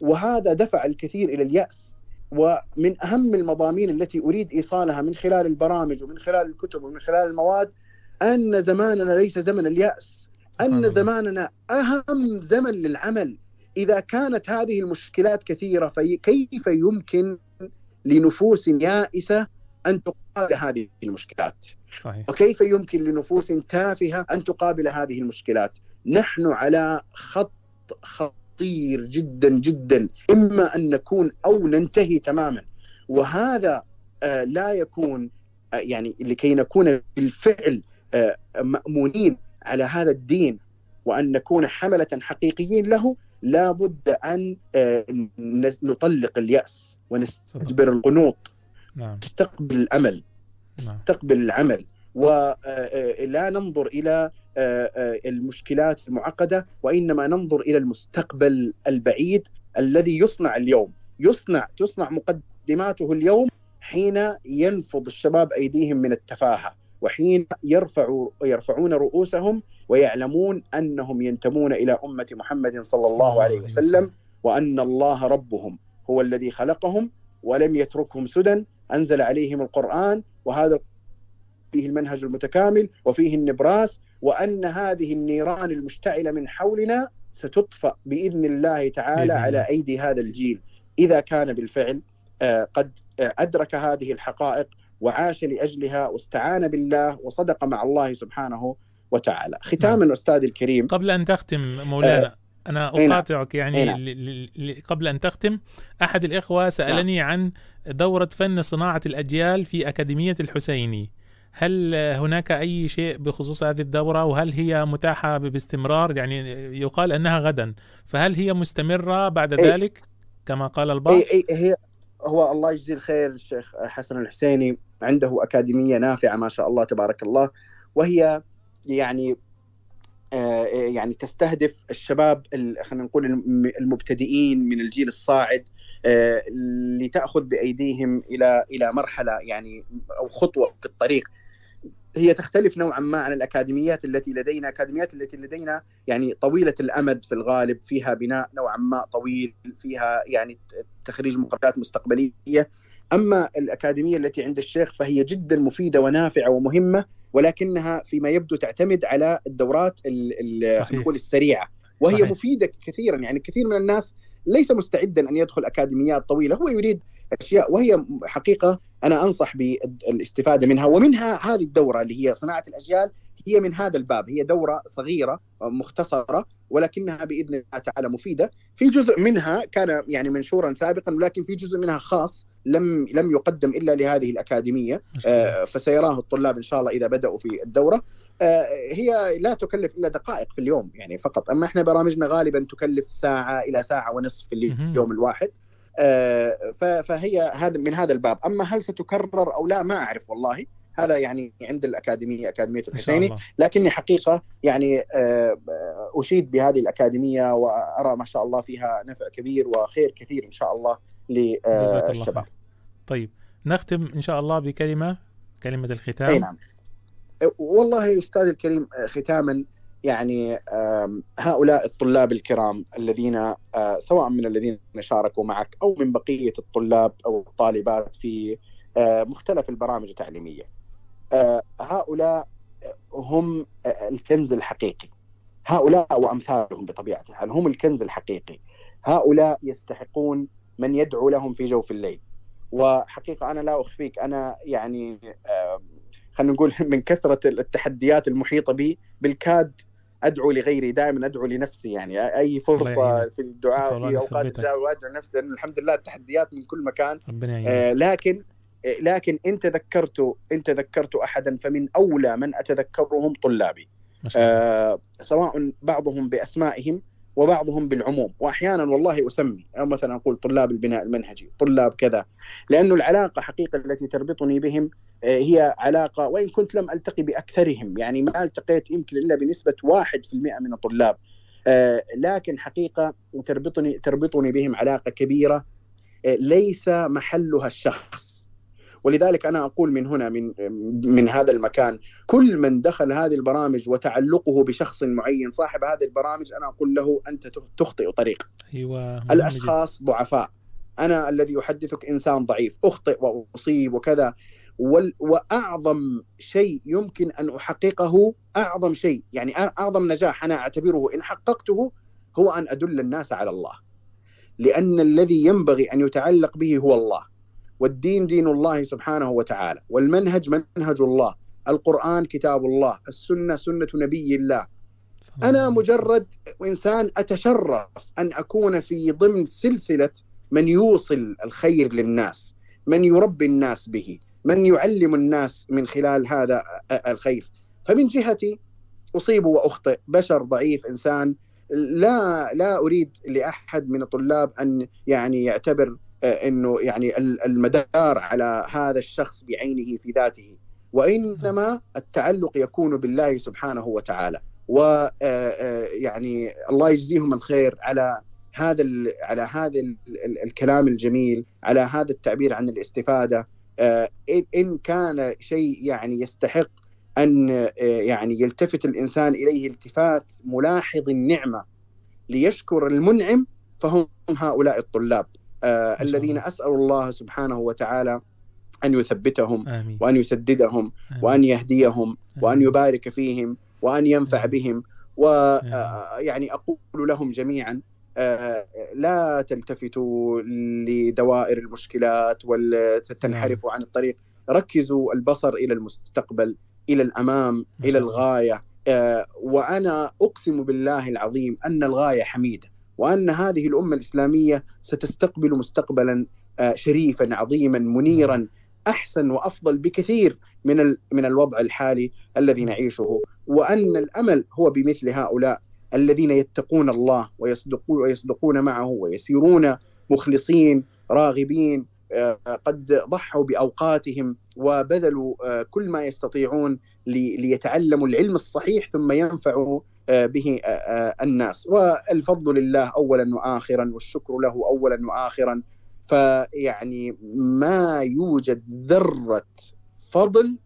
Speaker 41: وهذا دفع الكثير إلى اليأس. ومن أهم المضامين التي أريد إيصالها من خلال البرامج ومن خلال الكتب ومن خلال المواد أن زماننا ليس زمن اليأس. أن زماننا أهم زمن للعمل. إذا كانت هذه المشكلات كثيرة فكيف يمكن لنفوس يائسة أن تقابل هذه المشكلات؟
Speaker 3: صحيح.
Speaker 41: وكيف يمكن لنفوس تافهة أن تقابل هذه المشكلات؟ نحن على خط خطير جدا جدا إما أن نكون أو ننتهي تماما. وهذا آه، لا يكون آه، يعني لكي نكون بالفعل آه، مأمونين. على هذا الدين وأن نكون حملة حقيقيين له لا بد أن آه، نطلق اليأس ونستدبر القنوط.
Speaker 3: نعم.
Speaker 41: نستقبل الأمل. نستقبل العمل. ولا ننظر إلى آه، آه، المشكلات المعقدة وإنما ننظر إلى المستقبل البعيد الذي يصنع اليوم. يصنع تصنع مقدماته اليوم حين ينفض الشباب أيديهم من التفاهة. وحين يرفعوا يرفعون رؤوسهم ويعلمون أنهم ينتمون إلى أمة محمد صلى الله عليه وسلم وأن الله ربهم هو الذي خلقهم ولم يتركهم سدى. أنزل عليهم القرآن وهذا فيه المنهج المتكامل وفيه النبراس وأن هذه النيران المشتعلة من حولنا ستطفأ بإذن الله تعالى
Speaker 3: بإذن
Speaker 41: على
Speaker 3: الله.
Speaker 41: أيدي هذا الجيل. إذا كان بالفعل آه، قد آه، أدرك هذه الحقائق وعاش لأجلها واستعان بالله وصدق مع الله سبحانه وتعالى. ختاما أستاذي الكريم.
Speaker 3: قبل أن تختم مولانا
Speaker 41: آه، نعم.
Speaker 3: أقاطعك
Speaker 41: أي
Speaker 3: يعني
Speaker 41: نعم.
Speaker 3: ل- ل- ل- قبل أن تختم أحد الإخوة سألني عن دورة فن صناعة الأجيال في أكاديمية الحسيني. هل هناك أي شيء بخصوص هذه الدورة؟ وهل هي متاحة باستمرار؟ يعني يقال أنها غدا. فهل هي مستمرة بعد
Speaker 41: أي.
Speaker 3: ذلك؟ كما قال البعض.
Speaker 41: اي اي هي هو الله يجزيه الخير الشيخ حسن الحسيني. عنده أكاديمية نافعة ما شاء الله تبارك الله. وهي يعني آه، يعني تستهدف الشباب ال- خلينا نقول الم- المبتدئين من الجيل الصاعد آه، لتأخذ بأيديهم إلى إلى مرحلة يعني أو خطوة في الطريق. هي تختلف نوعا ما عن الأكاديميات التي لدينا، الأكاديميات التي لدينا يعني طويلة الأمد في الغالب، فيها بناء نوعا ما طويل، فيها يعني تخريج مقررات مستقبلية، أما الأكاديمية التي عند الشيخ فهي جدا مفيدة ونافعة ومهمة ولكنها فيما يبدو تعتمد على الدورات. نقول السريعة وهي
Speaker 3: صحيح.
Speaker 41: مفيدة كثيرا يعني كثير من الناس ليس مستعدا أن يدخل أكاديميات طويلة هو يريد أشياء وهي حقيقة أنا أنصح بالإستفادة منها ومنها هذه الدورة اللي هي صناعة الأجيال هي من هذا الباب هي دورة صغيرة مختصرة ولكنها بإذن الله تعالى مفيدة. في جزء منها كان يعني منشورا سابقا ولكن في جزء منها خاص لم لم يقدم إلا لهذه الأكاديمية آه، فسيراه الطلاب إن شاء الله إذا بدأوا في الدورة. آه، هي لا تكلف إلا دقائق في اليوم يعني فقط. أما إحنا برامجنا غالبا تكلف ساعة إلى ساعة ونصف في اليوم الواحد. آه، فهي هذا من هذا الباب. أما هل ستكرر أو لا ما أعرف والله. هذا يعني عند
Speaker 3: الأكاديمية أكاديمية
Speaker 41: الحسيني. لكني حقيقة يعني آه، أشيد بهذه الأكاديمية وأرى ما شاء الله فيها نفع كبير وخير كثير إن شاء الله للشباب.
Speaker 3: خير. طيب نختم إن شاء الله بكلمة كلمة الختام.
Speaker 41: أي نعم. والله أستاذ الكريم ختاما يعني هؤلاء الطلاب الكرام الذين آه، سواء من الذين شاركوا معك أو من بقية الطلاب أو الطالبات في آه، مختلف البرامج التعليمية. هؤلاء هم آه، الكنز الحقيقي. هؤلاء وأمثالهم بطبيعة الحال هم الكنز الحقيقي. هؤلاء يستحقون من يدعو لهم في جوف الليل. وحقيقة أنا لا أخفيك أنا يعني آه، خلينا نقول من كثرة التحديات المحيطة بي بالكاد أدعو لغيري دائما أدعو لنفسي يعني. أي
Speaker 3: فرصة.
Speaker 41: في الدعاء في أوقات
Speaker 3: يثبتك.
Speaker 41: الدعاء وأدعو نفسي لأن الحمد لله التحديات من كل مكان.
Speaker 3: ربنا
Speaker 41: آه، لكن آه، لكن إن تذكرت إن تذكرت أحدا فمن أولى من أتذكرهم طلابي. آه، سواء بعضهم بأسمائهم وبعضهم بالعموم. واحيانا والله أسمي. أو مثلا أقول طلاب البناء المنهجي طلاب كذا. لأنه العلاقة حقيقة التي تربطني بهم آه، هي علاقة وإن كنت لم ألتقي بأكثرهم. يعني ما التقيت يمكن إلا بنسبة 1% من الطلاب. آه، لكن حقيقة تربطني تربطني بهم علاقة كبيرة آه، ليس محلها الشخص. ولذلك أنا أقول من هنا من من هذا المكان كل من دخل هذه البرامج وتعلقه بشخص معين صاحب هذه البرامج أنا أقول له أنت تخطئ طريق.
Speaker 3: أيوه.
Speaker 41: الأشخاص ضعفاء. أنا الذي احدثك إنسان ضعيف أخطئ وأصيب وكذا. وأعظم شيء يمكن أن أحققه أعظم شيء يعني أعظم نجاح أنا أعتبره إن حققته هو أن أدل الناس على الله. لأن الذي ينبغي أن يتعلق به هو الله. والدين دين الله سبحانه وتعالى والمنهج منهج الله القرآن كتاب الله السنة سنة نبي الله. أنا مجرد إنسان أتشرف أن أكون في ضمن سلسلة من يوصل الخير للناس من يربي الناس به من يعلم الناس من خلال هذا الخير. فمن جهتي أصيب وأخطئ بشر ضعيف إنسان لا لا أريد لأحد من الطلاب أن يعني يعتبر إنه يعني المدار على هذا الشخص بعينه في ذاته. وإنما التعلق يكون بالله سبحانه وتعالى. ويعني الله يجزيهم الخير على هذا على هذا الكلام الجميل على هذا التعبير عن الاستفادة. إن كان شيء يعني يستحق أن يعني يلتفت الإنسان إليه التفات ملاحظ النعمة ليشكر المنعم فهم هؤلاء الطلاب. الذين أسأل الله سبحانه وتعالى أن يثبتهم
Speaker 3: آمين.
Speaker 41: وأن يسددهم
Speaker 3: آمين.
Speaker 41: وأن يهديهم وأن يبارك فيهم وأن ينفع بهم ويعني أقول لهم جميعا آه، لا تلتفتوا لدوائر المشكلات وتنحرفوا عن الطريق. ركزوا البصر إلى المستقبل إلى الأمام إلى الغاية. آه، وأنا أقسم بالله العظيم أن الغاية حميدة. وأن هذه الأمة الإسلامية ستستقبل مستقبلا آه، شريفا عظيما منيرا أحسن وأفضل بكثير من من الوضع الحالي الذي نعيشه. وأن الأمل هو بمثل هؤلاء الذين يتقون الله ويصدقون ويصدقون معه ويسيرون مخلصين راغبين آه، قد ضحوا بأوقاتهم وبذلوا آه، كل ما يستطيعون ليتعلموا العلم الصحيح ثم ينفعوا به الناس. والفضل لله اولا واخرا والشكر له اولا واخرا. فيعني ما يوجد ذرة فضل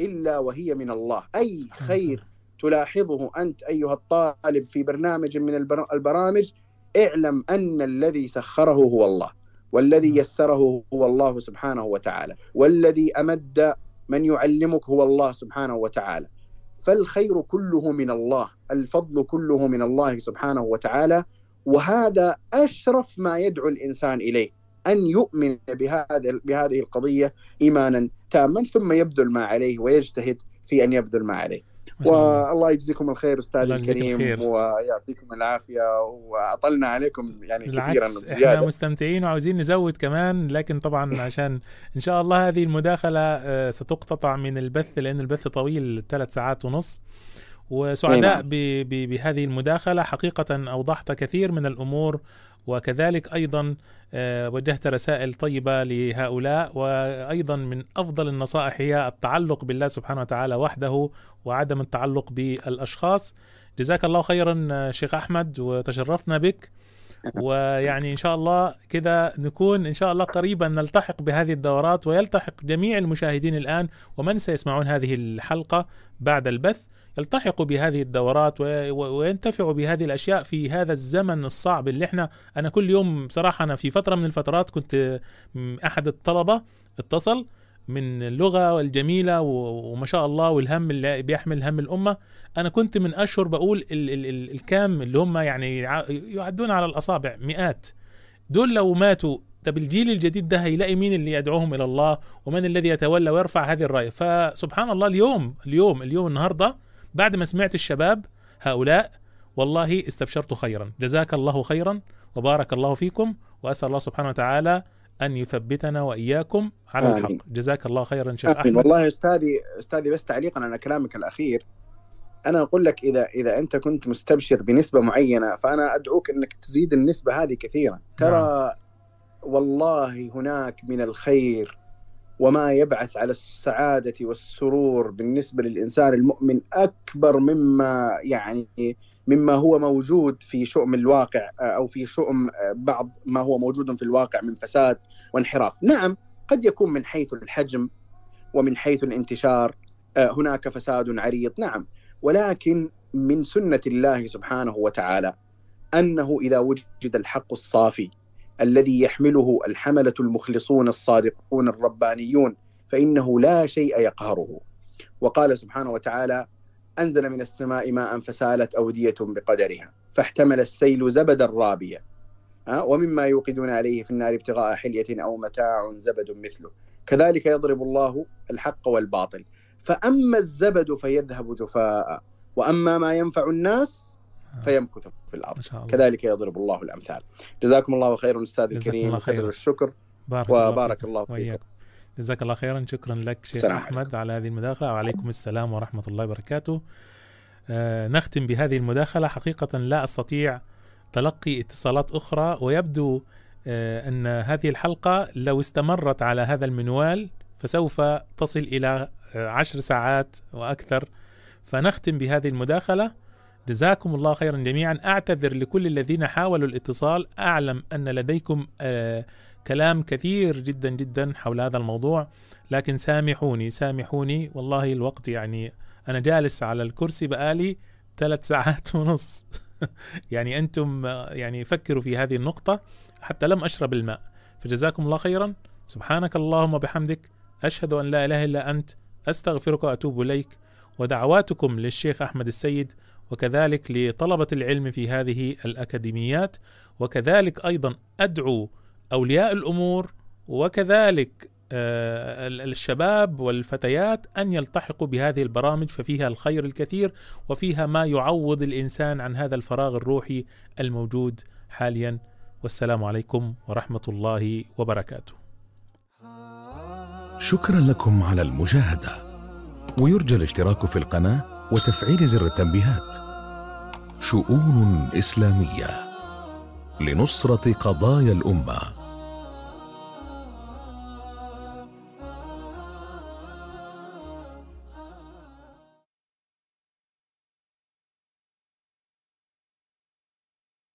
Speaker 41: إلا وهي من الله. أي خير تلاحظه أنت أيها الطالب في برنامج من البرامج اعلم أن الذي سخره هو الله والذي يسره هو الله سبحانه وتعالى والذي أمد من يعلمك هو الله سبحانه وتعالى. فالخير كله من الله الفضل كله من الله سبحانه وتعالى وهذا أشرف ما يدعو الإنسان إليه أن يؤمن بهذا بهذه القضية إيمانا تاما ثم يبذل ما عليه ويجتهد في أن يبذل ما عليه. والله يجزيكم الخير أستاذ الكريم الخير. ويعطيكم العافية وأطلنا عليكم يعني كثيرا
Speaker 3: زياده إحنا مستمتعين وعاوزين نزود كمان لكن طبعا عشان إن شاء الله هذه المداخلة آه، ستقتطع من البث لأن البث طويل ثلاث ساعات ونص. وسعداء نعم. بهذه المداخلة. حقيقة أوضحت كثير من الأمور وكذلك أيضا آه، وجهت رسائل طيبة لهؤلاء وأيضا من أفضل النصائح هي التعلق بالله سبحانه وتعالى وحده وعدم التعلق بالأشخاص. جزاك الله خيرا آه، شيخ أحمد وتشرفنا بك. ويعني إن شاء الله كذا نكون إن شاء الله قريبا نلتحق بهذه الدورات ويلتحق جميع المشاهدين الآن ومن سيسمعون هذه الحلقة بعد البث. يلتحقوا بهذه الدورات وينتفعوا بهذه الأشياء في هذا الزمن الصعب اللي إحنا أنا كل يوم بصراحه أنا في فترة من الفترات كنت أحد الطلبة اتصل من اللغة الجميلة وما شاء الله والهم اللي بيحمل هم الأمة. أنا كنت من أشهر بقول ال ال ال الكام اللي هم يعني يعدون على الأصابع مئات. دول لو ماتوا طب الجيل الجديد ده هيلاقي مين اللي يدعوهم إلى الله؟ ومن الذي يتولى ويرفع هذه الراية؟ فسبحان الله اليوم اليوم اليوم النهارده بعد ما سمعت الشباب هؤلاء والله استبشرت خيرا. جزاك الله خيرا وبارك الله فيكم وأسأل الله سبحانه وتعالى أن يثبتنا وإياكم على آمين. الحق جزاك الله خيرا شيخ أحمد.
Speaker 41: والله أستاذي أستاذي بس تعليقا على كلامك الأخير. أنا أقول لك إذا إذا أنت كنت مستبشر بنسبة معينة فأنا أدعوك أنك تزيد النسبة هذه كثيرا. ترى نعم. والله هناك من الخير وما يبعث على السعادة والسرور بالنسبة للإنسان المؤمن أكبر مما يعني مما هو موجود في شؤم الواقع أو في شؤم بعض ما هو موجود في الواقع من فساد وانحراف. نعم قد يكون من حيث الحجم ومن حيث الانتشار هناك فساد عريض. نعم ولكن من سنة الله سبحانه وتعالى أنه إذا وجد الحق الصافي الذي يحمله الحملة المخلصون الصادقون الربانيون فإنه لا شيء يقهره. وقال سبحانه وتعالى أنزل من السماء ماء فسالت أودية بقدرها فاحتمل السيل زبدا رابيا ومما يوقدون عليه في النار ابتغاء حلية أو متاع زبد مثله. كذلك يضرب الله الحق والباطل. فأما الزبد فيذهب جفاء وأما ما ينفع الناس فيمكث في الأرض. شاء الله. كذلك يضرب الله الأمثال. جزاكم الله خيرا أستاذ الكريم خير. الشكر. بارك وبارك الله, الله فيكم
Speaker 3: جزاك الله خيرا. شكرا لك شيخ احمد عليكم. على هذه المداخلة. وعليكم السلام ورحمة الله وبركاته. آه نختم بهذه المداخلة. حقيقة لا أستطيع تلقي اتصالات أخرى. ويبدو آه أن هذه الحلقة لو استمرت على هذا المنوال فسوف تصل إلى آه، عشر ساعات وأكثر. فنختم بهذه المداخلة. جزاكم الله خيرا جميعا. أعتذر لكل الذين حاولوا الاتصال. أعلم أن لديكم آه كلام كثير جدا جدا حول هذا الموضوع. لكن سامحوني سامحوني. والله الوقت يعني أنا جالس على الكرسي بقالي ثلاث ساعات ونص. يعني أنتم يعني فكروا في هذه النقطة حتى لم أشرب الماء. فجزاكم الله خيرا. سبحانك اللهم وبحمدك. أشهد أن لا إله إلا أنت. أستغفرك وأتوب إليك. ودعواتكم للشيخ أحمد السيد وكذلك لطلبة العلم في هذه الأكاديميات وكذلك أيضا أدعو أولياء الأمور وكذلك آه، الشباب والفتيات أن يلتحقوا بهذه البرامج ففيها الخير الكثير وفيها ما يعوض الإنسان عن هذا الفراغ الروحي الموجود حاليا. والسلام عليكم ورحمة الله وبركاته.
Speaker 44: شكرا لكم على المشاهدة. ويرجى الاشتراك في القناة وتفعيل زر التنبيهات. شؤون إسلامية لنصرة قضايا الأمة.